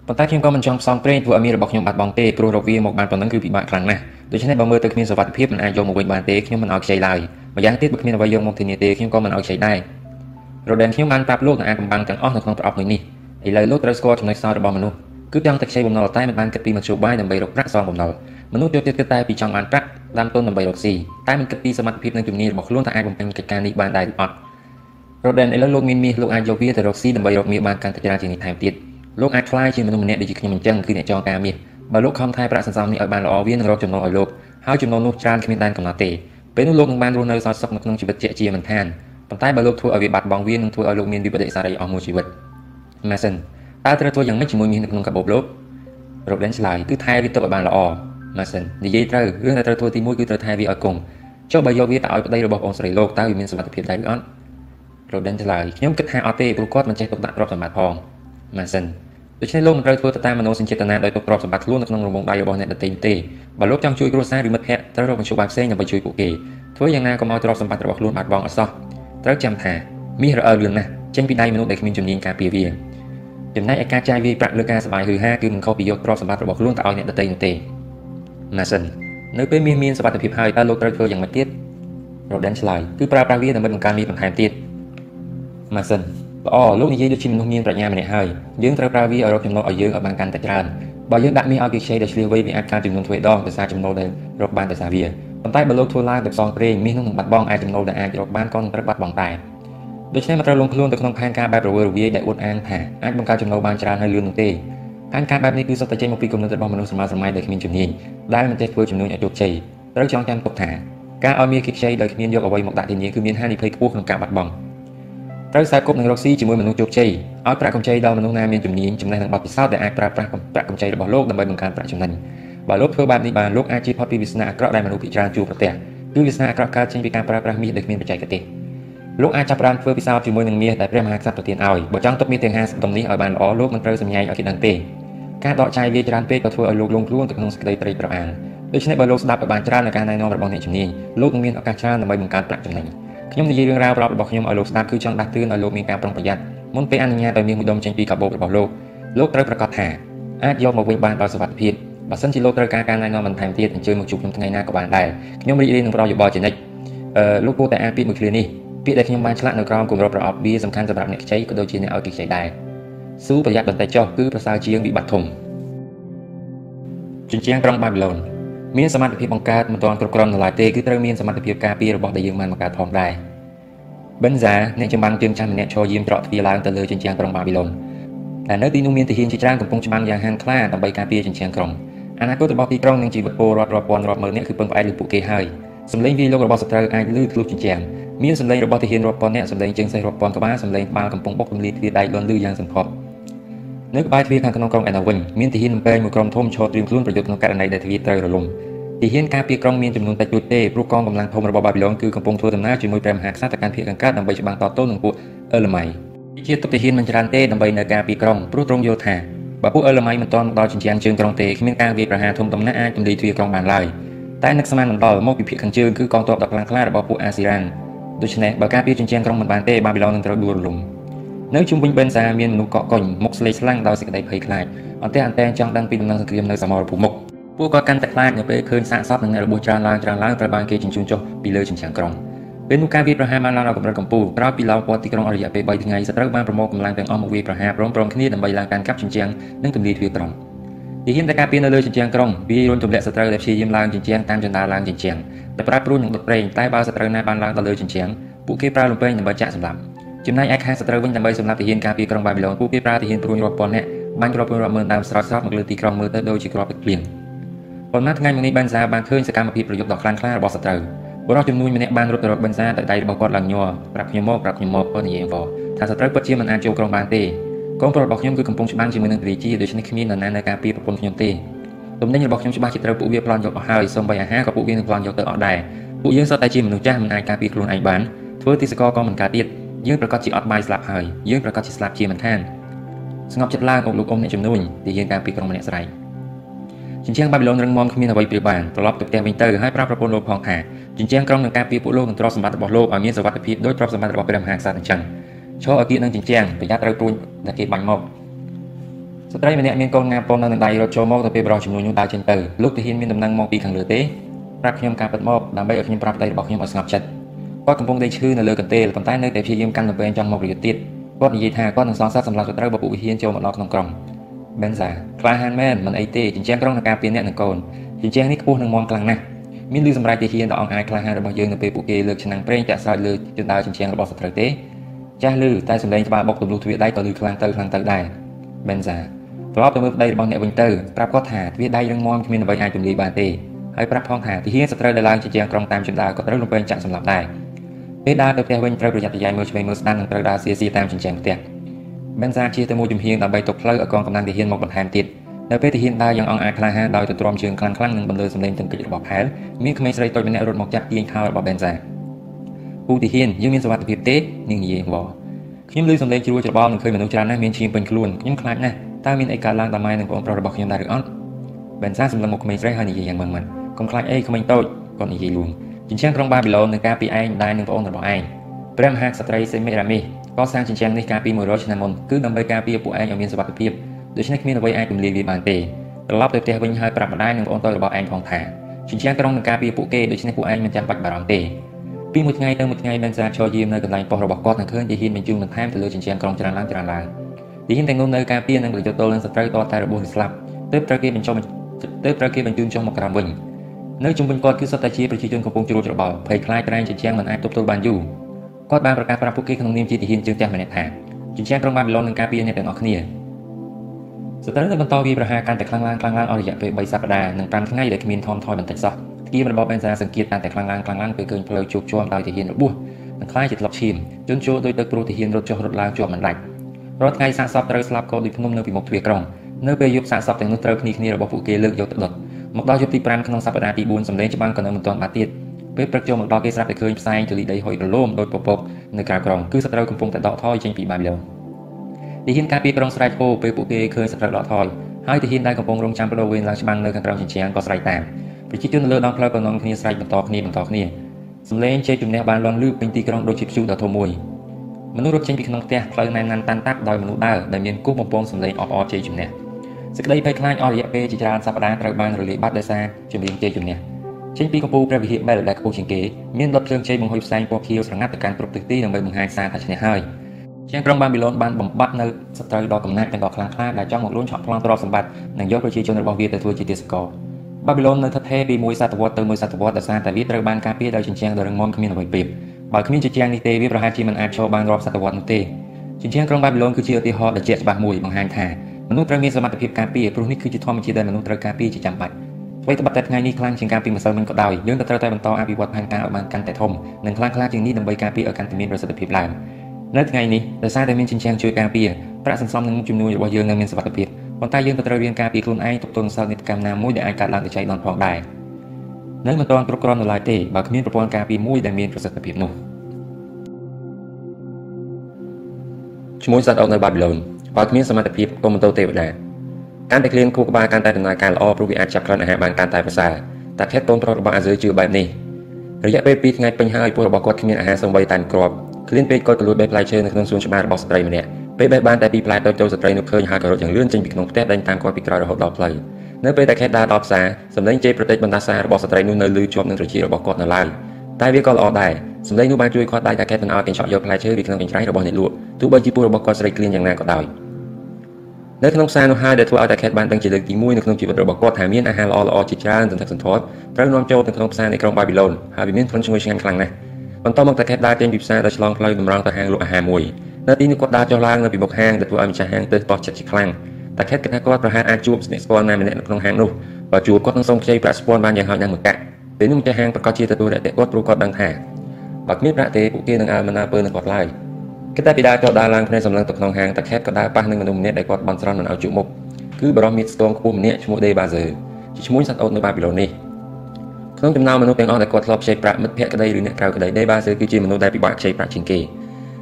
ប៉ុន្តែខ្ញុំក៏មិនចង់ផ្សងព្រេងធ្វើឲ្យមាសរបស់ខ្ញុំបាត់បង់ទេព្រោះរកវាមកបានប៉ុណ្ណឹងគឺពិបាកខ្លាំងណាស់ដូច្នេះបើមើលទៅគ្មានសុវត្ថិភាពមិនអាចយកមកវិញបានទេខ្ញុំមិនឲ្យខ្ចីឡើយម្យ៉ាងទៀតបើគ្មានអ្វីយកមកធានាទេខ្ញុំក៏មិនឲ្យខ្ចីដែររ៉ូដេនខ្ញុំបានប្រាប់លោកនឹងអាចកំបាំងទាំងអស់នៅក្នុងប្រអប់មួយនេះឥឡូវលោកត្រូវស្គាល់ចំណុចខ្សោយរបស់មនុស្ស គឺចង់តែខ្ចីបំណុលតែមិនបានគិតពីមធ្យោបាយដើម្បីរកប្រាក់សងបំណុលមនុស្សចូលចិត្តគិតតែពីចង់បានប្រាក់ដាំទុនដើម្បីរកស៊ីតែមិនគិតពីសមត្ថភាពនិងជំនាញរបស់ខ្លួនថាអាចបំពេញកិច្ចការនេះបានដែរឬអត់រ៉ូដេនឥឡូវលោកមានមាសលោកអាចយកវាទៅរកស៊ីដើម្បីរកមាសបានកាន់តែច្រើនជាងនេះថែមទៀតលោកអាចខ្លាយជាមនុស្សម្នាក់ដូចជាខ្ញុំអញ្ចឹងគឺអ្នកចងការមាសបើលោកខំថែប្រាក់សន្សំនេះឲ្យបានល្អវានឹងរកចំណូលឲ្យលោកហើយចំណូលនោះច្រើនគ្មានដែនកំណត់ទេពេលនោះលោកនឹងបានរស់នៅសោកសុខនៅក្នុងជីវិតជាជាមិនខានប៉ុន្តែបើលោកធ្វើឲ្យវាបាត់បង់វានឹងធ្វើឲ្យលោកមានវិបត្តិសារីអស់មួយជីវិត Mason តើត្រូវធ្វើយ៉ាងម៉េចជាមួយមាសនៅក្នុងកាបូបលោក Robin ឆ្លើយគឺថែវាទុកឲ្យបានល្អ Mason និយាយត្រូវរឿងដែលត្រូវធ្វើទី1គឺត្រូវថែវាឲ្យគង់ចុះបើយកវាទៅឲ្យប្តីរបស់បងស្រីលោកតើវាមានសុវត្ថិភាពដែរឬអត់ Robin ឆ្លើយខ្ញុំគិតថាអត់ទេព្រោះគាត់មិនចេះទុកដាក់ទ្រព្យសម្បត្តិផង Mason ដូច្នេះលោកមិនត្រូវធ្វើទៅតាមមនោសញ្ចេតនាដោយទុកទ្រព្យសម្បត្តិខ្លួននៅក្នុងរង្វង់ដៃរបស់អ្នកដទៃទេបើលោកចង់ជួយគ្រួសារឬមិត្តភ័ក្តិត្រូវរកមធ្យោបាយផ្សេងដើម្បីជួយពួកគេធ្វើយ៉ាងណាកុំឲ្យទ្រព្យសម្បត្តិរបស់ខ្លួនបាត់បង់អសោះត្រូវចាំថាមាសរអើលឿនណាស់ចេញពីដៃមនុស្សដែលគ្មានជំនាញការពារវា ចំណែកឯការចាយវាយប្រាក់លើការសបាយហឺហាគឺមិនខុសពីយកទ្រព្យសម្បត្តិរបស់ខ្លួនទៅឲ្យអ្នកដទៃនោះទេ Mason នៅពេលមាសមានសុវត្ថិភាពហើយតើលោកត្រូវធ្វើយ៉ាងម៉េចទៀត Roden ឆ្លើយគឺប្រើប្រាស់វាដើម្បីបង្កើនមាសបន្ថែមទៀត Mason ល្អលោកនិយាយដូចជាមនុស្សមានប្រាជ្ញាម្នាក់ហើយយើងត្រូវប្រើវាឲ្យរកចំណូលឲ្យយើងឲ្យបានកាន់តែច្រើនបើយើងដាក់មាសឲ្យគេខ្ចីដោយឆ្លៀសវៃវាអាចកើនចំនួនទ្វេដងដោយសារចំណូលដែលរកបានដោយសារវាប៉ុន្តែបើលោកធ្វើឡើងដោយផ្សងព្រេងមាសនោះនឹងបាត់បង់អាចចំណូលដែលអាចរកបានក៏នឹងត្រូវបាត់បង់ដែរ ដូច្នេះមិនត្រូវលងខ្លួនទៅក្នុងផែនការបែបរវើរវាយដែលអួតអាងថាអាចបង្កើតចំណូលបានច្រើនហើយលឿននោះទេផែនការបែបនេះគឺសុទ្ធតែចេញមកពីគំនិតរបស់មនុស្សសម័យសម័យដែលគ្មានជំនាញដែលមិនចេះធ្វើជំនួយឲ្យជោគជ័យត្រូវចងចាំទុកថាការឲ្យមាសគេខ្ចីដោយគ្មានយកអ្វីមកដាក់ធានាគឺមានហានិភ័យខ្ពស់ក្នុងការបាត់បង់ត្រូវខ្សែគប់នឹងរកស៊ីជាមួយមនុស្សជោគជ័យឲ្យប្រាក់កម្ចីដល់មនុស្សណាមានជំនាញចំណេះនិងបទពិសោធន៍ដែលអាចប្រើប្រាស់ប្រាក់កម្ចីរបស់លោកដើម្បីបង្កើនប្រាក់ចំណេញបើលោកធ្វើបែបនេះបានលោកអាចជៀសផុតពីវាសនាអាក្រក់ដែលមនុស្សភាគច្រើនជួបប្រទះគឺវាសនាអាក្រក់កើតចេញពីការប្រើប្រាស់មាសដោយគ្មានបច្ចេកទេស លោកអាចចាប់ផ្ដើមធ្វើពិសោធន៍ជាមួយនឹងមាសដែលព្រះមហាក្សត្រប្រទានឲ្យបើចង់ទុកមាសទាំង50តំនេះឲ្យបានល្អលោកមិនត្រូវសម្ញែងឲ្យគេដឹងទេការដកចាយវាច្រើនពេកក៏ធ្វើឲ្យលោកលងខ្លួនទៅក្នុងសេចក្តីត្រេកប្រអាលដូច្នេះបើលោកស្ដាប់ឲ្យបានច្រើននៅការណែនាំរបស់អ្នកជំនាញលោកនឹងមានឱកាសច្រើនដើម្បីបង្កើតប្រាក់ចំណេញខ្ញុំនិយាយរឿងរ៉ាវប្រាប់របស់ខ្ញុំឲ្យលោកស្ដាប់គឺចង់ដាស់តឿនឲ្យលោកមានការប្រុងប្រយ័ត្នមុនពេលអនុញ្ញាតឲ្យមាសមួយដុំចេញពីកាបូបរបស់លោកលោកត្រូវប្រកាសថាអាចយកមកវិញបានដោយសុវត្ថិភាពបើសិនជាលោកត្រូវការការណែនាំបន្ថែមទៀតអញ្ជើញមកជួបខ្ញុំថ្ងៃណាក៏បានដែរខ្ញុំរីករាយនឹងផ្ដល់យោបល់ជានិច្ចអឺលោកគួរតែអានពាក្យមួយឃ្លានេះ ពាក្យដែលខ្ញុំបានឆ្លាក់នៅក្រោមគម្របប្រអប់វាសំខាន់សម្រាប់អ្នកខ្ចីក៏ដូចជាអ្នកឲ្យគេខ្ចីដែរស៊ូប្រយ័ត្នបន្តិចចុះគឺប្រសើរជាងវិបត្តិធំជញ្ជាំងក្រុងបាប៊ីឡូនមានសមត្ថភាពបង្កើតមិនទាន់គ្រប់គ្រាន់នៅឡើយទេគឺត្រូវមានសមត្ថភាពការពាររបស់ដែលយើងបានបង្កើតផងដែរបិនហ្សាអ្នកចម្បាំងជើងចាស់ម្នាក់ឈរយាមច្រកទ្វារឡើងទៅលើជញ្ជាំងក្រុងបាប៊ីឡូនតែនៅទីនោះមានទាហានជាច្រើនកំពុងច្បាំងយ៉ាងហានខ្លាដើម្បីការពារជញ្ជាំងក្រុងអនាគតរបស់ទីក្រុងនិងជីវិតពលរដ្ឋរាប់ពាន់រាប់ម៉ឺននាក់គឺពឹងផ្អែកលើពួកគេហើយ សម្លេងវាយលុករបស់សត្រូវអាចលឺធ្លុះជញ្ជាំងមានសម្លេងរបស់ទាហានរាប់ពាន់នាក់សម្លេងជើងសេះរាប់ពាន់ក្បាលសម្លេងក្បាលកំពុងបុករំលាយទ្វារដែកលន់លឺយ៉ាងសន្ធប់នៅក្បែរទ្វារខាងក្នុងក្រុងឯណោះវិញមានទាហានបំពេញមួយក្រុមធំឈរត្រៀមខ្លួនប្រយុទ្ធក្នុងករណីដែលទ្វារត្រូវរលំទាហានការពារក្រុងមានចំនួនតិចតួចទេព្រោះកងកម្លាំងធំរបស់បាប៊ីឡូនគឺកំពុងធ្វើដំណើរជាមួយព្រះមហាក្សត្រទៅកាន់ភាគខាងកើតដើម្បីច្បាំងតទល់នឹងពួកអឺឡម៉ៃជាទុកទាហានមិនច្រើនទេដើម្បីនៅការពារក្រុងព្រោះទ្រង់យល់ថាបើពួកអឺឡម៉ៃមិនទាន់មកដល់ជញ្ជាំងជើងក្រុងទេគ្មានការវាយប្រហារធំដំណាក់អាចទម្លាយទ្វារក្រុងបានឡើយ តែនឹកស្មានមិនដល់មកពីភាគខាងជើងគឺកងទ័ពដ៏ខ្លាំងក្លារបស់ពួកអាស៊ីរ៉ានដូច្នេះបើការពារជញ្ជាំងក្រុងមិនបានទេបាប៊ីឡូននឹងត្រូវដួលរលំនៅជុំវិញបេនសាមានមនុស្សកកកុញមុខស្លេកស្លាំងដោយសេចក្តីភ័យខ្លាចអន្តេអន្តែងចង់ដឹងពីដំណឹងសង្គ្រាមនៅសមរភូមិមុខពួកគាត់កាន់តែខ្លាចនៅពេលឃើញសាកសពនិងអ្នករបួសច្រើនឡើងច្រើនឡើងត្រូវបានគេជញ្ជូនចុះពីលើជញ្ជាំងក្រុងពេលនោះការវាយប្រហារបានឡើងដល់កម្រិតកំពូលក្រោយពីឡោមព័ទ្ធទីក្រុងអស់រយៈពេល3ថ្ងៃសត្រូវបានប្រមូលកម្លាំងទាំងអស់មកវាយប្រហារព្រមព្រំគ្នាដើម្បីឡើងកាន់កាប់ជញ្ជាំងនិងទម្លាយទ្វារក្រុង ទាហានតែការពារនៅលើជញ្ជាំងក្រុងវាយរុនទម្លាក់សត្រូវដែលព្យាយាមឡើងជញ្ជាំងតាមចន្ទាឡើងជញ្ជាំងតែប្រើព្រួញនឹងដុតប្រេងតែបើសត្រូវណាបានឡើងទៅលើជញ្ជាំងពួកគេប្រើលំពេងដើម្បីចាក់សម្លាប់ចំណែកឯខាងសត្រូវវិញដើម្បីសម្លាប់ទាហានការពារក្រុងបាប៊ីឡូនពួកគេប្រើទាហានព្រួញរាប់ពាន់នាក់បាញ់គ្រាប់ព្រួញរាប់ម៉ឺនដើមស្រោចស្រពមកលើទីក្រុងមើលទៅដូចជាគ្រាប់ទឹកភ្លៀងប៉ុន្មានថ្ងៃមកនេះបានសាបានឃើញសកម្មភាពប្រយុទ្ធដ៏ខ្លាំងក្លារបស់សត្រូវបុរសចំនួនម្នាក់បានរត់ទៅរកបិនសាតែដៃរបស់គាត់ឡើងញ័រប្រាប់ខ្ញុំមកប្រាប់ខ្ញុំមកគាត់និយាយវថាសត្រូវពិតជាមិនអាចចូលក្រុងបានទេកូនប្រុសរបស់ខ្ញុំគឺកំពុងច្បាំងជាមួយនឹងព្រះជាដូច្នេះគ្មាននរណានៅការពារ ប្រពន្ធខ្ញុំទេទំនិញរបស់ខ្ញុំច្បាស់ជាត្រូវពួកវាប្លន់យកអស់ហើយសូម្បីអាហារក៏ពួកវានឹងប្លន់យកទៅអស់ដែរពួកយើងសុទ្ធតែជាមនុស្សចាស់មិនអាចការពារខ្លួនឯងបានធ្វើទីសកលក៏មិនកើតទៀតយើងប្រកាសជាអត់បាយស្លាប់ហើយយើងប្រកាសជាស្លាប់ជាមិនខានស្ងប់ចិត្តឡើងអុកលោកអ៊ំអ្នកជំនួញទីយើងការពារក្រុងម្នាក់ស្រែកជញ្ជាំងបាប៊ីឡូនរឹងមាំគ្មានអ្វីព្រាបបានត្រឡប់ទៅផ្ទះវិញទៅហើយប្រាប់ប្រពន្ធលោកផងថាជញ្ជាំងក្រុងនឹងការពារពួកលោកនិងទ្រព្យសម្បត្តិរបស់លោកឲ្យមានសុវត្ថិភាពដោយទ្រព្យសម្បត្តិរបស់ព្រះមហាក្សត្រអញ្ចឹងឈរឲ្យគៀកនឹងជញ្ជាំងប្រយ័ត្នត្រូវព្រួញដែលគេបាញ់មក ស្ត្រីម្នាក់មានកូនងាប៉ុននៅនឹងដៃរត់ចូលមកទៅពេលបរិសុទ្ធចំនួននោះដើរចេញទៅលោកទាហានមានដំណឹងមកពីខាងលើទេប្រាប់ខ្ញុំការពិតមកដើម្បីឲ្យខ្ញុំប្រាប់ប្តីរបស់ខ្ញុំឲ្យស្ងប់ចិត្តគាត់កំពុងដេកឈឺនៅលើកន្ទេលប៉ុន្តែនៅតែព្យាយាមកាន់លំពែងចង់មកប្រយុទ្ធទៀតគាត់និយាយថាគាត់នឹងសងសឹកសម្រាប់សត្រូវរបស់ពួកវិហានចូលមកដល់ក្នុងក្រុងបេនសាក្លាហានមែនមិនអីទេជញ្ជាំងក្រុងនឹងការពារអ្នកនិងកូនជញ្ជាំងនេះខ្ពស់នឹងមមខ្លាំងណាស់មានលឺសម្រាប់ទាហានដ៏អង្អាចក្លាហានរបស់យើងនៅពេលពួកគេលើកឆ្នាំងប្រេងចាក់ស្រោចលើជណ្ដើរជញ្ជាំងរបស់សត្រូវទេចាស់លឺតែសម្លេងក្បាលបុកទម្លុះទ្វារដៃក៏លឺខ្លាំងទៅខ្លាំងទៅដែរបេនសា ត្រឡប់ទៅមើលប្តីរបស់អ្នកវិញទៅប្រាប់គាត់ថាទ្វារដៃរឹងមាំគ្មានអ្វីអាចទម្លាយបានទេហើយប្រាប់ផងថាទាហានសត្រូវដែលឡើងជាជាងក្រុងតាមជណ្ដើរក៏ត្រូវលំពេងចាក់សម្លាប់ដែរពេលដើរទៅផ្ទះវិញត្រូវប្រយ័ត្នប្រយែងមើលឆ្វេងមើលស្ដាំនិងត្រូវដើរសៀសៀតាមជញ្ជាំងផ្ទះបេនសាជាទៅមួយជំហៀងដើម្បីទុកផ្លូវឲ្យកងកម្លាំងទាហានមកបន្ថែមទៀតនៅពេលទាហានដើរយ៉ាងអង្អាចក្លាហានដោយទៅទ្រាំជើងខ្លាំងខ្លាំងនិងបន្លឺសម្លេងទង្គិចរបស់ផែលមានក្មេងស្រីតូចម្នាក់រត់មកចាប់ទាញខោរបស់បេនសាពូទាហានយើងមានសុវត្ថិភាពទេនាងនិយាយវល់ខ្ញុំឮសម្លេងជ្រួលច្របល់និងឃើញមនុស្សច្រើនណាស់មានឈាមពេញខ្លួនខ្ញុំខ្លាចណាស់ តើមានអីកើតឡើងតាមម៉ែនិងបងប្រុសរបស់ខ្ញុំដែរឬអត់បេនសាសម្លឹងមកក្មេងស្រីហើយនិយាយយ៉ាងម៉ងម៉ាន់កុំខ្លាចអីក្មេងតូចគាត់និយាយលួងជញ្ជាំងក្រុងបាប៊ីឡូននឹងការពីឯងដែរនឹងបងរបស់ឯងព្រះមហាក្សត្រីសេមីរ៉ាមីសកសាងជញ្ជាំងនេះកាលពី100ឆ្នាំមុនគឺដើម្បីការពារពួកឯងឲ្យមានសុវត្ថិភាពដូច្នេះគ្មានអ្វីអាចទម្លាយវាបានទេត្រឡប់ទៅផ្ទះវិញហើយប្រាប់ម្ដាយនិងបងប្អូនរបស់ឯងផងថាជញ្ជាំងក្រុងនឹងការពារពួកគេដូច្នេះពួកឯងមិនចាំបាច់បារម្ភទេពីមួយថ្ងៃទៅមួយថ្ងៃបានសារឈរយាមនៅកន្លែងប៉ុស្តិ៍របស់គាត់និងឃើញទាហានបញ្ជូនបន្ថែមទៅលើជញ្ជាំងក្រុងច្រើនឡើងច្រើនឡើង ទាហានទាំងនោះនៅការពារនិងប្រយុទ្ធទល់នឹងសត្រូវតតែរបួសស្លាប់ទើបត្រូវគេបញ្ចុះទើបត្រូវគេបញ្ជូនចុះមកក្រោមវិញនៅជុំវិញគាត់គឺសុទ្ធតែជាប្រជាជនកំពុងជ្រួលច្របល់ភ័យខ្លាចក្រែងជញ្ជាំងមិនអាចទប់ទល់បានយូរគាត់បានប្រកាសប្រាប់ពួកគេក្នុងនាមជាទាហានជើងផ្ទះម្នាក់ថាជញ្ជាំងក្រុងបាប៊ីឡូននឹងការពារអ្នកទាំងអស់គ្នាសត្រូវតែបន្តវាប្រហារកាន់តែខ្លាំងឡើងខ្លាំងឡើងអស់រយៈពេល3សប្តាហ៍និង5ថ្ងៃដែលគ្មានថមថយបន្តិចសោះគៀមរបស់បេនសាសង្កេតកាន់តែខ្លាំងឡើងខ្លាំងឡើងពេលឃើញផ្លូវជោគជាំដោយទាហានរបួសនិងខ្លាយជាធ្លាប់ឈាមជន់ជោដោយទឹកព្រោះទាហានរត់ចុះរត់ឡើងជាប់មិនដាច់ រាល់ថ្ងៃសាកសពត្រូវស្លាប់ក៏ដូចភ្នំនៅពីមុខទ្វារក្រុងនៅពេលយប់សាកសពទាំងនោះត្រូវគ្នាគ្នារបស់ពួកគេលើកយកទៅដុតមកដល់យប់ទី5ក្នុងសប្តាហ៍ទី4សម្លេងច្បាំងក៏នៅមិនទាន់បាត់ទៀតពេលព្រឹកចូលមកដល់គេស្រាប់តែឃើញផ្សែងទលីដីហុយរលោមដោយពពកនៅក្រៅក្រុងគឺសត្រូវកំពុងតែដកថយចេញពីបាប៊ីឡូនទីហ៊ានការពីក្រុងស្រែកហូពេលពួកគេឃើញសត្រូវដកថយហើយទីហ៊ានដែលកំពុងរងចាំបដូរវេនឡើងច្បាំងនៅខាងក្រោមជញ្ជាំងក៏ស្រែកតាមប្រជាជននៅលើដងផ្លូវក៏នាំគ្នាស្រែកបន្តគ្នាបន្តគ្នាសំឡេងជ័យជំនះបានលន់លឺពេញទីក្រុងដូចជាព្យុះដ៏ធំមួយ មនុស្សរត់ចេញពីក្នុងផ្ទះផ្លូវណែនណាន់តាន់តាប់ដោយមនុស្សដើរដែលមានគូសបំពងសំឡេងអបអរជ័យជំនះសេចក្តីភ័យខ្លាចអស់រយៈពេលជាច្រើនសប្តាហ៍ត្រូវបានរលាយបាត់ដោយសារជំនាញជ័យជំនះចេញពីកំពូលព្រះវិហារបែលដែលខ្ពស់ជាងគេមានដុតភ្លើងជ័យបង្ហុយផ្សែងពណ៌ខៀវស្រងាត់ទៅកាន់គ្រប់ទិសទីដើម្បីបង្ហាញសារថាឈ្នះហើយជាងក្រុងបាប៊ីឡូនបានបំបត្តិនៅសត្រូវដ៏កំណាច់និងដ៏ខ្លាំងក្លាដែលចង់មកលួចឆក់ប្លន់ទ្រព្យសម្បត្តិនិងយកប្រជាជនរបស់វាទៅធ្វើជាទាសករបាប៊ីឡូននៅស្ថិតពីមួយសតវត្សទៅមួយសតវត្សដោយសារតែវាត្រូវបានការពារដោយជញ្ជាំងដ៏រឹងមាំគ្មានអ្វីប្រៀប បើគ្មានជញ្ជាំងនេះទេវាប្រហែលជាមិនអាចឈរបានរាប់សតវត្សនោះទេជញ្ជាំងក្រុងបាប៊ីឡូនគឺជាឧទាហរណ៍ដ៏ជាក់ច្បាស់មួយបង្ហាញថាមនុស្សត្រូវមានសមត្ថភាពការពារព្រោះនេះគឺជាធម្មជាតិដែលមនុស្សត្រូវការពារជាចាំបាច់អ្វីត្បិតតែថ្ងៃនេះខ្លាំងជាងការពីម្សិលមិញក៏ដោយយើងក៏ត្រូវតែបន្តអភិវឌ្ឍផែនការឲ្យបានកាន់តែធំនិងខ្លាំងក្លាជាងនេះដើម្បីការពារឲ្យកាន់តែមានប្រសិទ្ធភាពឡើងនៅថ្ងៃនេះដោយសារតែមានជញ្ជាំងជួយការពារប្រាក់សន្សំនិងជំនួយរបស់យើងនៅមានសុវត្ថិភាពប៉ុន្តែយើងក៏ត្រូវរៀនការពារខ្លួនឯងទប់ទល់នឹងសិលនិតកម្មណាមួយដែលអាចកើតឡើងទៅចៃដន្យផងដែរ នៅមិនទាន់គ្រប់គ្រាន់នៅឡើយទេបើគ្មានប្រព័ន្ធការពារមួយដែលមានប្រសិទ្ធភាពនោះឈ្មោះសត្វអុកនៅបាប៊ីឡូនបើគ្មានសមត្ថភាពកុំបន្ទោទេវតាកាន់តែក្លៀនខួរក្បាលកាន់តែដំណើរការល្អព្រោះវាអាចចាប់ក្លិនអាហារបានកាន់តែប្រសើរតែខេតកូនប្រុសរបស់អាស៊ើជឿបែបនេះរយៈពេល2ថ្ងៃពេញហើយពួករបស់គាត់គ្មានអាហារសូម្បីតែគ្រាប់ក្លៀនពេកគាត់ក៏លួចបេះផ្លែឈើនៅក្នុងសួនច្បាររបស់ស្ត្រីម្នាក់ពេលបេះបានតែពីរផ្លែតូចៗស្ត្រីនោះឃើញហើយក៏រត់យ៉ាងលឿនចេញពីក្នុងផ្ទះដេញតាមគាត់ពីក្រោយរហូតដល់ផ្លូវ នៅពេលតែខេតដើរដល់ផ្សារសម្លេងជេរប្រតិចបណ្ដាសារបស់ស្ត្រីនោះនៅលឺជាប់នឹងត្រចៀករបស់គាត់នៅឡើយតែវាក៏ល្អដែរសម្លេងនោះបានជួយគាត់ដៃតាខេតមិនឲ្យកញ្ចក់យកផ្លែឈើពីក្នុងកញ្ច្រែងរបស់អ្នកលក់ទោះបីជាពូរបស់គាត់ស្រីក្លៀនយ៉ាងណាក៏ដោយនៅក្នុងផ្សារនោះហើយដែលធ្វើឲ្យតាខេតបានដឹងជាលើកទី1នៅក្នុងជីវិតរបស់គាត់ថាមានអាហារល្អល្អជាច្រើនសន្ធឹកសន្ធាប់ត្រូវនាំចូលទៅក្នុងផ្សារនៃក្រុងបាប៊ីឡូនហើយវាមានក្លិនឈ្ងុយឆ្ងាញ់ខ្លាំងណាស់បន្តមកតាខេតដើរចេញពីផ្សារដោយឆ្លងផ្លូវតម្រង់ទៅហាងលក់អាហារមួយនៅទីនេះគាត់ដើរចុះឡើងនៅពីមុខហាងដែលធ្វើឲ្យម្ចាស់ហាងទើសតោះចិត្តជាខ្លាំង តាខេតគិតថាគាត់ប្រហែលអាចជួបស្នាក់ស្គាល់ណាម្នាក់នៅក្នុងហាងនោះបើជួបគាត់នឹងសូមខ្ចីប្រាក់ស្ពាន់បានយ៉ាងហោចណាស់មួយកាក់ពេលនោះម្ចាស់ហាងប្រកាសជាទទួលរយៈគាត់ព្រោះគាត់ដឹងថាបើគ្មានប្រាក់ទេពួកគេនឹងអើមិនអើពើនឹងគាត់ឡើយគិតតែពីដើរចុះដើរឡើងភ្នែកសម្លឹងទៅក្នុងហាងតាខេតក៏ដើរប៉ះនឹងមនុស្សម្នាក់ដែលគាត់បន់ស្រន់មិនឲ្យជួបមុខគឺបរិមាស្ទងខ្ពស់ម្នាក់ឈ្មោះដេបាហ្សឺជាឈ្មោះសត្វអូតនៅបាប៊ីឡូននេះក្នុងចំណោមមនុស្សទាំងអស់ដែលគាត់ធ្លាប់ខ្ចីប្រាក់មិត្តភក្តិក្តីឬអ្នកក្រៅក្តីដេបាហ្សឺគឺជាមនុស្សដែលពិបាកខ្ចីប្រាក់ជាងគេ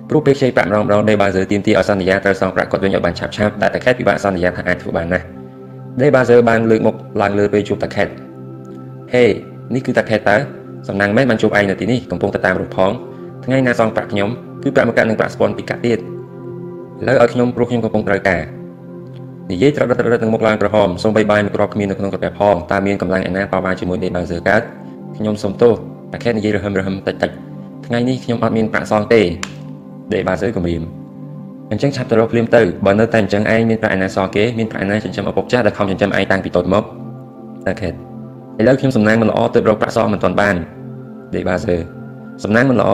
ព្រោះពេលខ្ចីប្រាក់ម្ដងម្ដងដេបាហ្សឺទាមទារឲ្យសន្យាត្រូវសងប្រាក់គាត់វិញឲ្យបានឆាប់ឆាប់តែតាខេតពិបាកសន្យាថាអាចធ្វើបានណាស់ដេបាហ្សឺបានលើកមុខឡើងលើពេលជួបតាខេតហេនេះគឺតាខេតតើសំណាងមែនបានជួបឯងនៅទីនេះកំពុងទៅតាមរូបផងថ្ងៃណាសងប្រាក់ខ្ញុំគឺប្រាក់មកកាក់នឹងប្រាក់ស្ពនពីកាក់ទៀតឥឡូវឲ្យខ្ញុំព្រោះខ្ញុំកំពុងត្រូវការនិយាយត្រដិតត្រដិតនឹងមុខឡើងក្រហមសូមបីបាយមួយគ្រាប់គ្មាននៅក្នុងកាពះផងតើមានកម្លាំងឯណាប៉ាវ៉ាជាមួយដេបាហ្សឺកើតខ្ញុំសុំទោសតែខេតនិយាយរហឹមរហឹមតិចតិចថ្ងៃនេះខ្ញុំអត់មានប្រាក់សងទេ ដេបាហ្សឺគំរាមអញ្ចឹងឆាប់ទៅរកភ្លាមទៅបើនៅតែអញ្ចឹងឯងមានប្រាក់ឯណាសងគេមានប្រាក់ឯណាចិញ្ចឹមឪពុកចាស់ដែលខំចិញ្ចឹមឯងតាំងពីតូចមកតែខេតឥឡូវខ្ញុំសំណាងមិនល្អទើបរកប្រាក់សងមិនទាន់បានដេបាហ្សឺសំណាងមិនល្អ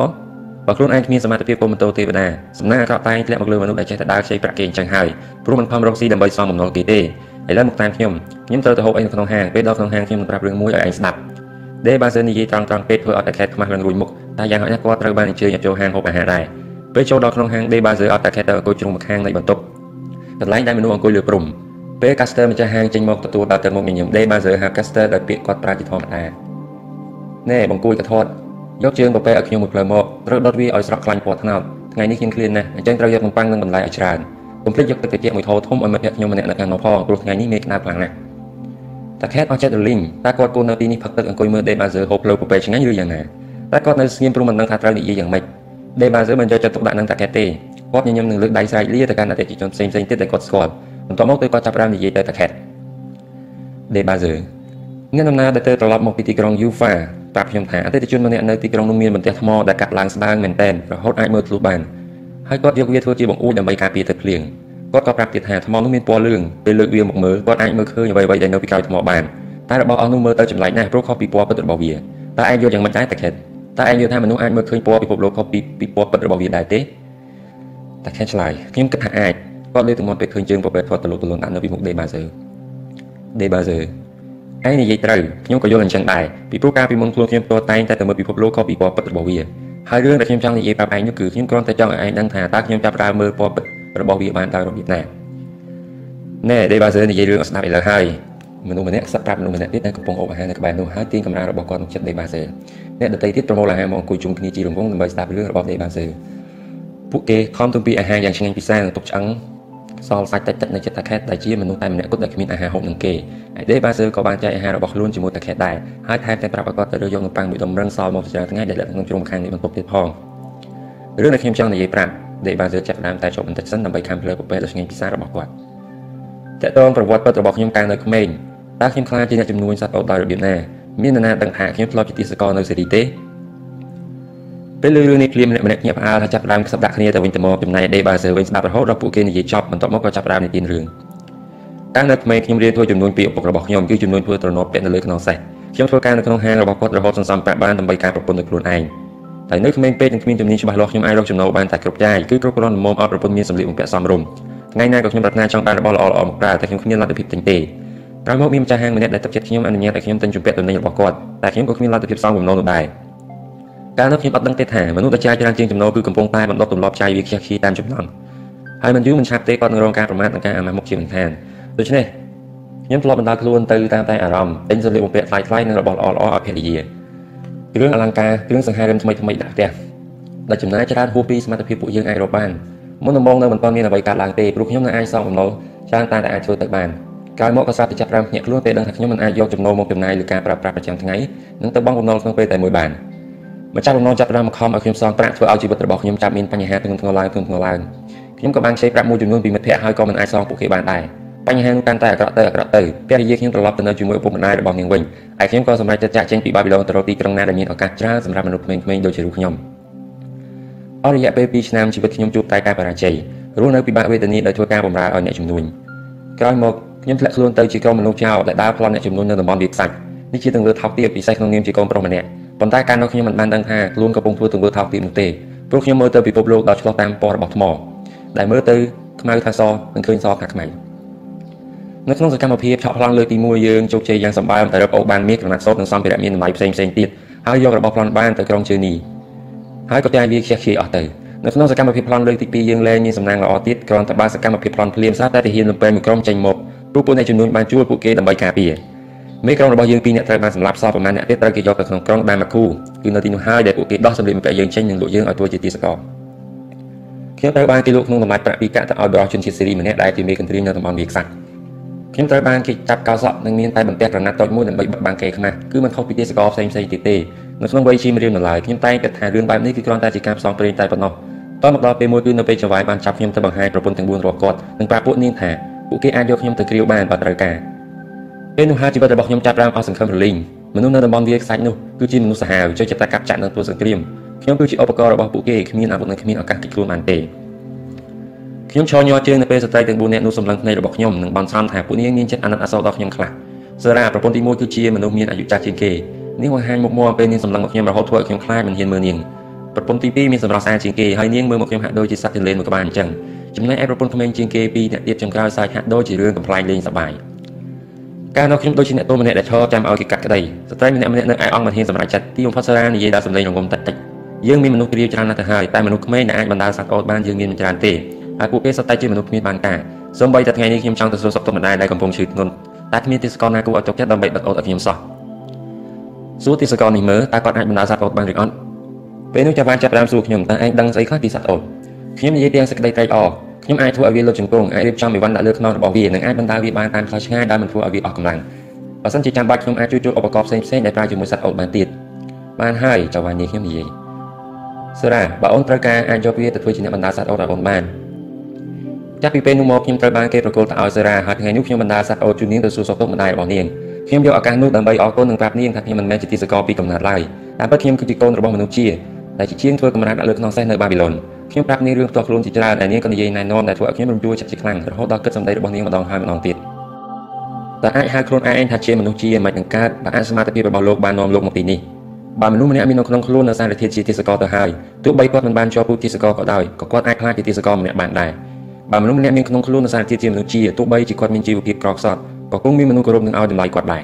បើខ្លួនឯងគ្មានសមត្ថភាពពុំបន្តទេវតាសំណាងអាក្រក់តែងធ្លាក់មកលើមនុស្សដែលចេះតែដើរខ្ចីប្រាក់គេអញ្ចឹងហើយព្រោះមិនខំរកស៊ីដើម្បីសងបំណុលគេទេឥឡូវមកតាមខ្ញុំខ្ញុំត្រូវទៅហូបអីនៅក្នុងហាងពេលដល់ក្នុងហាងខ្ញុំនឹងប្រាប់រឿងមួយឲ្យឯងស្ដាប់ដេបាសឺនិយាយត្រង់ត្រង់ពេកធ្វើឲ្យតែខេតខ្មាស់លឿនរួយមុខតែយ៉ាងហោចណាស់គាត់ត្រូវបានអញ្ជើញឲ្យចូលហាងហូបអាហារដែរ ពេលចូលដល់ក្នុងហាងដេបាសឺឲ្យតែខេតទៅអង្គុយជ្រុងម្ខាងនៃបន្ទប់កន្លែងដែលមនុស្សអង្គុយលើព្រំពេល Caster ម្ចាស់ហាងចេញមកទទួលដល់ទៅមុខញញឹមដេបាសឺហៅ Caster ដោយពាក្យគាត់ប្រើជាធម្មតាណែបង្គួយកធាត់យកជើងប្រពែឲ្យខ្ញុំមួយផ្លូវមកត្រូវដុតវាឲ្យស្រក់ខ្លាញ់ពណ៌ត្នោតថ្ងៃនេះខ្ញុំឃ្លានណាស់អញ្ចឹងត្រូវយកនំប៉័ងនិងបន្លែឲ្យច្រើនកុំភ្លេចយកទឹកត្រជាក់មួយថោធំឲ្យមិត្តភក្តិខ្ញុំម្នាក់នៅខាងនោះផងព្រោះថ្ងៃនេះមេក្តៅខ្លាំងណាស់តាខេតអស់ចិត្តរលីងតើគាត់គូនៅទីនេះផឹកទឹកអង្គុយមើលដេបាហ្សឺហូបផ្លូវប្រពែឆ្ងាញ់ឬយ៉ាងណាតែគាត់នៅស្ងៀមព្រោះមិនដឹងថាត្រូវនិយាយយ៉ាងម៉េច ដេបាហ្សឺមិនយកចិត្តទុកដាក់នឹងតាខេតទេគាត់ញញឹមនឹងលើកដៃស្រែកលាទៅកាន់អតិថិជនផ្សេងផ្សេងទៀតដែលគាត់ស្គាល់បន្ទាប់មកទៅគាត់ចាប់ផ្ដើមនិយាយទៅតាខេតដេបាហ្សឺអ្នកដំណើរដែលទៅត្រឡប់មកពីទីក្រុងយូហ្វាប្រាប់ខ្ញុំថាអតិថិជនម្នាក់នៅទីក្រុងនោះមានបន្ទះថ្មដែលកាត់ឡើងស្ដើងមែនទែនរហូតអាចមើលធ្លុះបានហើយគាត់យកវាធ្វើជាបង្អួចដើម្បីការពារទឹកភ្លៀងគាត់ក៏ប្រាប់ទៀតថាថ្មនោះមានពណ៌លឿងពេលលើកវាមកមើលគាត់អាចមើលឃើញអ្វីៗដែលនៅពីក្រោយថ្មបានតែរបស់អស់នោះមើលទៅចម្លែកណាស់ព្រោះខុសពីពណ៌ពិតរបស់វាតើឯងយល់យ៉ាងម៉េចដែរតាខេត តើឯងយល់ថាមនុស្សអាចមើលឃើញពណ៌ពិភពលោកខុសពីពីពណ៌ពិតរបស់វាដែរទេតាខេតឆ្លើយខ្ញុំគិតថាអាចគាត់លើកទៅមកពេលឃើញជើងប្រពែធាត់ទៅលោកទៅលូនដាក់នៅពីមុខដេបាហ្សឺដេបាហ្សឺឯងនិយាយត្រូវខ្ញុំក៏យល់អញ្ចឹងដែរពីព្រោះការពីមុនខ្លួនខ្ញុំផ្ទាល់តែងតែទៅមើលពិភពលោកខុសពីពណ៌ពិតរបស់វាហើយរឿងដែលខ្ញុំចង់និយាយប្រាប់ឯងនោះគឺខ្ញុំគ្រាន់តែចង់ឲ្យឯងដឹងថាតើខ្ញុំចាប់ផ្ដើមមើលពណ៌ពិតរបស់វាបានដោយរបៀបណាណែដេបាសឺនិយាយរឿងស្ដាប់ឥឡូវហើយមនុស្សម្នាក់ខ្សឹបប្រាប់មនុស្សម្នាក់ទៀតដែលកំពុងអូបអាហារនៅក្បែរនោះហើយទាញកាមេរ៉ារបស់គាត់មកជិតដេបាសឺ អ្នកដទៃទៀតប្រមូលអាហារមកអង្គុយជុំគ្នាជារង្វង់ដើម្បីស្ដាប់រឿងរបស់ដេបាសឺពួកគេខំទំពីអាហារយ៉ាងឆ្ងាញ់ពិសានិងទុកឆ្អឹងសល់សាច់តិចតិចនៅចិត្តតាខេតដែលជាមនុស្សតែម្នាក់គត់ដែលគ្មានអាហារហូបនឹងគេឯដេបាសឺក៏បានចែកអាហាររបស់ខ្លួនជាមួយតាខេតដែរហើយថែមទាំងប្រាប់ឲ្យគាត់ទៅរើសយកនំប៉័ងមួយដុំរឹងសល់មកច្រើនថ្ងៃដែលនៅក្នុងជ្រុងម្ខាងនេះបន្ទប់ទៀតផងរឿងដែលខ្ញុំចង់និយាយប្រាប់ដេបាសឺចាប់ដើមតែចុះបន្តិចសិនដើម្បីខាំភ្លើប្រពែដ៏ឆ្ងាញ់ពិសារបស់គាត់តើតើប្រវត្តិពិតរបស់ខ្ញុំកាលនៅក្មេងតើខ្ញុំខ្លាចជាអ្នកជំនួញសត្វអូតដោយរបៀបណា មាននរណាដឹងថាខ្ញុំធ្លាប់ជាទាសករនៅសេរីទេពេលលើរឿងនេះភ្លាមម្នាក់ម្នាក់ញាក់ផ្អើលហើយចាប់ផ្ដើមខ្សឹបដាក់គ្នាទៅវិញទៅមកចំណែកដេបាសឺវិញស្ដាប់រហូតដល់ពួកគេនិយាយចប់បន្ទាប់មកក៏ចាប់ផ្ដើមនិទានរឿងកាលនៅក្មេងខ្ញុំរៀនធ្វើចំនួនពីឪពុករបស់ខ្ញុំគឺចំនួនធ្វើត្រណប់ពាក់នៅលើខ្នងសេះខ្ញុំធ្វើការនៅក្នុងហាងរបស់គាត់រហូតសន្សំប្រាក់បានដើម្បីការប្រពន្ធដោយខ្លួនឯងតែនៅក្មេងពេកនិងគ្មានជំនាញច្បាស់លាស់ខ្ញុំអាចរកចំណូលបានតែគ្រប់ចាយគឺគ្រប់គ្រាន់ល្មមអត់ប្រពន្ធមានសម្លៀកបំពាក់សមរម្យថ្ងៃណាក៏ខ្ញុំប្រាថ្នាចង់បានរបស់ល្អៗមកប្រើតែខ្ញុំគ្មានលទ្ធភាពទិញទេ ក្រោយមកមានម្ចាស់ហាងម្នាក់ដែលទឹកចិត្តខ្ញុំអនុញ្ញាតឲ្យខ្ញុំទិញជំពាក់ទំនិញរបស់គាត់តែខ្ញុំក៏គ្មានលទ្ធភាពសងបំណុលនោះដែរកាលនោះខ្ញុំអត់ដឹងទេថាមនុស្សដែលចាយច្រើនជាងចំណូលគឺកំពុងតែបណ្ដុះទម្លាប់ចាយវាខ្ជះខ្ជាយតាមចំណង់ហើយមិនយូរមិនឆាប់ទេគាត់នឹងរងការប្រមាថនិងការអាម៉ាស់មុខជាមិនខានដូច្នេះខ្ញុំធ្លាប់បណ្ដាលខ្លួនទៅតាមតែអារម្មណ៍ទិញសម្លៀកបំពាក់ថ្លៃថ្លៃនិងរបស់ល្អល្អឲ្យភរិយាគ្រឿងអលង្ការគ្រឿងសង្ហារិមថ្មីថ្មីដាក់ផ្ទះដែលចំណាយច្រើនហួសពីសមត្ថភាពពួកយើងអាចរកបានមុនដំបូងនៅមិនទាន់មានអ្វីកើតឡើងទេព្រោះខ្ញុំនៅអាចសងបំណុលច្រើនតែតែអាចធ្វើទៅបាន ក្រោយមកក៏សាប់ទៅចាប់ផ្ដើមភ្ញាក់ខ្លួនពេលដឹងថាខ្ញុំមិនអាចយកចំណូលមកចំណាយលើការប្រើប្រាស់ប្រចាំថ្ងៃនិងទៅបង់បំណុលក្នុងពេលតែមួយបានម្ចាស់បំណុលចាប់ផ្ដើមមកខំឲ្យខ្ញុំសងប្រាក់ធ្វើឲ្យជីវិតរបស់ខ្ញុំចាប់មានបញ្ហាធ្ងន់ធ្ងរឡើងធ្ងន់ធ្ងរឡើងខ្ញុំក៏បានខ្ចីប្រាក់មួយចំនួនពីមិត្តភ័ក្តិហើយក៏មិនអាចសងពួកគេបានដែរបញ្ហានោះកាន់តែអាក្រក់ទៅអាក្រក់ទៅភរិយាខ្ញុំត្រឡប់ទៅនៅជាមួយឪពុកម្ដាយរបស់នាងវិញហើយខ្ញុំក៏សម្រេចចិត្តចាក់ចេញពីបាប៊ីឡូនទៅរកទីក្រុងណាដែលមានឱកាសច្រើនសម្រាប់មនុស្សក្មេងៗដូចជារូបខ្ញុំអស់រយៈពេល2ឆ្នាំជីវិតខ្ញុំជួបតែការបរាជ័យរស់នៅពិបាកវេទនាដោយធ្វើការបម្រើឲ្យអ្នកជំនួញក្រោយមក ខ្ញុំធ្លាក់ខ្លួនទៅជាក្រុមមនុស្សចោលដែលដើរប្លន់អ្នកជំនួញនៅតំបន់វាខ្សាច់នេះជាទង្វើថោកទាបពិសេសក្នុងនាមជាកូនប្រុសម្នាក់ប៉ុន្តែកាលនោះខ្ញុំមិនបានដឹងថាខ្លួនកំពុងធ្វើទង្វើថោកទាបនោះទេព្រោះខ្ញុំមើលទៅពិភពលោកដល់ឆ្លោះតាមពណ៌របស់ថ្មដែលមើលទៅខ្មៅថាសនិងឃើញសថាខ្មៅនៅក្នុងសកម្មភាពឆក់ប្លន់លើកទី1យើងជោគជ័យយ៉ាងសម្បើមតែរកអូបានមាសក្រណាត់សូត្រនិងសម្ភារៈមានតម្លៃផ្សេងផ្សេងទៀតហើយយករបស់ប្លន់បានទៅក្រុងជើនីហើយក៏តែវាខ្ជះខ្ជាយអស់ទៅនៅក្នុងសកម្មភាពប្លន់លើកទី2យើងលែងមានសំណាងល្អទៀតគ្រាន់តែបានសកម្មភាពប្លន់ភ្លាមសារតែទាហានលំពេមួយក្រុមចេញមក ព្រោះពួកអ្នកជំនួញបានជួលពួកគេដើម្បីការពារមេក្រុមរបស់យើងពីរអ្នកត្រូវបានសម្លាប់សល់ប្រមាណអ្នកទៀតត្រូវគេយកទៅក្នុងក្រុងដាម៉ាគូគឺនៅទីនោះហើយដែលពួកគេដោះសម្លៀកបំពាក់យើងចេញនិងលក់យើងឲ្យធ្វើជាទាសករខ្ញុំត្រូវបានគេលក់ក្នុងតម្លៃប្រាក់ពីកាក់ទៅឲ្យបរិសុជនជាតិសេរីម្នាក់ដែលជាមេកន្ទ្រីនៅតំបន់វាខ្សាច់ខ្ញុំត្រូវបានគេចាប់កោសក់និងមានតែបន្ទះក្រណាត់តូចមួយដើម្បីបិទបាំងគេខ្មាស់គឺមិនខុសពីទាសករផ្សេងផ្សេងទៀតទេនៅក្នុងវ័យឈាមរៀងនៅឡើយខ្ញុំតែងគិតថារឿងបែបនេះគឺគ្រាន់តែជាការផ្សងព្រេងតែប៉ុណ្ណោះតមកដល់ពេលមួយគឺនៅពេលចង្វាយបានចាប់ខ្ញុំទៅបង្ហាញប្រពន្ធទាំង4របស់គាត់និងប្រាប់ពួកនាងថា ពួកគេអាចយកខ្ញុំទៅគ្រាវបានបើត្រូវការពេលនោះហើយជីវិតរបស់ខ្ញុំចាប់ផ្ដើមអស់សង្ឃឹមរលីងមនុស្សនៅតំបន់វាខ្សាច់នោះគឺជាមនុស្សសាហាវចូលចិត្តតែកាប់ចាក់នៅទួលសង្គ្រាមខ្ញុំគឺជាឧបករណ៍របស់ពួកគេគ្មានអាវុធនិងគ្មានឱកាសគេចខ្លួនបានទេខ្ញុំឈរញ័រជើងនៅពេលស្ត្រីទាំង4នាក់នោះសម្លឹងភ្នែករបស់ខ្ញុំនិងបានស្រន់ថាពួកនាងមានចិត្តអាណិតអាសូរដល់ខ្ញុំខ្លះសារ៉ាប្រពន្ធទី1គឺជាមនុស្សមានអាយុចាស់ជាងគេនាងបង្ហាញមុខមាត់ពេលនាងសម្លឹងមកខ្ញុំរហូតធ្វើឲ្យខ្ញុំខ្លាចមិនហ៊ានមើលនាងប្រពន្ធទី2មានសម្រស់ស្អាតជាងគេហើយនាងមើលមកខ្ញុំហាក់ដូចជាសត្វទន្លេមួយក្បាលអញ្ចឹង ចំណែកឯប្រពន្ធក្មេងជាងគេពីរអ្នកទៀតចុងក្រោយសាច់ហាក់ដូចជារឿងកំ pl ែងលេងសប្បាយកាលនោះខ្ញុំដូចជាអ្នកទោសម្នាក់ដែលឈរចាំឲ្យគេកាត់ក្តីស្ត្រីម្នាក់ម្នាក់នៅឯអង្គមិនហ៊ានសម្រេចចិត្តទីបំផុតសារ៉ានិយាយដល់សម្លេងរងំតិចតិចយើងមានមនុស្សគ្រាច្រើនណាស់ទៅហើយតែមនុស្សក្មេងដែលអាចបណ្ដាលសត្វអូតបានយើងមានមិនច្រើនទេហើយពួកគេសុទ្ធតែជាមនុស្សគ្មានបានការសូម្បីតែថ្ងៃនេះខ្ញុំចង់ទៅសួរសុខទុក្ខម្ដាយដែលកំពុងឈឺធ្ងន់តែគ្មានទេសកលណាគួរឲ្យទុកចិត្តដើម្បីដឹកអូតឲ្យខ្ញុំសោះសួរទេសកលនេះមើលតើគាត់អាចបណ្ដាលសត្វអូតបានឬអត់ពេលនោះចាបានចាប់ផ្ដើមសួរខ្ញុំតើឯងដឹងស្អីខ្លះពីសត្វអូត ខ្ញុំនិយាយទាំងសេចក្តីត្រេកអរខ្ញុំអាចធ្វើឲ្យវាលុតជង្គង់អាចរៀបចំអីវ៉ាន់ដាក់លើខ្នងរបស់វានិងអាចបណ្ដាលវាបានតាមផ្លូវឆ្ងាយដោយមិនធ្វើឲ្យវាអស់កម្លាំងបើសិនជាចាំបាច់ខ្ញុំអាចជួយជួលឧបករណ៍ផ្សេងផ្សេងដែលប្រើជាមួយសត្វអូតបានទៀតបានហើយចៅវ៉ានីខ្ញុំនិយាយសូរ៉ាបើអូនត្រូវការអាចយកវាទៅធ្វើជាអ្នកបណ្ដាសត្វអូតឲ្យអូនបានចាប់ពីពេលនោះមកខ្ញុំត្រូវបានគេប្រកល់ទៅឲ្យសូរ៉ាហើយថ្ងៃនេះខ្ញុំបណ្ដាសត្វអូតជូននាងទៅសួរសុខទុក្ខម្ដាយរបស់នាងខ្ញុំយកឱកាសនោះដើម្បីអរគុណនិងប្រាប់នាងថាខ្ញុំមិនមែនជាទីសកលពីកំណើតឡើយតែពិតខ្ញុំគឺជាកូនរបស់មនុស្សជាដែលជាជាងធ្វើកម្រាស់ដាក់លើខ្នងសេះនៅបាប៊ីឡុន ខ្ញុំប្រាប់នាងរឿងផ្ទាល់ខ្លួនជាច្រើនដែលនាងក៏និយាយណែនាំដែលធ្វើឲ្យខ្ញុំរំជួលចិត្តជាខ្លាំងរហូតដល់គិតសម្ដីរបស់នាងម្ដងហើយម្ដងទៀតតែអាចហៅខ្លួនឯងថាជាមនុស្សជាមិននឹងកើតបើអាចសមត្ថភាពរបស់លោកបាននាំលោកមកទីនេះបើមនុស្សម្នាក់មាននៅក្នុងខ្លួននៅសារធាតុជាទាសករទៅហើយទោះបីគាត់មិនបានជាប់ពូទាសករក៏ដោយក៏គាត់អាចក្លាយជាទាសករម្នាក់បានដែរបើមនុស្សម្នាក់មានក្នុងខ្លួននៅសារធាតុជាមនុស្សជាទោះបីជាគាត់មានជីវភាពក្រខ្សត់ក៏គង់មានមនុស្សគោរពនឹងឲ្យតម្លៃគាត់ដែរ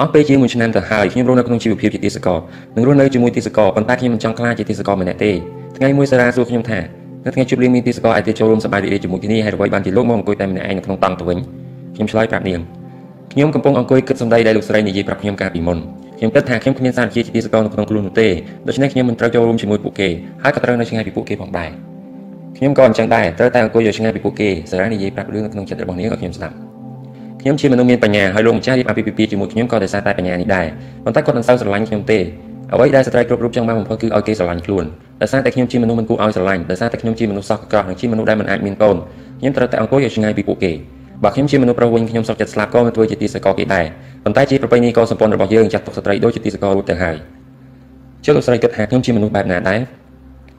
អស់ពេលជាមួយឆ្នាំទៅហើយខ្ញុំរស់នៅក្នុងជីវភាពជាទេសករនិងរស់នៅជាមួយទេសករប៉ុន្តែខ្ញុំមិនចង់ខ្លាចជាទេសករម្នាក់ទេ ថ្ងៃមួយសារ៉ាសួរខ្ញុំថានៅថ្ងៃជួបលៀងមានទេសករអាចទៅចូលរួមសប្បាយរីករាយជាមួយគ្នាហើយអ្វីបានជាលោកមកអង្គុយតែម្នាក់ឯងនៅក្នុងតង់ទៅវិញខ្ញុំឆ្លើយប្រាប់នាងខ្ញុំកំពុងអង្គុយគិតសម្ដីដែលលោកស្រីនិយាយប្រាប់ខ្ញុំកាលពីមុនខ្ញុំគិតថាខ្ញុំគ្មានសារជាជាទីសកលនៅក្នុងខ្លួននោះទេដូច្នេះខ្ញុំមិនត្រូវចូលរួមជាមួយពួកគេហើយក៏ត្រូវនៅឆ្ងាយពីពួកគេផងដែរខ្ញុំក៏អញ្ចឹងដែរត្រូវតែអង្គុយយកឆ្ងាយពីពួកគេសារ៉ានិយាយប្រាប់រឿងនៅក្នុងចិត្តរបស់នាងឲ្យខ្ញុំស្ដាប់ខ្ញុំជាមនុស្សមានបញ្ញាហើយលោកម្ចាស់រៀបអាពាហ៍ពិពាហ៍ជាមួយខ្ញុំក៏ដោយសារតែបញ្ញានេះដែរប៉ុន្តែគាត់មិនសូវស្រឡាញ់ខ្ញុំទេអ្វីដែលស្ត្រីគ្រប់រូបចង់បានបំផុតគឺឲ្យគេស្រឡាញ់ខ្លួន ដោយសារតែខ្ញុំជាមនុស្សមិនគួរឲ្យស្រឡាញ់ដោយសារតែខ្ញុំជាមនុស្សសោះកក្រោះនិងជាមនុស្សដែលមិនអាចមានកូនខ្ញុំត្រូវតែអង្គុយឲ្យឆ្ងាយពីពួកគេបើខ្ញុំជាមនុស្សប្រុសវិញខ្ញុំសុខចិត្តស្លាប់ក៏មិនធ្វើជាទីសកលគេដែរប៉ុន្តែជាប្រពៃណីកុលសម្ព័ន្ធរបស់យើងចាត់ទុកស្ត្រីដូចជាទីសកលរួចទៅហើយជឿលោកស្រីគិតថាខ្ញុំជាមនុស្សបែបណាដែរ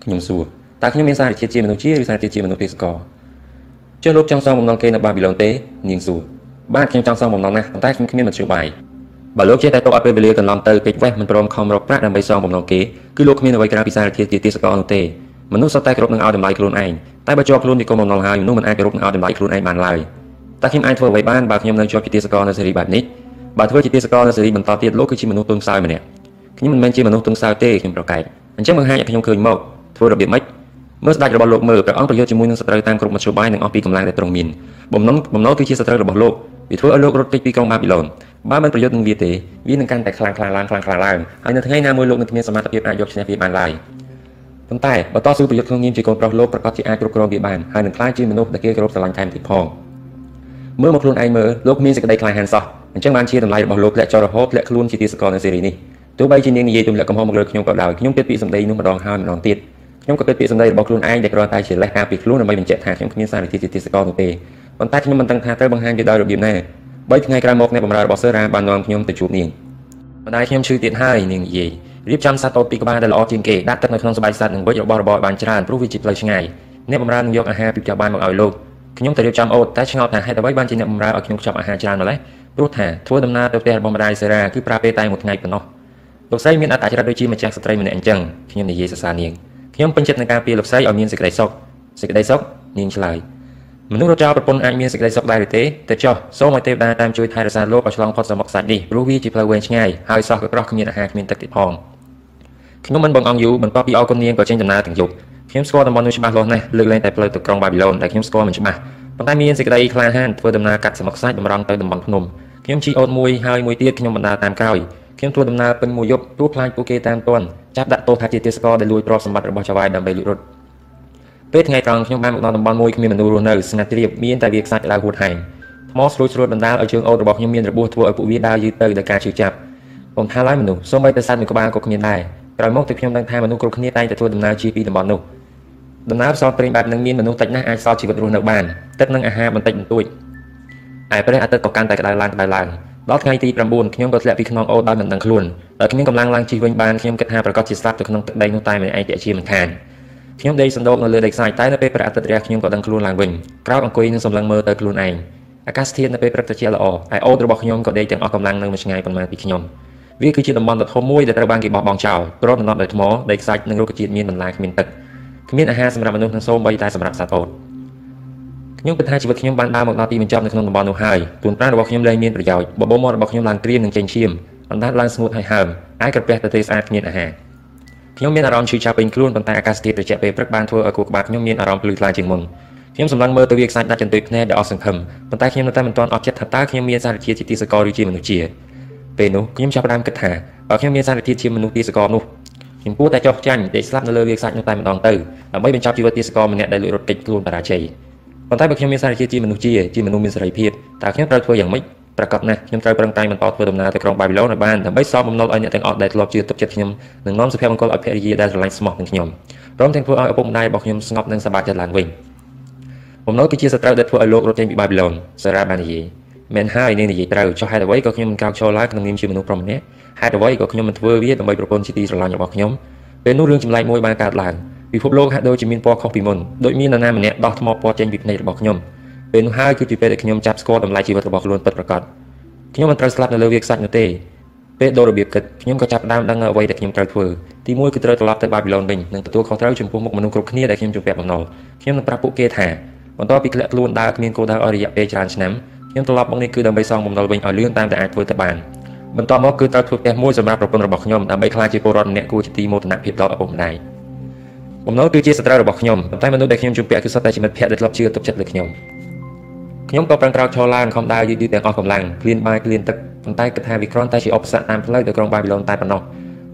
ខ្ញុំសួរតើខ្ញុំមានសារជាតិជាមនុស្សជាឬសារជាតិជាមនុស្សទីសកលជឿលោកចង់សងបំណងគេនៅបាប៊ីឡុនទេនាងសួរបាទខ្ញុំចង់សងបំណងណាស់ប៉ុន្តែខ្ញុំគ្មានមធ្យោបាយ បើលោកចេះតែទុកឲ្យពេលវេលាកន្លងទៅពេកវេះមិនព្រមខំរកប្រាក់ដើម្បីសងបំណងគេគឺលោកគ្មានអ្វីក្រៅពីសារធាតុជាទីសកលនោះទេមនុស្សសុទ្ធតែគោរពនឹងឲ្យតម្លៃខ្លួនឯងតែបើជាប់ខ្លួនពីគុំបំណងហើយមនុស្សមិនអាចគោរពនឹងឲ្យតម្លៃខ្លួនឯងបានឡើយតើខ្ញុំអាចធ្វើអ្វីបានបើខ្ញុំនៅជាប់ជាទីសកលនៅសេរីបែបនេះបើធ្វើជាទីសកលនៅសេរីបន្តទៀតលោកគឺជាមនុស្សទុនខ្សោយម្នាក់ខ្ញុំមិនមែនជាមនុស្សទុនខ្សោយទេខ្ញុំប្រកែកអញ្ចឹងបង្ហាញឲ្យខ្ញុំឃើញមកធ្វើរបៀបម៉េចមើលស្ដេចរបស់លោកមើលព្រះអង្គប្រយុទ្ធជាមួយនឹងសត្រូវតាមគ្រប់មធ្យោបាយនិងអស់ពីកម្លាំងដែលទ្រង់មានបំណងបំណងគឺជាសត្រូវរបស់លោកវាធ្វើឲ្យលោករត់គេចពីក្រុងបាប៊ីឡូន បើមិនប្រយុទ្ធនឹងវាទេវានឹងកាន់តែខ្លាំងខ្លាំងឡើងខ្លាំងខ្លាំងឡើងហើយនៅថ្ងៃណាមួយលោកនឹងគ្មានសមត្ថភាពអាចយកឈ្នះវាបានឡើយប៉ុន្តែបើតស៊ូប្រយុទ្ធក្នុងនាមជាកូនប្រុសលោកប្រកាសជាអាចគ្រប់គ្រងវាបានហើយនឹងក្លាយជាមនុស្សដែលគេគោរពស្រឡាញ់ថែមទៀតផងមើលមកខ្លួនឯងមើលលោកមានសេចក្តីក្លាហានសោះអញ្ចឹងបានជាតម្លៃរបស់លោកធ្លាក់ចុះរហូតធ្លាក់ខ្លួនជាទីសកលនៅសេរីនេះទោះបីជានាងនិយាយទម្លាក់កំហុសមកលើខ្ញុំក៏ដោយខ្ញុំគិតពីសម្ដីនោះម្ដងហើយម្ដងទៀតខ្ញុំក៏គិតពីសម្ដីរបស់ខ្លួនឯងដែលគ្រាន់តែជាលេសការពីខ្លួនដើម្បីបញ្ជាក់ថាខ្ញុំគ្មានសារវិទ្យាជាទីសកលនោះទេប៉ុន្តែខ្ញុំមិនដឹងថាត្រូវបង្ហាញវាដោយរបៀបណា 3ថ្ងៃក្រោយមកអ្នកបម្រើរបស់សឺរ៉ាបាននាំខ្ញុំទៅជួបនាងម្ដាយខ្ញុំឈឺទៀតហើយនាងនិយាយរៀបចំសត្វតូចពីក្បាលដែលល្អជាងគេដាក់ទឹកនៅក្នុងស្បែកសត្វនិងវិចរបស់របរបានច្រើនព្រោះវាជាផ្លូវឆ្ងាយអ្នកបម្រើនឹងយកអាហារពីផ្ទះបាយមកឲ្យលោកខ្ញុំទៅរៀបចំអូតតែឆ្ងល់ថាហេតុអ្វីបានជាអ្នកបម្រើឲ្យខ្ញុំខ្ចប់អាហារច្រើនម្ល៉េះព្រោះថាធ្វើដំណើរទៅផ្ទះរបស់ម្ដាយសេរ៉ាគឺប្រើពេលតែមួយថ្ងៃប៉ុណ្ណោះលោកស្រីមានអត្តចរិតដូចជាម្ចាស់ស្ត្រីម្នាក់អញ្ចឹងខ្ញុំនិយាយសរសើរនាងខ្ញុំពេញចិត្តនឹងការពីលោកស្រីឲ្យមានសេចក្តីសុខសេចក្តីសុខនាងឆ្លើយ មនុស្សរត់ចោលប្រពន្ធអាចមានសេចក្តីសុខដែរឬទេតែចុះសូមឲ្យទេវតាតាមជួយថែរក្សាលោកឲ្យឆ្លងផុតសមុទ្រសាច់នេះព្រោះវាជាផ្លូវវែងឆ្ងាយហើយសោះក៏ក្រោះគ្មានអាហារគ្មានទឹកទៀតផងខ្ញុំមិនបងអង្គយូរបន្ទាប់ពីអរគុណនាងក៏ចេញដំណើរទាំងយប់ខ្ញុំស្គាល់តំបន់នោះច្បាស់លាស់ណាស់លើកលែងតែផ្លូវទៅក្រុងបាប៊ីឡូនដែលខ្ញុំស្គាល់មិនច្បាស់ប៉ុន្តែមានសេចក្តីក្លាហានធ្វើដំណើរកាត់សមុទ្រសាច់តម្រង់ទៅតំបន់ភ្នំខ្ញុំជិះអូតមួយហើយមួយទៀតខ្ញុំបណ្ដាតាមក្រោយខ្ញុំធ្វើដំណើរពេញមួយយប់ព្រោះខ្លាចពួកគេតាមទាន់ចាប់ដាក់ទោសថាជាទេសកលដែលលួចទ្រព្យសម្បត្តិរបស់ចៅហ្វាយដើម្បីលួចរត់ ពេលថ្ងៃត្រង់ខ្ញុំបានមកដល់តំបន់មួយគ្មានមនុស្សរស់នៅស្ងាត់ជ្រាបមានតែវាខ្សាច់ក្តៅហួតហែងថ្មស្រួចស្រួចបណ្ដាលឲ្យជើងអូតរបស់ខ្ញុំមានរបួសធ្វើឲ្យពួកវាដើរយឺតទៅដោយការឈឺចាប់ខ្ញុំថាឡើយមនុស្សសូម្បីតែសត្វមួយក្បាលក៏គ្មានដែរក្រោយមកទើបខ្ញុំដឹងថាមនុស្សគ្រប់គ្នាតែងតែធ្វើដំណើរជិះពីតំបន់នោះដំណើរផ្សោតព្រេងបែបនឹងមានមនុស្សតិចណាស់អាចសល់ជីវិតរស់នៅបានទឹកនិងអាហារបន្តិចបន្តួចឯព្រះអាទិត្យក៏កាន់តែក្តៅឡើងក្តៅឡើងដល់ថ្ងៃទី9ខ្ញុំក៏ធ្លាក់ពីខ្នងអូដោយមិនដឹងខ្លួនដល់ខ្ញុំកំឡុងឡើងជិះវិញបានខ្ញុំគិតថាប្រកាសជាស្លាប់ទៅក្នុងទឹកដីនោះតែម្នាក់ឯងជាមិនខាន ខ្ញុំដេកសណ្ដោកនៅលើដីខ្សាច់តែនៅពេលព្រះអាទិត្យរះខ្ញុំក៏ដឹងខ្លួនឡើងវិញក្រោកអង្គុយនឹងសម្លឹងមើលទៅខ្លួនឯងអាកាសធាតុនៅពេលព្រឹកត្រជាក់ល្អហើយអូតរបស់ខ្ញុំក៏ដេកទាំងអស់កម្លាំងនៅមួយឆ្ងាយប៉ុន្មានពីខ្ញុំវាគឺជាតំបន់ដ៏ធំមួយដែលត្រូវបានគេបោះបង់ចោលគ្របដណ្ដប់ដោយថ្មដីខ្សាច់និងរុក្ខជាតិមានបន្លាគ្មានទឹកគ្មានអាហារសម្រាប់មនុស្សនិងសូម្បីតែសម្រាប់សត្វអូតខ្ញុំគិតថាជីវិតខ្ញុំបានដើរមកដល់ទីបញ្ចប់នៅក្នុងតំបន់នោះហើយទួនប្រាណរបស់ខ្ញុំលែងមានប្រយោជន៍បបោមាត់របស់ខ្ញុំឡើងក្រៀមនិងចេញឈាមអណ្ដាតឡើងស្ងួតហើយហើមអាចក្រពះទៅទេស្អាតគ្មានអាហារ ខ្ញុំមានអារម្មណ៍ឈឺចាប់ពេញខ្លួនប៉ុន្តែអាកាសធាតុត្រជាក់ពេលព្រឹកបានធ្វើឲ្យខួរក្បាលខ្ញុំមានអារម្មណ៍ភ្លឺថ្លាជាងមុនខ្ញុំសម្លឹងមើលទៅវាខ្សាច់ដាច់ចន្ទុយភ្នែកដែលអស់សង្ឃឹមប៉ុន្តែខ្ញុំនៅតែមិនទាន់អត់ចិត្តថាតើខ្ញុំមានសារជាតិជាទីសកលឬជាមនុស្សជាពេលនោះខ្ញុំចាប់ផ្ដើមគិតថាបើខ្ញុំមានសារធាតុជាមនុស្សទីសកលនោះខ្ញុំគួរតែចោះចាញ់ដេកស្លាប់នៅលើវាខ្សាច់នោះតែម្ដងទៅដើម្បីបញ្ចប់ជីវិតទីសកលម្នាក់ដែលលួចរត់គេចខ្លួនបរាជ័យប៉ុន្តែបើខ្ញុំមានសារជាតិជាមនុស្សជាជាមនុស្សមានសេរីភាពតើខ្ញុំត្រូវធ្វើយ៉ាងម៉េច ប្រកាសណាស់ខ្ញុំត្រូវប្រឹងប្រែងបន្តធ្វើដំណើរទៅក្រុងបាប៊ីឡូនឲ្យបានដើម្បីសងបំណុលឲ្យអ្នកទាំងអស់ដែលធ្លាប់ជឿទុកចិត្តខ្ញុំនិងនាំសុភមង្គលឲ្យភរិយាដែលស្រឡាញ់ស្មោះនឹងខ្ញុំព្រមទាំងធ្វើឲ្យឪពុកម្ដាយរបស់ខ្ញុំស្ងប់និងសប្បាយចិត្តឡើងវិញបំណុលគឺជាសត្រូវដែលធ្វើឲ្យលោករត់ចេញពីបាប៊ីឡូនសារ៉ាបាននិយាយមែនហើយនាងនិយាយត្រូវចុះហេតុអ្វីក៏ខ្ញុំមិនក្រោកឈរឡើងក្នុងនាមជាមនុស្សប្រុសម្នាក់ហេតុអ្វីក៏ខ្ញុំមិនធ្វើវាដើម្បីប្រពន្ធជាទីស្រឡាញ់របស់ខ្ញុំពេលនោះរឿងចម្លែកមួយបានកើតឡើងពិភពលោកហាក់ដូចជាមានពណ៌ខុសពីមុនដូចមាននរណាម្នាក់ដោះថ្មពណ៌ចេញពីភ្នែករបស់ខ្ញុំ ពេលនោះហើយគឺជាពេលដែលខ្ញុំចាប់ស្គាល់តម្លៃជីវិតរបស់ខ្លួនពិតប្រាកដខ្ញុំមិនត្រូវស្លាប់នៅលើវាខ្សាច់នោះទេពេលដូររបៀបគិតខ្ញុំក៏ចាប់ផ្ដើមដឹងអ្វីដែលខ្ញុំត្រូវធ្វើទីមួយគឺត្រូវត្រឡប់ទៅបាប៊ីឡូនវិញនិងទទួលខុសត្រូវចំពោះមុខមនុស្សគ្រប់គ្នាដែលខ្ញុំជួបពាក់បំណុលខ្ញុំនឹងប្រាប់ពួកគេថាបន្ទាប់ពីធ្លាក់ខ្លួនដើរគ្មានគោលដៅអស់រយៈពេលច្រើនឆ្នាំខ្ញុំត្រឡប់មកនេះគឺដើម្បីសងបំណុលវិញឲ្យលឿនតាមតែអាចធ្វើទៅបានបន្ទាប់មកគឺត្រូវធ្វើផ្ទះមួយសម្រាប់ប្រពន្ធរបស់ខ្ញុំដើម្បីក្លាយជាពលរដ្ឋម្នាក់គួរជាទីមោទនភាពដល់ឪពុកម្ដាយបំណុលគឺជាសត្រូវរបស់ខ្ញុំប៉ុន្តែមនុស្សដែលខ្ញុំជួបពាក់គឺសុទ្ធតែជាមិត្តភក្តិដែលធ្លាប់ជឿទុកចិត្តលើខ្ញុំ ខ្ញុំក៏ប្រឹងក្រោកឈរឡើងខំដើរយឺតៗទាំងអស់កម្លាំងគ្លៀនបាយគ្លៀនទឹកប៉ុន្តែគិតថាវាគ្រាន់តែជាឧបសគ្គតាមផ្លូវទៅក្រុងបាប៊ីឡូនតែប៉ុណ្ណោះ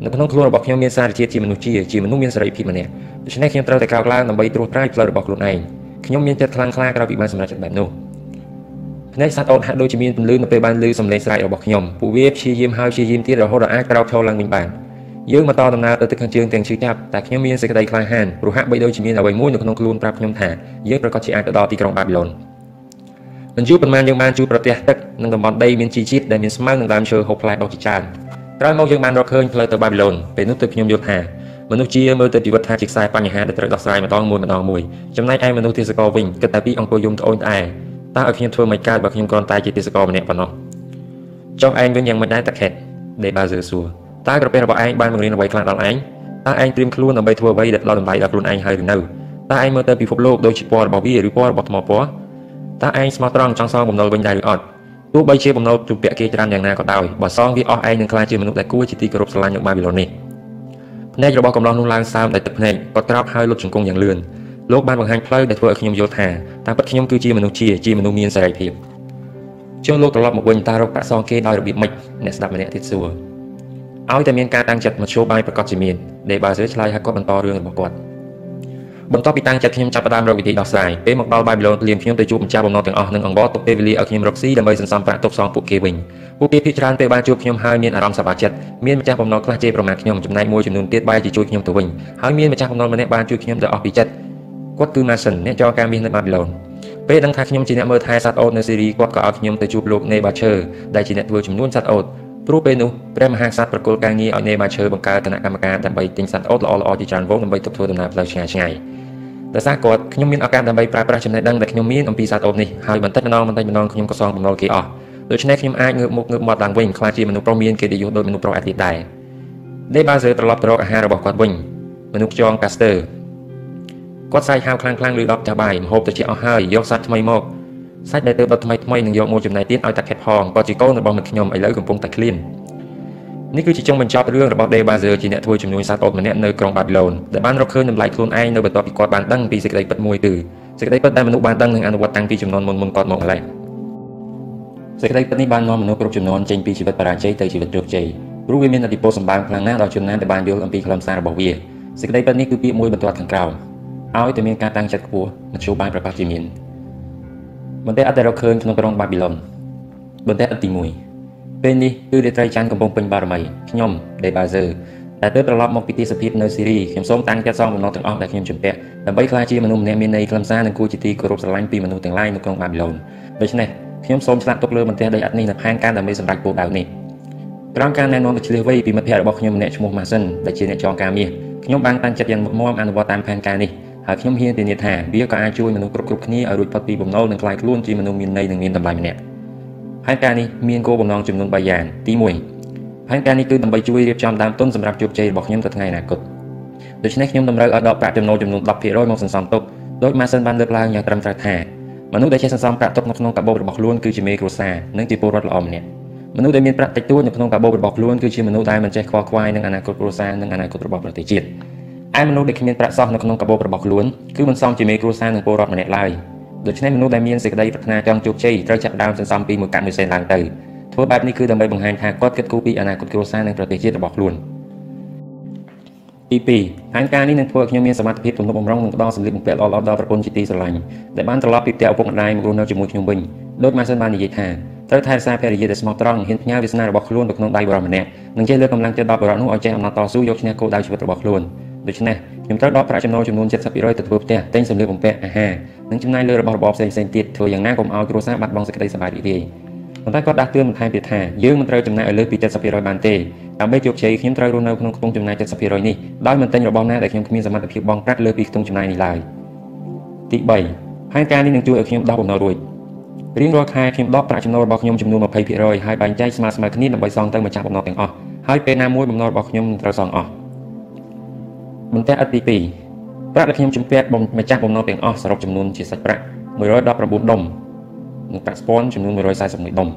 នៅក្នុងខ្លួនរបស់ខ្ញុំមានសារជាតិជាមនុស្សជាជាមនុស្សមានសេរីភាពម្នាក់ដូច្នេះខ្ញុំត្រូវតែក្រោកឡើងដើម្បីត្រួសត្រាយផ្លូវរបស់ខ្លួនឯងខ្ញុំមានចិត្តខ្លាំងក្លាក្រោយពីបានសម្រេចចិត្តបែបនោះភ្នែកសត្វអូនហាក់ដូចជាមានពន្លឺនៅពេលបានឮសំឡេងស្រែករបស់ខ្ញុំពួកវាព្យាយាមហើយព្យាយាមទៀតរហូតដល់អាចក្រោកឈរឡើងវិញបានយើងបន្តដំណើរទៅទឹកខាងជើងទាំងឈឺចាប់តែខ្ញុំមានសេចក្តីក្លាហានព្រោះហាក់បីដូចជាមានអ្វីមួយនៅក្នុងខ្លួនប្រាប់ខ្ញុំថាយើងប្រកាសជាអាចទៅដល់ទីក្រុងបាប៊ីឡូន មិនយូរប៉ុន្មានយើងបានជួបប្រទះទឹកនិងតំបន់ដីមានជីជាតិដែលមានស្មៅនិងដើមឈើហូបផ្លែដុះជាច្រើនក្រោយមកយើងបានរកឃើញផ្លូវទៅបាប៊ីឡូនពេលនោះទើបខ្ញុំយល់ថាមនុស្សជាមើលទៅជីវិតថាជាខ្សែបញ្ហាដែលត្រូវដោះស្រាយម្ដងមួយម្ដងមួយចំណែកឯមនុស្សទេសកលវិញគិតតែពីអង្គុយយំត្អូញត្អែតើឲ្យខ្ញុំធ្វើមិនកើតបើខ្ញុំគ្រាន់តែជាទេសកលម្នាក់ប៉ុណ្ណោះចុះឯងវិញយ៉ាងមិនដែរតាខេតដេបាស៊ឺសួរតើក្រពះរបស់ឯងបានបង្រៀនអ្វីខ្លះដល់ឯងតើឯងត្រៀមខ្លួនដើម្បីធ្វើអ្វីដែលដល់តម្លៃដល់ខ្លួនឯងហើយឬនៅតើឯងមើលទៅពិភពលោកដូចជាពណ៌របស់វាឬពណ៌របស់ថ្មពណ៌ តើឯងស្មោះត្រង់ចង់សងបំណុលវិញដែរឬអត់ទោះបីជាបំណុលជពាក់គេច្រើនយ៉ាងណាក៏ដោយបើសងវាអស់ឯងនឹងក្លាយជាមនុស្សដែលគួរជាទីគោរពស្រឡាញ់នៅបាប៊ីឡូននេះភ្នែករបស់កំឡោះនោះឡើងសើមដោយទឹកភ្នែកគាត់ក្រោកហើយលុតជង្គង់យ៉ាងលឿនលោកបានបង្ហាញផ្លូវដែលធ្វើឲ្យខ្ញុំយល់ថាតើពិតខ្ញុំគឺជាមនុស្សជាជាមនុស្សមានសេរីភាពចុះលោកត្រឡប់មកវិញតើរកប្រាក់សងគេដោយរបៀបម៉េចអ្នកស្ដាប់ម្នាក់ទៀតសួរឲ្យតែមានការតាំងចិត្តមធ្យោបាយប្រកាសជាមានដេបាស៊ឺឆ្លើយឲ្យគាត់បន្តរឿងរបស់គាត់ បន្ទាប់ពីតាំងចិត្តខ្ញុំចាប់ផ្ដើមរកវិធីដោះស្រាយពេលមកដល់បាយប៊ីឡូនលៀមខ្ញុំទៅជួបម្ចាស់បំណុលទាំងអស់និងអង្វរទុកពេលវេលាឲ្យខ្ញុំរកស៊ីដើម្បីសន្សំប្រាក់ទុកសងពួកគេវិញពួកគេភាគច្រើនពេលបានជួបខ្ញុំហើយមានអារម្មណ៍សប្បាយចិត្តមានម្ចាស់បំណុលខ្លះជេរប្រមាថខ្ញុំចំណែកមួយចំនួនទៀតបែរជាជួយខ្ញុំទៅវិញហើយមានម្ចាស់បំណុលម្នាក់បានជួយខ្ញុំទៅអស់ពីចិត្តគាត់គឺ Mason អ្នកចរការមាសនៅបាប៊ីឡូនពេលដឹងថាខ្ញុំជាអ្នកមើលថែសត្វអូតនៅសេរីគាត់ក៏ឲ្យខ្ញុំទៅជួបលោក Nebacher ដែលជាអ្នកធ្វើចំនួនសត្វអូតព្រោះពេលនោះព្រះមហាក្សត្រប្រគល់ការងារឲ្យ Nebacher បង្កើតគណៈកម្មការដើម្បីទិញសត្វអូតល្អៗជាច្រើនវងដើម្បីទុកធ្វើដំណើរផ្លូវឆ្ងាយឆ្ងាយ ដោយសារគាត់ខ្ញុំមានឱកាសដើម្បីប្រើប្រាស់ចំណេះដឹងដែលខ្ញុំមានអំពីសត្វអូតនេះហើយបន្តិចម្ដងបន្តិចម្ដងខ្ញុំក៏សងបំណុលគេអស់ដូច្នេះខ្ញុំអាចងើបមុខងើបមាត់ឡើងវិញខ្លាចជាមនុស្សប្រុសមានកិត្តិយសដូចមនុស្សប្រុសឯទៀតដែរដេបាសឺត្រឡប់ទៅរកអាហាររបស់គាត់វិញមនុស្សខ្យងកាស្ទ័រគាត់សាយហាវខ្លាំងខ្លាំងឬដប់ចាស់បាយម្ហូបទៅជាអស់ហើយយកសាច់ថ្មីមកសាច់ដែលទើបដុតថ្មីថ្មីនឹងយកមកចំណែកទៀតឲ្យតាខេតផងគាត់ជាកូនរបស់មិត្តខ្ញុំឥឡូវកំពុងតែឃ្លាន នេះគឺជាចុងបញ្ចប់រឿងរបស់ Debazer ជាអ្នកធ្វើជំនួយសត្វអូតម្នាក់នៅក្រុងបាប៊ីឡូនដែលបានរកឃើញតម្លៃខ្លួនឯងនៅបន្ទាប់ពីគាត់បានដឹងពីសេចក្តីពិតមួយគឺសេចក្តីពិតដែលមនុស្សបានដឹងនិងអនុវត្តតាំងពីចំនួនមុនមុនគាត់មកម្ល៉េះសេចក្តីពិតនេះបាននាំមនុស្សគ្រប់ចំនួនចេញពីជីវិតបរាជ័យទៅជីវិតជោគជ័យព្រោះវាមានឥទ្ធិពលសម្បើមខ្លាំងណាស់ដល់ជនណាដែលបានយល់អំពីខ្លឹមសាររបស់វាសេចក្តីពិតនេះគឺពាក្យមួយបន្ទាត់ខាងក្រោមឲ្យតែមានការតាំងចិត្តខ្ពស់មធ្យោបាយប្រកាសជាមានបន្តែអត់តែរកឃើញក្នុងក្រុងបាប៊ីឡុនបន្តែអត់ទី1 ពេលនេះគឺរាត្រីច័ន្ទកំពុងពេញបារមីខ្ញុំ Debazer តែទើបត្រឡប់មកពីទីសភាពនៅស៊ីរីខ្ញុំសូមតាំងចិត្តសងបំណុលទាំងអស់ដែលខ្ញុំជំពាក់ដើម្បីក្លាយជាមនុស្សម្នាក់មានន័យខ្លឹមសារនិងគួរជាទីគោរពស្រឡាញ់ពីមនុស្សទាំងឡាយនៅក្នុងបាប៊ីឡុនដូច្នេះខ្ញុំសូមឆ្លាក់ទុកលើបន្ទះដីឥដ្ឋនេះនៅផែនការដើម្បីសម្រេចគោលដៅនេះក្រោមការណែនាំឆ្លៀសវៃពីមិត្តភ័ក្តិរបស់ខ្ញុំម្នាក់ឈ្មោះម៉ាសិនដែលជាអ្នកចងការមាសខ្ញុំបានតាំងចិត្តយ៉ាងមុតមមអនុវត្តតាមផែនការនេះហើយខ្ញុំហ៊ានធានាថាវាក៏អាចជួយមនុស្សគ្រប់គ្រប់គ្នាឲ្យរួចផុតពីបំណុលនិងក្លាយខ្លួនជាមនុស្សមានន័យនិងមានតម្លៃម្នាក់ ផែនការនេះមានគោលបំណងចំនួន3យ៉ាងទី1ផែនការនេះគឺដើម្បីជួយរៀបចំដើមទុនសម្រាប់ជោគជ័យរបស់ខ្ញុំទៅថ្ងៃអនាគតដូច្នេះខ្ញុំតម្រូវឲ្យដកប្រាក់ចំណូលចំនួន10%មកសន្សំទុកដោយម៉ាសិនបានលើកឡើងយ៉ាងត្រឹមត្រូវថាមនុស្សដែលចេះសន្សំប្រាក់ទុកនៅក្នុងកាបូបរបស់ខ្លួនគឺជាមេគ្រួសារនិងជាពលរដ្ឋល្អម្នាក់មនុស្សដែលមានប្រាក់តិចតួចនៅក្នុងកាបូបរបស់ខ្លួនគឺជាមនុស្សដែលមិនចេះខ្វល់ខ្វាយនឹងអនាគតគ្រួសារនិងអនាគតរបស់ប្រទេសជាតិឯមនុស្សដែលគ្មានប្រាក់សោះនៅក្នុងកាបូបរបស់ខ្លួនគឺមិនសមជាមេគ្រួសារនិងពលរដ្ឋម្នាក់ឡើយ ដូច្នេះមនុស្សដែលមានសេចក្តីប្រាថ្នាចង់ជោគជ័យត្រូវចាប់ផ្ដើមសន្សំពីមួយកាក់មួយសេនឡើងទៅធ្វើបែបនេះគឺដើម្បីបង្ហាញថាគាត់គិតគូរពីអនាគតគ្រួសារនិងប្រទេសជាតិរបស់ខ្លួនទី2ផែនការនេះនឹងធ្វើឲ្យខ្ញុំមានសមត្ថភាពទំនុកបំរុងនិងផ្ដល់សម្លៀកបំពាក់ល្អៗដល់ប្រពន្ធជាទីស្រឡាញ់ដែលបានត្រឡប់ពីផ្ទះឪពុកម្ដាយមករស់នៅជាមួយខ្ញុំវិញដោយម៉ាសិនបាននិយាយថាត្រូវថែរក្សាភរិយាដែលស្មោះត្រង់ហ៊ានផ្ញើវាសនារបស់ខ្លួនទៅក្នុងដៃបរិមម្នាក់និងចេះលើកកម្លាំងចិត្តដល់បរិបទនោះឲ្យចេះអំណត់តស៊ូយកឈ្នះគោលដៅជីវិតរបស់ខ្លួន ដូច្នេះខ្ញុំត្រូវដកប្រាក់ចំណូលចំនួន70%ទៅធ្វើផ្ទះទិញសម្លៀកបំពាក់អាហារនិងចំណាយលើរបស់របរផ្សេងៗទៀតធ្វើយ៉ាងណាកុំឲ្យគ្រួសារបាត់បង់សេចក្តីសប្បាយរីករាយប៉ុន្តែគាត់ដាស់តឿនបន្ថែមទៀតថាយើងមិនត្រូវចំណាយឲ្យលើសពី70%បានទេដើម្បីជោគជ័យខ្ញុំត្រូវរស់នៅក្នុងខ្ទង់ចំណាយ70%នេះដោយមិនទិញរបស់ណាដែលខ្ញុំគ្មានសមត្ថភាពបង់ប្រាក់លើសពីខ្ទង់ចំណាយនេះឡើយទី3ផែនការនេះនឹងជួយឲ្យខ្ញុំដោះបំណុលរួចរៀងរាល់ខែខ្ញុំដកប្រាក់ចំណូលរបស់ខ្ញុំចំនួន20%ហើយបែងចែកស្មើស្មើគ្នាដើម្បីសងទៅម្ចាស់បំណុលទាំងអស់ហើយពេលណាមួយបំណុលរបស់ខ្ញុំនឹងត្រូវសងអស់ បន្ទះឥដ្ឋទី2ប្រាក់ដែលខ្ញុំជំពាក់ម្ចាស់បំណុលទាំងអស់សរុបចំនួនជាសាច់ប្រាក់119ដុំនិងប្រាក់ស្ពាន់ចំនួន141ដុំ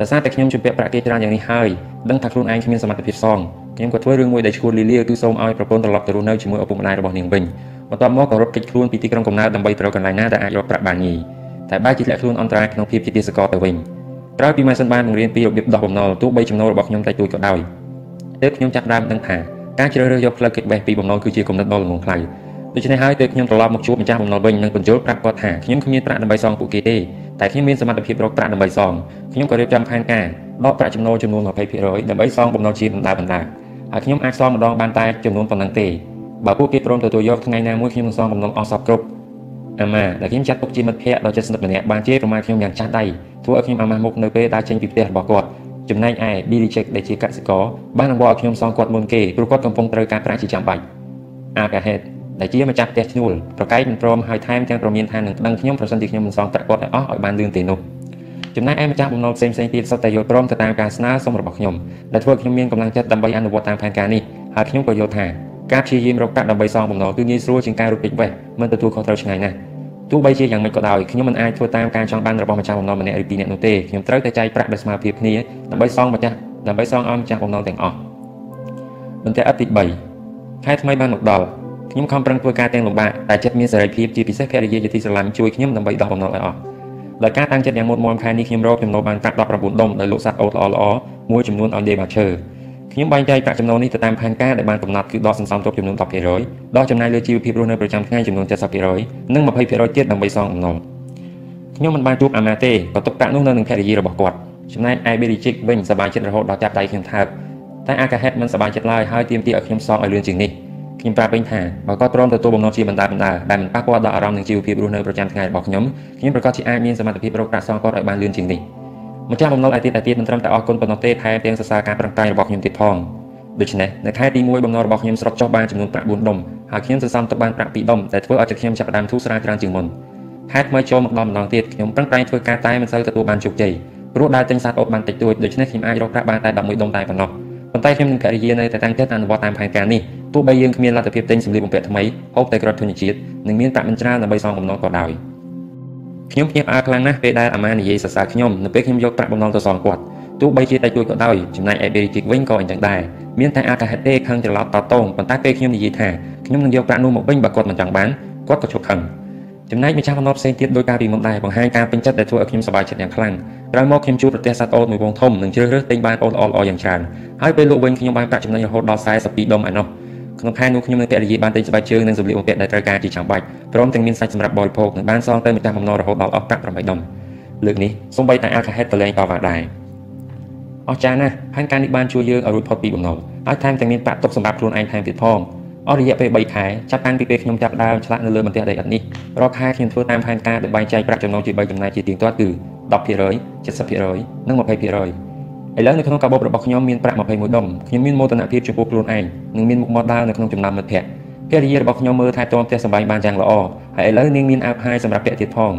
ដោយសារតែខ្ញុំជំពាក់ប្រាក់គេច្រើនយ៉ាងនេះហើយដឹងថាខ្លួនឯងគ្មានសមត្ថភាពសងខ្ញុំក៏ធ្វើរឿងមួយដែលឈួតលីលាគឺសូមឲ្យប្រពន្ធត្រឡប់ទៅរស់នៅជាមួយឪពុកម្ដាយរបស់នាងវិញបន្ទាប់មកក៏រត់គេចខ្លួនពីទីក្រុងកំណើតដើម្បីទៅកន្លែងណាដែលអាចរកប្រាក់បានងាយតែបែរជាធ្លាក់ខ្លួនអន្តរាយក្នុងភាពជាទេសកលទៅវិញក្រោយពីម៉ែសិនបានបង្រៀនពីរបៀបដោះបំណុលទោះបីចំណូលរបស់ខ្ញុំតែទួយក៏ដោយទើបខ្ញុំចាប់ដើមដឹងថា ការជ្រើសរើសយកផ្លូវគេចបេះពីបំណុលគឺជាគំនិតដ៏ល្ងងខ្លៅដូច្នេះហើយទើបខ្ញុំត្រឡប់មកជួបម្ចាស់បំណុលវិញនិងបញ្យល់ប្រាប់គាត់ថាខ្ញុំគ្មានប្រាក់ដើម្បីសងពួកគេទេតែខ្ញុំមានសមត្ថភាពរកប្រាក់ដើម្បីសងខ្ញុំក៏រៀបចំផែនការដកប្រាក់ចំណូលចំនួន20%ដើម្បីសងបំណុលជាបណ្ដាបណ្ដាហើយខ្ញុំអាចសងម្ដងបានតែចំនួនប៉ុណ្ណឹងទេបើពួកគេព្រមទទួលយកថ្ងៃណាមួយខ្ញុំនឹងសងបំណុលអស់សពគ្រប់អាម៉ាដែលខ្ញុំចាត់ទុកជាមិត្តភ័ក្តិដ៏ជិតស្និទ្ធម្នាក់បានជាប្រមាថខ្ញុំយ៉ាងចាស់ដៃធ្វើឲ្យខ្ញុំអាម៉ាស់មុខនៅពេលដើរចេញពីផ្ទះរបស់គាត់ ចំណែកឯ Billy Check ដែលជាកសិករបានអង្វរឲ្យខ្ញុំសងគាត់មុនគេព្រោះគាត់កំពុងត្រូវការប្រាក់ជាចាំបាច់អាកាហេតដែលជាម្ចាស់ផ្ទះឈ្នួលប្រកែកមិនព្រមហើយថែមទាំងប្រមានថានឹងប្តឹងខ្ញុំប្រសិនជាខ្ញុំមិនសងប្រាក់គាត់ឲ្យអស់ឲ្យបានលឿនទេនោះចំណែកឯម្ចាស់បំណុលផ្សេងផ្សេងទៀតសុទ្ធតែយល់ព្រមទៅតាមការស្នើសុំរបស់ខ្ញុំដែលធ្វើឲ្យខ្ញុំមានកម្លាំងចិត្តដើម្បីអនុវត្តតាមផែនការនេះហើយខ្ញុំក៏យល់ថាការព្យាយាមរកប្រាក់ដើម្បីសងបំណុលគឺងាយស្រួលជាងការរត់គេចវេះមិនទទួលខុសត្រូវឆ្ងាយណាស់ ទោះបីជាយ៉ាងម៉េចក៏ដោយខ្ញុំមិនអាចធ្វើតាមការចង់បានរបស់ម្ចាស់បំណុលម្នាក់ឬពីរនាក់នោះទេខ្ញុំត្រូវតែចែកប្រាក់ដោយស្មើភាពគ្នាដើម្បីសងម្ចាស់ដើម្បីសងឲ្យម្ចាស់បំណុលទាំងអស់បន្ទាប់ទី3ខែថ្មីបានមកដល់ខ្ញុំខំប្រឹងធ្វើការទាំងលំបាកតែចិត្តមានសេរីភាពជាពិសេសភរិយាជាទីស្រឡាញ់ជួយខ្ញុំដើម្បីដោះបំណុលឲ្យអស់ដោយការតាំងចិត្តយ៉ាងមុតមមខែនេះខ្ញុំរកចំណូលបានប្រាក់19ដុំដោយលក់សត្វអូតល្អៗមួយចំនួនឲ្យដេបាឈើ ខ្ញុំបែងចែកប្រាក់ចំណូលនេះទៅតាមផែនការដែលបានកំណត់គឺដកសន្សំទុកចំនួន10%ដកចំណាយលើជីវភាពរស់នៅប្រចាំថ្ងៃចំនួន70%និង20%ទៀតដើម្បីសងបំណុលខ្ញុំមិនបានជួបអាម៉ាទេក៏ទុកប្រាក់នោះនៅនឹងភរិយារបស់គាត់ចំណែកឯ Billy Chick វិញសប្បាយចិត្តរហូតដល់ចាប់ដៃខ្ញុំថើបតែអាកាហេតមិនសប្បាយចិត្តឡើយហើយទាមទារឲ្យខ្ញុំសងឲ្យលឿនជាងនេះខ្ញុំប្រាប់វិញថាបើគាត់ព្រមទទួលបំណុលជាបណ្ដាបណ្ដាដែលមិនប៉ះពាល់ដល់អារម្មណ៍និងជីវភាពរស់នៅប្រចាំថ្ងៃរបស់ខ្ញុំខ្ញុំប្រកាសជាអាចមានសមត្ថភាពរកប្រាក់សងគាត់ឲ្យបានលឿនជាងនេះ ម្ចាស់បំណុលឯទៀតឯទៀតមិនត្រឹមតែអរគុណប៉ុណ្ណោះទេថែមទាំងសរសើរការប្រឹងប្រែងរបស់ខ្ញុំទៀតផងដូច្នេះនៅខែទី1បំណុលរបស់ខ្ញុំស្រុតចុះបានចំនួនប្រាក់4ដុំហើយខ្ញុំសន្សំទុកបានប្រាក់2ដុំដែលធ្វើឲ្យចិត្តខ្ញុំចាប់ផ្ដើមធូរស្រាលច្រើនជាងមុនខែថ្មីចូលមកដល់ម្ដងទៀតខ្ញុំប្រឹងប្រែងធ្វើការតែមិនសូវទទួលបានជោគជ័យព្រោះដើរទិញសត្វអូតបានតិចតួចដូច្នេះខ្ញុំអាចរកប្រាក់បានតែ11ដុំតែប៉ុណ្ណោះប៉ុន្តែខ្ញុំនិងភរិយានៅតែតាំងចិត្តអនុវត្តតាមផែនការនេះទោះបីយើងគ្មានលទ្ធភាពទិញសម្លៀកបំពាក់ថ្មីហូបតែក្រត់ធនជាតិនិងមានប្រាក់មិនច្រើនដើម្បីសងបំណុលក៏ដោយ ខ្ញុំភ្ញាក់ផ្អើលខ្លាំងណាស់ពេលដែលអាម៉ានិយាយសរសើរខ្ញុំនៅពេលខ្ញុំយកប្រាក់បំណុលទៅសងគាត់ទោះបីជាតែជួយក៏ដោយចំណែកឯបេរីជីកវិញក៏អញ្ចឹងដែរមានតែអាកាហេតុទេខឹងច្រឡោតតតងប៉ុន្តែពេលខ្ញុំនិយាយថាខ្ញុំនឹងយកប្រាក់នោះមកវិញបើគាត់មិនចង់បានគាត់ក៏ឈប់ខឹងចំណែកម្ចាស់បំណុលផ្សេងទៀតដោយការពីមុនដែរបង្ហាញការពេញចិត្តដែលធ្វើឲ្យខ្ញុំសប្បាយចិត្តយ៉ាងខ្លាំងក្រោយមកខ្ញុំជួបប្រទេសសត្វអូតមួយវងធំនិងជ្រើសរើសទិញបានអូតល្អៗយ៉ាងច្រើនហើយពេលលក់វិញខ្ញុំបានប្រាក់ចំណេញរហូតដល់42ដុំឯណោះ ក្នុងខែនោះខ្ញុំនៅភរិយាបានទិញស្បែកជើងនិងសម្លៀកបំពាក់ដែលត្រូវការជាចាំបាច់ព្រមទាំងមានសាច់សម្រាប់បរិភោគនិងបានសងទៅម្ចាស់បំណុលរហូតដល់អស់ប្រាក់8ដុំលើកនេះសូម្បីតែអាកាហេតក៏លែងតវ៉ាដែរអស្ចារ្យណាស់ផែនការនេះបានជួយយើងឲ្យរួចផុតពីបំណុលហើយថែមទាំងមានប្រាក់ទុកសម្រាប់ខ្លួនឯងថែមទៀតផងអស់រយៈពេល3ខែចាប់តាំងពីពេលខ្ញុំចាប់ដើមឆ្លាក់នៅលើបន្ទះដីឥដ្ឋនេះរាល់ខែខ្ញុំធ្វើតាមផែនការដែលបែងចែកប្រាក់ចំណូលជា3ចំណែកជាទៀងទាត់គឺ10% 70%និង20% ឥឡូវនៅក្នុងកាបូបរបស់ខ្ញុំមានប្រាក់21ដុំខ្ញុំមានមោទនភាពចំពោះខ្លួនឯងនិងមានមុខមាត់ដើរនៅក្នុងចំណោមមិត្តភ័ក្តិភរិយារបស់ខ្ញុំមើលថែទាំផ្ទះសម្បែងបានយ៉ាងល្អហើយឥឡូវនាងមានអាវផាយសម្រាប់ពាក់ទៀតផង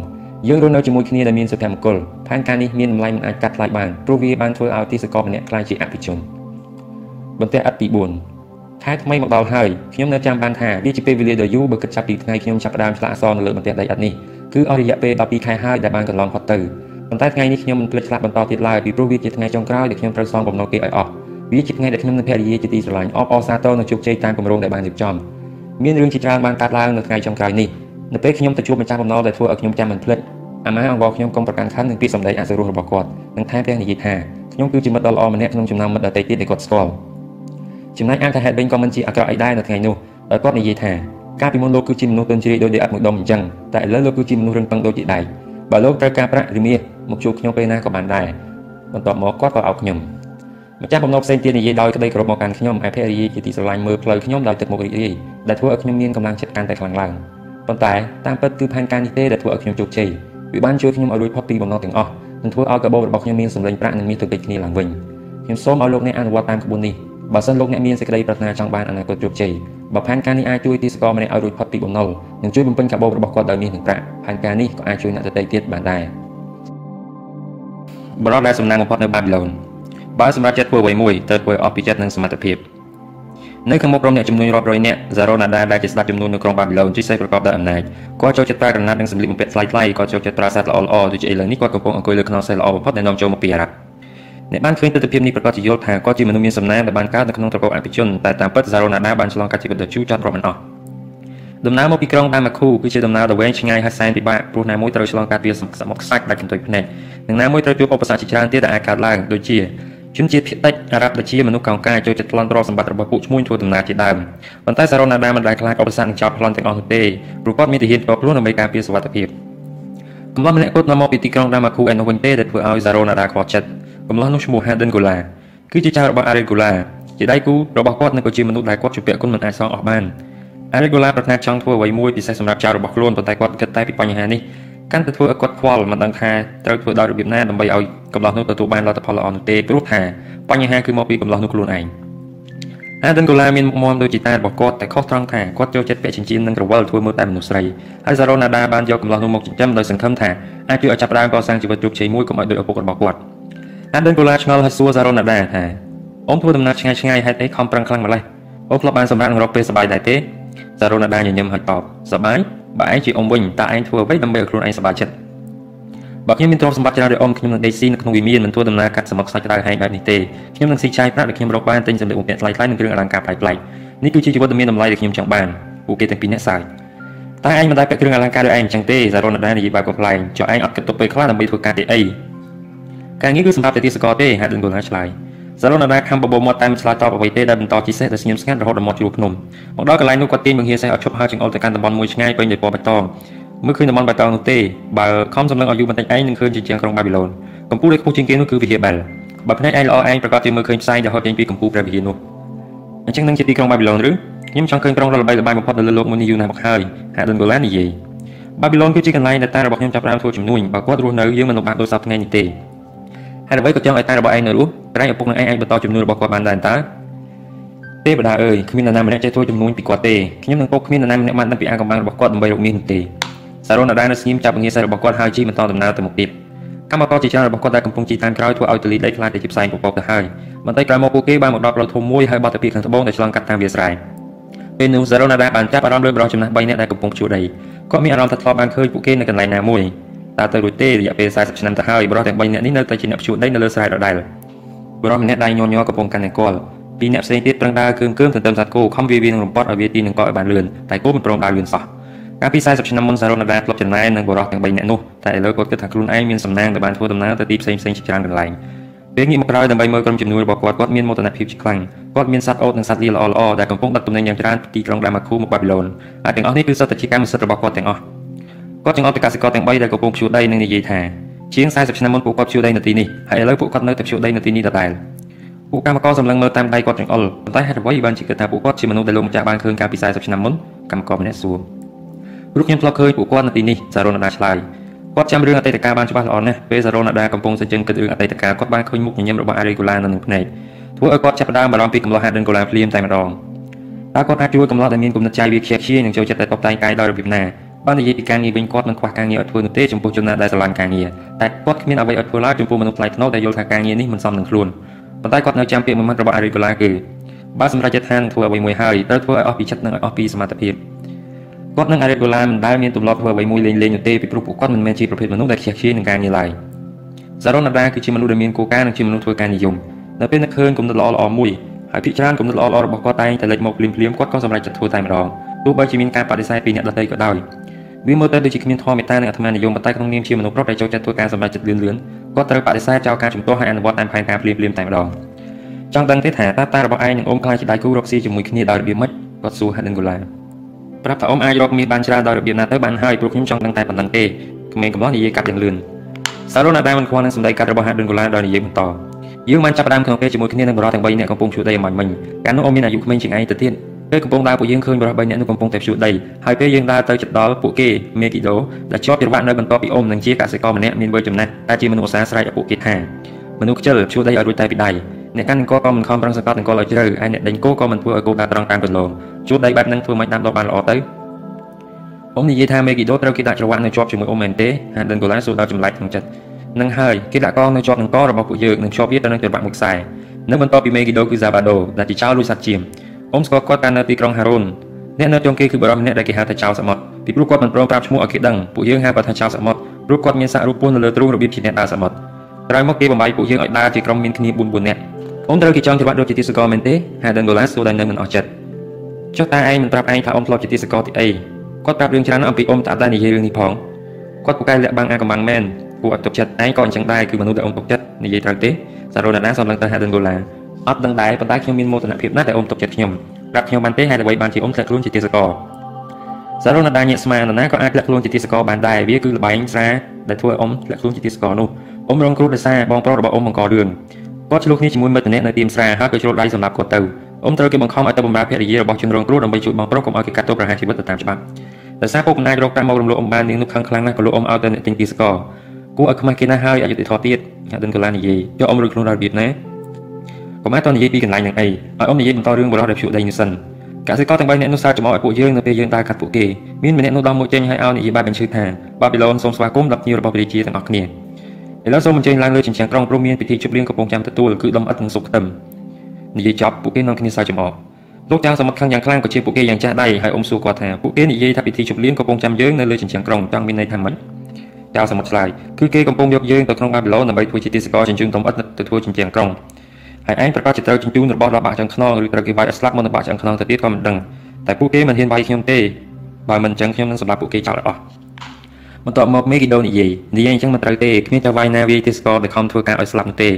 យើងរស់នៅជាមួយគ្នាដែលមានសុភមង្គលផែនការនេះមានតម្លៃមិនអាចកាត់ថ្លៃបានព្រោះវាបានធ្វើឲ្យទីសកលម្នាក់ក្លាយជាអភិជនបន្ទះអត្តទី4ខែថ្មីមកដល់ហើយខ្ញុំនៅចាំបានថាវាជាពេលវេលាដ៏យូរបើគិតចាប់ពីថ្ងៃខ្ញុំចាប់ផ្ដើមឆ្លាក់អក្សរនៅលើបន្ទះដីឥដ្ឋនេះគឺអស់រយៈពេល12ខែហើយដែលបានកន្លងផុតទៅ ប៉ុន្តែថ្ងៃនេះខ្ញុំមិនភ្លេចឆ្លាក់បន្តទៀតឡើយពីព្រោះវាជាថ្ងៃចុងក្រោយដែលខ្ញុំត្រូវសងបំណុលគេឲ្យអស់វាជាថ្ងៃដែលខ្ញុំនិងភរិយាជាទីស្រឡាញ់អបអរសាទរនឹងជោគជ័យតាមគម្រោងដែលបានរៀបចំមានរឿងជាច្រើនបានកើតឡើងនៅថ្ងៃចុងក្រោយនេះនៅពេលខ្ញុំទៅជួបម្ចាស់បំណុលដែលធ្វើឲ្យខ្ញុំចាំមិនភ្លេចអាម៉ាអង្វរខ្ញុំកុំប្រកាន់ខណ្ឌនឹងពាក្យសម្ដីអសុរោះរបស់គាត់និងថែមទាំងនិយាយថាខ្ញុំគឺជាមិត្តដ៏ល្អម្នាក់ក្នុងចំណោមមិត្តដទៃទៀតដែលគាត់ស្គាល់ចំណែកអង្គហេតុវិញក៏មិនជាអាក្រក់អីដែរនៅថ្ងៃនោះដោយគាត់និយាយថាកាលពីមុនលោកគឺជាមនុស្សទន់ជ្រាយដូចដីឥដ្ឋមួយដុំអញ្ចឹងតែឥឡូវលោកគឺជាមនុស្សរឹងប៉ឹងដូចជាដែកបើលោកត្រូវការប្រាក់ឬមាស មកជួបខ្ញុំពេលណាក៏បានដែរបន្ទាប់មកគាត់ក៏អោបខ្ញុំម្ចាស់បំណុលផ្សេងទៀតនិយាយដោយក្តីគោរពមកកាន់ខ្ញុំឯភរិយាជាទីស្រឡាញ់មើលផ្លូវខ្ញុំដោយទឹកមុខរីករាយដែលធ្វើឲ្យខ្ញុំមានកម្លាំងចិត្តកាន់តែខ្លាំងឡើងប៉ុន្តែតាមពិតគឺផែនការនេះទេដែលធ្វើឲ្យខ្ញុំជោគជ័យវាបានជួយខ្ញុំឲ្យរួចផុតពីបំណុលទាំងអស់និងធ្វើឲ្យកាបូបរបស់ខ្ញុំមានសម្លេងប្រាក់និងមានទឹកពេចគ្នាឡើងវិញខ្ញុំសូមឲ្យលោកអ្នកអនុវត្តតាមក្បួននេះបើសិនលោកអ្នកមានសេចក្តីប្រាថ្នាចង់បានអនាគតជោគជ័យបើផែនការនេះអាចជួយទីសកលម្នាក់ឲ្យរួចផុតពីបំណុលនិងជួយបំពេញកាបូបរបស់គាត់ដោយមាសនិងប្រាក់ផែនការនេះក៏អាចជួយអ្នកដទៃទៀតបានដែរ បរិបទដែលសំណាងបំផុតនៅបាប៊ីឡូនបើសម្រាប់ចិត្តធ្វើអ្វីមួយត្រូវធ្វើអស់ពីចិត្តនិងសមត្ថភាពនៅខាងមុខក្រុមអ្នកជំនួញរាប់រយនាក់ហ្សារ៉ូណាដាដែលជាស្ដេចជំនួញនៅក្រុងបាប៊ីឡូនជាសេះប្រកបដោយអំណាចគាត់ចូលចិត្តប្រើក្រណាត់និងសម្លៀកបំពាក់ថ្លៃៗគាត់ចូលចិត្តប្រើសត្វល្អៗដូចជាឥឡូវនេះគាត់កំពុងអង្គុយលើខ្នងសេះល្អបំផុតដែលនាំចូលមកពីអារ៉ាប់អ្នកបានឃើញទស្សនវិជ្ជានេះប្រកាសជាយល់ថាគាត់ជាមនុស្សមានសំណាងដែលបានកើតនៅក្នុងត្រកូលអភិជនតែតាមពិតហ្សារ៉ូណាដាបានឆ្លងកាត់ជីវិតដ៏ជូរចត់រាប់មិនអស់ ដំណើរមកពីក្រុងដាម៉ាខូគឺជាដំណើរដ៏វែងឆ្ងាយហើយសែនពិបាកព្រោះណាមួយត្រូវឆ្លងកាត់វាសមុទ្រខ្សាច់ដាច់កន្ទុយភ្នែកនិងណាមួយត្រូវជួបឧបសគ្គជាច្រើនទៀតដែលអាចកើតឡើងដូចជាជនជាតិភាគតិចអារ៉ាប់ដែលជាមនុស្សកោងកាយចូលចិត្តប្លន់ទ្រព្យសម្បត្តិរបស់ពួកឈ្មួញធ្វើដំណើរជាដើមប៉ុន្តែសារ៉ូណាដាមិនដែលខ្លាចឧបសគ្គនឹងចោតប្លន់ទាំងអស់នោះទេព្រោះគាត់មានទាហានផ្ទាល់ខ្លួនដើម្បីការពារសុវត្ថិភាពកំឡោះម្នាក់គត់នាំមកពីទីក្រុងដាម៉ាខូឯនោះវិញទេដែលធ្វើឲ្យសារ៉ូណាដាខ្វល់ចិត្តកំឡោះនោះឈ្មោះ Hayden Gola គឺជាចៅរបស់ Ariel Gola ជាដៃគូរបស់គាត់និងក៏ជាមនុស្សដែលគាត់ជំពាក់គុណមិនអាចសងអស់បាន Ariel Gola ប្រាថ្នាចង់ធ្វើអ្វីមួយពិសេសសម្រាប់ចៅរបស់ខ្លួនប៉ុន្តែគាត់គិតតែពីបញ្ហានេះកាន់តែធ្វើឲ្យគាត់ខ្វល់មិនដឹងថាត្រូវធ្វើដោយរបៀបណាដើម្បីឲ្យកំឡោះនោះទទួលបានលទ្ធផលល្អនោះទេព្រោះថាបញ្ហាគឺមកពីកំឡោះនោះខ្លួនឯងអាដិនកូឡាមានមុខមាំដូចជាតារបស់គាត់តែខុសត្រង់ថាគាត់ចូលចិត្តពាក់ចិញ្ចៀននិងក្រវិលធ្វើមើលតែមនុស្សស្រីហើយសារ៉ូណាដាបានយកកំឡោះនោះមកចិញ្ចឹមដោយសង្ឃឹមថាអាចជួយឲ្យចាប់ផ្ដើមកសាងជីវិតជោគជ័យមួយកុំឲ្យដូចឪពុករបស់គាត់អាដិនកូឡាឆ្ងល់ហើយសួរសារ៉ូណាដាថាអូនធ្វើដំណើរឆ្ងាយឆ្ងាយហេតុអីខំប្រឹងខ្លាំងម្ល៉េះអូនធ្លាប់បានសម្រាប់នឹងរកពេលសប្បាយដែរទេ សារ៉ូណាដាញញឹមហើយតបសប្បាយបើឯងជាអ៊ំវិញតើឯងធ្វើអ្វីដើម្បីឲ្យខ្លួនឯងសប្បាយចិត្តបើខ្ញុំមានទ្រព្យសម្បត្តិច្រើនដូចអ៊ំខ្ញុំនឹងដេកស៊ីនៅក្នុងវិមានមិនធ្វើដំណើរកាត់សមុទ្រខ្សាច់ក្តៅហែងបែបនេះទេខ្ញុំនឹងស៊ីចាយប្រាក់ដែលខ្ញុំរកបានទិញសម្លៀកបំពាក់ថ្លៃៗនិងគ្រឿងអលង្ការប្លែកៗនេះគឺជាជីវិតដ៏មានតម្លៃដែលខ្ញុំចង់បានពួកគេទាំងពីរអ្នកសើចតែឯងមិនដែលពាក់គ្រឿងអលង្ការដូចឯងអញ្ចឹងទេសារ៉ុនដានិយាយបែបកំ pl ែងចុះឯងអត់គិតទុកពេលខ្លះដើម្បីធ្វើការទេអីការងារគឺសម្រាប់តែទីសកលទេហាក់ដឹងគល់ណាឆ្លើយ សរុបនៅណាខំបបោមាត់តែមិនឆ្លើយតបអ្វីទេដែលបន្តជីសេះដែលស្ងៀមស្ងាត់រហូតដល់មាត់ជ្រួភ្នំមកដល់កន្លែងនោះគាត់ទាញបង្ហៀសេះឲ្យឈប់ហើរចង្អុលទៅកាន់តំបន់មួយឆ្ងាយពេញដោយពណ៌បៃតងមើលឃើញតំបន់បៃតងនោះទេបើខំសម្លឹងឲ្យយូរបន្តិចឯងនឹងឃើញជាជាងក្រុងបាប៊ីឡូនកំពូលដែលខ្ពស់ជាងគេនោះគឺវិហារបែលបើផ្នែកឯងល្អឯងប្រកាសជាមើលឃើញផ្សែងដែលហត់ចេញពីកំពូលព្រះវិហារនោះអញ្ចឹងនឹងជាទីក្រុងបាប៊ីឡូនឬខ្ញុំចង់ឃើញក្រុងដ៏ល្បីល្បាញបំផុតនៅលើលោកមួយនេះយូរណាស់មកហើយហាក់ដូចកូឡាននិយាយបាប៊ីឡូនគឺជាកន្លែងដែលតារបស់ខ្ញុំចាប់ផ្ដើមធ្វើជំនួញបើគាត់រស់នៅយើងមិនលំបាកដោយសារថ្ងៃនេះទេ ហើយអ្វីក៏ចង់ឲ្យតារបស់ឯងនៅរស់ក្រែងឪពុកនឹងឯងអាចបន្តជំនួញរបស់គាត់បានដែរតើទេបដាអើយគ្មាននរណាម្នាក់ចេះធ្វើជំនួញពីគាត់ទេខ្ញុំនឹងពុកគ្មាននរណាម្នាក់បានដឹងពីអាកំបាំងរបស់គាត់ដើម្បីរកមាសនោះទេសារ៉ូណាដានៅស្ងៀមចាប់ពងាសរបស់គាត់ហើយជិះបន្តដំណើរទៅមុខទៀតកម្មករជាច្រើនរបស់គាត់ដែលកំពុងជិះតាមក្រោយធ្វើឲ្យទលីដីខ្លាចទៅជាផ្សែងពពកទៅហើយបន្តិចក្រោយមកពួកគេបានមកដល់ផ្លូវធំមួយហើយបត់ទៅពីខាងត្បូងដែលឆ្លងកាត់តាមវាលស្រែពេលនោះសារ៉ូណាដាបានចាប់អារម្មណ៍លើបរិសុទ្ធចំណាស់3នាក់ដែលកំពុងជួដីគាត់មានអារម្មណ៍ថាធ្លាប់បានឃើញពួកគេនៅកន្លែងណាមួយ តើទៅរួចទេរយៈពេល40ឆ្នាំទៅហើយបរិសុទ្ធទាំង3នាក់នេះនៅតែជាអ្នកជួដីនៅលើស្រែដដែលបរិសុទ្ធម្នាក់ដៃញញកំពុងកាន់តែកលពីអ្នកផ្សេងទៀតប្រឹងដើរគឿមគឿមទន្ទឹមសត្វគោខំវាវានឹងរំពាត់ឲ្យវាទីនឹងកកឲ្យបានលឿនតែគោមិនព្រមដើរលឿនសោះកាលពី40ឆ្នាំមុនសារ៉ូណាដាធ្លាប់ចំណាយនឹងបរិសុទ្ធទាំង3នាក់នោះតែឥឡូវគាត់គិតថាខ្លួនឯងមានសំណាងដែលបានធ្វើដំណើរទៅទីផ្សេងផ្សេងជាច្រើនកន្លែងពេលងាកមកក្រោយដើម្បីមើលក្រុមជំនួយរបស់គាត់គាត់មានមោទនភាពជាខ្លាំងគាត់មានសត្វអូតនិងសត្វលាល្អល្អដែលកំពុងដឹកទំនិញយ៉ាងច្រើនពីទីក្រុងដាម៉ាខូមកបាប៊ីឡូនហើយទាំងអស់នេះគឺសុទ្ធតែជាកម្មសិទ្ធិរបស់គាត់ទាំងអស់ គាត់ចង់អត់ទៅកសិករទាំង3ដែលកំពុងភ្ជួរដីនិងនិយាយថាជាង40ឆ្នាំមុនពួកគាត់ភ្ជួរដីនៅទីនេះហើយឥឡូវពួកគាត់នៅតែភ្ជួរដីនៅទីនេះដដែលពួកកម្មករសម្លឹងមើលតាមដៃគាត់ចង្អុលប៉ុន្តែហេតុអ្វីបានជាគិតថាពួកគាត់ជាមនុស្សដែលលោកម្ចាស់បានឃើញកាលពី40ឆ្នាំមុនកម្មករម្នាក់សួរព្រោះខ្ញុំធ្លាប់ឃើញពួកគាត់នៅទីនេះសារ៉ូណាដាឆ្លើយគាត់ចាំរឿងអតីតកាលបានច្បាស់ល្អណាស់ពេលសារ៉ូណាដាកំពុងសញ្ជឹងគិតរឿងអតីតកាលគាត់បានឃើញមុខញញឹមរបស់អារីកូឡានៅនឹងភ្នែកធ្វើឲ្យគាត់ចាប់ផ្ដើមបារម្ភពីកំឡោះហាត់ដិនកូឡាភ្លាមតែម្ដងតើគាត់អាចជួយកំឡោះដែលមានគុណិតចាយវាខ្ជិះខ្ជាយនិងចូលចិត្តតែតបតែងកាយដោយរបៀបណា បាននិយាយពីការងារវិញគាត់មិនខ្វះការងារឲ្យធ្វើនោះទេចំពោះជនណាដែលស្រឡាញ់ការងារតែគាត់គ្មានអ្វីឲ្យធ្វើឡើយចំពោះមនុស្សថ្លៃថ្នូរដែលយល់ថាការងារនេះមិនសមនឹងខ្លួនប៉ុន្តែគាត់នៅចាំពាក្យមួយម៉ាត់របស់អារីកូឡាគឺបើសម្រាប់ចិត្តថានឹងធ្វើអ្វីមួយហើយត្រូវធ្វើឲ្យអស់ពីចិត្តនិងឲ្យអស់ពីសមត្ថភាពគាត់និងអារិតដុល្លារមិនដែលមានទម្លាប់ធ្វើអ្វីមួយលេងលេងនោះទេពីព្រោះពួកគាត់មិនមែនជាប្រភេទមនុស្សដែលខ្ជិះខ្ជាយនឹងការងារឡើយសារ៉ុនណាដាគឺជាមនុស្សដែលមានគោលការណ៍និងជាមនុស្សធ្វើការនិយមនៅពេលនឹកឃើញគំនិតល្អល្អមួយហើយភាគច្រើនគំនិតល្អល្អរបស់គាត់តែងតែលេចមកភ្លាមភ្លាមគាត់ក៏សម្រេចចិត្តធ្វើតែម្ដងទោះបីជាមានការបដិសេធពីអ្នកដទៃក៏ដោយ វាមើលទៅដូចជាគ្មានធម៌មេត្តានិងអាត្មានិយមប៉ុន្តែក្នុងនាមជាមនុស្សប្រុសដែលចូលចិត្តធ្វើការសម្រេចចិត្តលឿនលឿនគាត់ត្រូវបដិសេធចោលការជំទាស់ហើយអនុវត្តតាមផែនការភ្លាមភ្លាមតែម្ដងចង់ដឹងទេថាតើតារបស់ឯងនិងអូនខ្លាចជាដៃគូរកស៊ីជាមួយគ្នាដោយរបៀបម៉េចគាត់សួរ Helen Golan ប្រាប់ថាអ៊ំអាចរកមាសបានច្រើនដោយរបៀបណាទៅបានហើយព្រោះខ្ញុំចង់ដឹងតែប៉ុណ្្នឹងទេក្មេងកំឡោះនិយាយកាត់យ៉ាងលឿនសារ៉ូណាដាមិនខ្វល់នឹងសម្ដីកាត់របស់ហាដុនកូឡាដោយនិយាយបន្តយើងបានចាប់ផ្ដើមក្នុងពេលជាមួយគ្នានឹងបរិបទទាំង3នាក់កំពុងជួដីអំបញ្ញមិញកាលនោះអ៊ំមានអាយុក្មេងជាងឯងទៅទៀត ពេលកំពុងដើរពួកយើងឃើញបរិបទ3នាក់នោះកំពុងតែភ្ជួដីហើយពេលយើងដើរទៅជិតដល់ពួកគេមេគីដូដែលជាប់ច្រវាក់នៅបន្ទាប់ពីអ៊ំនឹងជាកសិករម្នាក់មានវ័យចំណាស់តែជាមនុស្សឧស្សាហ៍ស្រែកឲ្យពួកគេថាមនុស្សខ្ជិលភ្ជួដីឲ្យរួចតែពីដៃអ្នកកាន់អង្គក៏មិនខំប្រឹងសង្កត់អង្គឲ្យជ្រៅហើយអ្នកដេញគោក៏មិនធ្វើឲ្យគោដើរត្រង់តាមគន្លងជួដីបែបហ្នឹងធ្វើមិនដាំដុះបានល្អទៅអ៊ំនិយាយថាមេគីដូត្រូវគេដាក់ច្រវាក់នៅជាប់ជាមួយអ៊ំមែនទេហាដិនកូឡាសួរដល់ចម្លែកក្នុងចិត្តនឹងហើយគេដាក់កងនៅជាប់នឹងករបស់ពួកយើងនឹងជាប់វាទៅនឹងច្រវាក់មួយខ្សែនៅបន្ទាប់ពីមេគីដូគឺហ្សាបាដូដែលជាចៅលួចសត្វជៀម អ៊ំស្គាល់គាត់កាលនៅទីក្រុងហារូនអ្នកនៅចុងគេគឺបរិមម្នាក់ដែលគេហៅថាចៅសមុទ្រពីព្រោះគាត់មិនព្រមប្រាប់ឈ្មោះឲ្យគេដឹងពួកយើងហៅគាត់ថាចៅសមុទ្រព្រោះគាត់មានសាក់រូបពស់នៅលើទ្រូងរបៀបជាអ្នកដើរសមុទ្រក្រោយមកគេបំបីពួកយើងឲ្យដើរជាក្រុមមានគ្នា4 4នាក់អ៊ំត្រូវគេចង់ច្បាស់ដូចជាទីសកលមែនទេ Haden Golas សួរដោយនៅមិនអស់ចិត្តចុះតើឯងមិនប្រាប់ឯងថាអ៊ំធ្លាប់ជាទាសករទីអីគាត់ប្រាប់រឿងច្រើនអំពីអ៊ំតាតែនិយាយរឿងនេះផងគាត់ពូកែលាក់បាំងអាកំបាំងមែនពួកអត់ទុកចិត្តឯងក៏អញ្ចឹងដែរគឺមនុស្សដែលអ៊ំទុកចិត្តនិយាយត្រូវទេសារ៉ូណាដាសម្លឹងទៅហាដិនហ្គូឡា អត់ដឹងដែរប៉ុន្តែខ្ញុំមានមោទនភាពណាស់ដែលអ៊ំទុកចិត្តខ្ញុំប្រាប់ខ្ញុំបានទេហេតុអ្វីបានជាអ៊ំធ្លាក់ខ្លួនជាទាសករសារ៉ូណាដាញាក់ស្មានណាក៏អាចធ្លាក់ខ្លួនជាទាសករបានដែរវាគឺលបែងស្រាដែលធ្វើឲ្យអ៊ំធ្លាក់ខ្លួនជាទាសករនោះអ៊ំរងគ្រោះដោយសារបងប្រុសរបស់អ៊ំបង្ករឿងគាត់ឆ្លោះគ្នាជាមួយមិត្តម្នាក់នៅទីមស្រាហើយក៏ជ្រុលដៃសម្រាប់គាត់ទៅអ៊ំត្រូវគេបង្ខំឲ្យទៅបម្រើភរិយារបស់ជនរងគ្រោះដើម្បីជួយបងប្រុសកុំឲ្យគេកាត់ទោសប្រហារជីវិតទៅតាមច្បាប់ដោយសារពុកមិនអាចរកប្រាក់មករំលោភអ៊ំបាននាងនោះខឹងខ្លាំងណាស់ក៏លោកអ៊ំឲ្យទៅអ្នកទិញទីស្ករគួរឲ្យខ្មាស់គេណាស់ហើយអយុធធម៌ទៀតអាដិនកូឡានិយាយយកអ៊ំរួចខ្លួនដល់របៀបណា កុំឲ្យតនិយាយពីកន្លែងនឹងអីឲ្យអ៊ំនិយាយបន្តរឿងបរិះដែលភ្ជក់ដីនេះសិនកសិករទាំង3នាក់នោះសើចចំអកឲ្យពួកយើងនៅពេលយើងដើរកាត់ពួកគេមានម្នាក់នោះដល់មកចេញឲ្យឲ្យនិយាយបែបបញ្ឈឺថាបាប៊ីឡូនសូមស្វាគមន៍ដល់ភ្ញៀវរបស់ព្រះរាជាទាំងអស់គ្នាឥឡូវសូមអញ្ជើញឡើងលើជញ្ជាំងក្រុងព្រមមានពិធីជប់លៀងកំពុងចាំទទួលគឺដុំអិតនិងសុកខ្ទឹមនិយាយចប់ពួកគេនាំគ្នាសើចចំអកលោកចៅសមុទ្រខឹងយ៉ាងខ្លាំងក៏ជាពួកគេយ៉ាងចាស់ដៃហើយអ៊ំសួរគាត់ថាពួកគេនិយាយថាពិធីជប់លៀងកំពុងចាំយើងនៅលើជញ្ជាំងក្រុងចង់មានន័យថាម៉េចចៅសមុទ្រឆ្លើយគឺគេកំពុងយកយើងទៅក្នុងបាប៊ីឡូនដើម្បីធ្វើជាទាសករជញ្ជូនតំអិតទៅធ្វើជញ្ជាំងក្រុង ហើយឯងប្រកាសជាត្រូវជញ្ជូនរបស់របស់បាក់ឆ្អឹងខ្នងឬត្រូវគេវាយឲ្យស្លាប់មុននឹងបាក់ឆ្អឹងខ្នងទៅទៀតក៏មិនដឹងតែពួកគេមិនហ៊ានវាយខ្ញុំទេបើមិនអញ្ចឹងខ្ញុំនឹងសម្លាប់ពួកគេចោលឲ្យអស់បន្ទាប់មកមេគីដូនិយាយនិយាយអញ្ចឹងមិនត្រូវទេគ្មានតែវាយណាវាយទាសករដែលខំធ្វើការឲ្យស្លាប់ទេ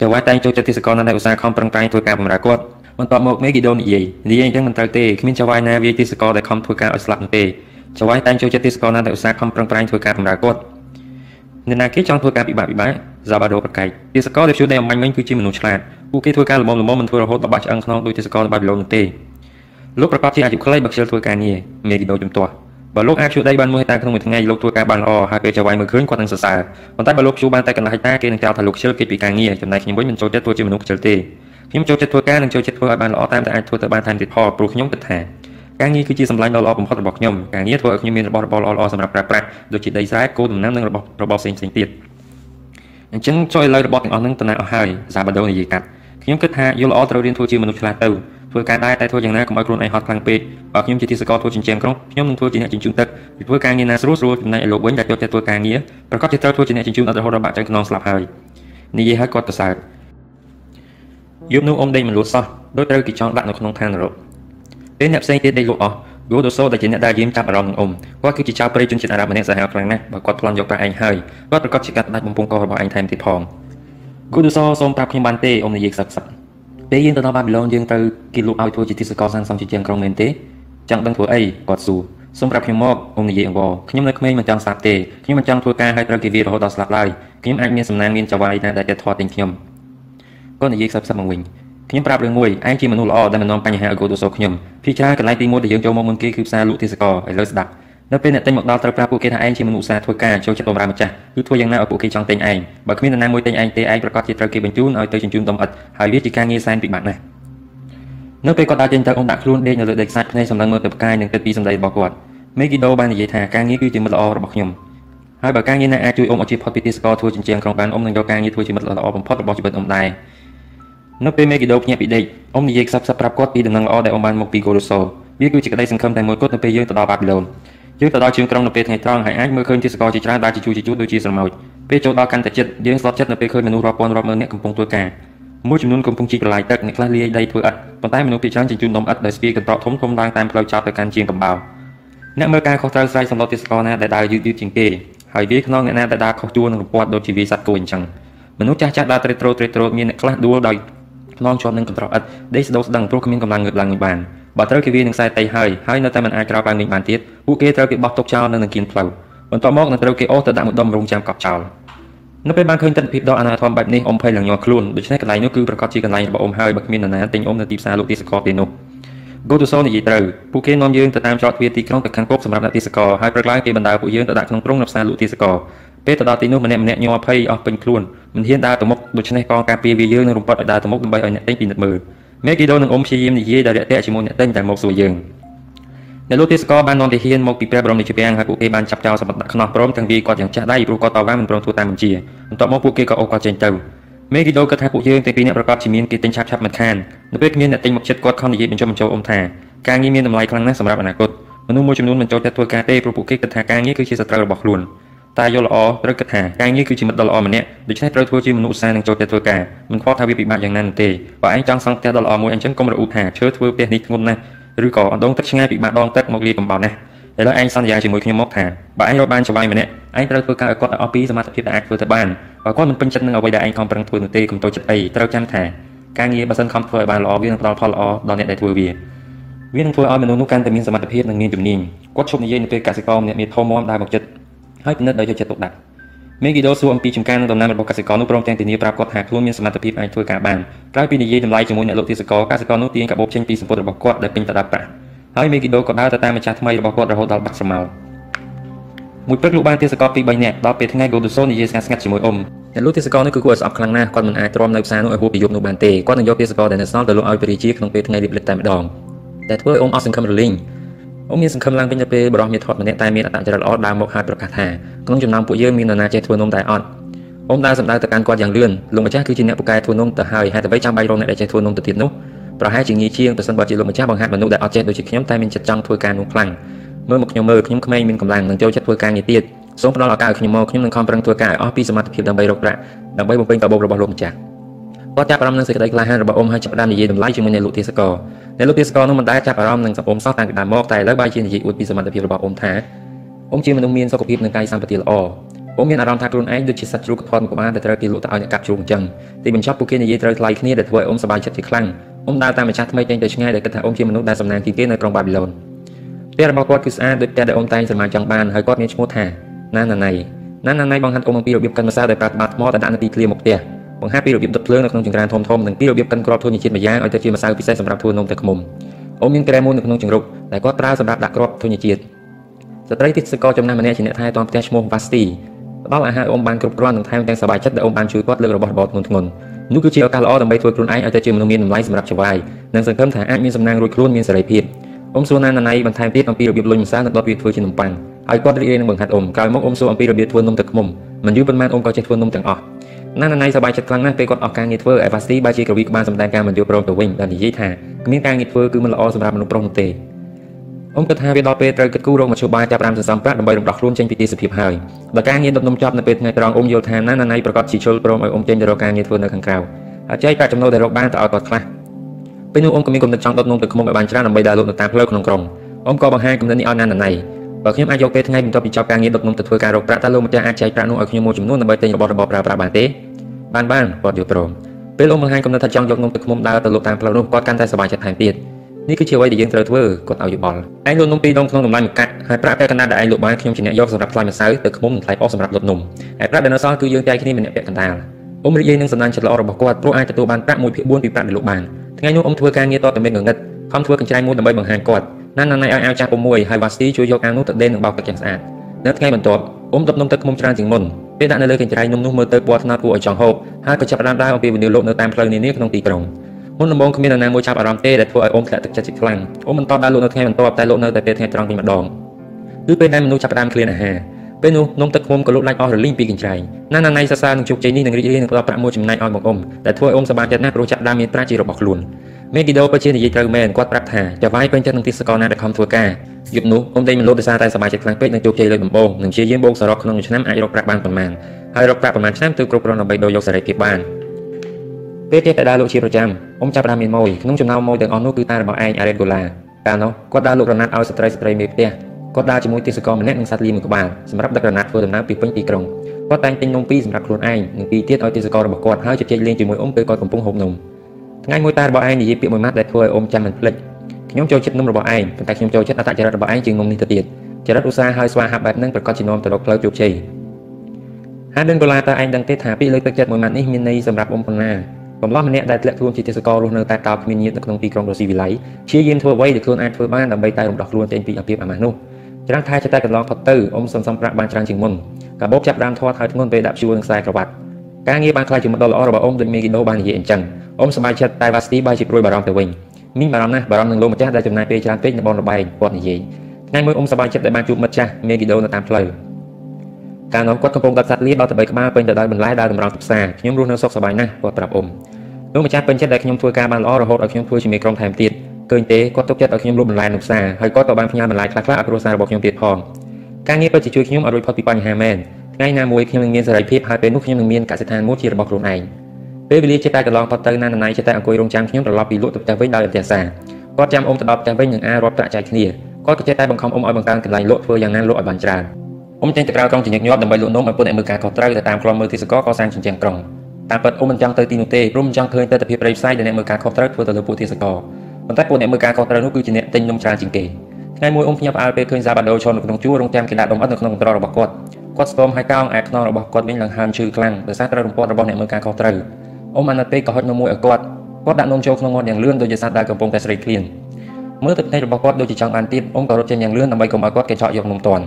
តែវាយតែងចូលចិត្តទាសករណាដែលឧស្សាហ៍ខំប្រឹងប្រែងធ្វើការបម្រើគាត់បន្ទាប់មកមេគីដូនិយាយនិយាយអញ្ចឹងមិនត្រូវទេគ្មានចៅវាយណាវាយទាសករដែលខំធ្វើការឲ្យស្លាប់នោះទេចៅវាយតែងចូលចិត្តទាសករណាដែលឧស្សាហ៍ខំប្រឹងប្រែងធ្វើការបម្រើគាត់ អ្នកណាគេចង់ធ្វើការពិបាកពិបាកហ្សាបាដូប្រកែកទាសករដែលជួនតែអំបញ្ញវិញគឺជាមនុស្សឆ្លាតពួកគេធ្វើការល្មមល្មមមិនធ្វើរហូតដល់បាក់ឆ្អឹងខ្នងដោយទាសករនៅបាប៊ីឡូននោះទេលោកប្រកាសជាអាយុខ្លីបើខ្ជិលធ្វើការងារមេគីដូជំទាស់បើលោកអាចជួដីបានមួយហិកតាក្នុងមួយថ្ងៃលោកធ្វើការបានល្អហើយពេលចៅវាយមើលឃើញគាត់នឹងសរសើរប៉ុន្តែបើលោកជួបានតែកន្លះហិកតាគេនឹងចោទថាលោកខ្ជិលគេពីការងារចំណែកខ្ញុំវិញមិនចូលចិត្តធ្វើជាមនុស្សខ្ជិលទេខ្ញុំចូលចិត្តធ្វើការនិងចូលចិត្តធ្វើឲ្យបានល្អតាមតែអាចធ្វើទៅបានថែមទៀតផលព្រោះខ្ញុំគិតថា ការងារគឺជាសម្លាញ់ដ៏ល្អបំផុតរបស់ខ្ញុំការងារធ្វើឲ្យខ្ញុំមានរបស់របរល្អៗសម្រាប់ប្រើប្រាស់ដូចជាដីស្រែគោដំណាំនិងរបស់របរផ្សេងៗទៀតអញ្ចឹងចូលឥឡូវរបស់ទាំងអស់ហ្នឹងតំណាក់អស់ហើយសាបាដូនិយាយកាត់ខ្ញុំគិតថាយល់ល្អត្រូវរៀនធ្វើជាមនុស្សឆ្លាតទៅធ្វើការដែរតែធ្វើយ៉ាងណាកុំឲ្យខ្លួនឯងហត់ខ្លាំងពេកបើខ្ញុំជាទីសកលធ្វើចិញ្ចែមក្រុងខ្ញុំនឹងធ្វើជាអ្នកចិញ្ចូនទឹកពីធ្វើការងារណាស្រួលស្រួលចំណែកឲ្យលោកវិញដែលចូលចិត្តធ្វើការងារប្រកបជាត្រូវធ្វើជាអ្នកចិញ្ចូនអត់រហូតដល់បាក់ចង្ខ្នងស្លាប់ហើយនិយាយឲ្យគាត់ប្រសើរយប់នោះអ៊ំដេកមិនលក់សោះដោយត្រូវគេចង់ដាក់នៅក្នុងឋាននរក ពេលអ្នកផ្សេងទៀតដេកលក់អស់យូដូសូដែលជាអ្នកដែលយាមចាប់អារម្មណ៍នឹងអ៊ំគាត់គឺជាចៅព្រៃជនជាតិអារ៉ាប់ម្នាក់សាហាវខ្លាំងណាស់បើគាត់ប្លន់យកប្រាក់ឯងហើយគាត់ប្រកាសជាកាត់ដាច់បំពង់ករបស់ឯងថែមទៀតផងគូដូសូសូមប្រាប់ខ្ញុំបានទេអ៊ំនិយាយខ្សឹកខ្សឹកពេលយើងទៅដល់បាប៊ីឡូនយើងត្រូវគេលក់ឲ្យធ្វើជាទីសកលសាងសង់ជាជាងក្រុងមែនទេចង់ដឹងធ្វើអីគាត់សួរសូមប្រាប់ខ្ញុំមកអ៊ំនិយាយអង្វរខ្ញុំនៅក្មេងមិនចង់ស្លាប់ទេខ្ញុំមិនចង់ធ្វើការឲ្យត្រូវគេវារហូតដល់ស្លាប់ឡើយខ្ញុំអាចមានសំណាងមានចៅវាយណាដែលចិត្តធាត់ទិញខ្ញុំគាត់និយាយខ្សឹបខ្សឹបមកវិញ ខ្ញុំប្រាប់រឿងមួយឯងជាមនុស្សល្អដែលមិននាំបញ្ហាឲ្យកូដូសូខ្ញុំភាគច្រើនកន្លែងទី1ដែលយើងចូលមកមុនគេគឺផ្សារលក់ទេសកលឥឡូវស្ដាប់នៅពេលអ្នកទិញមកដល់ត្រូវប្រាប់ពួកគេថាឯងជាមនុស្សឧស្សាហ៍ធ្វើការចូលចិត្តបម្រើម្ចាស់គឺធ្វើយ៉ាងណាឲ្យពួកគេចង់ទិញឯងបើគ្មាននរណាមួយទិញឯងទេឯងប្រកាសជាត្រូវគេបញ្ជូនឲ្យទៅជញ្ជូនតំអិតហើយវាជាការងារសែនពិបាកណាស់នៅពេលគាត់ដើរចេញទៅអ៊ំដាក់ខ្លួនដេកនៅលើដេកខ្សាច់ភ្នែកសម្លឹងមើលទៅផ្កាយនិងគិតពីសម្ដីរបស់គាត់មេគីដូបាននិយាយថាការងារគឺជាមិត្តល្អរបស់ខ្ញុំហើយបើការងារណាអាចជួយអ៊ំឲ្យជៀសផុតពីទេសកលធ្វើជាជាងក្រុងបានអ៊ំនឹងយកការងារធ្វើជាមិត្តល្អបំផុតរបស់ជីវិតអ៊ំដែរ នៅពេលមេគីដូភ្ញាក់ពីដេកអ៊ំនិយាយខ្សឹបខ្សឹបប្រាប់គាត់ពីដំណឹងល្អដែលអ៊ំបានមកពីកូរូសូវាគឺជាក្តីសង្ឃឹមតែមួយគត់នៅពេលយើងទៅដល់បាប៊ីឡូនយើងទៅដល់ជើងក្រុងនៅពេលថ្ងៃត្រង់ហើយអាចមើលឃើញទេសកលជាច្រើនដែលជាជួរជាជួរដូចជាស្រមោចពេលចូលដល់កាន់តែជិតយើងស្លត់ចិត្តនៅពេលឃើញមនុស្សរាប់ពាន់រាប់ម៉ឺននាក់កំពុងធ្វើការមួយចំនួនកំពុងជីកបន្លាយទឹកអ្នកខ្លះលាយដីធ្វើឥដ្ឋប៉ុន្តែមនុស្សភាគច្រើនជញ្ជូនដុំឥដ្ឋដែលស្ពាយកន្ត្រកធំធំឡើងតាមផ្លូវចោតទៅកាន់ជាងកំបោរអ្នកមើលការខុសត្រូវស្រ័យសម្លុតទេសកលណាដែលដើរយឺតយឺតជាងគេហើយវាខ្នងអ្នកណាដែលដើរខុសជួរនឹងរពាត់ដូចជាវាសត្វគោអញ្ចឹងមនុស្សចាស់ចាស់ដើរត្រេតត្រោត្រេតត្រោមានអ្នកខ្លះដួលដោយ ខ្នងជាប់នឹងកន្ត្រកឥដ្ឋដេកស្ដោស្ដឹងព្រោះគ្មានកម្លាំងងើបឡើងបានបើត្រូវគេវានឹងខ្សែតៃហើយហើយនៅតែមិនអាចក្រោកឡើងវិញបានទៀតពួកគេត្រូវគេបោះទុកចោលនៅនឹងគៀនផ្លូវបន្ទាប់មកនឹងត្រូវគេអូសទៅដាក់មួយដុំរងចាំកប់ចោលនៅពេលបានឃើញទស្សនភាពដ៏អនាធមបែបនេះអ៊ំភ័យឡើងញ័រខ្លួនដូច្នេះកន្លែងនោះគឺប្រកាសជាកន្លែងរបស់អ៊ំហើយបើគ្មាននរណាទិញអ៊ំនៅទីផ្សារលោកទីសកលទេនោះ Go to Soul និយាយត្រូវពួកគេនាំយើងទៅតាមច្រកទ្វារទីក្រុងទៅខាងគប់សម្រាប់អ្នកទីសកលហើយព្រឹកឡើងគេបណ្ដាពួកយើងទៅដាក់ក្នុងទ្រុងនៅផ្សារលក់ទីសកល ពេលទៅដល់ទីនោះម្នាក់ម្នាក់ញ័រភ័យអស់ពេញខ្លួនមិនហ៊ានដើរទៅមុខដូច្នេះកងការពារវាយើងនឹងរំពាត់ឲ្យដើរទៅមុខដើម្បីឲ្យអ្នកទិញពិនិត្យមើលមេគីដូនិងអ៊ំព្យាយាមនិយាយដោយរាក់ទាក់ជាមួយអ្នកទិញតែមកសួរយើងអ្នកលក់ទេសកលបាននាំទាហានមកពីព្រះបរមរាជវាំងហើយពួកគេបានចាប់ចោលសម្បត្តិដាក់ខ្នោះព្រមទាំងវាគាត់យ៉ាងចាស់ដៃព្រោះគាត់តវ៉ាមិនព្រមធ្វើតាមបញ្ជាបន្ទាប់មកពួកគេក៏អូសគាត់ចេញទៅមេគីដូគិតថាពួកយើងទាំងពីរអ្នកប្រកបជាមានគេទិញឆាប់ឆាប់មិនខាននៅពេលគ្មានអ្នកទិញមកចិត្តគាត់ខំនិយាយបញ្ចុះបញ្ចូលអ៊ំថាការងារមានតម្លៃខ្លាំងណាស់សម្រាប់អនាគតមនុស្សមួយចំនួនមិនចូលចិត្តធ្វើការទេព្រោះពួកគេគិតថាការងារគឺជាសត្រូវរបស់ខ្លួន តែយល់ល្អត្រូវគិតថាការងារគឺជាមិត្តដ៏ល្អម្នាក់ដូច្នេះត្រូវធ្វើជាមនុស្សឧស្សាហ៍នឹងចូលចិត្តធ្វើការមិនខ្វល់ថាវាពិបាកយ៉ាងណានោះទេបើឯងចង់សង់ផ្ទះដ៏ល្អមួយអញ្ចឹងកុំរអ៊ូថាឈើធ្វើផ្ទះនេះធ្ងន់ណាស់ឬក៏អណ្ដូងទឹកឆ្ងាយពីបាក់ដងទឹកមកលាកំបោតណាស់ឥឡូវឯងសន្យាជាមួយខ្ញុំមកថាបើឯងរកបានចវាយម្នាក់ឯងត្រូវធ្វើការឲ្យគាត់ឲ្យអស់ពីសមត្ថភាពដែលអាចធ្វើទៅបានបើគាត់មិនពេញចិត្តនឹងអ្វីដែលឯងខំប្រឹងធ្វើនោះទេកុំតូចចិត្តអីត្រូវចាំថាការងារបើសិនខំធ្វើឲ្យបានល្អវានឹងផ្ដល់ផលល្អដល់អ្នកដែលធ្វើវាវានឹងធ្វើឲ្យមនុស្សនោះកាន់តែមានសមត្ថភាពនិងមានជំនាញគាត់ឈប់និយាយនៅពេលកសិករម្នាក់មានធំមាំដើរមកចិត្ត ហើយពិនិត្យដោយយកចិត្តទុកដាក់មេហ្គីដូសួរអំពីចំការនិងដំណាំរបស់កសិករនោះព្រមទាំងធានាប្រាប់គាត់ថាខ្លួនមានសមត្ថភាពអាចធ្វើការបានក្រោយពីនិយាយតម្លៃជាមួយអ្នកលក់ទេសករកសិករនោះទាញកាបូបចេញពីសម្ពុតរបស់គាត់ដែលពេញទៅដោយប្រាក់ហើយមេហ្គីដូក៏ដើរទៅតាមម្ចាស់ថ្មីរបស់គាត់រហូតដល់បាត់ស្រមោលមួយព្រឹកលោកបានទេសករពី3នាក់ដល់ពេលថ្ងៃហ្គូដូសូនិយាយស្ងាត់ស្ងាត់ជាមួយអ៊ំអ្នកលក់ទេសករនេះគឺគួរឲ្យស្អប់ខ្លាំងណាស់គាត់មិនអាចទ្រាំនៅផ្សារនោះឲ្យហួសពីយប់នោះបានទេគាត់នឹងយកទេសករដែលនៅសល់ទៅលក់ឲ្យពរិជាក្នុងពេលថ្ងៃរៀបលិតតែម្ដងតែធ្វើឲ្យអ៊ំអស់សង្ឃឹមរលីង អ៊ំមានសង្ឃឹមឡើងវិញទៅពេលបរិះមានធាត់ម្នាក់តែមានអត្តចរិតល្អដើរមកហើយប្រកាសថាក្នុងចំណោមពួកយើងមាននរណាចេះធ្វើនំតែអត់អ៊ំដើរសម្ដៅទៅកាន់គាត់យ៉ាងលឿនលោកម្ចាស់គឺជាអ្នកពូកែធ្វើនំទៅហើយហេតុអ្វីចាំបាច់រកអ្នកដែលចេះធ្វើនំទៅទៀតនោះប្រហែលជាងាយជាងប្រសិនបើជាលោកម្ចាស់បង្ហាត់មនុស្សដែលអត់ចេះដូចជាខ្ញុំតែមានចិត្តចង់ធ្វើការនោះខ្លាំងមើលមកខ្ញុំមើលខ្ញុំក្មេងមានកម្លាំងនឹងចូលចិត្តធ្វើការងារទៀតសូមផ្ដល់ឱកាសឲ្យខ្ញុំមកខ្ញុំនឹងខំប្រឹងធ្វើការឲ្យអស់ពីសមត្ថភាពដើម្បីរកប្រាក់ដើម្បីបំពេញកាបូបរបស់លោកម្ចាស់ គាត់ចាប់អារម្មណ៍នឹងសេចក្តីក្លាហានរបស់អ៊ំហើយចាប់ផ្ដើមនិយាយតម្លៃជាមួយអ្នកលក់ទេសកលអ្នកលក់ទេសកលនោះមិនដែលចាប់អារម្មណ៍នឹងអ៊ំសោះតាំងពីដើមមកតែឥឡូវបែរជានិយាយអួតពីសមត្ថភាពរបស់អ៊ំថាអ៊ំជាមនុស្សមានសុខភាពនិងកាយសម្បទាល្អអ៊ំមានអារម្មណ៍ថាខ្លួនឯងដូចជាសត្វជ្រូកធាត់ក្បាលដែលត្រូវគេលក់ទៅឲ្យអ្នកកាប់ជ្រូកអញ្ចឹងទីបញ្ចប់ពួកគេនិយាយត្រូវថ្លៃគ្នាដែលធ្វើឲ្យអ៊ំសប្បាយចិត្តជាខ្លាំងអ៊ំដើរតាមម្ចាស់ថ្មីចេញទៅឆ្ងាយដែលគិតថាអ៊ំជាមនុស្សដែលសំណាងជាងគេនៅក្រុងបាប៊ីឡូនផ្ទះរបស់គាត់គឺស្អាតដូចផ្ទះដែលអ៊ំតែងស្រមោលចង់បានហើយគាត់មានឈ្មោះថាណាណាណៃណាណាណៃបង្ហាត់អ៊ំអំពីរបៀបកិនម្សៅដែលប្រើបាតថ្មដែលដាក់នៅទីធ្លាមុខផ្ទះ បង្ហាត់ពីរបៀបដុតភ្លើងនៅក្នុងចង្ក្រានធំធំនិងពីរបៀបកិនគ្រាប់ធញ្ញជាតិម្យ៉ាងឲ្យទៅជាម្សៅពិសេសសម្រាប់ធ្វើនំទឹកឃ្មុំអ៊ំមានក្រែមួយនៅក្នុងចង្រុកដែលគាត់ប្រើសម្រាប់ដាក់គ្រាប់ធញ្ញជាតិស្ត្រីទេសកលចំណាស់ម្នាក់ជាអ្នកថែទាំផ្ទះឈ្មោះវ៉ាស្ទីផ្ដល់អាហារអ៊ំបានគ្រប់គ្រាន់និងថែមទាំងសប្បាយចិត្តដែលអ៊ំបានជួយគាត់លើករបស់របរធ្ងន់ធ្ងរនោះគឺជាឱកាសល្អដើម្បីធ្វើខ្លួនឯងឲ្យទៅជាមនុស្សមានតម្លៃសម្រាប់ចវាយនិងសង្ឃឹមថាអាចមានសំណាងរួចខ្លួនមានសេរីភាពអ៊ំសួរណាណាណៃបន្ថែមទៀតអំពីរបៀបលុញម្សៅនិងដុតវាធ្វើជានំប៉័ងហើយគាត់រីករាយនឹងបង្ហាត់អ៊ំក្រោយមកអ៊ំសួរអំពីរបៀបធ្វើនំទឹកឃ្មុំមិនយូរប៉ុន្មានអ៊ំក៏ចេះធ្វើនំទាំងអស់ ណាណាណៃសប្បាយចិត្តខ្លាំងណាស់ពេលគាត់អស់ការងារធ្វើអេវ៉ាស្ទីបែរជាក្រវីក្បាលសម្ដែងការមិនយល់ព្រមទៅវិញដែលនិយាយថាគ្មានការងារធ្វើគឺមិនល្អសម្រាប់មនុស្សប្រុសនោះទេអ៊ំគិតថាវាដល់ពេលត្រូវគិតគូររកមធ្យោបាយចាប់ផ្ដើមសន្សំប្រាក់ដើម្បីរំដោះខ្លួនចេញពីទីសភាពហើយដល់ការងារដុតនំចប់នៅពេលថ្ងៃត្រង់អ៊ំយល់ថាណាណាណៃប្រកាសជាជលព្រមឲ្យអ៊ំចេញទៅរកការងារធ្វើនៅខាងក្រៅហើយចែកប្រាក់ចំណូលដែលរកបានទៅឲ្យគាត់ខ្លះពេលនោះអ៊ំក៏មានគំនិតចង់ដុតនំទៅឃុំឲ្យបានច្រើនដើម្បីដើរលក់នៅតាមផ្លូវក្នុងក្រុងអ៊ំក៏បង្ហាញគំនិតនេះឲ្យណាណាណៃបើខ្ញុំអាចយកពេលថ្ងៃបន្ទាប់ពីចប់ការងារដុតនំទៅធ្វើការរកប្រាក់តើលោកម្ចាស់អាចចែកប្រាក់នោះឲ្យខ្ញុំមួយចំនួនដើម្បីទិញរបស់របរប្រើប្រាស់បានទេ បានបានគាត់យល់ព្រមពេលអ៊ំបង្ហាញគំនិតថាចង់យកនំទៅឃុំដើរទៅលក់តាមផ្លូវនោះគាត់កាន់តែសប្បាយចិត្តថែមទៀតនេះគឺជាអ្វីដែលយើងត្រូវធ្វើគាត់ឲ្យយោបល់ឯងលក់នំពីរដងក្នុងតម្លៃមួយកាក់ហើយប្រាក់ពាក់កណ្ដាលដែលឯងលក់បានខ្ញុំជាអ្នកយកសម្រាប់ថ្លៃម្សៅទៅឃុំនិងថ្លៃអស់សម្រាប់លក់នំហើយប្រាក់ដែលនៅសល់គឺយើងចែកគ្នាម្នាក់ពាក់កណ្ដាលអ៊ំរីករាយនឹងសំណាងចិត្តល្អរបស់គាត់ព្រោះអាចទទួលបានប្រាក់1ភាគ4ពីប្រាក់ដែលលក់បានថ្ងៃនោះអ៊ំធ្វើការងារតតែមានងងឹតខំធ្វើកញ្ច្រែងមួយដើម្បីបង្ហាញគាត់ណានណាណៃឲ្យអាវចាស់ពុំមួយហើយវ៉ាស្ទីជួយយកអាវនោះទៅដេននិងបោកទឹកយ៉ាងស្អាតនៅថ្ងៃបន្ទាប់អ៊ំដុតនំទឹកឃុំច្រើនជាងមុន ពេលដាក់នៅលើកញ្ច្រែងនំនោះមើលទៅពណ៌ថ្នោតគួរឲ្យចង់ហូបហើយក៏ចាប់ផ្ដើមដើរអំពីវិនិយោគនៅតាមផ្លូវនានាក្នុងទីក្រុងមុនដំបូងគ្មាននរណាមួយចាប់អារម្មណ៍ទេដែលធ្វើឲ្យអ៊ំធ្លាក់ទឹកចិត្តជាខ្លាំងអ៊ំបន្តដើរលក់នៅថ្ងៃបន្ទាប់តែលក់នៅតែពេលថ្ងៃត្រង់វិញម្ដងគឺពេលដែលមនុស្សចាប់ផ្ដើមឃ្លានអាហារពេលនោះនំទឹកឃុំក៏លុបលាច់អស់រលីងពីកញ្ច្រែងណាណាណៃសរសើរនឹងជោគជ័យនេះនឹងរីករាយនឹងផ្ដល់ប្រាក់មួយចំណែកឲ្យមកអ៊ំតែធ្វើឲ្យអ៊ំសប្បាយចិត្តណាស់ព្រោះចាប់ដើមមានប្រាក់ជារបស់ខ្លួន មេគីដូក៏ជានិយាយត្រូវមែនគាត់ប្រាប់ថាចាវាយពេញចិត្តនឹងទីសកលណាដែលខំធ្វើការយប់នោះអ៊ំដេញមិនលោតដោយសារតែសប្បាយចិត្តខ្លាំងពេកនឹងជោគជ័យលើកដំបូងនឹងជាយាមបូកសរុបក្នុងមួយឆ្នាំអាចរកប្រាក់បានប៉ុន្មានហើយរកប្រាក់ប្រហែលឆ្នាំទើបគ្រប់គ្រាន់ដើម្បីដូរយកសេរីភាពបានពេលទៀតតែដើរលក់ជាប្រចាំអ៊ំចាប់ផ្ដើមមានម៉ួយក្នុងចំណោមម៉ួយទាំងអស់នោះគឺតារបស់ឯងអារ៉េតហ្គូឡាកាលនោះគាត់ដើរលក់រណាត់ឲ្យស្ត្រីស្ត្រីមេផ្ទះគាត់ដើរជាមួយទេសកលម្នាក់និងសត្វលីមួយក្បាលសម្រាប់ដឹករណាត់ធ្វើដំណើរពីពេញទីក្រុងគាត់តែងទិញនំពីរសម្រាប់ខ្លួនឯងនិងពីរទៀតឲ្យទេសកលរបស់គាត់ហើយជជែកលេងជាមួយអ៊ំពេលគាត់កំពុងហូបនំ ថ្ងៃមួយតារបស់ឯងនិយាយពាក្យមួយម៉ាត់ដែលធ្វើឲ្យអ៊ំចាំមិនភ្លេចខ្ញុំចូលចិត្តនំរបស់ឯងប៉ុន្តែខ្ញុំចូលចិត្តអត្តចរិតរបស់ឯងជាងនំនេះទៅទៀតចរិតឧស្សាហ៍ហើយស្វាហាប់បែបហ្នឹងប្រកាសជានាំទៅរកផ្លូវជោគជ័យហើយដឹងដុល្លារតើឯងដឹងទេថាពាក្យលើកទឹកចិត្តមួយម៉ាត់នេះមានន័យសម្រាប់អ៊ំប៉ុណ្ណាកំឡោះម្នាក់ដែលធ្លាក់ខ្លួនជាទេសកររស់នៅតែតោគ្មានញាតិនៅក្នុងទីក្រុងរស៊ីវិល័យព្យាយាមធ្វើអ្វីដែលខ្លួនអាចធ្វើបានដើម្បីតែរំដោះខ្លួនចេញពីអាពាហ៍អាម៉ាស់នោះច្រើនខែចិត្តតែកន្លងផុតទៅអ៊ំសន្សំប្រាក់បានច្រើនជាងមុនកាបូបចាប់ដើមធាត់ហើយធ្ងន់ពេលដាក់ព្យួរនឹងខ្សែក្រវ៉ាត់ការងារបានខ្លាចជាមិត្តដ៏ល្អរបស់អ៊ំដូចមេគីដូបាននិយាយអញ្ចឹង អ៊ំសប្បាយចិត្តតែវ៉ាស្ទីបែរជាព្រួយបារម្ភទៅវិញមីងបារម្ភណាស់បារម្ភនឹងលោកម្ចាស់ដែលចំណាយពេលច្រើនពេកនៅបនរបែងគាត់និយាយថ្ងៃមួយអ៊ំសប្បាយចិត្តដែលបានជួបមិត្តចាស់មេគីដូនៅតាមផ្លូវកាលនោះគាត់កំពុងដុតសត្វលាដល់ទៅបីក្បាលពេញទៅដោយបន្លែដើរតម្រង់ទៅផ្សារខ្ញុំរស់នៅសុខសប្បាយណាស់គាត់ប្រាប់អ៊ំលោកម្ចាស់ពេញចិត្តដែលខ្ញុំធ្វើការបានល្អរហូតឲ្យខ្ញុំធ្វើជាមេក្រុមថែមទៀតឃើញទេគាត់ទុកចិត្តឲ្យខ្ញុំលក់បន្លែនៅផ្សារហើយគាត់ក៏បានផ្ញើបន្លែខ្លះៗឲ្យគ្រួសាររបស់ខ្ញុំទៀតផងការងារពិតជាជួយខ្ញុំឲ្យរួចផុតពីបញ្ហាមែនថ្ងៃណាមួយខ្ញុំនឹងមានសេរីភាពហើយពេលនោះខ្ញុំនឹងមានកសិដ្ឋានមួយជារបស់ខ្លួនឯង ពេលវេលាចិត្តតែកន្លងផុតទៅណានណៃចិត្តតែអង្គុយរងចាំខ្ញុំត្រឡប់ពីលក់ទៅផ្ទះវិញដោយអន្តរសាគាត់ចាំអ៊ំទៅដល់ផ្ទះវិញនឹងអាចរាប់ប្រាក់ចែកគ្នាគាត់ក៏ចេះតែបង្ខំអ៊ំឲ្យបង្កើនកន្លែងលក់ធ្វើយ៉ាងណាលក់ឲ្យបានច្រើនអ៊ំចេញទៅក្រៅក្រុងជាញឹកញាប់ដើម្បីលក់នំឲ្យពុនអ្នកមើលការខុសត្រូវទៅតាមក្លំមើលទេសកលកសាងជញ្ជាំងក្រុងតាមពិតអ៊ំមិនចង់ទៅទីនោះទេព្រោះមិនចង់ឃើញទស្សនវិជ្ជាប្រៃផ្សាយដែលអ្នកមើលការខុសត្រូវធ្វើទៅលើពួកទេសកលប៉ុន្តែពួកអ្នកមើលការខុសត្រូវនោះគឺជាអ្នកទិញនំច្រើនជាងគេថ្ងៃមួយអ៊ំភ្ញាក់ផ្អើលពេលឃើញសាបាដូឈរនៅក្នុងជួររងចាំគេដាក់ដុំអិតនៅក្នុងកន្ត្រករបស់គាត់គាត់ស្គមហើយកោងឯខ្នងរបស់គាត់វិញឡើងហើមឈឺខ្លាំងដោយសារត្រូវរំពាត់របស់អ្នកមើលការខុសត្រូវ អ៊ំអាណិតពេកក៏ហុចនំមួយឲ្យគាត់គាត់ដាក់នំចូលក្នុងមាត់យ៉ាងលឿនដូចជាសត្វដែលកំពុងតែស្រេកឃ្លានមើលទឹកភ្នែករបស់គាត់ដូចជាចង់បានទៀតអ៊ំក៏រត់ចេញយ៉ាងលឿនដើម្បីកុំឲ្យគាត់គេឆក់យកនំទាន់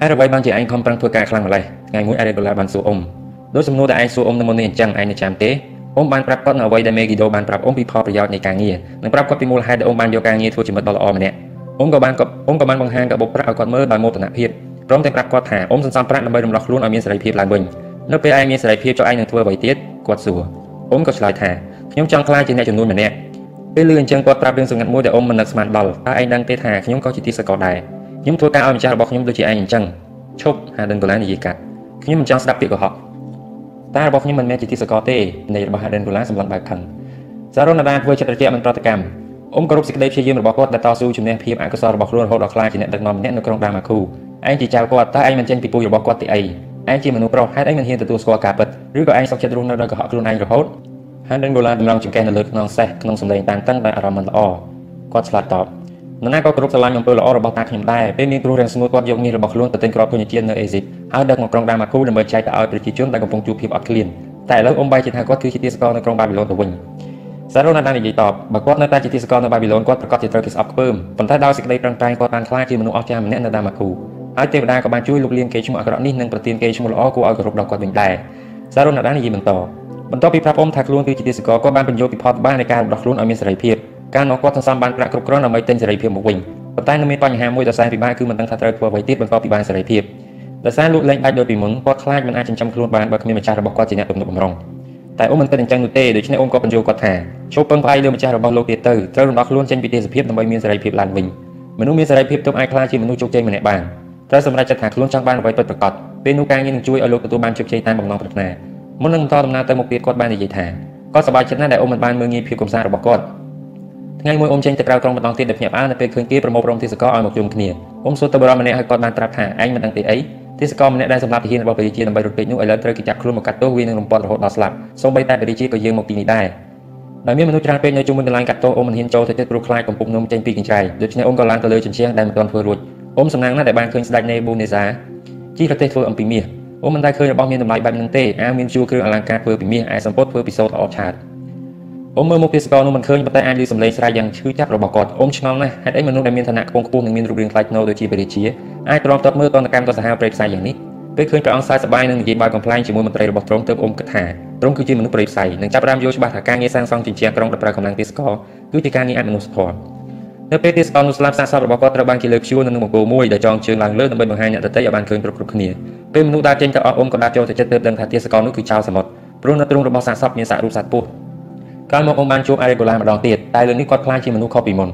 ហើយអ្វីបានជាឯងខំប្រឹងធ្វើការខ្លាំងម្ល៉េះថ្ងៃមួយអេរ៉េដូឡាបានសួរអ៊ំដោយសំណួរដែលឯងសួរអ៊ំនៅមុននេះអញ្ចឹងឯងនៅចាំទេអ៊ំបានប្រាប់គាត់នៅអ្វីដែលមេហ្គីដូបានប្រាប់អ៊ំពីផលប្រយោជន៍នៃការងារនិងប្រាប់គាត់ពីមូលហេតុដែលអ៊ំបានយកការងារធ្វើជាមិត្តដ៏ល្អម្នាក់អ៊ំក៏បានអ៊ំក៏បានបង្ហាញកាបូបប្រាក់ឲ្យគាត់មើលដោយមោទនភាពព្រមទាំងប្រាប់គាត់ថាអ៊ំសន្សំប្រាក់ដើម្បីរំដោះខ្លួនឲ្យមានសេរីភាពឡើងវិញ នៅពេលឯងមានសេរីភាពចុះឯងនឹងធ្វើអ្វីទៀតគាត់សួរអ៊ំក៏ឆ្លើយថាខ្ញុំចង់ក្លាយជាអ្នកចំនួនម្នាក់ពេលលឺអញ្ចឹងគាត់ប្រាប់រឿងសម្ងាត់មួយដែលអ៊ំមិននឹកស្មានដល់តើឯងដឹងទេថាខ្ញុំក៏ជាទីសកលដែរខ្ញុំធ្វើការឲ្យម្ចាស់របស់ខ្ញុំដូចជាឯងអញ្ចឹងឈប់ហាដិនកូឡានិយាយកាត់ខ្ញុំមិនចង់ស្ដាប់ពាក្យកុហកតែរបស់ខ្ញុំមិនមែនជាទីសកលទេនៃរបស់ហាដិនកូឡាសម្លឹងបែបខឹងសារ៉ូណាដាធ្វើចិត្តត្រជាក់មិនប្រតិកម្មអ៊ំគោរពសេចក្តីព្យាយាមរបស់គាត់ដែលតស៊ូជំនះភាពអកុសលរបស់ខ្លួនរហូតដល់ខ្លាចជាអ្នកដឹកនាំម្នាក់នៅក្រុងដាម៉ាគូឯងជាចៅគាត់តើឯងមិនចេញពីពូជរបស់គាត់ទេអី ឯងជាមនុស្សប្រុសហេតុអីមិនហ៊ានទទួលស្គាល់ការពិតឬក៏ឯងសុខចិត្តរស់នៅដោយកុហកខ្លួនឯងរហូតហានដេនហ្គូឡាតម្រង់ចង្កេះនៅលើខ្នងសេះក្នុងសម្លេងតានតឹងដោយអារម្មណ៍មិនល្អគាត់ឆ្លើយតបនរណាក៏គ្រប់ស្រឡាញ់អំពើល្អរបស់តាខ្ញុំដែរពេលមានគ្រោះរាំងស្ងួតគាត់យកមាសរបស់ខ្លួនទៅទិញគ្រាប់ធញ្ញជាតិនៅអេស៊ីបហើយដឹកមកក្រុងដាម៉ាគូដើម្បីចែកទៅឲ្យប្រជាជនដែលកំពុងជួបភាពអត់ឃ្លានតែឥឡូវអ៊ំបាយជិតថាគាត់គឺជាទាសករនៅក្រុងបាប៊ីឡូនទៅវិញសារ៉ូណាដានិយាយតបបើគាត់នៅតែជាទាសករនៅបាប៊ីឡូនគាត់ប្រកាសជាត្រូវគេស្អប់ខ្ពើមប៉ុន្តែដោយសេចក្តីប្រឹងប្រែងគាត់បានខ្លាចជាមនុស្សអស្ចារ្យម្នាក់នៅដាម៉ាគូ ហើយទេវតាក៏បានជួយលុបលាងកេរ្តិ៍ឈ្មោះអាក្រក់នេះនិងប្រទានកេរ្តិ៍ឈ្មោះល្អគួរឲ្យគោរពដល់គាត់វិញដែរសារ៉ូណាដានិយាយបន្តបន្ទាប់ពីប្រាប់អ៊ំថាខ្លួនគឺជាទេសកលគាត់បានបញ្យល់ពីផលបានៃការរំដោះខ្លួនឲ្យមានសេរីភាពការនោះគាត់សន្សំបានប្រាក់គ្រប់គ្រាន់ដើម្បីទិញសេរីភាពមកវិញប៉ុន្តែនៅមានបញ្ហាមួយដ៏សែនពិបាកគឺមិនដឹងថាត្រូវធ្វើអ្វីទៀតបន្ទាប់ពីបានសេរីភាពដោយសារលក់លែងដាច់ដោយពីមុនគាត់ខ្លាចមិនអាចចិញ្ចឹមខ្លួនបានបើគ្មានម្ចាស់របស់គាត់ជាអ្នកទំនុកបំរុងតែអ៊ំមិនគិតអញ្ចឹងនោះទេដូច្នេះអ៊ំក៏បញ្យល់គាត់ថាចូលពឹងផ្អែកលើម្ចាស់របស់លោកទៀតទៅត្រូវរំដោះខ្លួនចេញពីទេសភាពដើម្បីមានសេរីភាពឡើងវិញមនុស្សមានសេរីភាពទើបអាចខ្លាចជាមនុស្សជោគជ័យម្នាក់បាន ត្រូវសម្រេចចិត្តថាខ្លួនចង់បានអ្វីពិតប្រាកដពេលនោះការងារនឹងជួយឲ្យលោកទទួលបានជោគជ័យតាមបំណងប្រាថ្នាមុននឹងបន្តដំណើរទៅមុខទៀតគាត់បាននិយាយថាគាត់សប្បាយចិត្តណាស់ដែលអ៊ំមិនបានមើលងាយភាពកំសាន្តរបស់គាត់ថ្ងៃមួយអ៊ំចេញទៅក្រៅក្រុងម្ដងទៀតដែលភ្ញាក់ផ្អើលនៅពេលឃើញគេប្រមូលក្រុមទេសកលឲ្យមកជុំគ្នាអ៊ំសួរទៅបរិមម្នាក់ឲ្យគាត់បានប្រាប់ថាឯងមិនដឹងទេអីទេសកលម្នាក់ដែលសម្រាប់ទាហានរបស់ព្រះរាជាដើម្បីរត់គេចនោះឥឡូវត្រូវគេចាប់ខ្លួនមកកាត់ទោសវានឹងរំពាត់រហូតដល់ស្លាប់សូម្បីតែព្រះរាជាក៏យាងមកទីនេះដែរដោយមានមនុស្សច្រើនពេកនៅជុំវិញកន្លែងកាត់ទោសអ៊ំមិនហ៊ានចូលទៅចិត្តព្រោះខ្លាចកំពុងនំចេញពីកញ្ច្រៃដូច្នេះអ៊ំក៏ឡើងទៅលើជញ្ជាំងដែលមិនទាន់ធ្វើរួច អ៊ំសំណាងណាស់ដែលបានឃើញស្ដេចនេប៊ូនេសាជីប្រទេសធ្វើអំពីមាសអ៊ំមិនដែលឃើញរបស់មានតម្លៃបែបហ្នឹងទេអាវមានជួរគ្រឿងអលង្ការធ្វើពីមាសឯសម្ពុតធ្វើពីសូត្រល្អឆាតអ៊ំមើលមុខទេសកលនោះមិនឃើញប៉ុន្តែអាចឮសំឡេងស្រែកយ៉ាងឈឺចាប់របស់គាត់អ៊ំឆ្ងល់ណាស់ហេតុអីមនុស្សដែលមានឋានៈខ្ពង់ខ្ពស់និងមានរូបរាងថ្លៃថ្នូរដូចជាព្រះរាជាអាចទ្រាំទាត់មើលតនកម្មទៅសាហាវប្រេផ្សាយយ៉ាងនេះពេលឃើញព្រះអង្គសើចសប្បាយនឹងនិយាយបើកំ pl ែងជាមួយមន្ត្រីរបស់ទ្រង់ទើបអ៊ំគិតថាទ្រង់គឺជាមនុស្សប្រេផ្សាយនិងចាប់ផ្ដើមយល់ច្បាស់ថាការងារសាងសង់ជញ្ជាំងក្រុងដែលប្រើកម្លាំងទេសកលគឺជាការងារអមនុស្សធម៌ នៅពេលទេសកលនោះស្លាប់សាកសពរបស់គាត់ត្រូវបានគេលើកព្យួរនៅនឹងបង្គោលមួយដែលចងជើងឡើងលើដើម្បីបង្ហាញអ្នកដទៃឲ្យបានឃើញគ្រប់គ្រប់គ្នាពេលមនុស្សដើរចេញទៅអស់អ៊ំក៏ដើរចូលទៅចិត្តទើបដឹងថាទេសកលនោះគឺចៅសមុទ្រព្រោះនៅទ្រង់របស់សាកសពមានសាក់រូបសត្វពស់កាលមកអ៊ំបានជួបអេរ៉េកូឡាម្ដងទៀតតែលើនេះគាត់ខ្លាចជាមនុស្សខុសពីមុន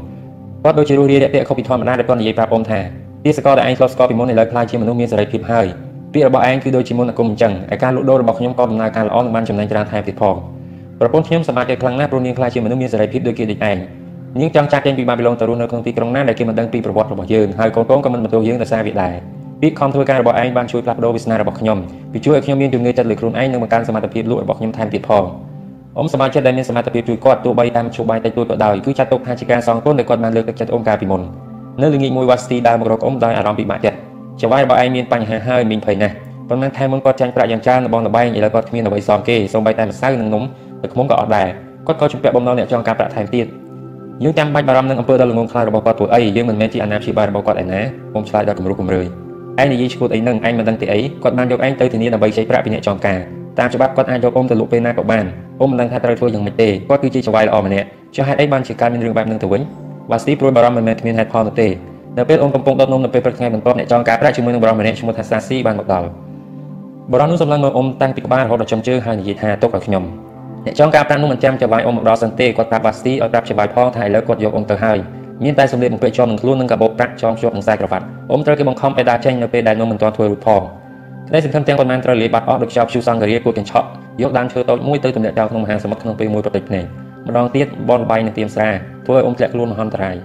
គាត់ដូចជារស់រាយរាក់ទាក់ខុសពីធម្មតាដែលគាត់និយាយប្រាប់អ៊ំថាទេសកលដែលឯងធ្លាប់ស្គាល់ពីមុនឥឡូវខ្លាចជាមនុស្សមានសេរីភាពហើយពាក្យរបស់ឯងគឺដូចជាមុនអាគមអញ្ចឹងឯការលក់ដូររបស់ខ្ញុំក៏ដំណើរការល្អនិងបានចំណេញច្រើនថែមទៀតផងប្រពន្ធខ្ញុំសម្បត្តិខ្លាំងណាស់ព្រោះនាងខ្លាចជាមនុស្សមានសេរីភាពដូចគេដូចឯង នាងចង់ចាក់ចេញពីបាប៊ីឡូនទៅរស់នៅក្នុងទីក្រុងណាដែលគេមិនដឹងពីប្រវត្តិរបស់យើងហើយកូនកូនក៏មិនបន្ទោសយើងដោយសារវាដែរពីខំធ្វើការរបស់ឯងបានជួយផ្លាស់ប្ដូរវាសនារបស់ខ្ញុំពីជួយឲ្យខ្ញុំមានជំនឿចិត្តលើខ្លួនឯងនិងបង្កើនសមត្ថភាពលក់របស់ខ្ញុំថែមទៀតផងអ៊ំសមាជិកដែលមានសមត្ថភាពជួយគាត់ទោះបីតាមជួបបាយតិចតួចក៏ដោយគឺចាត់ទុកថាជាការសងគុណដែលគាត់បានលើកទឹកចិត្តអ៊ំកាលពីមុននៅល្ងាចមួយវ៉ាស្ទីដើរមករកអ៊ំដោយអារម្មណ៍ពិបាកចិត្តចៅហ្វាយរបស់ឯងមានបញ្ហាហើយមីងភ័យណាស់ប៉ុន្មានខែមុនគាត់ចាញ់ប្រាក់យ៉ាងច្រើនរបស់លបែងឥឡូវគាត់គ្មានអ្វីសងគេសូម្បីតែម្សៅនិងនំទឹកឃ្មុំក៏អត់ដែរគាត់ក៏ជំពាក់បំណុលអ្នកចង់ការប្រាក់ថែមទៀត យើងចាំបាច់បារម្ភនឹងអំពើដ៏ល្ងងខ្លាំងរបស់គាត់ធ្វើអីយើងមិនមែនជាអាណាព្យាបាលរបស់គាត់ឯណាខ្ញុំឆ្លើយដល់គំរូគំរើយឯងនិយាយឈួតអីនឹងឯងមិនដឹងទេអីគាត់បានយកឯងទៅធានាដើម្បីខ្ចីប្រាក់ពីអ្នកចងការតាមច្បាប់គាត់អាចយកអ៊ំទៅលក់ពេលណាក៏បានអ៊ំមិនដឹងថាត្រូវធ្វើយ៉ាងម៉េចទេគាត់គឺជាចៅហ្វាយល្អម្នាក់ចុះហេតុអីបានជាកើតមានរឿងបែបហ្នឹងទៅវិញវ៉ាស្ទីព្រួយបារម្ភមិនមែនគ្មានហេតុផលនោះទេនៅពេលអ៊ំកំពុងដុតនំនៅពេលព្រឹកថ្ងៃបន្ទាប់អ្នកចងការប្រាក់ជាមួយនឹងបរិមម្នាក់ឈ្មោះថាសាស៊ីបានមកដល់បរិមនោះសម្លឹងមើលអ៊ំតាំងពីក្បាលរហូតដល់ចំជើងហើយនិយាយថាទុកឲ្យខ្ញុំ អ្នកចងការប្រាក់នោះមិនចាំចវាយអ៊ំមកដល់សិនទេគាត់ប្រាប់វ៉ាស្ទីឲ្យប្រាប់ចវាយផងថាឥឡូវគាត់យកអ៊ំទៅហើយមានតែសម្លៀកបំពាក់ជាប់នឹងខ្លួននិងកាបូបប្រាក់ចងជាប់នឹងខ្សែក្រវ៉ាត់អ៊ំត្រូវគេបង្ខំឲ្យដើរចេញនៅពេលដែលនំមិនទាន់ធ្វើរួចផងក្តីសង្ឃឹមទាំងប៉ុន្មានត្រូវលាបាត់អស់ដោយខ្យល់ព្យុះសង្ឃរាគួតកញ្ឆក់យកដើមឈើតូចមួយទៅទម្លាក់ចោលក្នុងមហាសមុទ្រក្នុងពេលមួយប្រតិចភ្នែកម្ដងទៀតបនបាយនឹងទៀមស្រាធ្វើឲ្យអ៊ំធ្លាក់ខ្លួនមហន្តរាយ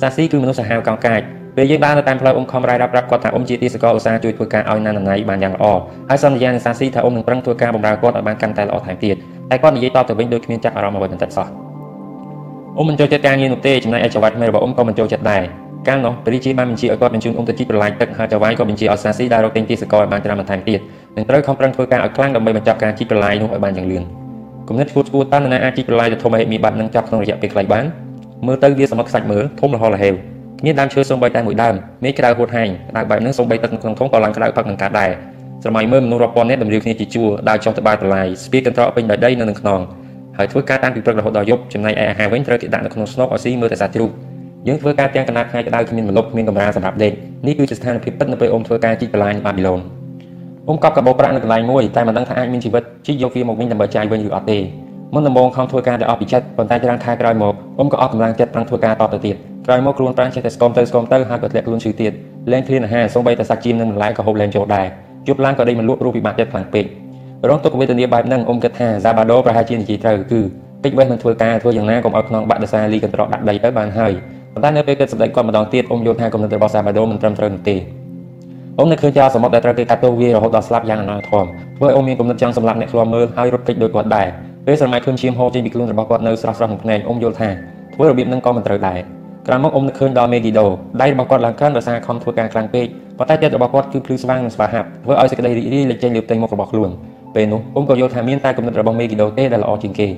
សាស៊ីគឺមនុស្សសាហាវកោងកាចពេលយើងដើរទៅតាមផ្លូវអ៊ំខំរាយរាប់រាប់គាត់ថាអ៊ំជាទីសកលឧស្សាហ៍ជួយធ្វើការឲ្យណានណៃបានយ៉ាងល្អហើយសន្យានឹងសាស៊ីថាអ៊ំនឹងប្រឹងធ្វើការបម្រើគាត់ឲ្យបានកាន់តែល្អថែមទៀត តែគាត់និយាយតបទៅវិញដូចគ្មានចាប់អារម្មណ៍អ្វីបន្តិចសោះអ៊ំមិនចូលចិត្តការងារនោះទេចំណែកឯចៅវាច់មេរបស់អ៊ំក៏មិនចូលចិត្តដែរកាលនោះព្រះរាជាបានបញ្ជាឲ្យគាត់បញ្ជូនអ៊ំទៅជីកប្រឡាយទឹកហើយចៅវាយក៏បញ្ជាឲ្យសាស៊ីដើររកទិញទីសកលឲ្យបានច្រើនបន្ថែមទៀតនិងត្រូវខំប្រឹងធ្វើការឲ្យខ្លាំងដើម្បីបញ្ចប់ការជីកប្រឡាយនោះឲ្យបានយ៉ាងលឿនគំនិតឈួតឈួតតើនរណាអាចជីកប្រឡាយទៅធំឲ្យមានបាត់នឹងចាប់ក្នុងរយៈពេលខ្លីបានមើលទៅវាសមុទ្រខ្សាច់មើលធំរហ័សរហេវគ្មានដើមឈើសូម្បីតែមួយដើមមេឃក្តៅហួតហែងក្តៅបែបហ្នឹងសូម្បីទឹកក្នុងធុងក៏ឡើងក្តៅផឹកនឹងកើតដែរ ស្រមៃមើលមនុស្សរាប់ពាន់នាក់តម្រៀវគ្នាជាជួរដើរចុះទៅបាតប្រឡាយស្ពាយកន្ត្រកពេញដោយដីនៅនឹងខ្នងហើយធ្វើការតាំងពីព្រឹករហូតដល់យប់ចំណែកឯអាហារវិញត្រូវគេដាក់នៅក្នុងស្នុកឲ្យស៊ីមើលតែសាច់ជ្រូកយើងធ្វើការទាំងកណាត់ថ្ងៃក្តៅគ្មានមលប់គ្មានកម្រាលសម្រាប់ដេកនេះគឺជាស្ថានភាពពិតនៅពេលអ៊ំធ្វើការជីកបន្លាយនៅបាប៊ីឡូនអ៊ំកប់កាបូប្រាក់នៅកន្លែងមួយតែមិនដឹងថាអាចមានជីវិតជីកយកវាមកវិញដើម្បីចាយវិញឬអត់ទេមុនដំបូងខំធ្វើការដែលអស់ពីចិត្តប៉ុន្តែច្រើនខែក្រោយមកអ៊ំក៏អស់កម្លាំងចិត្តប្រឹងធ្វើការតទៅទៀតក្រោយមកខ្លួនប្រាំងចេះតែស្គមទៅស្គមទៅហើយក៏ធ្លាក់ខ្លួនឈឺទៀតលែងឃ្លានអាហារសូម្បីតែសាច់ជៀមនិងបន្លែក៏ហូបលែងចូលដែរ យប់ឡើងក៏ដេកមិនលក់ព្រោះពិបាកចិត្តខ្លាំងពេករងទុក្ខវេទនាបែបហ្នឹងអ៊ំគិតថាហ្សាបាដូប្រហែលជានិយាយត្រូវគឺពេចវេះមិនធ្វើការធ្វើយ៉ាងណាកុំឲ្យខ្នងបាក់ដសាលីកន្ត្រកដាក់ដីទៅបានហើយប៉ុន្តែនៅពេលគិតសម្ដែងគាត់ម្ដងទៀតអ៊ំយល់ថាគំនិតរបស់សាបាដូមិនត្រឹមត្រូវនោះទេអ៊ំនៅឃើញចោលសមុទ្រដែលត្រូវគេកាត់ទោសវារហូតដល់ស្លាប់យ៉ាងអនាធមធ្វើឲ្យអ៊ំមានគំនិតចង់សម្លាប់អ្នកឃ្លាំមើលហើយរត់គេចដោយគាត់ដែរពេលស្រមៃឃើញឈាមហូរចេញពីខ្លួនរបស់គាត់នៅស្រស់ស្រស់ក្នុងភ្នែកអ៊ំយល់ថាធ្វើរបៀបនឹងក៏មិនត្រូវដែរក្រោយមកអ៊ំនឹកឃើញដល់មេហ្គីដូដៃរបស់គាត់ឡើងកាន់ដោយសារខំធ្វើការខ្លាំងពេក ប៉ុន្តែចិត្តរបស់គាត់គឺភ្លឺស្វាងនិងស្វាហាប់ធ្វើឲ្យសេចក្តីរីករាយលេចចេញលើផ្ទៃមុខរបស់ខ្លួនពេលនោះអ៊ំក៏យល់ថាមានតែគំនិតរបស់មេហ្គីដូទេដែលល្អជាងគេ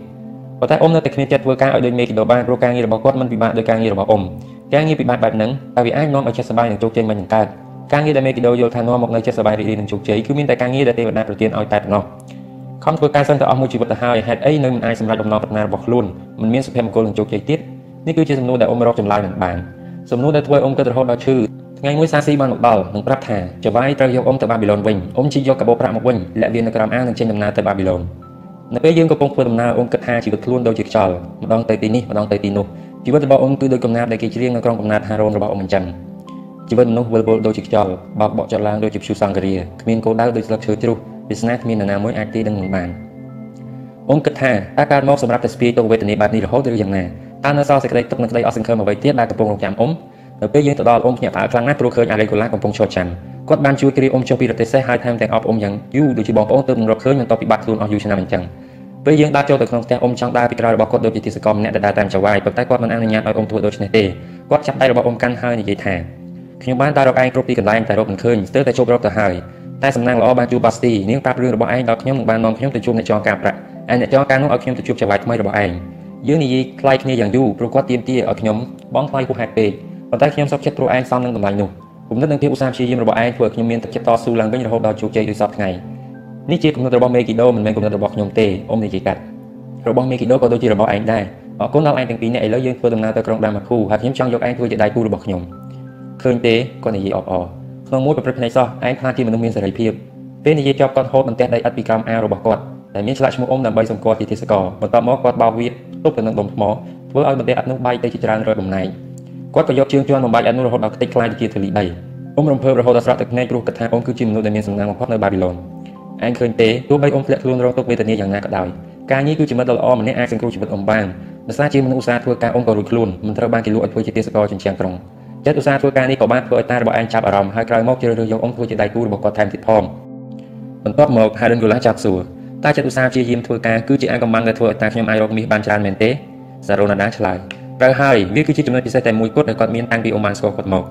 ប៉ុន្តែអ៊ំនៅតែគ្មានចិត្តធ្វើការឲ្យដូចមេគីដូបានព្រោះការងាររបស់គាត់មិនពិបាកដូចការងាររបស់អ៊ំការងារពិបាកបែបហ្នឹងតែវាអាចនាំឲ្យចិត្តសប្បាយនិងជោគជ័យមិននឹងកើតការងារដែលមេគីដូយល់ថានាំមកនៅចិត្តសប្បាយរីករាយនិងជោគជ័យគឺមានតែការងារដែលទេវតាប្រទានឲ្យតែប៉ុណ្ណោះខំធ្វើការសិនទៅអស់មួយជីវិតទៅហើយហេតុអីនៅមិនអាចសម្រេចបំណងប្រាថ្នារបស់ខ្លួនមិនមានសុភមង្គលនិងជោគជ័យទៀតនេះគឺជាសំណួរដែលអ៊ំរកចម្លើយមិនបានសំណួរដែលធ្វើឲ្យអ៊ំគិតរហូតដល់ឈឺ ថ្ងៃមួយសាស៊ីបានមកដល់និងប្រាប់ថាចៅវាយត្រូវយកអ៊ំទៅបាប៊ីឡូនវិញអ៊ំជិះយកកាបូប្រាក់មកវិញលាក់វានៅក្រោមអាវនិងចេញដំណើរទៅបាប៊ីឡូននៅពេលយើងកំពុងធ្វើដំណើរអ៊ំគិតថាជីវិតខ្លួនដូចជាខ្យល់ម្ដងទៅទីនេះម្ដងទៅទីនោះជីវិតរបស់អ៊ំគឺដូចកំណាព្យដែលគេច្រៀងនៅក្រុងកំណត់ហារ៉ូនរបស់អ៊ំអញ្ចឹងជីវិតមនុស្សវិលវល់ដូចជាខ្យល់បោកបក់ចុះឡើងដូចជាព្យុះសង្ឃរាគ្មានគោលដៅដូចស្លឹកឈើជ្រុះវាសនាគ្មាននរណាមួយអាចទីដឹងមិនបានអ៊ំគិតថាតើកើតមកសម្រាប់តែស្ពាយទុកវេទនាបែបនេះរហូតឬយ៉ាងណាតើនៅសល់សេចក្តីទុកនិងក្តីអស់សង្ឃឹមអ្វីទៀតដែលកំពុងរងចាំអ៊ំ នៅពេលយើងទៅដល់អ៊ំភ្ញាក់ផ្អើលខ្លាំងណាស់ព្រោះឃើញអារេកូឡាកំពុងឈរចាំគាត់បានជួយគ្រាអ៊ំចុះពីរទេះសេះហើយថែមទាំងអបអ៊ំយ៉ាងយូរដូចជាបងប្អូនទើបនឹងរកឃើញបន្ទាប់ពីបាត់ខ្លួនអស់យូរឆ្នាំអញ្ចឹងពេលយើងដើរចូលទៅក្នុងផ្ទះអ៊ំចង់ដើរពីក្រោយរបស់គាត់ដូចជាទីសកលម្នាក់ដែលដើរតាមចៅវាយប៉ុន្តែគាត់មិនអនុញ្ញាតឲ្យអ៊ំធ្វើដូច្នេះទេគាត់ចាប់ដៃរបស់អ៊ំកាន់ហើយនិយាយថាខ្ញុំបានដើររកឯងគ្រប់ទីកន្លែងតែរកមិនឃើញស្ទើរតែជប់រកទៅហើយតែសំណាងល្អបានជួបបាស្ទីនាងប្រាប់រឿងរបស់ឯងដល់ខ្ញុំនិងបាននាំខ្ញុំទៅជួបអ្នកចងការប្រាក់ឯអ្នកចងការនោះឲ្យខ្ញុំទៅជួបចៅវាយថ្មីរបស់ឯងយើងនិយាយខ្លាយគ្នាយ៉ាងយូរព្រោះគាត់ទាមទារឲ្យខ្ញុំបងថ្លៃហួសហេតុពេក ប៉ុន្តែខ្ញុំសុខចិត្តព្រោះឯងសំនឹងតម្លៃនោះគំនិតនិងភាពឧស្សាហ៍ព្យាយាមរបស់ឯងធ្វើឲ្យខ្ញុំមានទឹកចិត្តតស៊ូឡើងវិញរហូតដល់ជោគជ័យដូចសពថ្ងៃនេះជាគំនិតរបស់មេគីដូមិនមែនគំនិតរបស់ខ្ញុំទេអ៊ំនិយាយកាត់របស់មេគីដូក៏ដូចជារបស់ឯងដែរអរគុណដល់ឯងទាំងពីរនាក់ឥឡូវយើងធ្វើដំណើរទៅក្រុងដាម៉ាគូហើយខ្ញុំចង់យកឯងធ្វើជាដៃគូរបស់ខ្ញុំឃើញទេគាត់និយាយអបអរក្នុងមួយប្រព្រឹត្តភ្នែកសោះឯងខ្លាចជាមនុស្សមានសេរីភាពពេលនិយាយចប់គាត់ហូតបន្ទះដីឥដ្ឋពីក្រោមអាវរបស់គាត់ដែលមានឆ្លាក់ឈ្មោះអ៊ំដើម្បីសម្គាល់ជាទេសកលបន្ទាប់មកគាត់បោកវាទប់ទៅនឹងដុំថ្មធ្វើឲ្យបន្ទះឥដ្ឋនោះបែកទៅជាច្រើនរយបំណែក គាត់ក៏យកជើងជន់បំបាច់ឥដ្ឋនោះរហូតដល់ខ្ទេចខ្លាយទៅជាធូលីដីអ៊ំរំភើបរហូតដល់ស្រក់ទឹកភ្នែកព្រោះគិតថាអ៊ំគឺជាមនុស្សដែលមានសំណាងបំផុតនៅបាប៊ីឡូនឯងឃើញទេទោះបីអ៊ំធ្លាក់ខ្លួនរងទុក្ខវេទនាយ៉ាងណាក៏ដោយការងារគឺជាមិត្តដ៏ល្អម្នាក់អាចសង្គ្រោះជីវិតអ៊ំបានដោយសារជាមនុស្សឧស្សាហ៍ធ្វើការអ៊ំក៏រួចខ្លួនមិនត្រូវបានគេលក់ឲ្យធ្វើជាទេសកលចិញ្ចាំក្រុងចិត្តឧស្សាហ៍ធ្វើការនេះក៏បានធ្វើឲ្យតារបស់ឯងចាប់អារម្មណ៍ហើយក្រោយមកជ្រើសរើសយកអ៊ំធ្វើជាដៃគូរបស់គាត់ថែមទៀតផងបន្ទាប់មក Hayden Gola ចាប់សួរតើចិត្តឧស្សាហ៍ព្យាយាមធ្វើការគឺជាអាកំបាំងដែលធ្វើឲ្យតាខ្ញុំអាចរកមាសបានច្រើនមែនទេសារ៉ូណាដាឆ្លើយ ត្រូវហើយវាគឺជាចំណុចពិសេសតែមួយគត់ដែលគាត់មានតាំងពីអ៊ំបានស្គាល់គាត់មក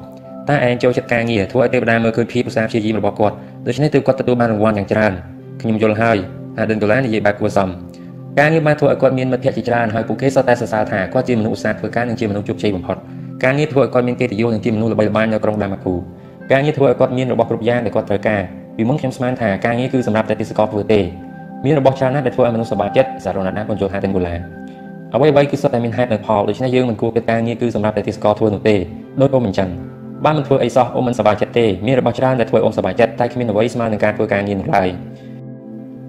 តើឯងចូលចិត្តការងារធ្វើឲ្យទេវតាមើលឃើញភាពឧស្សាហ៍ព្យាយាមរបស់គាត់ដូច្នេះទើបគាត់ទទួលបានរង្វាន់យ៉ាងច្រើនខ្ញុំយល់ហើយ Hayden Gola និយាយបែបគួរសមការងារបានធ្វើឲ្យគាត់មានមិត្តភ័ក្តិជាច្រើនហើយពួកគេសុទ្ធតែសរសើរថាគាត់ជាមនុស្សឧស្សាហ៍ធ្វើការនិងជាមនុស្សជោគជ័យបំផុតការងារធ្វើឲ្យគាត់មានកិត្តិយសនិងជាមនុស្សល្បីល្បាញនៅក្រុងដាម៉ាគូការងារធ្វើឲ្យគាត់មានរបស់គ្រប់យ៉ាងដែលគាត់ត្រូវការពីមុនខ្ញុំស្មានថាការងារគឺសម្រាប់តែទេសកលធ្វើទេមានរបស់ច្រើនណាស់ដែលធ្វើឲ្យមនុស្សសប្បាយចិត្តសារណាត់ណាបញ្ចូលហាទាំងគូឡា អ្វីអ្វីគឺសុទ្ធតែមានហេតុនិងផលដូច្នេះយើងមិនគួរគិតការងារគឺសម្រាប់តែទេសកលធ្វើនោះទេដូចអ៊ំអញ្ចឹងបានមិនធ្វើអីសោះអ៊ំមិនសប្បាយចិត្តទេមានរបស់ច្រើនដែលធ្វើអ៊ំសប្បាយចិត្តតែគ្មានអ្វីស្មើនឹងការធ្វើការងារនោះឡើយ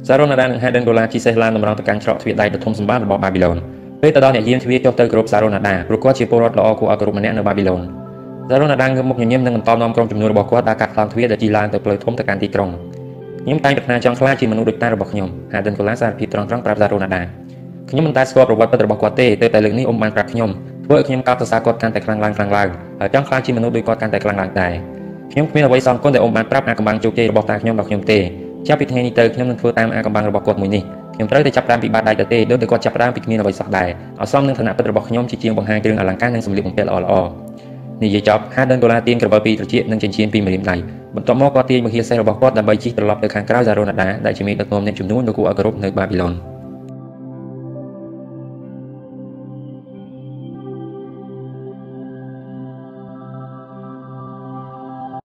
សារណាដានិងហេដិនកូឡាជិះសេះឡានតម្រង់ទៅកាន់ច្រកទ្វារដែកដ៏ធំសម្បើមរបស់បាប៊ីឡូនពេលទៅដល់អ្នកយាមទ្វារចុះទៅគោរពសារណាដាព្រោះគាត់ជាពលរដ្ឋល្អគួរឲ្យគោរពម្នាក់នៅបាប៊ីឡូនសារណាដាងើបមុខញញឹមនិងបន្តនាំក្រុមជំនួយរបស់គាត់ដើរកាត់ខ្លោងទ្វារដែលជិះឡើងទៅផ្លូវធំទៅកាន់ទីក្រុងខ្ញុំតែងប្រាថ្នាចង់ខ្លាចជាមនុស្សដូចតារបស់ខ្ញុំហាដិនកូឡាសារភាពត្រង់ត្រង់ប្រាប់សារណាដា ខ្ញុំមិនតែស្គាល់ប្រវត្តិពិតរបស់គាត់ទេតែតែលើកនេះអ៊ំបានប្រាប់ខ្ញុំធ្វើឲ្យខ្ញុំកោតសរសើរគាត់កាន់តែខ្លាំងឡើងខ្លាំងឡើងហើយចង់ខ្លាចជាមនុស្សដូចគាត់កាន់តែខ្លាំងឡើងដែរខ្ញុំគ្មានអ្វីសងគុណដែលអ៊ំបានប្រាប់អាកំបាំងជោគជ័យរបស់តាខ្ញុំដល់ខ្ញុំទេចាប់ពីថ្ងៃនេះទៅខ្ញុំនឹងធ្វើតាមអាកំបាំងរបស់គាត់មួយនេះខ្ញុំត្រូវតែចាប់ផ្ដើមពីបាតដៃទៅទេដូចតែគាត់ចាប់ផ្ដើមពីគ្មានអ្វីសោះដែរអសមនឹងឋានៈពិតរបស់ខ្ញុំជាជាងបង្ហាញគ្រឿងអលង្ការនិងសម្លៀកបំពាក់ល្អល្អនិយាយចប់ហាដិនដុល្លារទាញក្រវិលពីត្រចៀកនិងចិញ្ចៀនពីម្រាមដៃបន្ទាប់មកគាត់ទាញមហិសេសរបស់គាត់ដើម្បីជិះត្រឡប់ទៅខាងក្រៅសារ៉ូណាដាដែលជាមេដឹកនាំអ្នកជំនួញដ៏គួរឲ្យគោរពនៅបាប៊ីឡុន